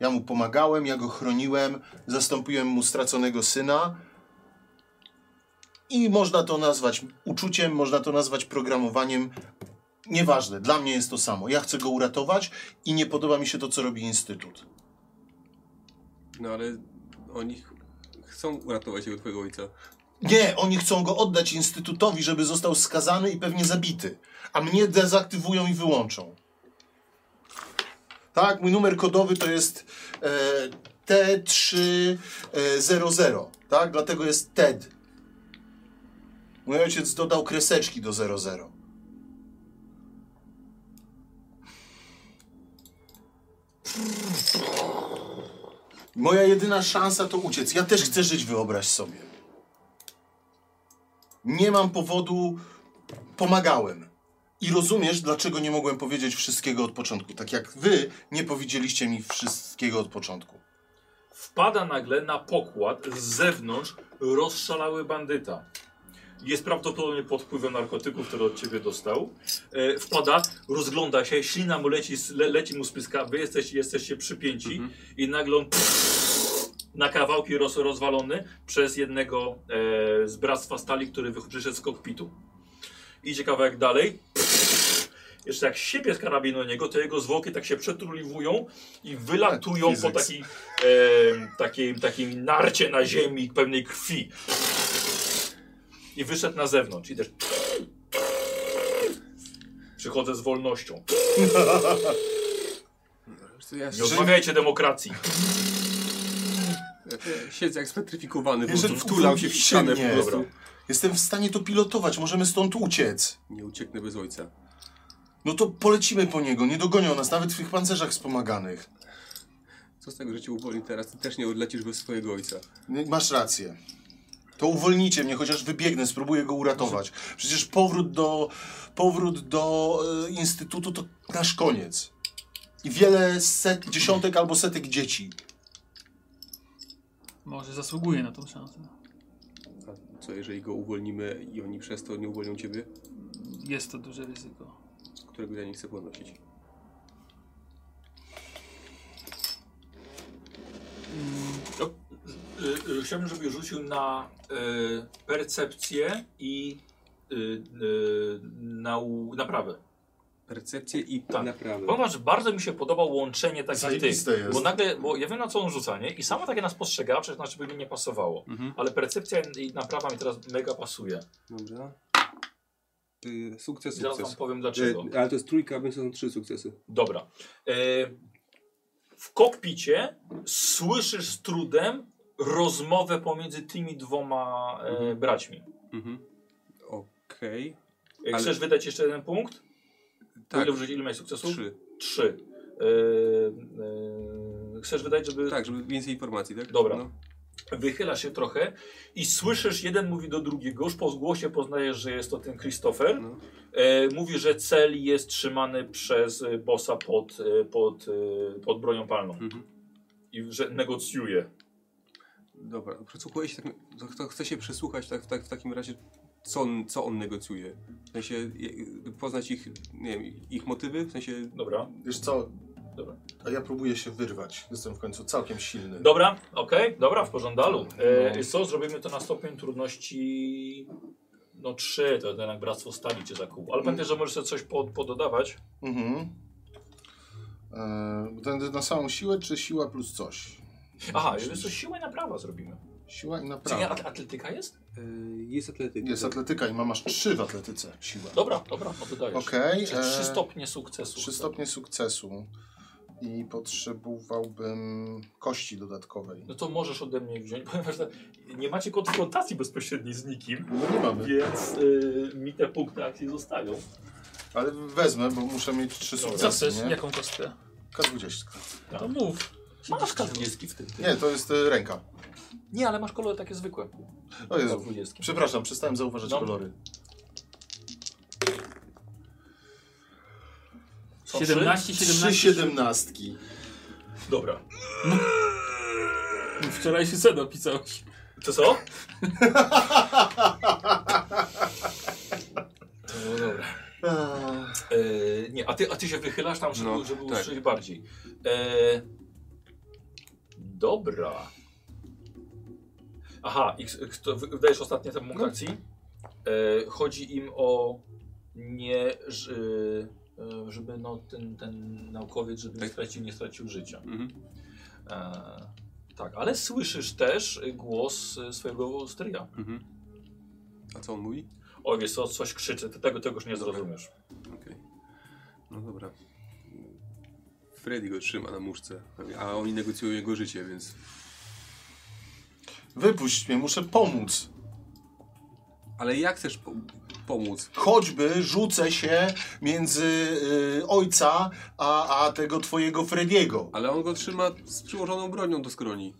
Ja mu pomagałem, ja go chroniłem, zastąpiłem mu straconego syna. I można to nazwać uczuciem, można to nazwać programowaniem. Nieważne, dla mnie jest to samo. Ja chcę go uratować i nie podoba mi się to, co robi Instytut. No ale oni ch- chcą uratować tego twojego ojca. Nie, oni chcą go oddać Instytutowi, żeby został skazany i pewnie zabity. A mnie dezaktywują i wyłączą. Tak, mój numer kodowy to jest e, T300, tak? Dlatego jest TED. Mój ojciec dodał kreseczki do 00. Moja jedyna szansa to uciec. Ja też chcę żyć, wyobraź sobie. Nie mam powodu, pomagałem. I rozumiesz, dlaczego nie mogłem powiedzieć wszystkiego od początku. Tak jak wy nie powiedzieliście mi wszystkiego od początku. Wpada nagle na pokład z zewnątrz rozszalały bandyta. Jest prawdopodobnie pod wpływem narkotyków, które od ciebie dostał. E, wpada, rozgląda się, ślina mu leci, le, leci mu z pyska, wy jesteś, jesteście przypięci Mhm. i nagle on na kawałki roz, rozwalony przez jednego e, z Bractwa Stali, który przyszedł z kokpitu. Idzie kawałek dalej. Jeszcze jak siebie z karabinu do niego, to jego zwłoki tak się przetruliwują i wylatują po Physics. takiej, e, takiej, takiej narcie na ziemi pełnej krwi. I wyszedł na zewnątrz i też przychodzę z wolnością. Nie odmawiajcie demokracji. ja siedzę jak spetryfikowany, po prostu wtulam się w ścianę po prostu. Jestem w stanie to pilotować, możemy stąd uciec. Nie ucieknę bez ojca. No to polecimy po niego, nie dogonią nas nawet w tych pancerzach wspomaganych. Co z tego, że cię uwolni teraz? Ty też nie odlecisz bez swojego ojca. Masz rację. To uwolnijcie mnie, chociaż wybiegnę, spróbuję go uratować. Przecież powrót do, powrót do e, instytutu to nasz koniec. I wiele set, dziesiątek albo setek dzieci. Może zasługuje na tą szansę. A co jeżeli go uwolnimy i oni przez to nie uwolnią ciebie? Jest to duże ryzyko. Którego ja nie chcę podnosić. To, y, y, chciałbym, żebyś rzucił na y, percepcję i y, y, nau, naprawę. Percepcję i Tak. naprawę. Ponieważ bardzo mi się podoba łączenie takich tych. Jest. Bo nagle, bo ja wiem na co on rzuca, nie? I sama takie nas postrzegała, przecież znaczy by mi nie pasowało. Mhm. Ale percepcja i naprawa mi teraz mega pasuje. Dobra. Y, sukces, I zaraz wam sukces. powiem dlaczego. Y, ale to jest trójka, więc są trzy sukcesy. Dobra. E, w kokpicie słyszysz z trudem rozmowę pomiędzy tymi dwoma e, Mhm. braćmi. Mhm. Okej. Ale- Chcesz wydać jeszcze jeden punkt? Tak. Ile, ile miałeś sukcesów? Trzy. Trzy. E, e, chcesz wydać, żeby... Tak, żeby więcej informacji, tak? Dobra. No. Wychylasz się trochę i słyszysz, jeden mówi do drugiego, już po głosie poznajesz, że jest to ten Christopher. No. E, mówi, że cel jest trzymany przez e, bossa pod, e, pod, e, pod bronią palną Mhm. i że negocjuje. Dobra, przesłuchuję się, tak, to, chcę się przesłuchać tak, tak, w takim razie, co on, co on negocjuje. W sensie poznać ich, nie wiem, ich motywy, w sensie... Dobra. Wiesz co, Dobra. a ja próbuję się wyrwać. Jestem w końcu całkiem silny. Dobra, okej, dobra, w porządku. E, No. Co, zrobimy to na stopień trudności no 3, to jednak Bractwo Stali cię zakuł. Ale pamiętaj, że możesz sobie coś pod, pododawać. Mhm. E, będę na samą siłę, czy siła plus coś? Aha, jeżeli to siłę na prawa zrobimy. Siła i Czy nie, naprawa. at- atletyka jest? y, jest atletyka. Jest tak. atletyka i ma masz trzy w atletyce siła. Dobra, dobra, no dodajesz. Okej. Czyli e, trzy stopnie sukcesu. Trzy stopnie sukcesu. I potrzebowałbym kości dodatkowej. No to możesz ode mnie wziąć, ponieważ nie macie konfrontacji bezpośredniej z nikim, No nie mamy. więc y, mi te punkty akcji zostają. Ale wezmę, bo muszę mieć trzy sukcesy, chcesz? nie? Jaką kostkę? K20. To mów. Masz K20 w tym. Nie, to jest e, ręka. Nie, ale masz kolory takie zwykłe. O Jezu. K20. Przepraszam, przestałem zauważać No. kolory. Są 17, Trzy 17. siedemnastki. trzy? Dobra. Wczoraj się sen opisałeś. To co? To było dobre. E, nie, a ty, a ty się wychylasz tam, żeby, No, żeby tak. usłyszeć bardziej. E, dobra. Aha, i ch- ch- to wy- wydajesz ostatnie punkt No. akcji. E, chodzi im o nie, ż- e, żeby no, ten, ten naukowiec, żeby nie Tak. stracił, nie stracił życia. Mhm. E, tak, ale słyszysz też głos e, swojego stryja. Mhm. A co on mówi? O, wiesz co, coś krzyczy, ty tego, tego już nie zrozumiesz. Okej. No dobra. Freddy go trzyma na muszce, a oni negocjują jego życie, więc... Wypuść mnie, muszę pomóc. Ale jak chcesz po pomóc? Choćby rzucę się między y, ojca a, a tego twojego Frediego. Ale on go trzyma z przyłożoną bronią do skroni.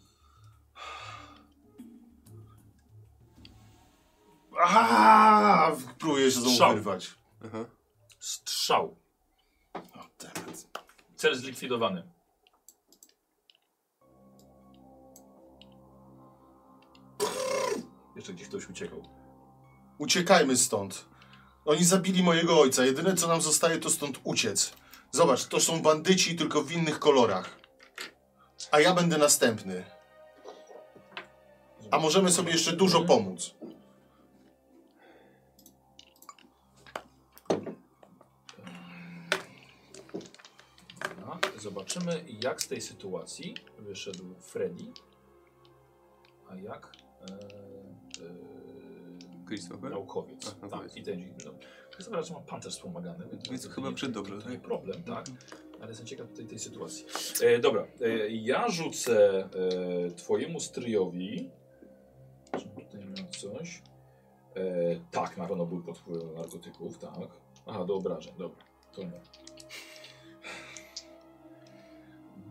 Aha! Próbuję się znowu Strzał. wyrwać. Aha. Strzał. O, temat. Cel zlikwidowany. Jeszcze gdzieś ktoś uciekał. Uciekajmy stąd. Oni zabili mojego ojca. Jedyne co nam zostaje to stąd uciec. Zobacz, to są bandyci tylko w innych kolorach. A ja będę następny. A możemy sobie jeszcze dużo pomóc. Dobra. Zobaczymy, jak z tej sytuacji wyszedł Freddy. A jak e, e, Christopher? naukowiec. A, tak, i ten no, Chyba że ma pancerz wspomagany. Więc to chyba nie- przed dobrze, to tak? nie problem, tak. Ale jestem ciekaw tej, tej sytuacji. E, dobra, e, ja rzucę e, twojemu stryjowi. Czy tutaj ma coś? E, tak, na pewno był pod wpływem narkotyków, tak. Aha, do obrażeń, dobra. To nie.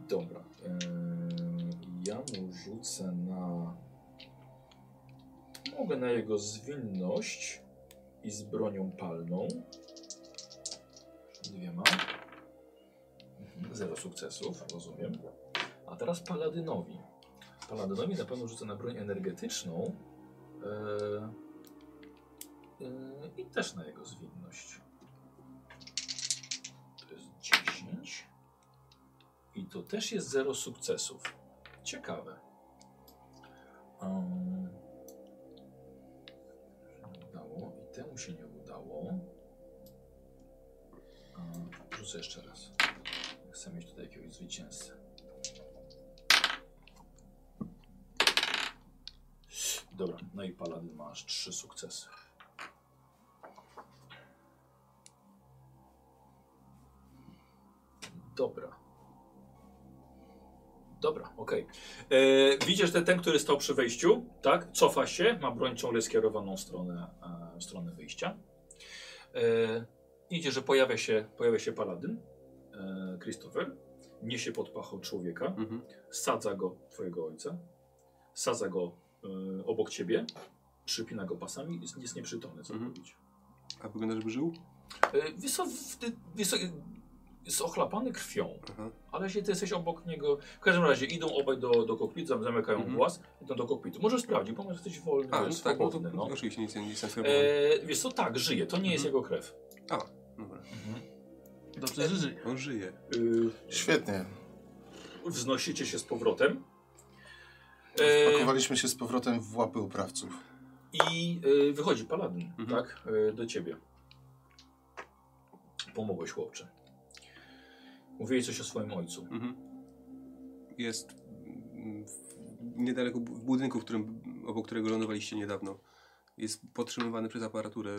Dobra. Ja mu rzucę na. Mogę na jego zwinność i z bronią palną. Dwiema. Mhm, Zero sukcesów, rozumiem. A teraz paladynowi. Paladynowi na pewno rzucę na broń energetyczną. e, e, I też na jego zwinność. To jest 10. I to też jest zero sukcesów. Ciekawe. Um, temu się nie udało. Rzucę jeszcze raz. Chcę mieć tutaj jakiegoś zwycięzcę. Dobra, no i Paladin masz trzy sukcesy. Dobra. Dobra, okej. E, Widzisz, że ten, który stał przy wejściu, tak? Cofa się, ma broń ciągle skierowaną w stronę, e, w stronę wyjścia. E, idzie, że pojawia się, pojawia się paladyn, e, Christopher, niesie pod pachą człowieka, Mhm. sadza go, twojego ojca, sadza go e, obok ciebie, przypina go pasami, jest, jest nieprzytomny, co Mhm. robić. A wygląda, żeby żył? E, wiesz jest ochlapany krwią, Aha. ale jeśli ty jesteś obok niego, w każdym razie idą obaj do, do kokpitu, zam- zamykają Mhm. włas, idą do kokpitu. Możesz sprawdzić, bo może jesteś wolny, A, no wiesz, tak, no to swobodny, no. oczywiście nic nie jestem E, wiesz co, tak, żyje, to nie jest Mhm. jego krew. A, dobra. Dobrze, że żyje. On żyje. Y, Świetnie. wznosicie się z powrotem. E, Pakowaliśmy się z powrotem w łapy uprawców. I y, wychodzi paladyn, Mhm. tak, y, do ciebie. Pomogłeś chłopcze. Mówiłeś coś o swoim ojcu. Mhm. Jest w, niedaleko w budynku, w którym, obok którego lądowaliście niedawno. Jest podtrzymywany przez aparaturę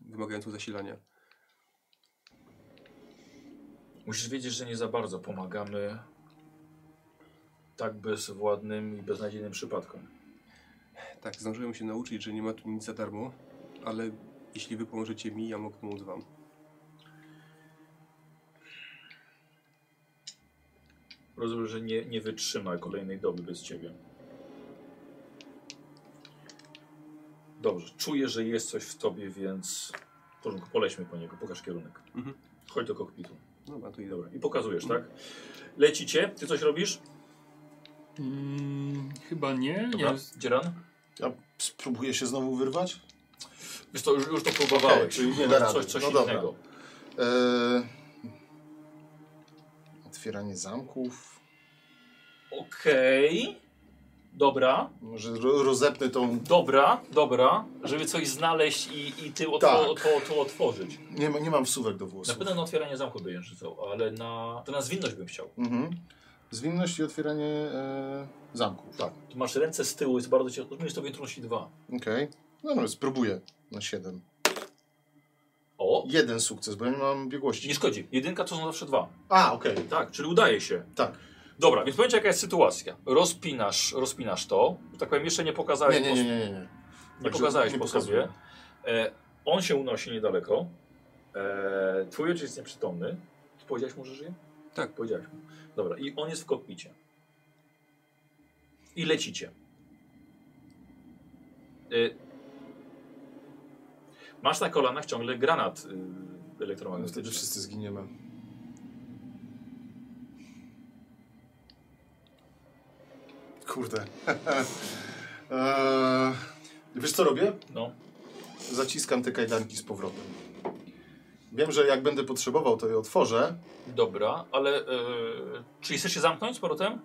wymagającą zasilania. Musisz wiedzieć, że nie za bardzo pomagamy tak bezwładnym i beznadziejnym przypadkom. Tak, zdążyłem się nauczyć, że nie ma tu nic za darmo, ale jeśli wy pomożecie mi, ja mogę pomóc wam. Rozumiem, że nie, nie wytrzyma kolejnej doby bez ciebie. Dobrze, czuję, że jest coś w tobie, więc w porządku, polećmy po niego, pokaż kierunek. Mhm. Chodź do kokpitu. Dobra, to i Dobra, dobra. i pokazujesz, tak? Lecicie, ty coś robisz? Mm, chyba nie. Dobra, nie. Dzieran? Ja spróbuję się znowu wyrwać? Wiesz to, już, już to próbowałeś. Okej, czyli nie da coś, coś No dobra. innego. Eee, otwieranie zamków. Okej. Dobra, Może ro rozepnę tą... dobra, dobra, żeby coś znaleźć i, i ty otwo Tak. otwo to otworzyć. Nie, ma- nie mam wsuwek do Na włosów. pewno na otwieranie zamku by rzucał, ale na, to na zwinność bym chciał. Mhm. Zwinność i otwieranie e, zamków. Tak. Tu masz ręce z tyłu, jest bardzo ciężko. Umiesz sobie trudności dwa. Okej. No, no, spróbuję na 7. O! Jeden sukces, bo ja nie mam biegłości. Nie szkodzi. Jedynka to są zawsze dwa. A, okej. Tak, czyli udaje się. Tak. Dobra, więc powiem ci jaka jest sytuacja. Rozpinasz, rozpinasz to. Tak powiem, jeszcze nie pokazałeś. Nie, nie, po- nie, nie, nie. nie. Nie pokazałeś nie po pokazuję. sobie. E, on się unosi niedaleko. E, twój ojciec jest nieprzytomny. Ty powiedziałeś mu, że żyje? Tak. Powiedziałeś mu. Dobra, i on jest w kokpicie. I lecicie. E, masz na kolanach ciągle granat y, No, Wtedy elektromagnetyczny. wszyscy zginiemy. Kurde. eee, wiesz co robię? No. Zaciskam te kajdanki z powrotem. Wiem, że jak będę potrzebował, to je otworzę. Dobra, ale e, czy chcesz się zamknąć z powrotem?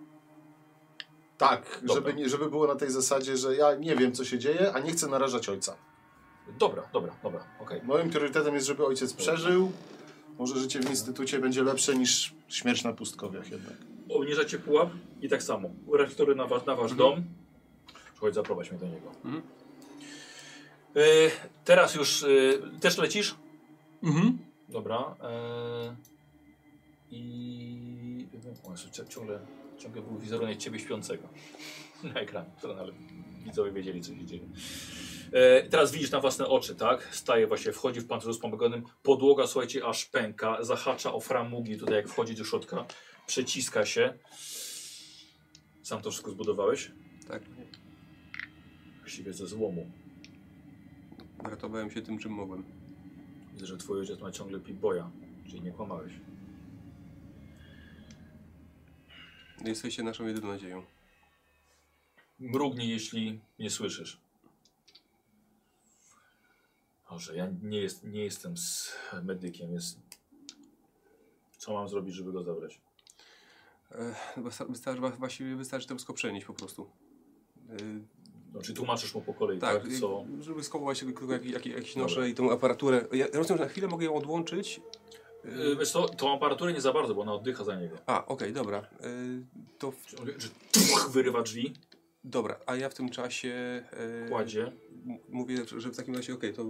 Tak, Dobra. żeby, nie, żeby było na tej zasadzie, że ja nie wiem, co się dzieje, a nie chcę narażać ojca. Dobra, dobra, dobra, okej. Moim priorytetem jest, żeby ojciec przeżył. Może życie w instytucie będzie lepsze niż śmierć na pustkowiach jednak. Obniżacie pułap i tak samo. Reflektory na wasz, na wasz dom. Chodź, zaprowadź mnie do niego. Mhm. E, teraz już e, też lecisz? Mhm. Dobra. E, I... O, cia- ciągle, ciągle był wizerunek ciebie śpiącego na ekranie, ale widzowie wiedzieli, co się dzieje. E, teraz widzisz na własne oczy, tak? Staje właśnie, wchodzi w pancerzu wspomaganym. Podłoga, słuchajcie, aż pęka, zahacza o framugi tutaj, jak wchodzi do środka, przeciska się. Sam to wszystko zbudowałeś? Tak. Właściwie ze złomu. Ratowałem się tym, czym mogłem. Widzę, że twój ojciec ma ciągle pip-boya, czyli nie kłamałeś. Jesteście naszą jedyną nadzieją. Mrugnij, jeśli nie słyszysz. Może ja nie, jest, nie jestem z medykiem. Jest... Co mam zrobić, żeby go zabrać? E, wysta- wystarczy, właściwie wystarczy to wszystko przenieść po prostu. E, No, czy tłumaczysz mu po kolei, tak, tak? Co? żeby skołować tylko jak, jak, jakieś Dobra. nosze i tą aparaturę. Ja rozumiem, że na chwilę mogę ją odłączyć. E, Yy, wiesz co, tą aparaturę nie za bardzo, bo ona oddycha za niego. A, okej, dobra. E, to w, Czy, wyrywa drzwi, dobra, a ja w tym czasie e, kładzie. m- mówię, że w takim razie okej, to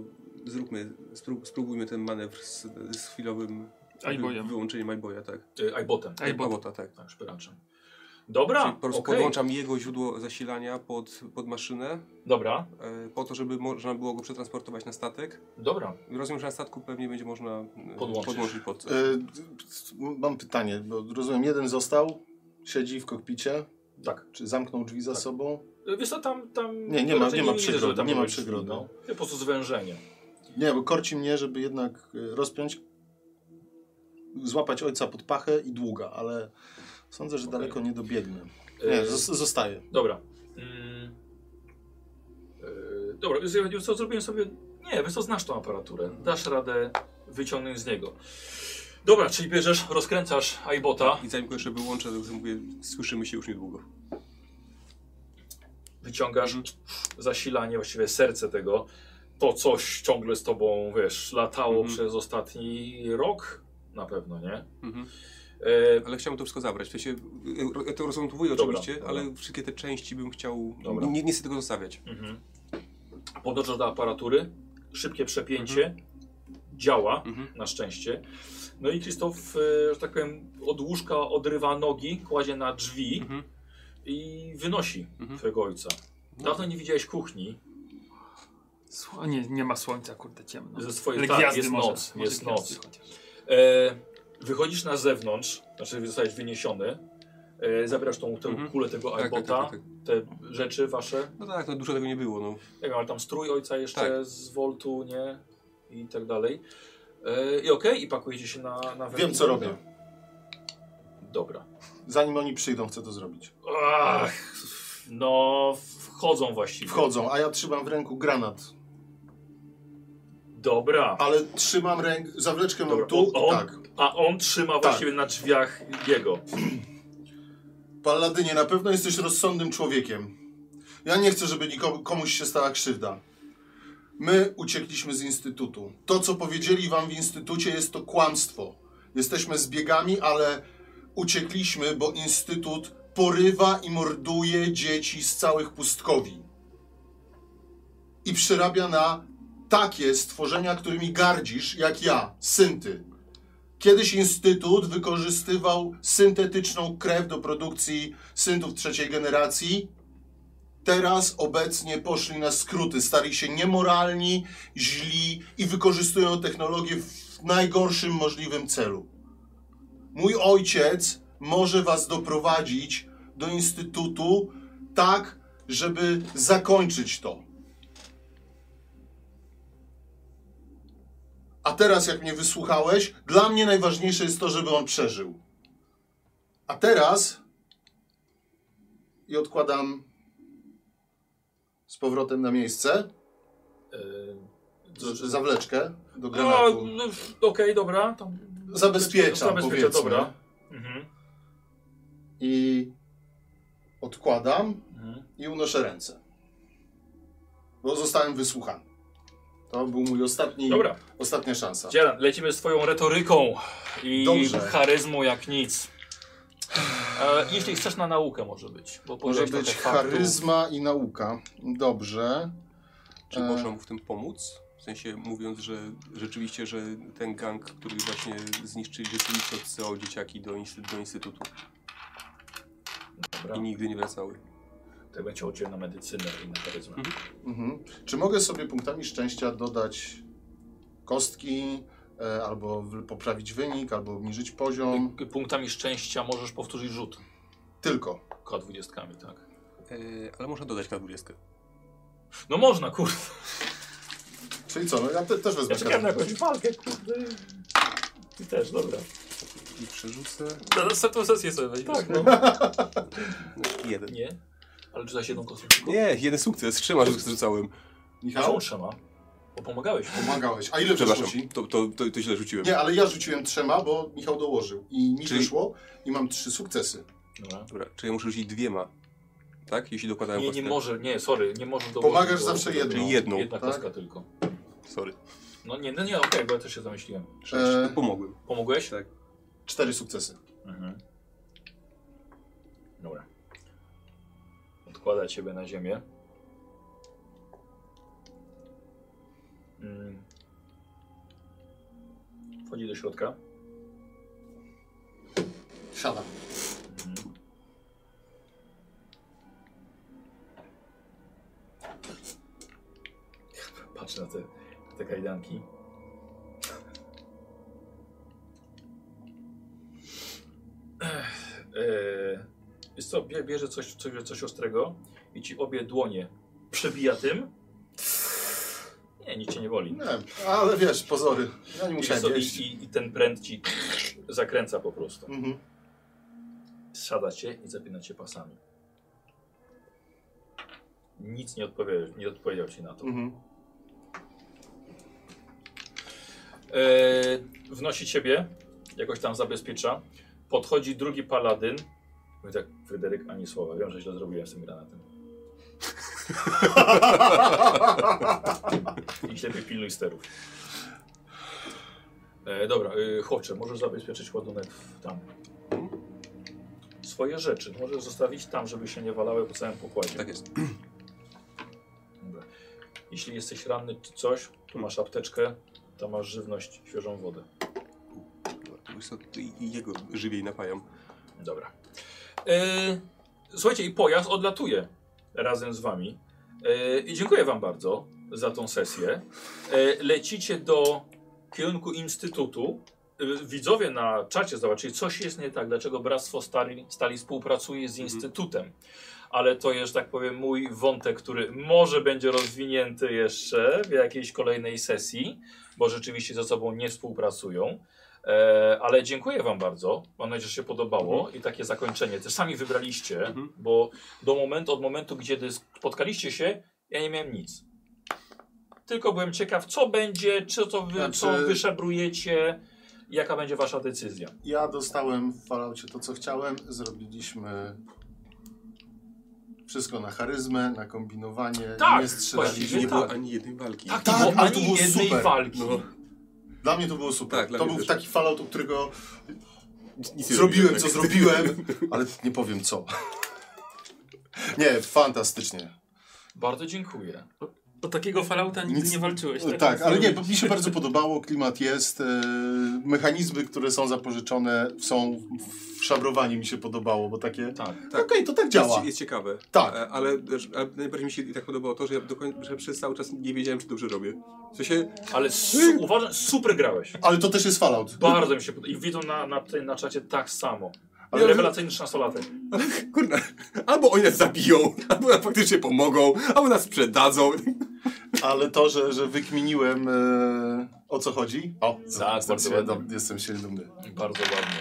zróbmy, sprób, spróbujmy ten manewr z, z chwilowym iBoyem. wyłączeniem iBoya, tak. Yy, iBotem. iBot. iBota, tak. Tak, szpyraczem. Dobra, Czyli po prostu okej. podłączam jego źródło zasilania pod, pod maszynę, Dobra, e, po to, żeby można było go przetransportować na statek. dobra. Rozumiem, że na statku pewnie będzie można e, Podłączyć. podłączyć pod coś. E, mam pytanie, bo rozumiem, jeden został, siedzi w kokpicie, Tak. czy zamknął drzwi za Tak. sobą? Wiesz co, tam... tam Nie, nie ma- nie ma tam nie ma przegrody. No. Po prostu zwężenie. Nie, bo korci mnie, żeby jednak e, rozpiąć, złapać ojca pod pachę i długa, ale sądzę, że Okej. daleko nie dobiegnę. Yy, Nie, zos- zostaje. Dobra. Mm. Yy, dobra, wiesz co, zrobiłem sobie... Nie, wiesz co, znasz tą aparaturę. Dasz radę wyciągnąć z niego. Dobra, czyli bierzesz, rozkręcasz iBota, I zanim go jeszcze wyłączę, to mówię, słyszymy się już niedługo. wyciągasz zasilanie, właściwie serce tego. To coś ciągle z tobą, wiesz, latało Mhm. przez ostatni rok na pewno, nie? Mhm. E, Ale chciałbym to wszystko zabrać. W sensie, e, ja to rozmontowuję oczywiście, dobra. ale wszystkie te części bym chciał. Dobra. Nie, nie chcę tego zostawiać. mhm. Podążasz do aparatury, szybkie przepięcie, działa. Mhm. na szczęście. No i Krzysztof, e, że tak powiem, od łóżka odrywa nogi, kładzie na drzwi Mhm. i wynosi Mhm. twojego ojca. Dawno nie widziałeś kuchni. Sło- nie, nie ma słońca, kurde, ciemno. Ze swojej- Ale tak, gwiazdy jest może. noc, Może jest noc. E, wychodzisz na zewnątrz, znaczy zostajesz wyniesiony, e, zabierasz tą tę Mhm. kulę tego Tak, tak, iPota, tak, tak. te rzeczy wasze. No tak, no dużo tego nie było. No. Nie wiem, ale tam strój ojca jeszcze Tak. z Voltu, nie? I tak dalej. E, I okej, i pakujecie się na, na Wiem, co robię. Dobra. Zanim oni przyjdą, chcę to zrobić. Ach, no, wchodzą właściwie. Wchodzą, a ja trzymam w ręku granat. Dobra. Ale trzymam ręk, zawleczkę mam Dobra, tu on- tak. A on trzyma Tak. właściwie na drzwiach jego. Palladynie, na pewno jesteś rozsądnym człowiekiem. Ja nie chcę, żeby nikomu, komuś się stała krzywda. My uciekliśmy z instytutu. To, co powiedzieli wam w instytucie, jest to kłamstwo. Jesteśmy zbiegami, ale uciekliśmy, bo instytut porywa i morduje dzieci z całych pustkowi. I przyrabia na takie stworzenia, którymi gardzisz, jak ja, synty. Kiedyś Instytut wykorzystywał syntetyczną krew do produkcji syntów trzeciej generacji. Teraz obecnie poszli na skróty, stali się niemoralni, źli i wykorzystują technologię w najgorszym możliwym celu. Mój ojciec może was doprowadzić do Instytutu tak, żeby zakończyć to. A teraz, jak mnie wysłuchałeś, dla mnie najważniejsze jest to, żeby on przeżył. A teraz. I odkładam z powrotem na miejsce z- zawleczkę do no, granatu. no, Okej, dobra. Tam, Zabezpieczam, Zabezpiecza, powiedzmy. dobra. Mhm. I odkładam Mhm. i unoszę ręce. Bo zostałem wysłuchany. To był mój ostatni, Dobra. ostatnia szansa. Dzieran, lecimy z twoją retoryką i Dobrze. charyzmą jak nic. E, jeśli chcesz na naukę może być. Bo Może powiedziałeś być trochę faktów. charyzma i nauka. Dobrze. Czy E. można mu w tym pomóc? W sensie mówiąc, że rzeczywiście, że ten gang, który właśnie zniszczyli rzeczywiście odsyłał dzieciaki do, instytutu, do instytutu Dobra. i nigdy nie wracały. To będzie cię na medycynę i na charyzmę. Mhm. Czy mogę sobie punktami szczęścia dodać kostki, e, albo w- poprawić wynik, albo obniżyć poziom? Punktami szczęścia możesz powtórzyć rzut. Tylko. K20, tak. E, ale można dodać na 20. No można, kurde. Czyli co, no ja te, też wezmę Ja czekałem na jakąś walkę, kurde. Ty też, dobra. I przerzucę Na następną sesję sobie weźmiesz. Tak, no. jeden. Nie? Ale czytałeś jedną kostkę tylko? Nie, jeden sukces, trzema rzu- rzucałem. Michał? Michał? trzema. Bo pomagałeś. Pomagałeś. A ile Przepraszam, to, to, to, to źle rzuciłem. Nie, ale ja rzuciłem trzema, bo Michał dołożył. I mi Czyli- wyszło i mam trzy sukcesy. Dobra. Dobra, czy ja muszę rzucić dwiema? Tak? Jeśli dokładałem Nie, nie kostkę. może, nie, sorry, nie możesz dołożyć. Pomagasz do- zawsze do- jedną. Czyli jedną, Jedna tak? kostka tylko. Sorry. No nie, no nie, okej, bo ja też się zamyśliłem. Sześć. E. Pomogłem. Pomogłeś? Tak. Cztery sukcesy. Mhm. Dobra. Odkłada ciebie na ziemię. Mm. Wchodzi do środka. Siadam. Mhm. Patrzę na te, na te kajdanki. Ech, e, Wiesz co, bie- bierze coś, coś, coś ostrego i ci obie dłonie przebija tym. Nie, nic cię nie boli. Nie, ale wiesz, pozory. Ja nie I, musiałem wiesz i, i, I ten pręt ci zakręca po prostu. Mhm. Zsiada cię i zapina cię pasami. Nic nie odpowiedział, nie odpowiedział ci na to. Mhm. E, wnosi ciebie, jakoś tam zabezpiecza. Podchodzi drugi paladyn. Mówi tak, Fryderyk, ani słowa. Wiem, że źle zrobiłem z tym granatem. I lepiej pilnuj sterów. E, dobra, e, chłopcze, możesz zabezpieczyć ładunek w, tam. Swoje rzeczy możesz zostawić tam, żeby się nie walały po całym pokładzie. Tak jest. Dobra. Jeśli jesteś ranny czy coś, tu masz apteczkę, to masz żywność, świeżą wodę. Dobra, to wiesz co, to i, i jego żywiej napajam. Dobra. E, słuchajcie, i pojazd odlatuje razem z wami. E, I dziękuję wam bardzo za tą sesję. E, lecicie do kierunku Instytutu. Widzowie na czacie zobaczyli, coś jest nie tak, dlaczego Bractwo Stali, Stali współpracuje z Instytutem. Ale to jest, tak powiem, mój wątek, który może będzie rozwinięty jeszcze w jakiejś kolejnej sesji, bo rzeczywiście ze sobą nie współpracują. E, ale dziękuję Wam bardzo. Mam nadzieję, że się podobało i takie zakończenie też sami wybraliście, Mhm. bo do momentu, od momentu, kiedy spotkaliście się, ja nie miałem nic. Tylko byłem ciekaw, co będzie, czy to wy, Znaczy- co wyszebrujecie, jaka będzie Wasza decyzja. Ja dostałem w Falloutie to, co chciałem. Zrobiliśmy wszystko na charyzmę, na kombinowanie. Tak, nie strzelaliśmy. Nie tak. było ani jednej walki. Tak, Tak, nie było ale to ani jednej super. walki. No. Dla mnie to było super. Tak, to był też. taki Fallout, u którego Nic zrobiłem, tak. co zrobiłem, ale nie powiem co. Nie, fantastycznie. Bardzo dziękuję. O takiego Fallouta nigdy Nic- nie walczyłeś, Tak, tak? ale nie, bo mi się bardzo podobało, klimat jest, e, mechanizmy, które są zapożyczone są w szabrowanie mi się podobało, bo takie, Tak. Tak. okej, to tak działa. Jest, jest ciekawe. Tak. E, Ale, ale najbardziej mi się i tak podobało to, że ja do końca, że przez cały czas nie wiedziałem, czy dobrze robię. W sensie, Ale su uważam, super grałeś. Ale to też jest Fallout. Bardzo mi się podoba. I widzą na, na, tej- na czacie tak samo. Ale Ja- rewelacyjny trzynastolatek. kurna, albo oni nas zabiją, albo nam faktycznie pomogą, albo nas sprzedadzą. Ale to, że, że wykminiłem e, o co chodzi. O, Tak, jestem, bardzo się, ładnie. jestem się dumny. Bardzo ładnie.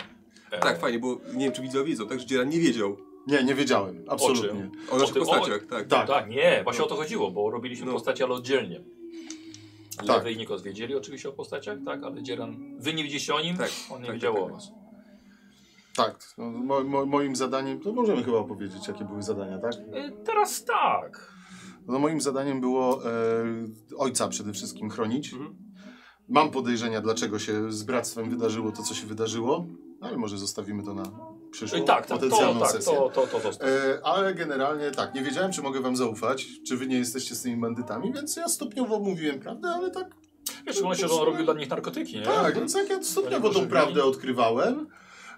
E, Tak, fajnie, bo nie wiem, czy widzowie wiedzą, tak, że Dzieran nie wiedział Nie, nie wiedziałem, absolutnie. o naszych tym- o- postaciach, tak. Tak. Tak, nie, właśnie o to chodziło, bo robiliśmy No. postacie, ale oddzielnie. Tak. Lewy i Nikos wiedzieli oczywiście o postaciach, tak, ale Dzieran, wy nie wiedzieliście o nim, Tak, on nie tak, wiedział tak, o tak. was. Tak, no, mo, mo, moim zadaniem, to możemy chyba opowiedzieć, jakie były zadania, tak? E, Teraz tak. No moim zadaniem było e, ojca przede wszystkim chronić. Mhm. Mam podejrzenia, dlaczego się z bractwem wydarzyło to, co się wydarzyło, ale może zostawimy to na przyszłą E, Tak, tak, to, potencjalną tak, sesję. to, to, to zostaw. E, ale generalnie tak, nie wiedziałem, czy mogę wam zaufać, czy wy nie jesteście z tymi bandytami, więc ja stopniowo mówiłem prawdę, ale tak, Wiesz, on robił dla nich narkotyki, nie? tak, więc jak ja stopniowo tą prawdę odkrywałem,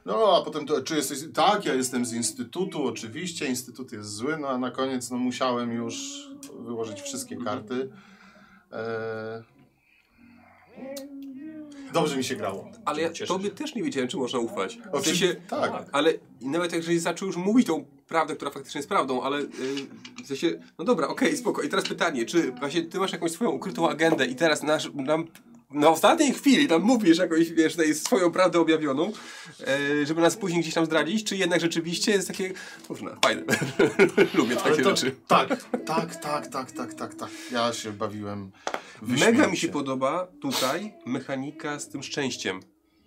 no a potem to, czy jesteś, tak, ja jestem z Instytutu, oczywiście, Instytut jest zły, no a na koniec no musiałem już wyłożyć wszystkie Mhm. karty. E, dobrze mi się grało. Ale ja Cieszę tobie się. też nie wiedziałem, czy można ufać. Oczywiście, sensie, tak. ale nawet jeżeli zaczął już mówić tą prawdę, która faktycznie jest prawdą, ale yy, w sensie, no dobra, okej, spoko. I teraz pytanie, czy właśnie ty masz jakąś swoją ukrytą agendę i teraz nasz, nam na ostatniej chwili tam mówisz jakąś, wiesz, tutaj swoją prawdę objawioną, e, żeby nas później gdzieś tam zdradzić, czy jednak rzeczywiście jest takie, można, fajne. Lubię takie to, rzeczy. tak, tak, tak, tak, tak, tak, tak. Ja się bawiłem. Mega mi się podoba tutaj mechanika z tym szczęściem.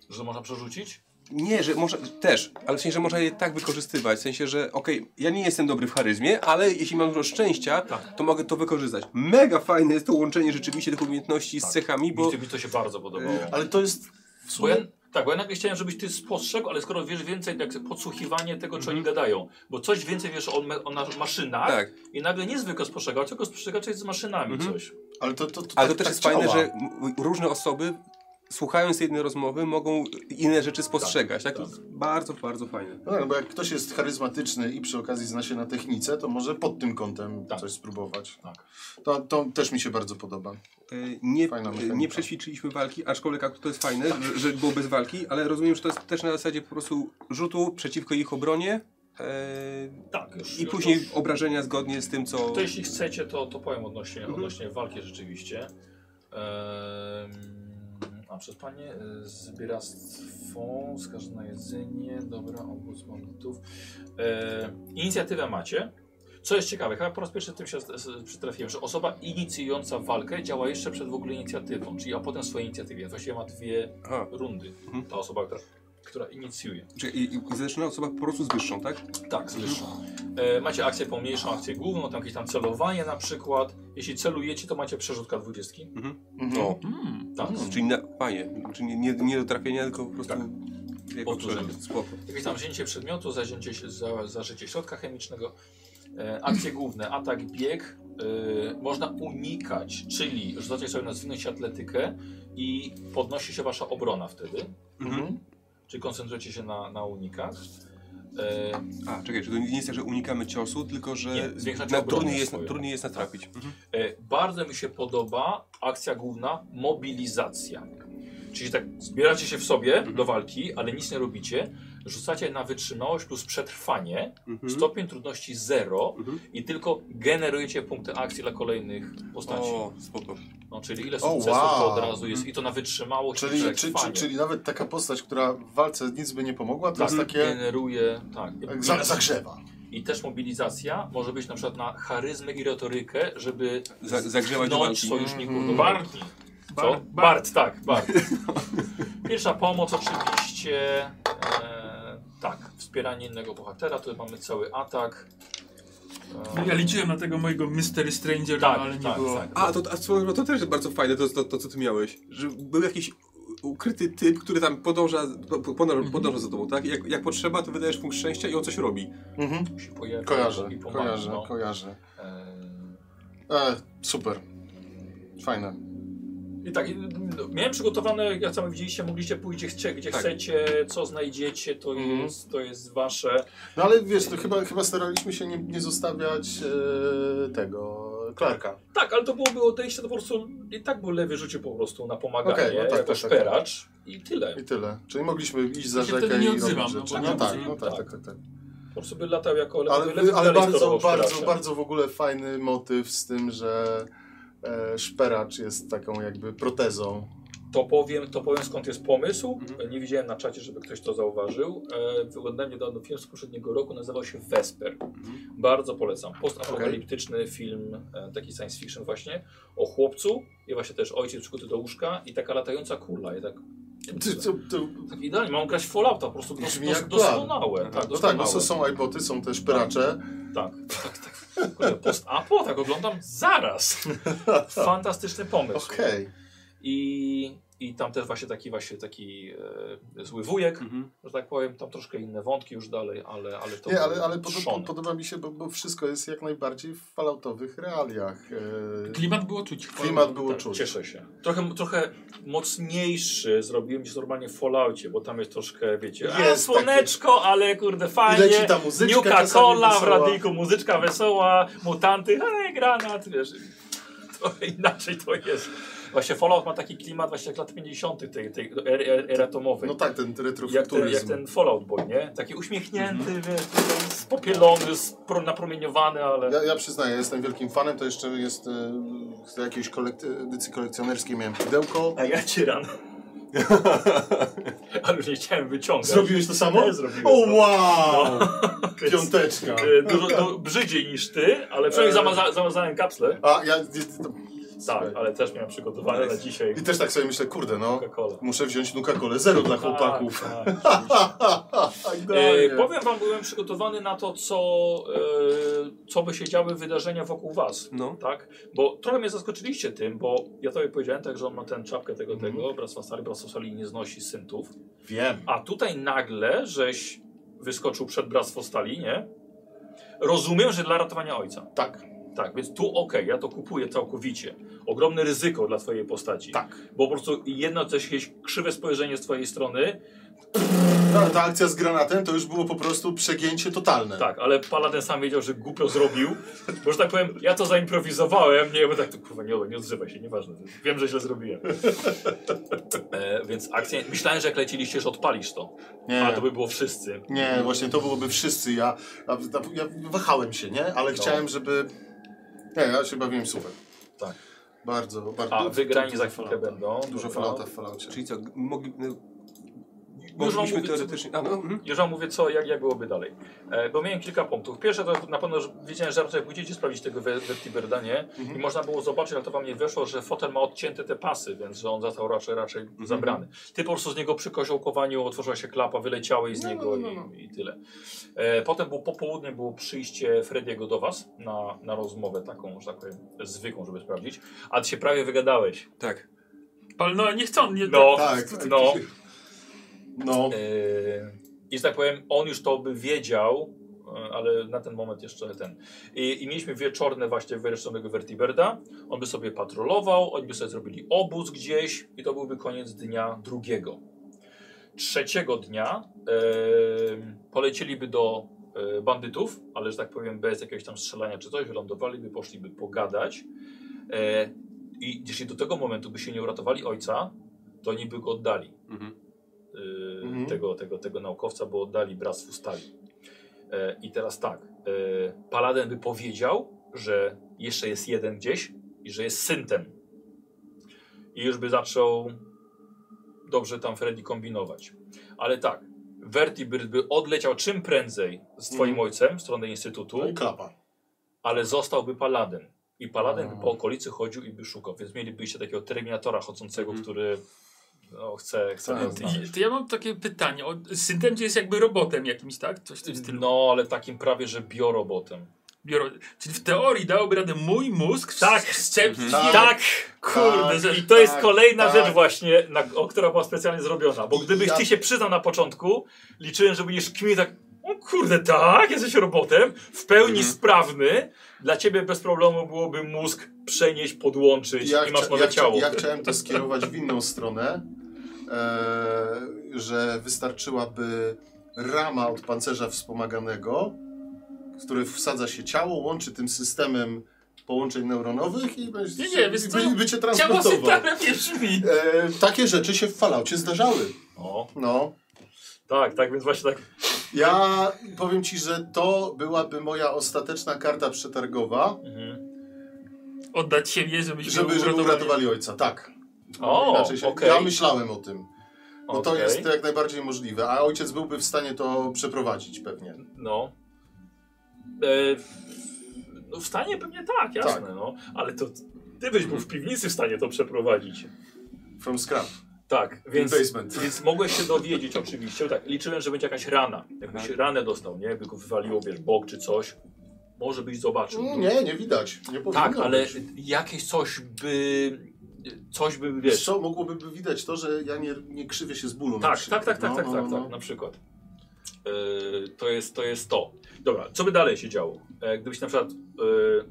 Że można przerzucić? Nie, że może też, ale w sensie, że można je tak wykorzystywać. W sensie, że okej, ja nie jestem dobry w charyzmie, ale jeśli mam dużo szczęścia, Tak. to mogę to wykorzystać. Mega fajne jest to łączenie rzeczywiście tych umiejętności z Tak. cechami, bo Mi, mi to się bardzo podobało. Ale to jest w Bo sumie... tak, bo ja nagle chciałem, żebyś ty spostrzegł, ale skoro wiesz więcej, jak podsłuchiwanie tego, co oni gadają, bo coś więcej wiesz o, me, o na, maszynach tak. i nagle nie zwykle spostrzegał, tylko spostrzegał coś z maszynami Mhm. coś. Ale to, to, to, Ale tak, to też tak jest fajne, działa. że m- różne osoby słuchając jednej rozmowy mogą inne rzeczy spostrzegać. Tak, tak. To jest bardzo, bardzo fajne. No tak, bo jak ktoś jest charyzmatyczny i przy okazji zna się na technice, to może pod tym kątem Tak. coś spróbować. Tak. To, to też mi się bardzo podoba. E, Nie, Fajna e, nie przećwiczyliśmy walki, aczkolwiek to jest fajne, że, że było bez walki, ale rozumiem, że to jest też na zasadzie po prostu rzutu przeciwko ich obronie e, Tak, już. i później już. obrażenia zgodnie z tym, co... To jeśli chcecie, to, to powiem odnośnie, Mhm. odnośnie walki rzeczywiście. Ehm, a przez panie e, zbieractwo, wskaże na jedzenie, dobra, obóz bandytów. E, inicjatywę macie. Co jest ciekawe, chyba po raz pierwszy tym się przytrafiłem, że osoba inicjująca walkę działa jeszcze przed w ogóle inicjatywą, czyli a potem swojej inicjatywie. Właściwie ma dwie Aha. rundy. Mhm. Ta osoba, która, która inicjuje. Czyli i, i zaczyna osoba po prostu z wyższą, tak? Tak, zwyższą. E, macie akcję pomniejszą, akcję główną, tam jakieś tam celowanie na przykład. Jeśli celujecie, to macie przerzutka dwudziestki. No. Mm. Tak. Czyli na, fajnie, czyli nie, nie, nie do trafienia, tylko po prostu... Tak. Jakieś tam wzięcie przedmiotu, zazięcie, się- za, zażycie środka chemicznego. E, akcje główne, atak, bieg. E, można unikać, czyli rzucacie sobie na zwinność atletykę i podnosi się wasza obrona wtedy. Mhm. Czyli koncentrujecie się na, na unikach. E, A, czekaj, czy to nie jest tak, że unikamy ciosu, tylko że Nie, na, trudniej, jest, trudniej jest natrafić. Mhm. E, bardzo mi się podoba akcja główna mobilizacja. Czyli tak zbieracie się w sobie Mhm. do walki, ale nic nie robicie. Rzucacie na wytrzymałość plus przetrwanie, Mhm. stopień trudności 0 Mhm. i tylko generujecie punkty akcji dla kolejnych postaci. O, spoko. No, czyli ile O, sukcesów to od wow. razu jest i to na wytrzymałość Czyli, i czy, czy, czyli nawet taka postać, która w walce nic by nie pomogła, to tak, jest takie... generuje, tak. Za, zagrzewa. I też mobilizacja może być na przykład na charyzmę i retorykę, żeby Za- zagrzewać sojuszników Mhm. do walki. Co? Bart, Bart, tak, Bart. Pierwsza pomoc oczywiście. E, tak, wspieranie innego bohatera. Tu mamy cały atak. E, Ja liczyłem na tego mojego Mystery Stranger, Tak, no, ale nie tak, było. tak. A, to, a drogą to też jest bardzo fajne, to, to, to co ty miałeś. Że był jakiś ukryty typ, który tam podąża, po- podąża, podąża za tobą, tak? Jak, jak potrzeba, to wydajesz punkt szczęścia i on coś robi. Mhm. się pojawia Kojarzę, i pomaga. kojarzę, no. kojarzę. E, E, super. Fajne. I tak, no, miałem przygotowane, jak sami widzieliście, mogliście pójść gdzie, chcie, gdzie Tak. chcecie, co znajdziecie, to, Mhm. jest, to jest wasze. No ale wiesz, to chyba, chyba staraliśmy się nie, nie zostawiać e, tego Clarka. Tak, ale to byłoby odejście, to po prostu i tak był lewy rzucił po prostu na pomaganie, Okej, no tak, jako tak, tak. szperacz i tyle. I tyle. Czyli mogliśmy iść za Ja rzekę wtedy i robić odzywam, no rzeczy. bo No, nie tak, odzywam. no tak, Tak. tak, tak, tak. Po prostu by latał jako lewy, Ale, lewy ale bardzo, bardzo, bardzo w ogóle fajny motyw z tym, że e, szperacz jest taką jakby protezą. To powiem, to powiem skąd jest pomysł. Mhm. Nie widziałem na czacie, żeby ktoś to zauważył. E, Wyglądałem niedawno film z poprzedniego roku, nazywał się Vesper. Bardzo polecam. Postapokaliptyczny film, e, taki science fiction właśnie, o chłopcu i właśnie też ojciec przykuty do łóżka i taka latająca kula. I tak Ty, to, to, Tak idealnie, mam grać Fallouta, po prostu dos, dos, doskonałe. Tak, no tak, doskonałe. no są, są iBoty, są też pyracze. Tak, tak, tak. Kurde, Post Apo, tak oglądam zaraz. Fantastyczny pomysł. Okej. I, I tam też właśnie taki właśnie taki e, zły wujek, Mhm. że tak powiem, tam troszkę inne wątki już dalej, ale, ale to Nie, ale, ale podoba, podoba mi się, bo, bo wszystko jest jak najbardziej w falloutowych realiach. E, Klimat było czuć. Klimat było Tak, czuć. Cieszę się. Trochę, trochę mocniejszy zrobiłem niż normalnie w Falloutie, bo tam jest troszkę, wiecie, a, Jest słoneczko, ale kurde I fajnie. leci ta muzyczka czasami Cola w radyjku, muzyczka wesoła, mutanty, hej, granat, wiesz. Trochę inaczej to jest. Właśnie Fallout ma taki klimat właśnie jak lat 50. tej, tej ery, ery, ery atomowej. No tak, ten jak, ten, retrofuturyzm. jak ten Fallout Boy, nie? Taki uśmiechnięty, Mhm. wiesz, spopielony, spro- napromieniowany, ale... Ja, ja przyznaję, jestem wielkim fanem, to jeszcze jest e, z jakiejś kolekty- edycji kolekcjonerskiej miałem pudełko. A ja ran. ale już nie chciałem wyciągać. Zrobiłeś to samo? Nie, zrobiłem. O no. wow! Więc, Piąteczka. e, Dużo, du, brzydziej niż ty, ale przynajmniej zamaza, zamazałem kapsle. A ja... Tak, ale też miałem przygotowane na dzisiaj I też tak sobie myślę, kurde no, muszę wziąć Nuka Colę zero dla chłopaków. Tak, tak. E, powiem wam, byłem przygotowany na to, co, e, co by się działy wydarzenia wokół was. No. Tak? Bo trochę mnie zaskoczyliście tym, bo ja tobie powiedziałem tak, że on ma tę czapkę tego, Mhm. tego, Bractwa Stali, Bractwo Stali nie znosi syntów. Wiem. A tutaj nagle, żeś wyskoczył przed Bractwo Stali, nie? Rozumiem, że dla ratowania ojca. Tak, Tak, więc tu okej, ja to kupuję całkowicie. Ogromne ryzyko dla twojej postaci. tak. Bo po prostu jedno coś, jakieś krzywe spojrzenie z twojej strony, Ta, ta akcja z granatem to już było po prostu przegięcie totalne. Tak, ale Paladin sam wiedział, że głupio zrobił. Bo że tak powiem, ja to zaimprowizowałem, nie, bo tak, to, kurwa, nie, nie odzywaj się, nieważne. Wiem, że źle zrobiłem. E, więc akcja, myślałem, że jak leciliście, że odpalisz to. Nie. A to by było wszyscy. Nie, właśnie to byłoby wszyscy. Ja, ja, ja wahałem się, nie? Ale No. chciałem, żeby. Nie, ja się bawiłem super. Tak. Bardzo, bardzo. A wygrani dużo za chwilkę fallouta. będą. Dużo Dobra. fallouta w falloucie. Czyli co, mogli, no, wam moglibyśmy mówię, co- teoretycznie... A, no, mhm. Już wam mówię, co, jak, jak byłoby dalej. E, bo miałem kilka punktów. Pierwsze to na pewno że wiedziałem, że raczej pójdziecie sprawdzić tego We- Vertiberda, nie? I można było zobaczyć, ale to wam nie weszło, że fotel ma odcięte te pasy, więc że on został raczej, raczej zabrany. Ty po prostu z niego przy koziołkowaniu otworzyła się klapa, wyleciałeś z No, niego no, no, no. I, i tyle. E, potem było popołudnie było przyjście Frediego do was na, na rozmowę taką, że tak powiem, zwykłą, żeby sprawdzić. A ty się prawie wygadałeś. Tak. Pal, no nie chcą, nie No, Tak, no. No. Yy, I że tak powiem, on już to by wiedział, yy, ale na ten moment jeszcze ten. I, i mieliśmy wieczorne właśnie wyreszczonego Vertiberda. On by sobie patrolował, oni by sobie zrobili obóz gdzieś i to byłby koniec dnia drugiego. Trzeciego dnia yy, polecieliby do yy, bandytów, ale że tak powiem bez jakiegoś tam strzelania czy coś, wylądowaliby, poszliby pogadać. Yy, I jeśli do tego momentu by się nie uratowali ojca, to oni by go oddali Mhm. Mhm. tego, tego, tego naukowca, bo oddali Bractwu Stali. E, I teraz tak, e, Paladin by powiedział, że jeszcze jest jeden gdzieś i że jest syntem. I już by zaczął dobrze tam Freddy kombinować. Ale tak, Vertibird by odleciał czym prędzej z twoim Mhm. ojcem w stronę Instytutu, No i klapa. ale zostałby Paladin. I Paladin by po okolicy chodził i by szukał, więc mielibyście takiego Terminatora chodzącego, Mhm. który no, chce, chce Tak. to ja mam takie pytanie. Syntem jest jakby robotem jakimś, tak? Coś w tym stylu. No, ale takim prawie, że biorobotem. Biuro... Czyli w teorii dałoby radę mój mózg Tak. wszczepić. Tak. Tak! Kurde, Tak. że... I to jest Tak, kolejna tak. rzecz właśnie, na, o, która była specjalnie zrobiona. Bo gdybyś ja- ty się przyznał na początku, liczyłem, że będziesz kmił tak, o kurde, tak, jesteś robotem, w pełni Mhm. sprawny. Dla ciebie bez problemu byłoby mózg przenieść, podłączyć Ja, i masz nowe ja, ciało. ja chciałem to skierować w inną stronę, e, że wystarczyłaby rama od pancerza wspomaganego, w który wsadza się ciało, łączy tym systemem połączeń neuronowych i będzie, Nie, nie, wiesz by, by cię Ciało transportował. brzmi. E, takie rzeczy się w falaucie zdarzały. O, No. Tak, tak, więc właśnie tak, Ja powiem ci, że to byłaby moja ostateczna karta przetargowa, mhm. Oddać siebie, żebyśmy żeby, żeby uratowali. ojca. Tak. O, Inaczej się, okej. Ja myślałem o tym. Bo to Okej. jest jak najbardziej możliwe, a ojciec byłby w stanie to przeprowadzić pewnie. No. E, no w stanie pewnie tak, jasne, Tak. no. Ale to ty byś był w piwnicy w stanie to przeprowadzić. From scrap. Tak, więc, basement. więc mogłeś się dowiedzieć oczywiście. Tak, liczyłem, że będzie jakaś rana. Jakbyś Aha. ranę dostał, nie? By go wywaliło, wiesz, bok czy coś. Może byś zobaczył. No, nie, nie widać. Nie powinno tak, ale być. jakieś coś by... Coś by, Wiesz co, mogłoby by widać to, że ja nie, nie krzywię się z bólu na Tak, przykład. tak, tak, tak, No, tak, no, tak, no. tak, na przykład. Yy, to, jest, to jest to. Dobra, co by dalej się działo? E, gdybyś na przykład... Yy,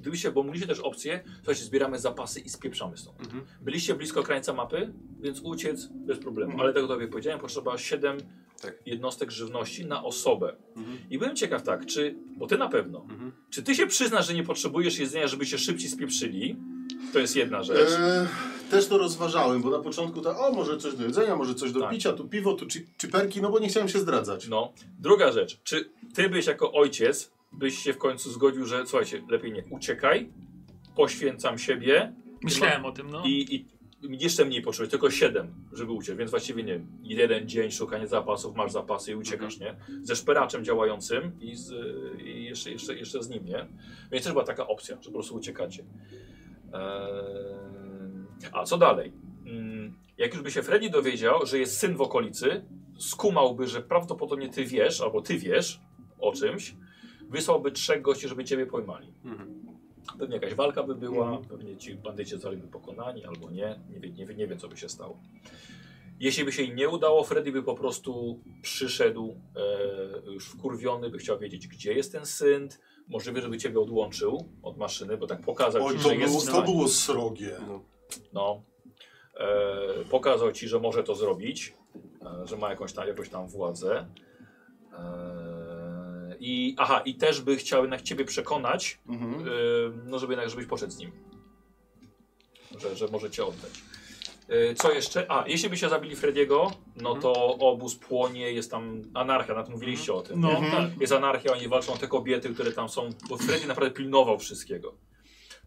gdybyście, bo mówiliście też opcję, słuchajcie, zbieramy zapasy i spieprzamy stąd. Mhm. Byliście blisko krańca mapy, więc uciec bez problemu. Mhm. Ale tego tobie powiedziałem, potrzeba 7 Tak. jednostek żywności na osobę. Mhm. I byłem ciekaw tak, czy, bo ty na pewno, Mhm. czy ty się przyznasz, że nie potrzebujesz jedzenia, żeby się szybciej spieprzyli? To jest jedna rzecz. E, też to rozważałem, bo na początku to, o, może coś do jedzenia, może coś do Tak. picia, tu piwo, tu chi- chiperki, no bo nie chciałem się zdradzać. No. Druga rzecz, czy ty byś jako ojciec, byś się w końcu zgodził, że słuchajcie, lepiej nie uciekaj, poświęcam siebie Myślałem o tym, no. i, i jeszcze mniej potrzebujesz, tylko 7, żeby uciec, więc właściwie nie jeden dzień szukanie zapasów, masz zapasy i uciekasz, nie? Ze szperaczem działającym i, z, i jeszcze, jeszcze, jeszcze z nim, nie? Więc też była taka opcja, że po prostu uciekacie. Eee, a co dalej? Mm, Jak już by się Freddy dowiedział, że jest syn w okolicy, skumałby, że prawdopodobnie ty wiesz, albo ty wiesz o czymś, wysłałby trzech gości, żeby ciebie pojmali. Mhm. Pewnie jakaś walka by była, Mhm. pewnie ci bandyci zostaliby pokonani albo nie. Nie wie, nie, wie, nie wiem, co by się stało. Jeśli by się im nie udało, Freddy by po prostu przyszedł e, już wkurwiony, by chciał wiedzieć, gdzie jest ten synt. Możliwe, żeby ciebie odłączył od maszyny, bo tak pokazał Oj, ci, to że jest było, w to było srogie. No. No. E, pokazał ci, że może to zrobić, e, że ma jakąś tam, jakąś tam władzę. E, I aha, i też by chciał jednak ciebie przekonać, Mhm. e, no żeby jednak, żebyś poszedł z nim. Że, że może cię oddać. E, co jeszcze? A, jeśli by się zabili Frediego, no to obóz płonie, jest tam anarchia, na tym mówiliście o tym. No? Mhm. tak. Jest anarchia, oni walczą o te kobiety, które tam są, bo Freddy naprawdę pilnował wszystkiego.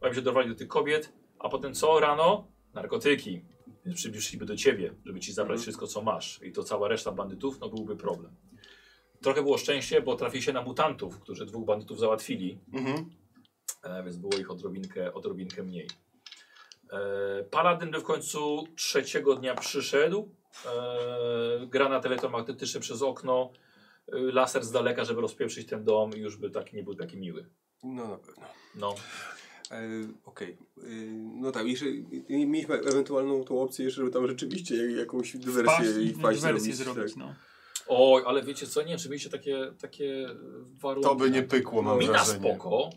Oni się dorwali do tych kobiet, a potem co rano? Narkotyki. Więc przybliżyliby do ciebie, żeby ci zabrać Mhm. wszystko, co masz. I to cała reszta bandytów, no byłby problem. Trochę było szczęście, bo trafili się na mutantów, którzy dwóch bandytów załatwili, Mhm. e, więc było ich odrobinkę, odrobinkę mniej. E, Paladyn w końcu trzeciego dnia przyszedł. E, granat elektromagnetyczny przez okno, e, laser z daleka, żeby rozpieprzyć ten dom i już by tak nie był taki miły. no na pewno. No. E, Okej. E, No tak, jeszcze i- mieliśmy ewentualną tą opcję, jeszcze, żeby tam rzeczywiście jak- jakąś dywersję Wpaść i wpaść wersję zrobić. zrobić, tak. no. Oj, ale wiecie co, nie wiem, czy mieliście takie, takie warunki. To by nie pykło, mam Mina wrażenie. spoko,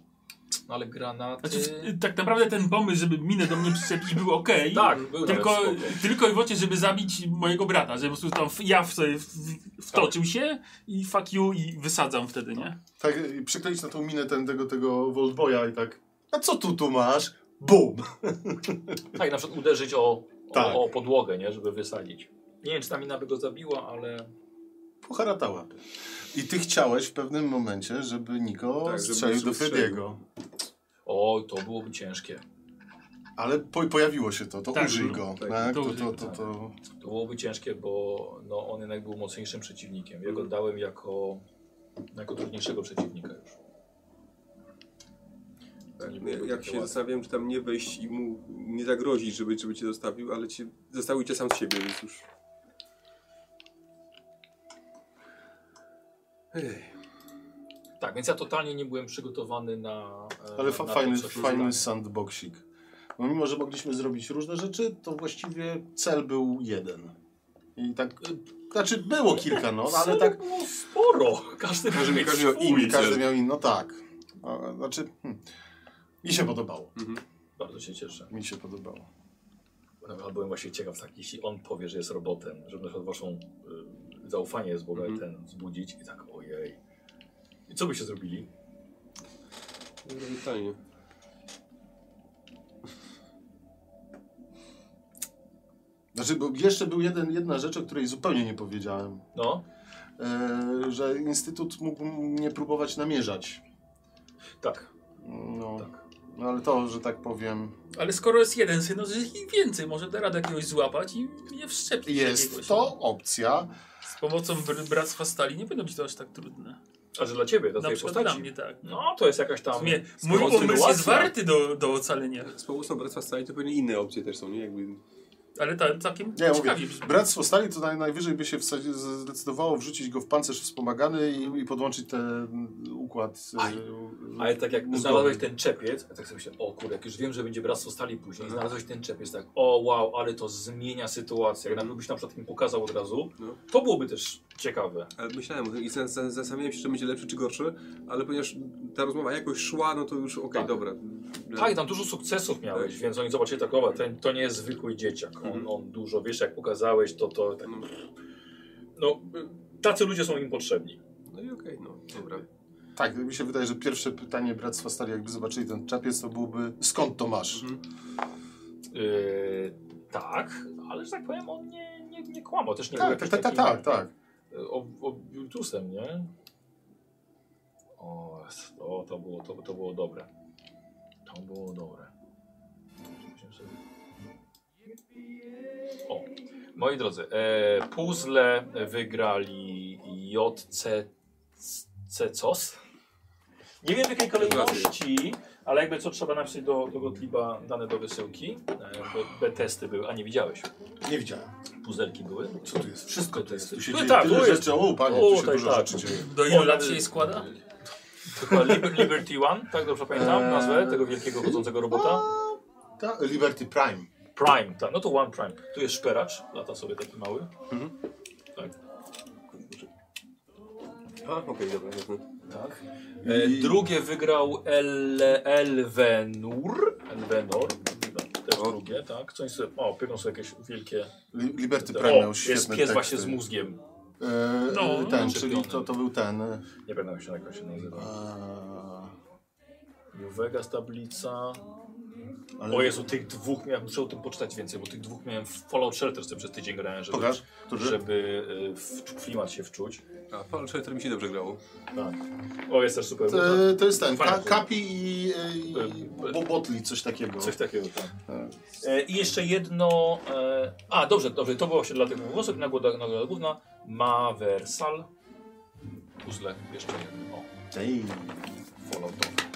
no ale granaty... Znaczy, tak naprawdę ten pomysł, żeby minę do mnie przyczepić był ok. tak, był Tylko, tylko i wyłącznie, żeby zabić mojego brata, że po prostu tam w- ja w sobie w- wtoczył się i fuck you i wysadzam wtedy, nie? Tak, przykleić na tą minę ten, tego, tego Voltboya i tak, a co tu tu masz? Bum! Tak, na przykład uderzyć o, Tak. o, o podłogę, nie, żeby wysadzić. Nie wiem, czy ta mina by go zabiła, ale... Poharatała. I ty chciałeś w pewnym momencie, żeby Niko Tak, strzelił do. Frediego. Oj, to byłoby ciężkie. Ale po, pojawiło się to, to Tak, użyj no, go. tak, tak, to to, tak. to, To byłoby ciężkie, bo no, on jednak był mocniejszym przeciwnikiem. Ja go Mhm. dałem jako, jako trudniejszego przeciwnika już. Tak, jak takie się zastanawiałem, czy tam nie wejść i mu nie zagrozić, żeby, żeby cię zostawił, ale cię zostawił cię sam z siebie, więc już. Ej. Tak, więc ja totalnie nie byłem przygotowany na. e, ale fa na fajny, to, fajny sandboxik. No mimo, że mogliśmy zrobić różne rzeczy, to właściwie cel był jeden. I tak, y, znaczy było kilka, no, ale tak było sporo. Każdy, Każdy- miał swój. inny każdy miał inny, no tak. Znaczy, hmm. mi się podobało. Mhm. Bardzo się cieszę. Mi się podobało. Nawet byłem właśnie ciekaw, tak, jeśli on powie, że jest robotem, żeby na przykład waszą y, zaufanie jest Boga Mhm. ten wzbudzić i tak ojej. I co byście zrobili? Dobre pytanie. Znaczy, bo jeszcze był jeden, jedna rzecz, o której zupełnie nie powiedziałem. No, E, że Instytut mógł mnie próbować namierzać. tak, No, tak. no ale to, że tak powiem, Ale skoro jest jeden syn, no to jest ich więcej. Może da radę jakiegoś złapać i je wszczepić jest jakiegoś, to opcja. Z pomocą br- Bractwa Stali nie będą być to aż tak trudne. A że dla ciebie, dla Na przykład postaci? dla mnie tak. No, to jest jakaś tam. mój kontynuacja. umysł jest warty do, do ocalenia. Z pomocą Bractwa Stali to pewnie inne opcje też są, nie? Jakby Ale to całkiem Nie, mówię, ciekawie brzmi. Bractwo Stali to naj, najwyżej by się zdecydowało wrzucić go w pancerz wspomagany i, i podłączyć ten układ. e, Aj. Ale tak jak znalazłeś ten czepiec, tak sobie myślę, o kurde, jak już wiem, że będzie bractwo stali później, znalazłeś ten czepiec, tak, o wow, ale to zmienia sytuację. Jak nam byś na przykład mi pokazał od razu, No. to byłoby też ciekawe. Ale myślałem o tym i za- za- zastanawiałem się, czy będzie lepszy, czy gorszy, ale ponieważ ta rozmowa jakoś szła, no to już okej, Tak. dobra. Tak, tam dużo sukcesów miałeś, Tak. więc oni zobaczyli tak, o, ten, to nie jest zwykły dzieciak, on, Mhm. on dużo, wiesz, jak pokazałeś, to to tak, No, no, tacy ludzie są im potrzebni. no i okej, no, dobra. Tak, mi się wydaje, że pierwsze pytanie Bractwa Stali, jakby zobaczyli ten czepiec, to byłoby skąd to masz? Mhm. Yy, tak, ale że tak powiem, on nie, nie, nie kłamał, też nie był Tak, jakiś tak, tak, taki- tak, tak. o, o Virtusem, nie? O, o to, było, to, to było dobre. To było dobre. O, moi drodzy, e, puzzle wygrali JC COS. Nie wiem w jakiej kolejności, ale jakby co trzeba napisać do, do Gottlieba dane do wysyłki. E, bo B testy były, a nie widziałeś. Nie widziałem. Puzelki były. Co tu jest? Wszystko tu jest. Tu się No dzieje tak, tyle jest- rzeczy. O, panie, O, tu się tak, dużo tak. rzeczy dzieje. Do ilu O, lat się jej składa? Chyba Liber- Liberty One, tak dobrze pamiętam Eee. nazwę tego wielkiego chodzącego robota? Ta, Liberty Prime. Prime, tak, no to One Prime. Tu jest szperacz, lata sobie taki mały. Mhm. Tak. A, okej, dobra, jasne. tak. E, drugie wygrał El, Elvenur. Elvenor. Też O. drugie, tak. Coś sobie, o, piękną sobie jakieś wielkie... Li- Liberty Prime miał O, świetne jest pies teksty. właśnie z mózgiem. E, No, ten, no. czyli to, to był ten. e, Nie pamiętam jak się, jak on się nazywa. e, New Vegas tablica. ale- O Jezu, tych dwóch miałem, muszę o tym poczytać więcej, bo tych dwóch miałem w Fallout Shelter, sobie przez tydzień grałem, żeby, Pokaż, żeby y, w klimat się wczuć. A, Fall Shelter mi się dobrze grało. Tak. O, jest też super. To, to jest ten. Ka Kapi i, i E, e, Bobotli, coś takiego. Coś takiego, tak. E, E, I jeszcze jedno. E, a, dobrze, dobrze, to było właśnie dla tych głosów. Nagroda, nagroda główna. Maversal. Puzzle, jeszcze jedno. O, Falloutowe.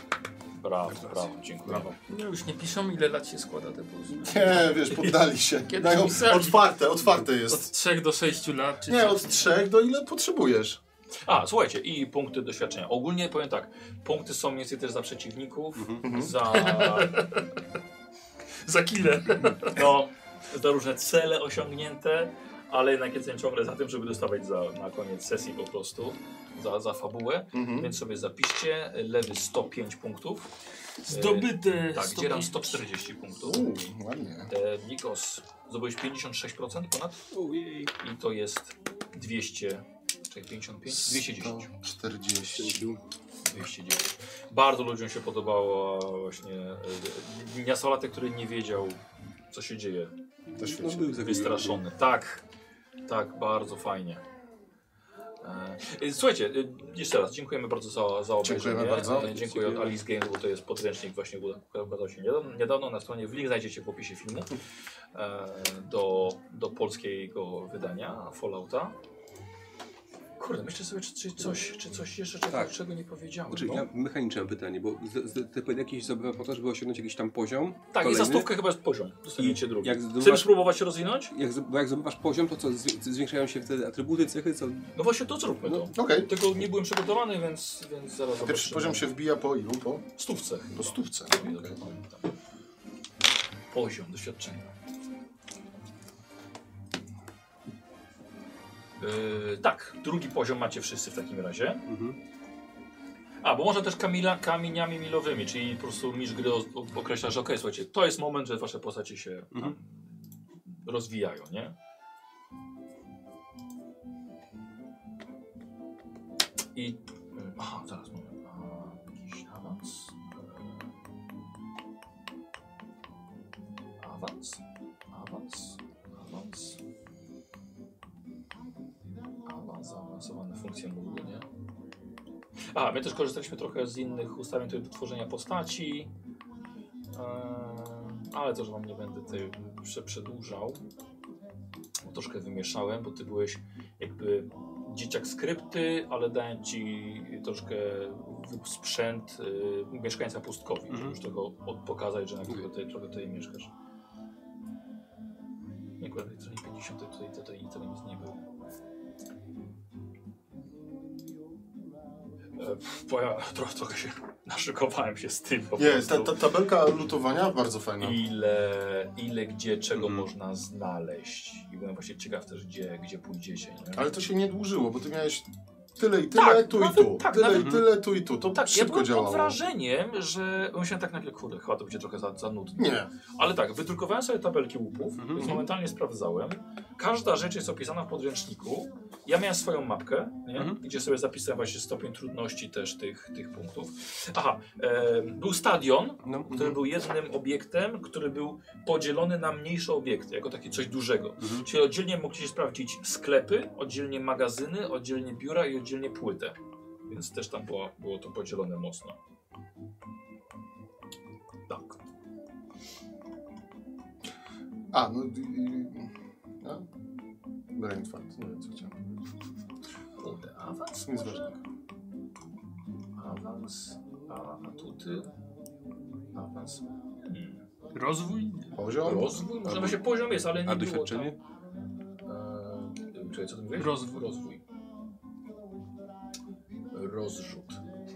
Brawo, brawo, dziękuję. Brawo. No już nie piszą ile lat się składa te puzzle. Nie, wiesz, poddali się. Dają pisali. otwarte, otwarte Od jest. 3 do 6 lat czy Nie, od trzech do ile potrzebujesz. A, słuchajcie, i punkty doświadczenia. Ogólnie powiem tak, punkty są mniej więcej też za przeciwników, Mhm. za, Za kile. no, za różne cele osiągnięte, ale jednak jestem ciągle za tym, żeby dostawać za, na koniec sesji po prostu, za, za fabułę. Mhm. Więc sobie zapiszcie, lewy 105 punktów, Zdobyte. tak, 105. dzieram 140 punktów. Uuu, ładnie. E, Nikos, zdobyłeś 56% ponad Ojej. i to jest 200, czekaj, 55? 210. 140. 209. Bardzo ludziom się podobała właśnie e, nastolatek, który nie wiedział, co się dzieje. Też No, wiecie. był zagrożony. Wystraszony. Tak, tak, bardzo fajnie. E, e, Słuchajcie, e, jeszcze raz dziękujemy bardzo za, za obejrzenie. Dziękujemy bardzo. E, Dziękuję od Alice Games, bo to jest podręcznik właśnie ukazał się niedawno, niedawno na stronie. W link znajdziecie w opisie filmu e, do, do polskiego wydania Fallouta. Kurde, myślę sobie, czy, czy, coś, czy coś jeszcze, czego, Tak. czego nie powiedziałem. Znaczy, no. ja mechaniczne pytanie, bo z, z, ty jakieś zabawa po to, żeby osiągnąć jakiś tam poziom. Tak, i kolejny. za stówkę chyba jest poziom. Dostaniecie I drugi. jak Chcesz zdobywasz- spróbować się rozwinąć? Jak, z- bo jak zdobywasz poziom, to co, zwi- zwiększają się wtedy atrybuty, cechy, co? No właśnie to zróbmy No. to. Okej. Tego nie byłem przygotowany, więc, więc zaraz Pierwszy zobaczymy. poziom się wbija po ilu? Po, Stówce. po stówce. Poziom doświadczenia. Yy, tak, drugi poziom macie wszyscy w takim razie. Mhm. A, bo może też kamila, kamieniami milowymi, czyli po prostu mistrz gry o- o- określa, że okej, słuchajcie, to jest moment, że wasze postacie się Mhm. rozwijają, nie? I... mm, Aha, zaraz moment. A, jakiś awans? E, Awans? Awans? Awans? Awans, zaawansowane funkcje mózgu, nie? A, my też korzystaliśmy trochę z innych ustawień tutaj do tworzenia postaci. Eee, ale to, że wam nie będę tutaj prze przedłużał. Troszkę wymieszałem, bo ty byłeś jakby dzieciak skrypty, ale dałem ci troszkę w- sprzęt y, mieszkańca pustkowi, żeby Mhm. już tego pokazać, że na okay. tutaj, trochę tutaj mieszkasz. akurat na stronie 50 tutaj, tutaj, tutaj nic nie było. Bo ja trochę, trochę się naszykowałem się z tym po ta, ta tabelka lutowania bardzo fajna. Ile, ile gdzie, czego Mhm. można znaleźć. I byłem właśnie ciekaw też, gdzie, gdzie pójdziecie. Nie? Ale to się nie dłużyło, bo ty miałeś tyle i tyle, Tak, tu nawet- i tu. tak, tyle nawet- i tyle, tu i tu. To tak, ja szybko byłem działało. pod wrażeniem, że myślałem tak nagle, kurde, chyba to będzie trochę za, za nudne. Nie. Ale tak, wydrukowałem sobie tabelki łupów, Mhm. więc momentalnie sprawdzałem. Każda rzecz jest opisana w podręczniku. Ja miałem swoją mapkę, nie? Mhm. gdzie sobie zapisałem właśnie stopień trudności też tych, tych punktów. Aha, e, był stadion, No. który był jednym obiektem, który był podzielony na mniejsze obiekty, jako takie coś dużego. Mhm. Czyli oddzielnie mogliście sprawdzić sklepy, oddzielnie magazyny, oddzielnie biura i oddzielnie płytę. Więc też tam było, było to podzielone mocno. Tak. A, no... i- A? Brain fart, nie wiem co chciałem. Kurde, awans Nic może? ważnego. Awans, a atuty, awans. Hmm. Rozwój? Poziom? Rozwój? Może się poziom jest, ale nie A było doświadczenie? Tam. Eee, czekaj, co ty? Rozwój. Rozwój. Rozrzut.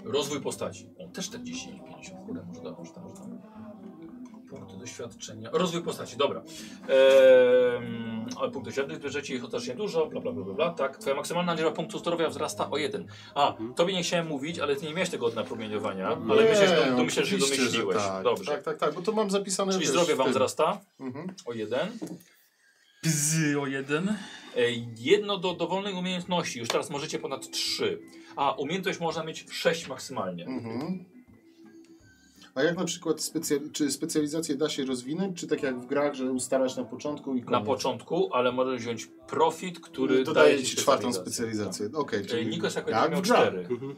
Rozwój postaci. O, też 40 50. Kurde, może tam, może tam. Punkty doświadczenia. Rozwój postaci, dobra. Eee, ale punkt doświadczenia, bierzecie ich otocznie dużo, bla, bla, bla, bla, bla. Tak, twoja maksymalna liczba punktów zdrowia wzrasta o jeden. A, Mhm. tobie nie chciałem mówić, ale ty nie miałeś tego od napromieniowania, Nie, ale myślę, że to myślę, że oczywiście, domyśliłeś. tak. Dobrze. Tak, tak, tak, bo to mam zapisane Czyli wiesz, zdrowie w wam tym. wzrasta Mhm. o jeden. Bzy o jeden. E, Jedno do dowolnej umiejętności, już teraz możecie ponad trzy. A umiejętność można mieć sześć maksymalnie. Mhm. A jak na przykład specja- czy specjalizację da się rozwinąć, czy tak jak w grach, że ustalasz na początku i Na koniec? początku, ale możesz wziąć profit, który Dodaje daje ci czwartą specjalizację. Okej, Tak. czyli Nikos jako jak miał cztery. Mhm.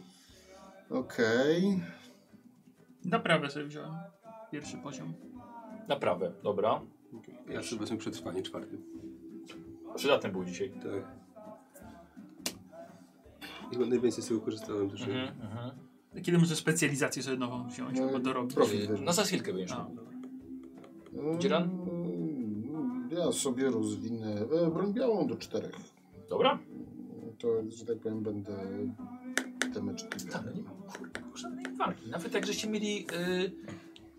Okej. Naprawę sobie wziąłem. Pierwszy poziom. Naprawę, dobra. Ja sobie wezmę przetrwanie czwarty. Przydatny był dzisiaj. Tak. I najwięcej z tego korzystałem też. Mhm, mhm. Kiedy może specjalizację sobie nową wziąć, No, albo dorobić? profil. No za chwilkę będziesz A, miał. dobra. Dzieran? Mm, Ja sobie rozwinę e, broń białą do czterech. Dobra? To, że tak powiem, będę damage dealer. Tak, no nie ma żadnej walki. Nawet jak żeście mieli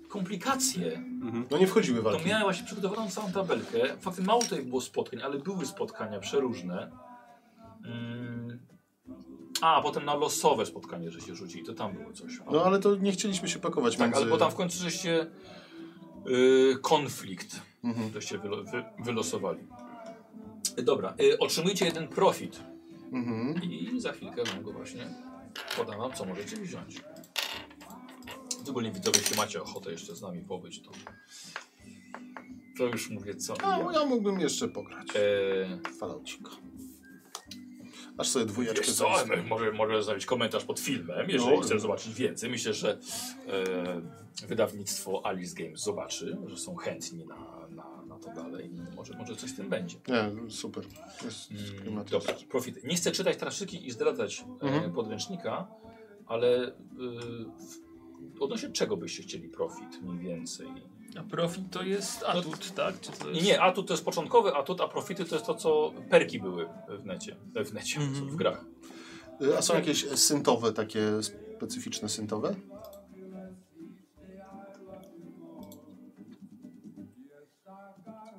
y, komplikacje, Mhm. No nie wchodziły to walki. miałem właśnie przygotowaną całą tabelkę. Faktycznie mało tutaj było spotkań, ale były spotkania przeróżne. Mm. A, potem na losowe spotkanie, że się rzucili, to tam było coś. No ale to nie chcieliśmy się pakować tak, między... ale bo tam w końcu żeście y, konflikt, Mhm. żeście wylo, wy, wylosowali. Dobra, y, otrzymujcie jeden profit Mhm. i za chwilkę wam go właśnie podam wam, co możecie wziąć. Szczególnie widzowie, jeśli macie ochotę jeszcze z nami pobyć, to, to już mówię co. i A, jak. ja mógłbym jeszcze pograć. Falaucika. Aż sobie dwójeczkę co, zainstaluję. może, może zostawić komentarz pod filmem, jeżeli No. chcesz zobaczyć więcej. Myślę, że e, wydawnictwo Alice Games zobaczy, że są chętni na, na, na to dalej. Może, może coś z tym będzie. Nie, super. Jest Mm, dobra, profit. Nie chcę czytać teraz wszystkich i zdradzać e, Mhm. podręcznika, ale y, w- odnośnie czego byście chcieli profit mniej więcej? A profit to jest atut, tak? Czy to Nie, jest... nie, atut to jest początkowy atut, a profity to jest to, co perki były w necie, w necie, Mhm. w grach. Y, A są jakieś syntowe, takie specyficzne syntowe?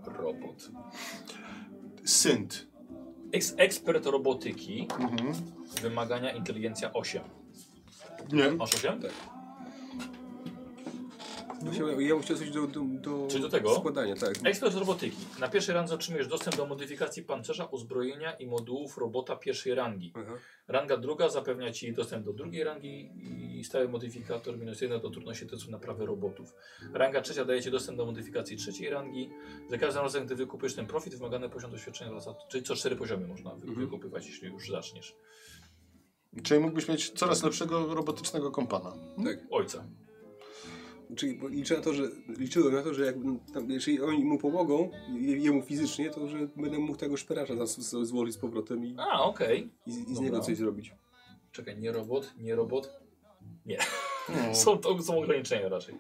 Robot. Synt. Eks ekspert robotyki, Mhm. wymagania inteligencja 8. Nie. Masz 8? Tak. Właśnie ja, ja bym chciał coś do, do, do, Czy do tego? składania, tak. Ekspert robotyki. Na pierwszej randze otrzymujesz dostęp do modyfikacji pancerza, uzbrojenia i modułów robota pierwszej rangi. Aha. Ranga druga zapewnia Ci dostęp do drugiej rangi i stały modyfikator minus 1 do trudności testu naprawy robotów. Ranga trzecia daje Ci dostęp do modyfikacji trzeciej rangi. Za każdym razem, gdy wykupisz ten profit, wymagany poziom doświadczenia wraca, czyli co cztery poziomy można wy Mhm. wykupywać, jeśli już zaczniesz. Czyli mógłbyś mieć coraz lepszego robotycznego kompana. Tak. Ojca. Czyli liczę na to, że liczyłem na to, że jak tam, jeżeli oni mu pomogą, je, jemu fizycznie, to że będę mógł tego szperacza złożyć z powrotem i, A, okej. i, z- i z Dobra. niego coś zrobić. Czekaj, nie robot, nie robot. No. Są, to są ograniczenia raczej.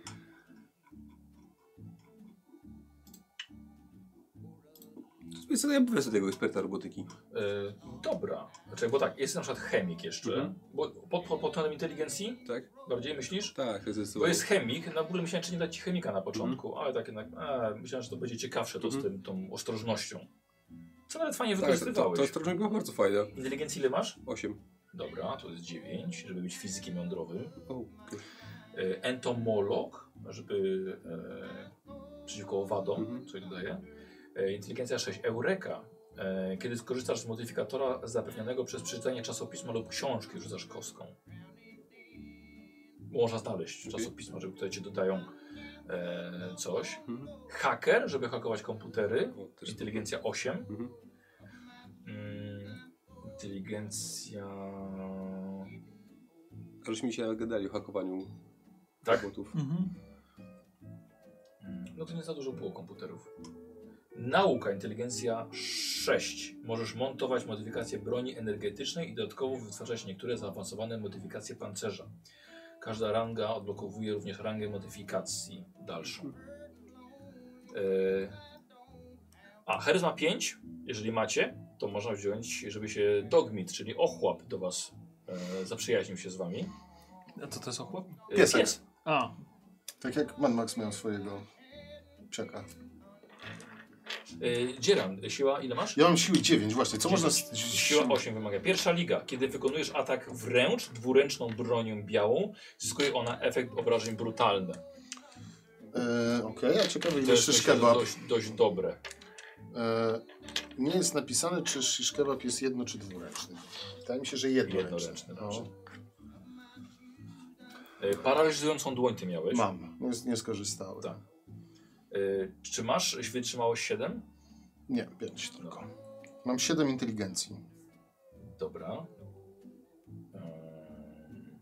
Co, ja wezmę tego eksperta robotyki. E, dobra. Znaczy, bo tak, jest na przykład chemik jeszcze. Mhm. Bo pod, pod, pod kątem inteligencji Tak? bardziej myślisz? Tak, jest Bo jest chemik, na ogóle myślałem, czy nie dać ci chemika na początku, ale tak jednak, a, myślałem, że to będzie ciekawsze to z Mhm. tym, tą ostrożnością. Co nawet fajnie Tak, to, to, wykorzystywałeś. to ostrożnie było bardzo fajne. Inteligencji ile masz? 8. Dobra, to jest 9, żeby być fizykiem jądrowym. O, okej. E, entomolog, żeby e, przeciwko owadom, Mhm. co dodaje. E, inteligencja 6, eureka. E, kiedy skorzystasz z modyfikatora zapewnionego przez przeczytanie czasopisma lub książki, rzucasz kostką. Można znaleźć czasopisma, żeby które ci dodają e, coś. Mhm. Haker, żeby hakować komputery. Też Inteligencja 8. Mhm. Mm, inteligencja... Żeśmy mi się gadali o hakowaniu Tak? robotów. Mhm. Mm, No to nie za dużo było komputerów. Nauka, inteligencja 6. Możesz montować modyfikacje broni energetycznej i dodatkowo wytwarzać niektóre zaawansowane modyfikacje pancerza. Każda ranga odblokowuje również rangę modyfikacji dalszą. E, A, charyzma 5, jeżeli macie, to można wziąć, żeby się dogmit, czyli ochłap do was e, zaprzyjaźnił się z wami. A co to jest ochłap? E, Piesek. Pies. A, Tak jak Man Max miał swojego psiaka. E, Dzieran, siła ile masz? Ja mam siły 9 właśnie. Co można... z- Siła 8 wymaga. Pierwsza liga. Kiedy wykonujesz atak wręcz dwuręczną bronią białą, zyskuje ona efekt obrażeń brutalne. Okej, a ciekawe ile że kebab. dość, dość dobre. E, nie jest napisane, czy shish kebab jest jedno czy dwuręczny. Wydaje mi się, że jednoręczny. Jednoręczny. No. E, Paraliżującą dłoń ty miałeś. Mam, nie, nie skorzystałem. Tak. E, Czy masz wytrzymałość 7? Nie, 5 tylko. No. Mam 7 inteligencji. Dobra. Ehm,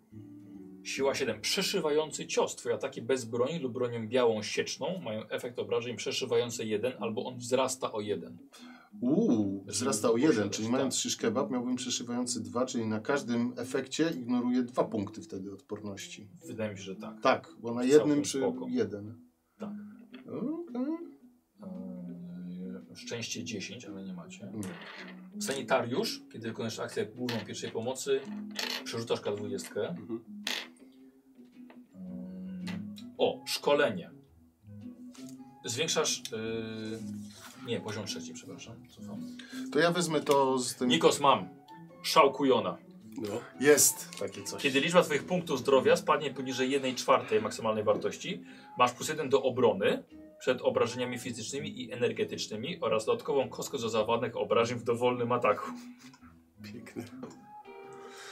Siła 7. Przeszywający cios. Twoje ataki bez broni lub bronią białą sieczną mają efekt obrażeń przeszywający 1 albo on wzrasta o 1. Uuu, wzrasta o 1, posiadasz, czyli mając shish kebab miałbym przeszywający 2, czyli na każdym efekcie ignoruję 2 punkty wtedy odporności. Wydaje mi się, że tak. Tak, bo na jednym przy spoko. 1. Tak. Eee, Szczęście 10, ale nie macie. Sanitariusz, kiedy wykonasz akcję główną pierwszej pomocy, przerzucasz K20. Mhm. Mm, O, szkolenie. Zwiększasz. Yy, nie, poziom trzeci, przepraszam. Cofam. To ja wezmę to z tym... Nikos mam. Szałkujona. No. Jest takie coś. Kiedy liczba Twoich punktów zdrowia spadnie poniżej 1 czwartej maksymalnej wartości, masz plus 1 do obrony przed obrażeniami fizycznymi i energetycznymi oraz dodatkową kostkę do zawadnych obrażeń w dowolnym ataku. Piękne.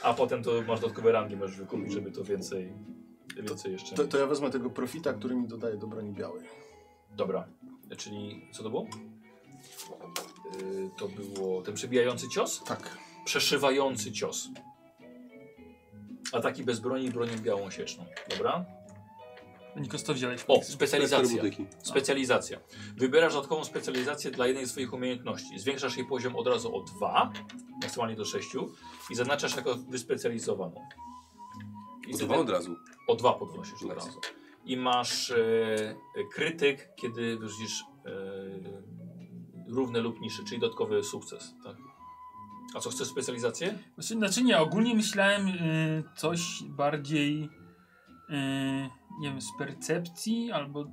A potem to masz dodatkowe rangi, możesz wykupić, żeby to więcej, więcej jeszcze. To, to ja wezmę tego profita, który mi dodaje do broni białej. Dobra, czyli co to było? Yy, to było ten przebijający cios? Tak. Przeszywający cios. Ataki bez broni i bronią białą sieczną. Dobra? To wziąłeś. O, specjalizacja. Specjalizacja. Wybierasz dodatkową specjalizację dla jednej z swoich umiejętności. Zwiększasz jej poziom od razu o 2, maksymalnie do 6 i zaznaczasz jako wyspecjalizowaną. I O wtedy- dwa od razu. o 2 podnosisz od razu. I masz e, krytyk, kiedy wyrzucisz e, równy lub niższy, czyli dodatkowy sukces. Tak? A co, chcesz specjalizację? Znaczy, znaczy nie, ogólnie myślałem y, coś bardziej, y, nie wiem, z percepcji albo...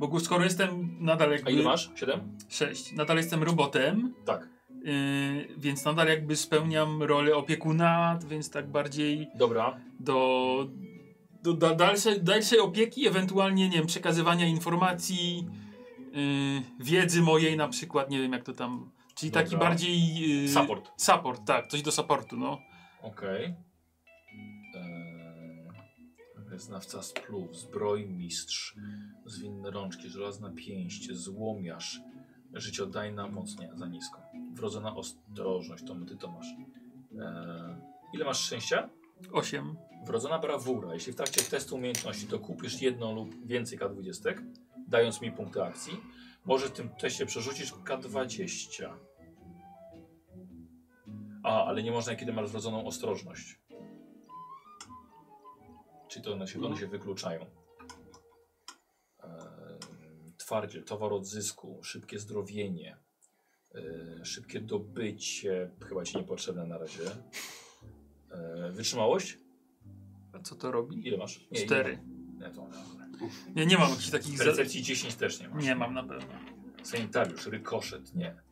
Bo skoro jestem nadal jakby... A ile masz? 7? 6. Nadal jestem robotem, Tak. y, więc nadal jakby spełniam rolę opiekuna, więc tak bardziej Dobra. do, do da, dalszej, dalszej opieki, ewentualnie, nie wiem, przekazywania informacji, y, wiedzy mojej na przykład, nie wiem jak to tam... Czyli taki Dobra. bardziej... y, Support. Support, tak, coś do supportu, no. Okej. Eee, Znawca spluw, zbrojmistrz, zwinne rączki, żelazna pięść, złomiarz, życiodajna moc, nie, za nisko. Wrodzona ostrożność, to ty to masz. Eee, ile masz szczęścia? 8. Wrodzona brawura. Jeśli w trakcie testu umiejętności dokupisz jedną lub więcej K20, dając mi punkty akcji, możesz w tym teście przerzucić K20. A, ale nie można, kiedy masz wrodzoną ostrożność. Czyli to one się, one się wykluczają. Ehm, twardziel, towar odzysku, szybkie zdrowienie, E, szybkie dobycie, chyba ci niepotrzebne na razie. E, wytrzymałość? A co to robi? Ile masz? Nie, Cztery. Nie, nie, to, Nie, nie mam jakichś takich... Za... percepcji 10 też nie masz. Nie mam na pewno. Sanitariusz, rykoszet, nie. E,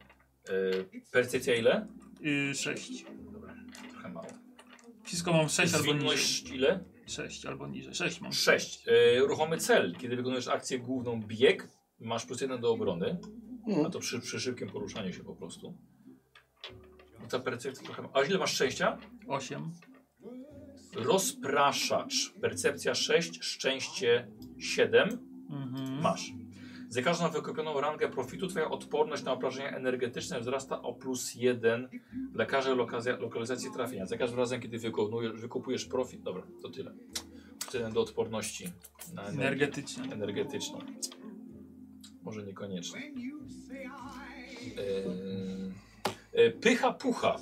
percepcja ile? Yy, sześć. Dobra, trochę mało. Wszystko mam sześć albo niżej. Ile? Sześć albo niżej. Sześć mam. 6. E, ruchomy cel. Kiedy wykonujesz akcję główną bieg, masz plus jeden do obrony. A to przy, przy szybkim poruszaniu się po prostu. No ta percepcja trochę... A ile masz szczęścia? Osiem. Rozpraszacz. Percepcja 6, szczęście 7. Mhm. Masz. Za każdą wykupioną rangę profitu twoja odporność na obrażenia energetyczne wzrasta o plus 1 dla każdej lokazja, lokalizacji trafienia. Za każdym razem, kiedy wykupujesz profit, dobra, to tyle. 1 do odporności na energię Energetyczny. energetyczną. Może niekoniecznie. Yy, pycha pucha.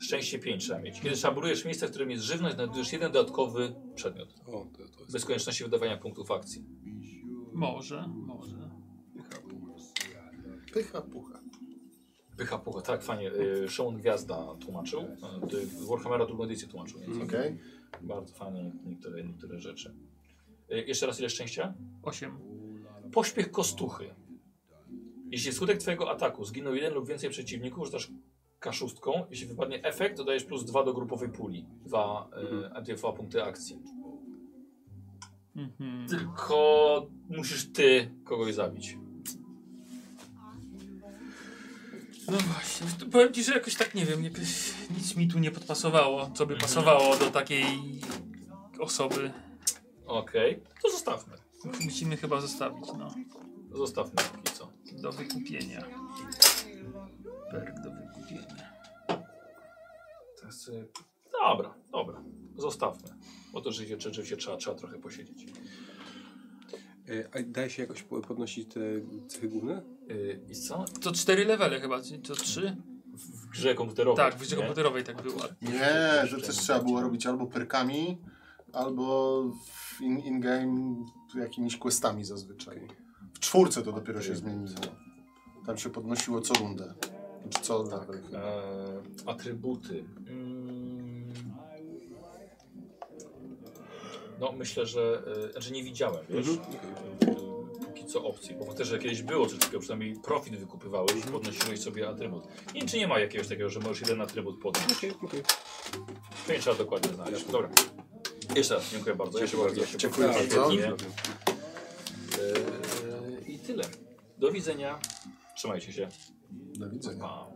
Szczęście 5 trzeba mieć. Kiedy szabrujesz miejsce, w którym jest żywność, znajdujesz jeden dodatkowy przedmiot. O, to, to jest... Bez konieczności wydawania punktów akcji. Może, może. Pycha, pucha. Pycha pucha, tak, fajnie. Yy, Szymon Gwiazda tłumaczył. Ty Warhammera drugą edycję tłumaczył. Więc Okej. Bardzo fajnie niektóre, niektóre rzeczy. Yy, jeszcze raz ile szczęścia? Osiem. Pośpiech kostuchy. Jeśli wskutek twojego ataku zginął jeden lub więcej przeciwników, rzucasz kaszustką. Jeśli wypadnie efekt, dodajesz plus dwa do grupowej puli. Dwa, y, dwa punkty akcji. Mhm. Tylko musisz ty kogoś zabić. No właśnie, to powiem ci, że jakoś tak nie wiem, nic mi tu nie podpasowało, co by pasowało do takiej osoby. Okej, to zostawmy. Musimy chyba zostawić, no, Zostawmy póki co. do wykupienia. Perk do wykupienia. Teraz, y, dobra, dobra. Zostawmy. Bo to życie, rzeczywiście trzeba, trzeba trochę posiedzieć. E, A daje się jakoś po- podnosić te cechy główne? Yy, I co? To cztery levele chyba, czy to trzy? W, grze komputerowej. Tak, w grze nie? komputerowej tak było. Nie, to też trzeba było robić albo perkami, albo w in- in-game jakimiś questami zazwyczaj. W czwórce to dopiero się zmieniło. Tam się podnosiło co rundę. Czy co Tak. level. E, atrybuty. Mm. No myślę, że... E, znaczy nie widziałem, wiesz? Mhm, E, póki co opcji. Bo też, że kiedyś było coś takiego, przynajmniej profit wykupywałeś i podnosiłeś sobie atrybut. Nie wiem, czy nie ma jakiegoś takiego, że możesz jeden atrybut podnieść. Okej, okej. To nie trzeba dokładnie znaleźć. Dobra. Jeszcze raz dziękuję bardzo. Ja się bardzo. Dziękuję bardzo. E, I tyle. Do widzenia. Trzymajcie się. Do widzenia. Pa.